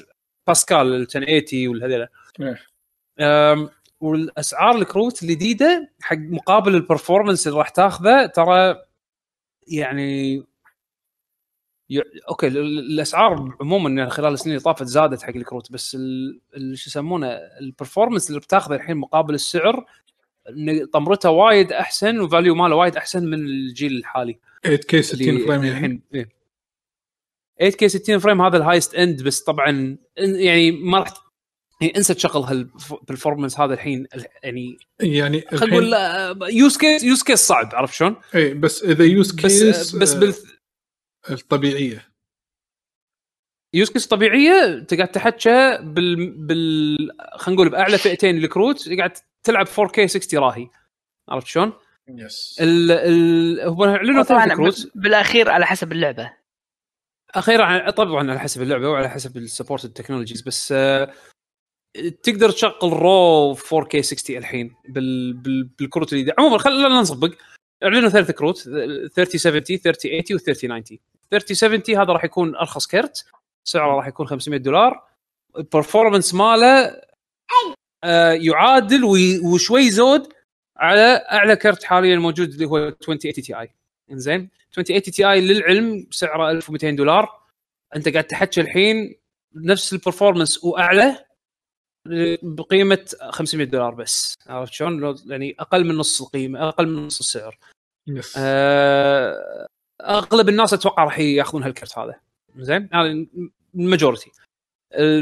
باسكال ال 1080 والهذيلا إيه. والأسعار الكروت الجديدة حق مقابل ال performance اللي راح تاخذه ترى يعني ي... okay ال- ال- الأسعار عموما خلال السنين اللي طافت زادت حق الكروت بس. شو يسمونه ال performance اللي بتاخذه الحين مقابل السعر طمرته وايد أحسن و value ماله وايد أحسن من الجيل الحالي 8K 60 اللي frame يعني الحين إيه. 8K 60 frame هذا ال highest end بس طبعا يعني ما راح يعني انسى تشغل هال performance هذا الحين ال- يعني يعني خلينا نقول use case use case صعب عرفت شلون؟ اي بس إذا use بس case بس بال الطبيعية use case طبيعية انت قاعد تحكى بال بال خلينا نقول بأعلى فئتين الكروت قاعد تلعب 4K 60 راهي. عرفت شلون؟ yes ال ال هم اعلنوا ثلاث طبعا كروت بالأخير على حسب اللعبة. أخيرا طبعا على حسب اللعبة وعلى حسب ال support ال technologies بس آه، تقدر تشغل raw 4K 60 الحين بال بال بالكروت الجديده عموما خلينا نصبق. اعلنوا ثلاث كروت 3070 3080 و 3090 3070 هذا راح يكون أرخص كرت سعره راح يكون 500 دولار. ال performance ماله يعادل وي- وشوي زود على أعلى كرت حاليا موجود اللي هو 2080 Ti إنزين؟ 2080 Ti للعلم سعره 1200 دولار. أنت قاعد تحكي الحين نفس ال performance وأعلى بقيمة 500 دولار بس. عرفت شلون؟ لو- يعني أقل من نص القيمة أقل من نص السعر. Yes. آه، أغلب الناس أتوقع راح ياخذون هال card هذا. زين هذا ال majority ال-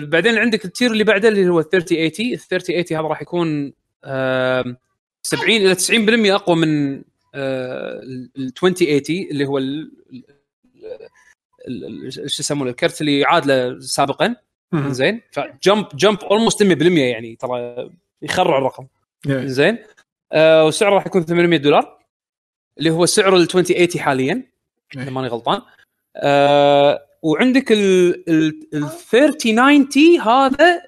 بعدين عندك ال tier اللي بعده اللي هو ال 3080 ال 3080 هذا راح يكون آم، 70 إلى 90% أقوى من آه، ال ال 2080 اللي هو شو يسمونه ال card اللي عادله سابقا. زين ف jump jump almost 100% يعني ترى يخرع الرقم. زين آه وسعره راح يكون 800 دولار اللي هو سعر ال 2080 حاليا. إذا ماني غلطان آه وعندك ال ال ال 3090 هذا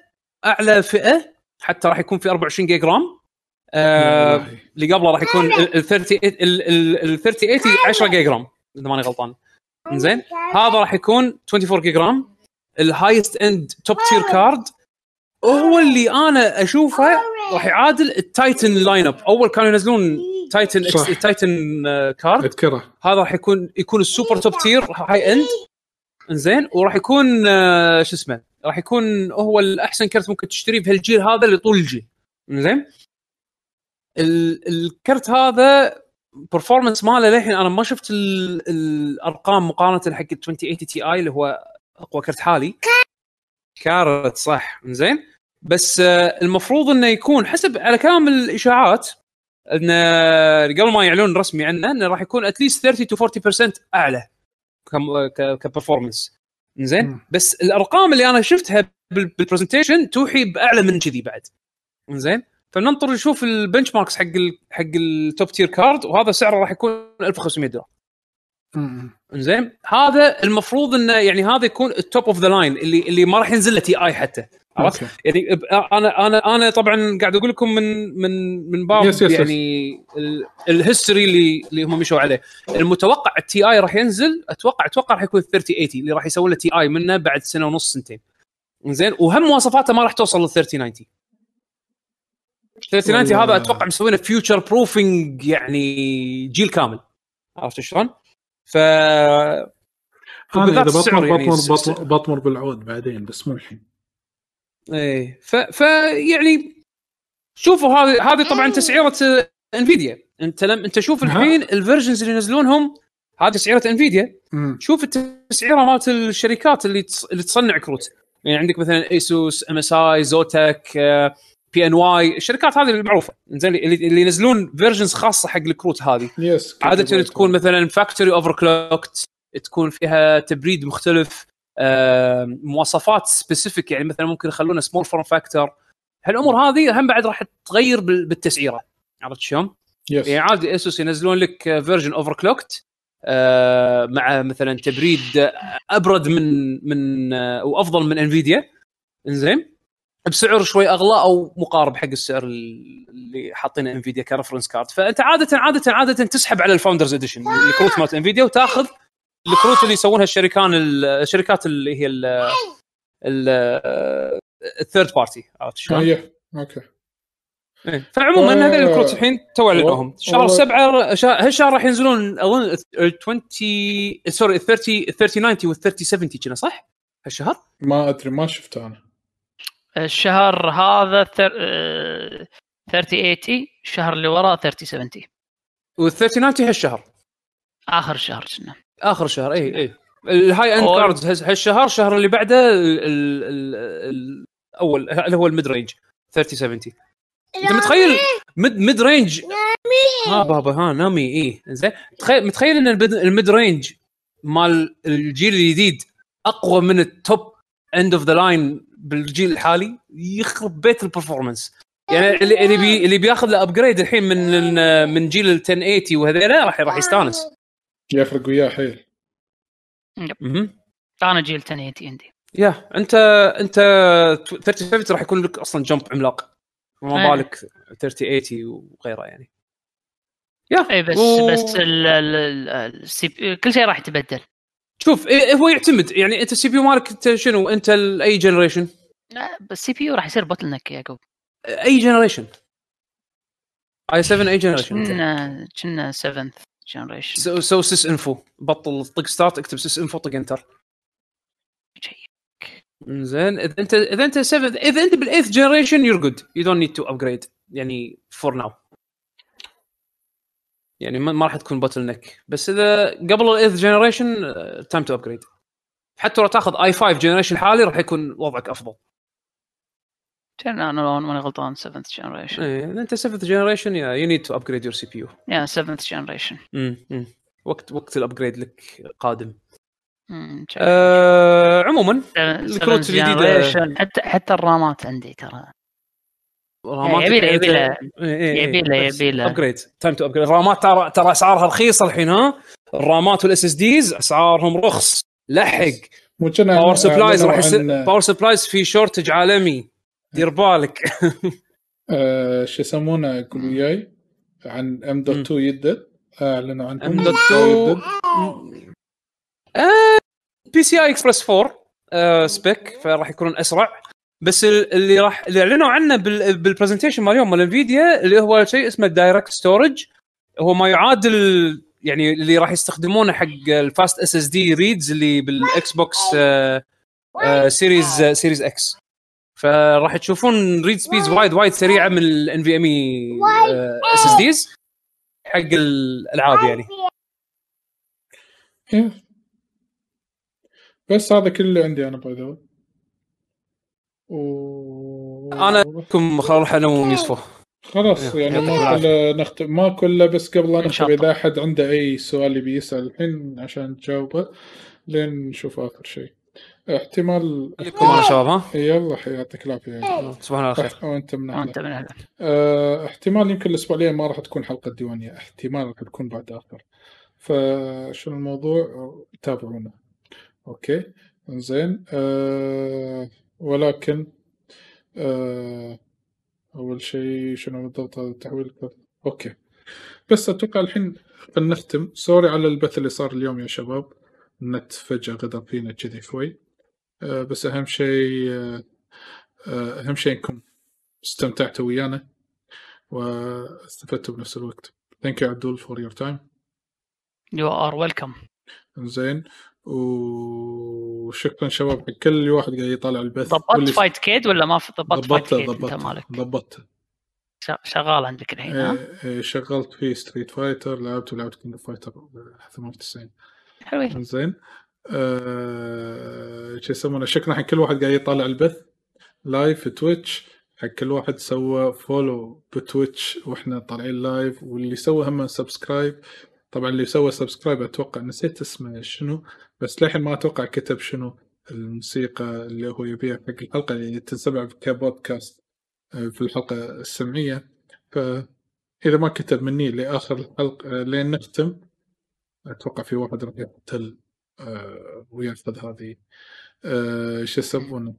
أعلى فئة حتى راح يكون في 24 giga RAM. آه. اللي قبله راح يكون ال ال 30 ال ال ال 3080 10 giga RAM إذا ماني غلطان. زين هذا راح يكون 24 giga RAM. ال highest end top tier card هو اللي أنا أشوفه راح يعادل ال Titan line up أول كانوا ينزلون Titan. X Titan آه، card أذكره. هذا راح يكون يكون ال super top tier high end انزين وراح يكون آه، شو اسمه راح يكون هو الأحسن card ممكن تشتريه بهالجيل هذا لطول الجيل. انزين ال- ال card هذا performance ماله للحين أنا ما شفت ال- الأرقام مقارنة حق ال 2080 Ti اللي هو أقوى card حالي. card صح. انزين بس آه، المفروض إنه يكون حسب على كلام الإشاعات انه قبل ما يعلنون رسمي عنه إنه راح يكون at least 30 to 40% أعلى. كم ك- ك performance زين. بس الأرقام اللي أنا شفتها بال- بال presentation توحي بأعلى من كذي بعد. زين؟ فننطر نشوف ال benchmarks حق ال حق ال top tier card وهذا سعره راح يكون 1500 دولار. زين؟ هذا المفروض إنه يعني هذا يكون ال top of the line اللي اللي ما راح ينزل له Ti حتى. عرفت؟ يعني أنا أنا أنا طبعا قاعد أقول لكم من من من باب يس- يس-. يعني ال- ال history اللي اللي هم مشوا عليه المتوقع ال Ti راح ينزل أتوقع أتوقع راح يكون 3080 اللي راح يسوون له Ti منه بعد سنة ونص سنتين زين وهم مواصفاته ما راح توصل لل 3090 3090 والله. هذا أتوقع مسوينه future proofing يعني جيل كامل عرفت شلون؟ ف أنا إذا بطمر يعني بطمر بطمر, بطمر بالعود بعدين بس مو الحين إيه. ف, ف يعني شوفوا هذه هذه طبعا تسعيرة Nvidia أنت لم أنت شوف. الحين ال versions اللي ينزلونهم هذه تسعيرة Nvidia. شوف التسعيرة مالت الشركات اللي تص... اللي تصنع cardات. يعني عندك مثلا ايسوس ام اس اي زوتك بي ان واي الشركات هذه المعروفه زين اللي, اللي ينزلون versions خاصة حق الكروت هذه. yes عادة تكون مثلا factory overclocked تكون فيها تبريد مختلف. مواصفات specific يعني مثلا ممكن يخلونها small form factor هالأمور هذه هم بعد راح تغير بال- بالتسعيرة. عرفت شلون؟ yes يعني عادي Asus ينزلون لك version overclocked مع مثلا تبريد أبرد من من آه، وأفضل من Nvidia إنزين؟ بسعر شوي أغلى أو مقارب حق السعر اللي حاطينه Nvidia ك reference card فأنت عاده عاده عاده تسحب على ال Founders Edition الكروت مالت Nvidia وتاخذ الكروت اللي يسوونها الشركان الشركات اللي هي ال third party عرفت شلون؟ إيه okay إيه. فعموما آه، هذول الكروت الحين تو اعلنوهم شهر والله- سبعة شهر هالشهر راح ينزلون أظن ال 20 sorry ال 30 ال 3090 وال 3070 كنا صح؟ هالشهر؟ ما أدري ما شفته أنا الشهر هذا ثر... آه، 3080 الشهر اللي وراه 3070 وال 3090 هالشهر آخر شهر كنا آخر شهر اي اي ال high end cards هالشهر الشهر اللي بعده ال- ال- ال- الأول اللي هو ال mid range 3070 أنت متخيل؟ mid mid range ها بابا ها نامي إيه زين تخيل متخيل إن ال mid- ال mid range مال الجيل الجديد أقوى من ال top end of the line بالجيل الحالي؟ يخرب بيت ال performance يعني اللي اللي بي اللي بياخذ له upgrade الحين من من جيل ال 1080 وهذيلا راح راح يستانس. يفرق وياه حيل. أنا جيل 1080 عندي يا أنت أنت 3070 راح يكون لك أصلا jump عملاق. ما إيه. بالك 3080 وغيره يعني. yeah اي بس و- بس ال ال ال ال CP كل شيء راح يتبدل. شوف إيه هو يعتمد. يعني أنت ال CPU مالك أنت شنو؟ أنت أي generation لا، بس ال CPU راح يصير bottleneck يا يعقوب أي generation i7 أي generation كنا كنا 7 generation. so so sysinfo. بطل طق start اكتب sysinfo طق enter. زين إذا انت إذا أنت 7 إذا أنت بال eighth generation you're good you don't need to upgrade يعني for now يعني ما راح تكون bottleneck بس إذا قبل ال eighth generation time to upgrade حتى لو تاخذ i5 generation الحالي راح يكون وضعك أفضل. كان أنا لو ماني غلطان 7th generation إيه أنت 7 generation yeah you need to upgrade your CPU yeah 7th generation وقت وقت ال upgrade لك قادم. آه عموما الكروت الجديدة. حتى حتى الرامات عندي ترى. رامات يبي له يبي له إيه، إيه، يبي له بس يبي له. upgrade time to upgrade الرامات ترى ترى أسعارها رخيصة الحين ها؟ الرامات وال SSDs أسعارهم رخص. لحق. power supplies راح يصير power supplies في shortage عالمي. دير بالك آه، شو يسمونه يقول وياي عن M dot 2 يدد. أعلنوا عن M dot 2 PCI Express 4 spec فراح يكونون أسرع. بس ال- اللي راح اللي أعلنوا عنه بال- بال presentation مال اليوم مال Nvidia اللي هو شيء اسمه DirectStorage هو ما يعادل يعني اللي راح يستخدمونه حق ال fast SSD reads اللي بال Xbox Series Series X فراح تشوفون read speeds وايد وايد سريعة من ال NVMe SSDs حق الألعاب يعني. إيه. بس هذا كل اللي عندي أنا by the w... أنا كم خل أروح أنا ويوسفو خلاص يا- يعني يعطيك ما كله نختم ما كله بس قبل لا نختم. إذا أحد عنده أي سؤال يبي يسأل الحين عشان تجاوبه لين نشوف آخر شيء. احتمال خليكم معنا شباب ها يلا يعطيك العافية. تصبحون على خير وأنت من أهله. انت من اهله آه، احتمال يمكن الأسبوع الجاي ما راح تكون حلقة ديوانية. احتمال راح تكون بعد آخر. فشنو الموضوع؟ تابعونا. okay. زين أه ولكن أه أول شيء شنو بالضبط هذا التحويل؟ okay. بس أتوقع الحين نختم. sorry على البث اللي صار اليوم يا شباب. النت فجاه غدر فينا كذي شوي. أه بس أهم شيء أه آه، أهم شيء إنكم استمتعتوا ويانا واستفدتوا بنفس الوقت. thank you عدول for your time you are welcome زين. وشكرا شباب حق كل واحد قاعد يطالع البث. ضبطت فايت كيد ولا ما ضبطت Fightcade مالك. ضبطته ش- شغال عندك الحين ها؟ إيه، إيه، شغلت في Street Fighter لعبت ولعبت King Fighter 98 حلوين. زين. آه، شو يسمونه؟ شكرا حق كل واحد قاعد يطالع البث. live في Twitch حق كل واحد سوى follow ب Twitch وإحنا طالعين live واللي سوى هم subscribe طبعا اللي سوى subscribe أتوقع نسيت اسمه شنو بس للحين ما أتوقع كتب شنو الموسيقى اللي هو يبيها حق الحلقة. اللي تنسمع كبودكاست آه، في الحلقة السمعية. فاذا ما كتب مني لآخر الحلقة لين نختم أتوقع في واحد راح يقتل آه، ويأخذ هذه. آه، شو يسمونه؟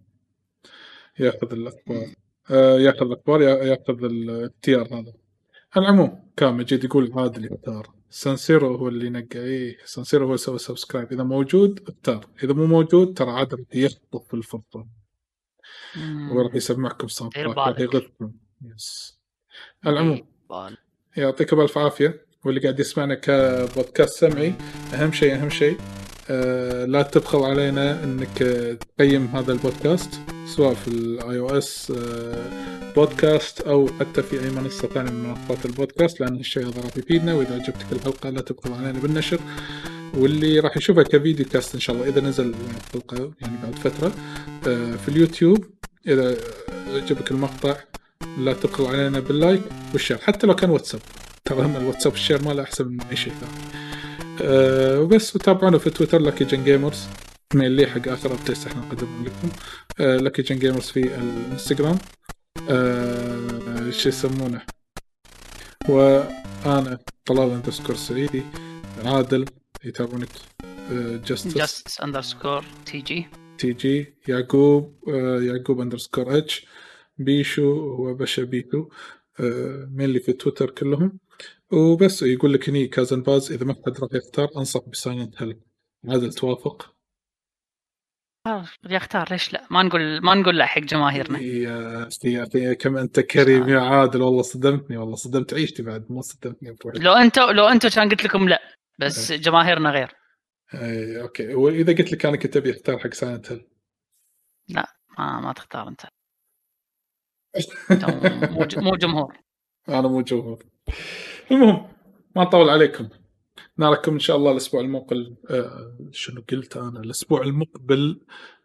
يأخذ الأخبار. آه، يأخذ الأخبار يأ- يأخذ الاختيار هذا. على العموم كان مجيد يقول عادل يختار سانسيرو هو اللي نقى. إيه سانسيرو هو اللي سوى subscribe إذا موجود اختار. إذا مو موجود ترى عادل يخطف الفرصة. وراح يسمعكم تراك راح. يغثكم. yes على العموم. يعطيكم ألف عافية. واللي قاعد يسمعنا كبودكاست سمعي أهم شيء أهم شيء لا تبخل علينا إنك آه، تقيم هذا البودكاست سواء في ال iOS podcast أو حتى في أي منصة ثانية من منصات البودكاست لأن الشيء هذا راح يفيدنا وإذا عجبتك الحلقة لا تبخل علينا بالنشر. واللي راح يشوفها ك video cast إن شاء الله إذا نزل الحلقة يعني بعد فترة آه في اليوتيوب. إذا عجبك المقطع لا تبخل علينا بال like وال share حتى لو كان واتساب. ترى الواتساب ال share ماله أحسن من أي شيء ثاني. أه وبس وتابعونا في تويتر لكي جن جيمرز ميل حق آخر updates إحنا نقدمهم لكم. أه لكي جن جيمرز في الإنستغرام. أه شو يسمونه؟ وأنا طلال underscore سعيدي عادل يتابعونك. جاستس جاست اندرسكور تي جي تي جي يعقوب آه، يعقوب اندرسكور اتش بيشو هو بشا بيكو آه، مينلي في تويتر كلهم. وبس يقول لك هني كازن باز إذا ما حد راح يختار أنصح بسايلنت هيل عادل توافق؟ آه، يختار ليش لا؟ ما نقول ما نقول لا حق جماهيرنا. يا يا يا كم أنت كريم يا عادل والله صدمتني والله صدمت عيشتي بعد ما صدمتني بروحي لو انت لو انت كان قلت لكم لا بس جماهيرنا غير. إي okay. وإذا قلت لك أنا كنت أبي أختار حق Silent Hill ما ما تختار أنت. مو جمهور. أنا مو جمهور. المهم ما نطول عليكم. نراكم إن شاء الله الأسبوع المقبل آه شنو قلت أنا؟ الأسبوع المقبل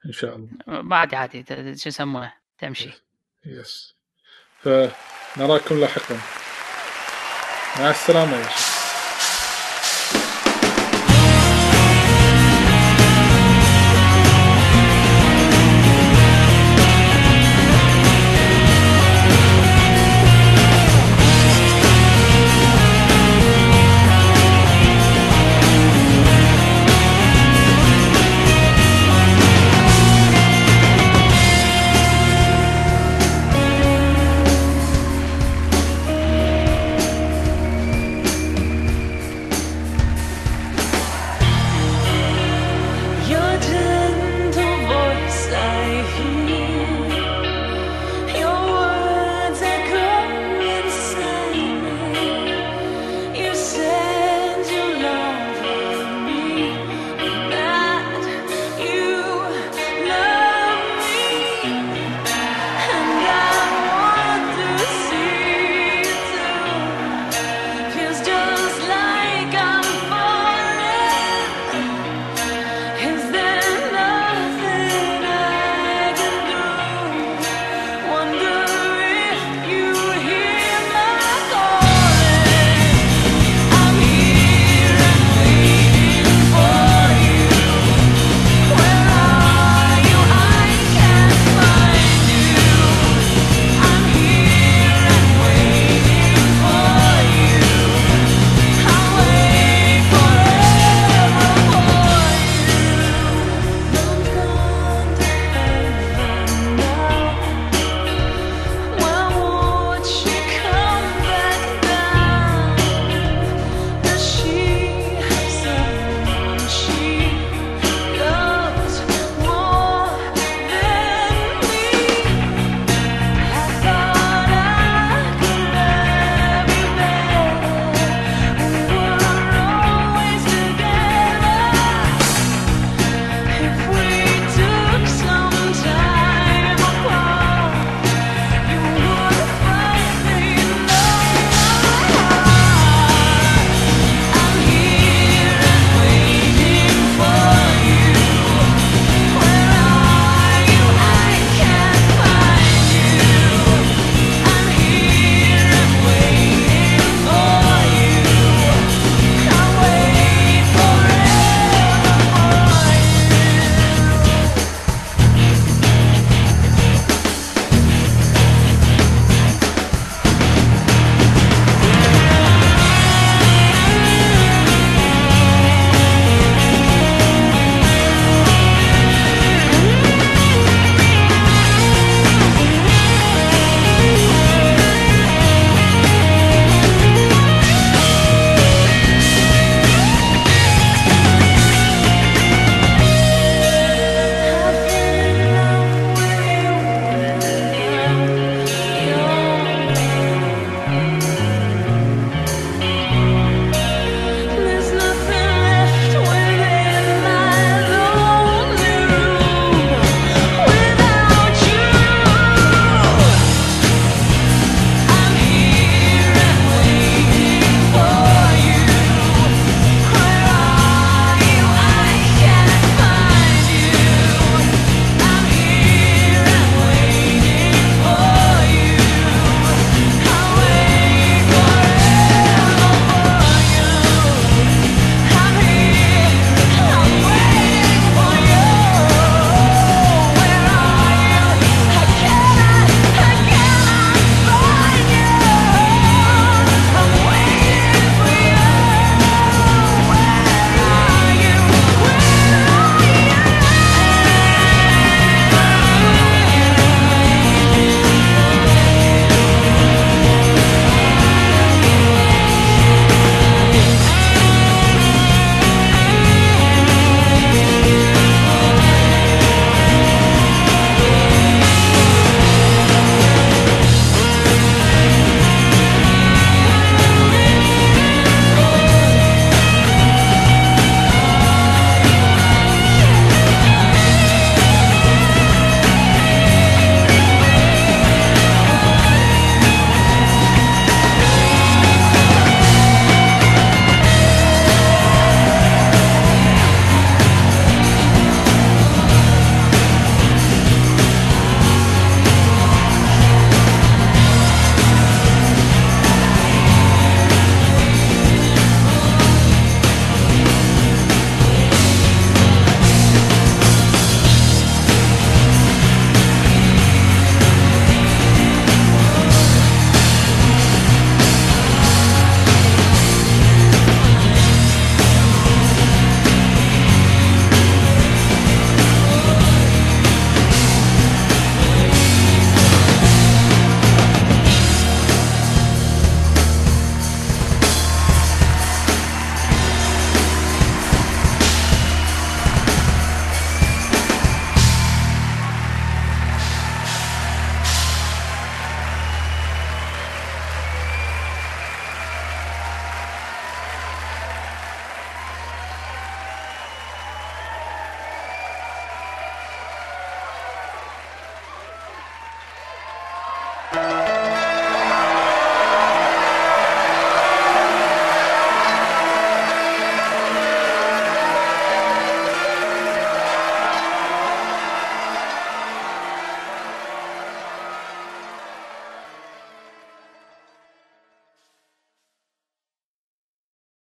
إن شاء الله. ما عاد عادي شو يسمونه؟ تمشي. yes. فنراكم لاحقا. مع السلامة يا شباب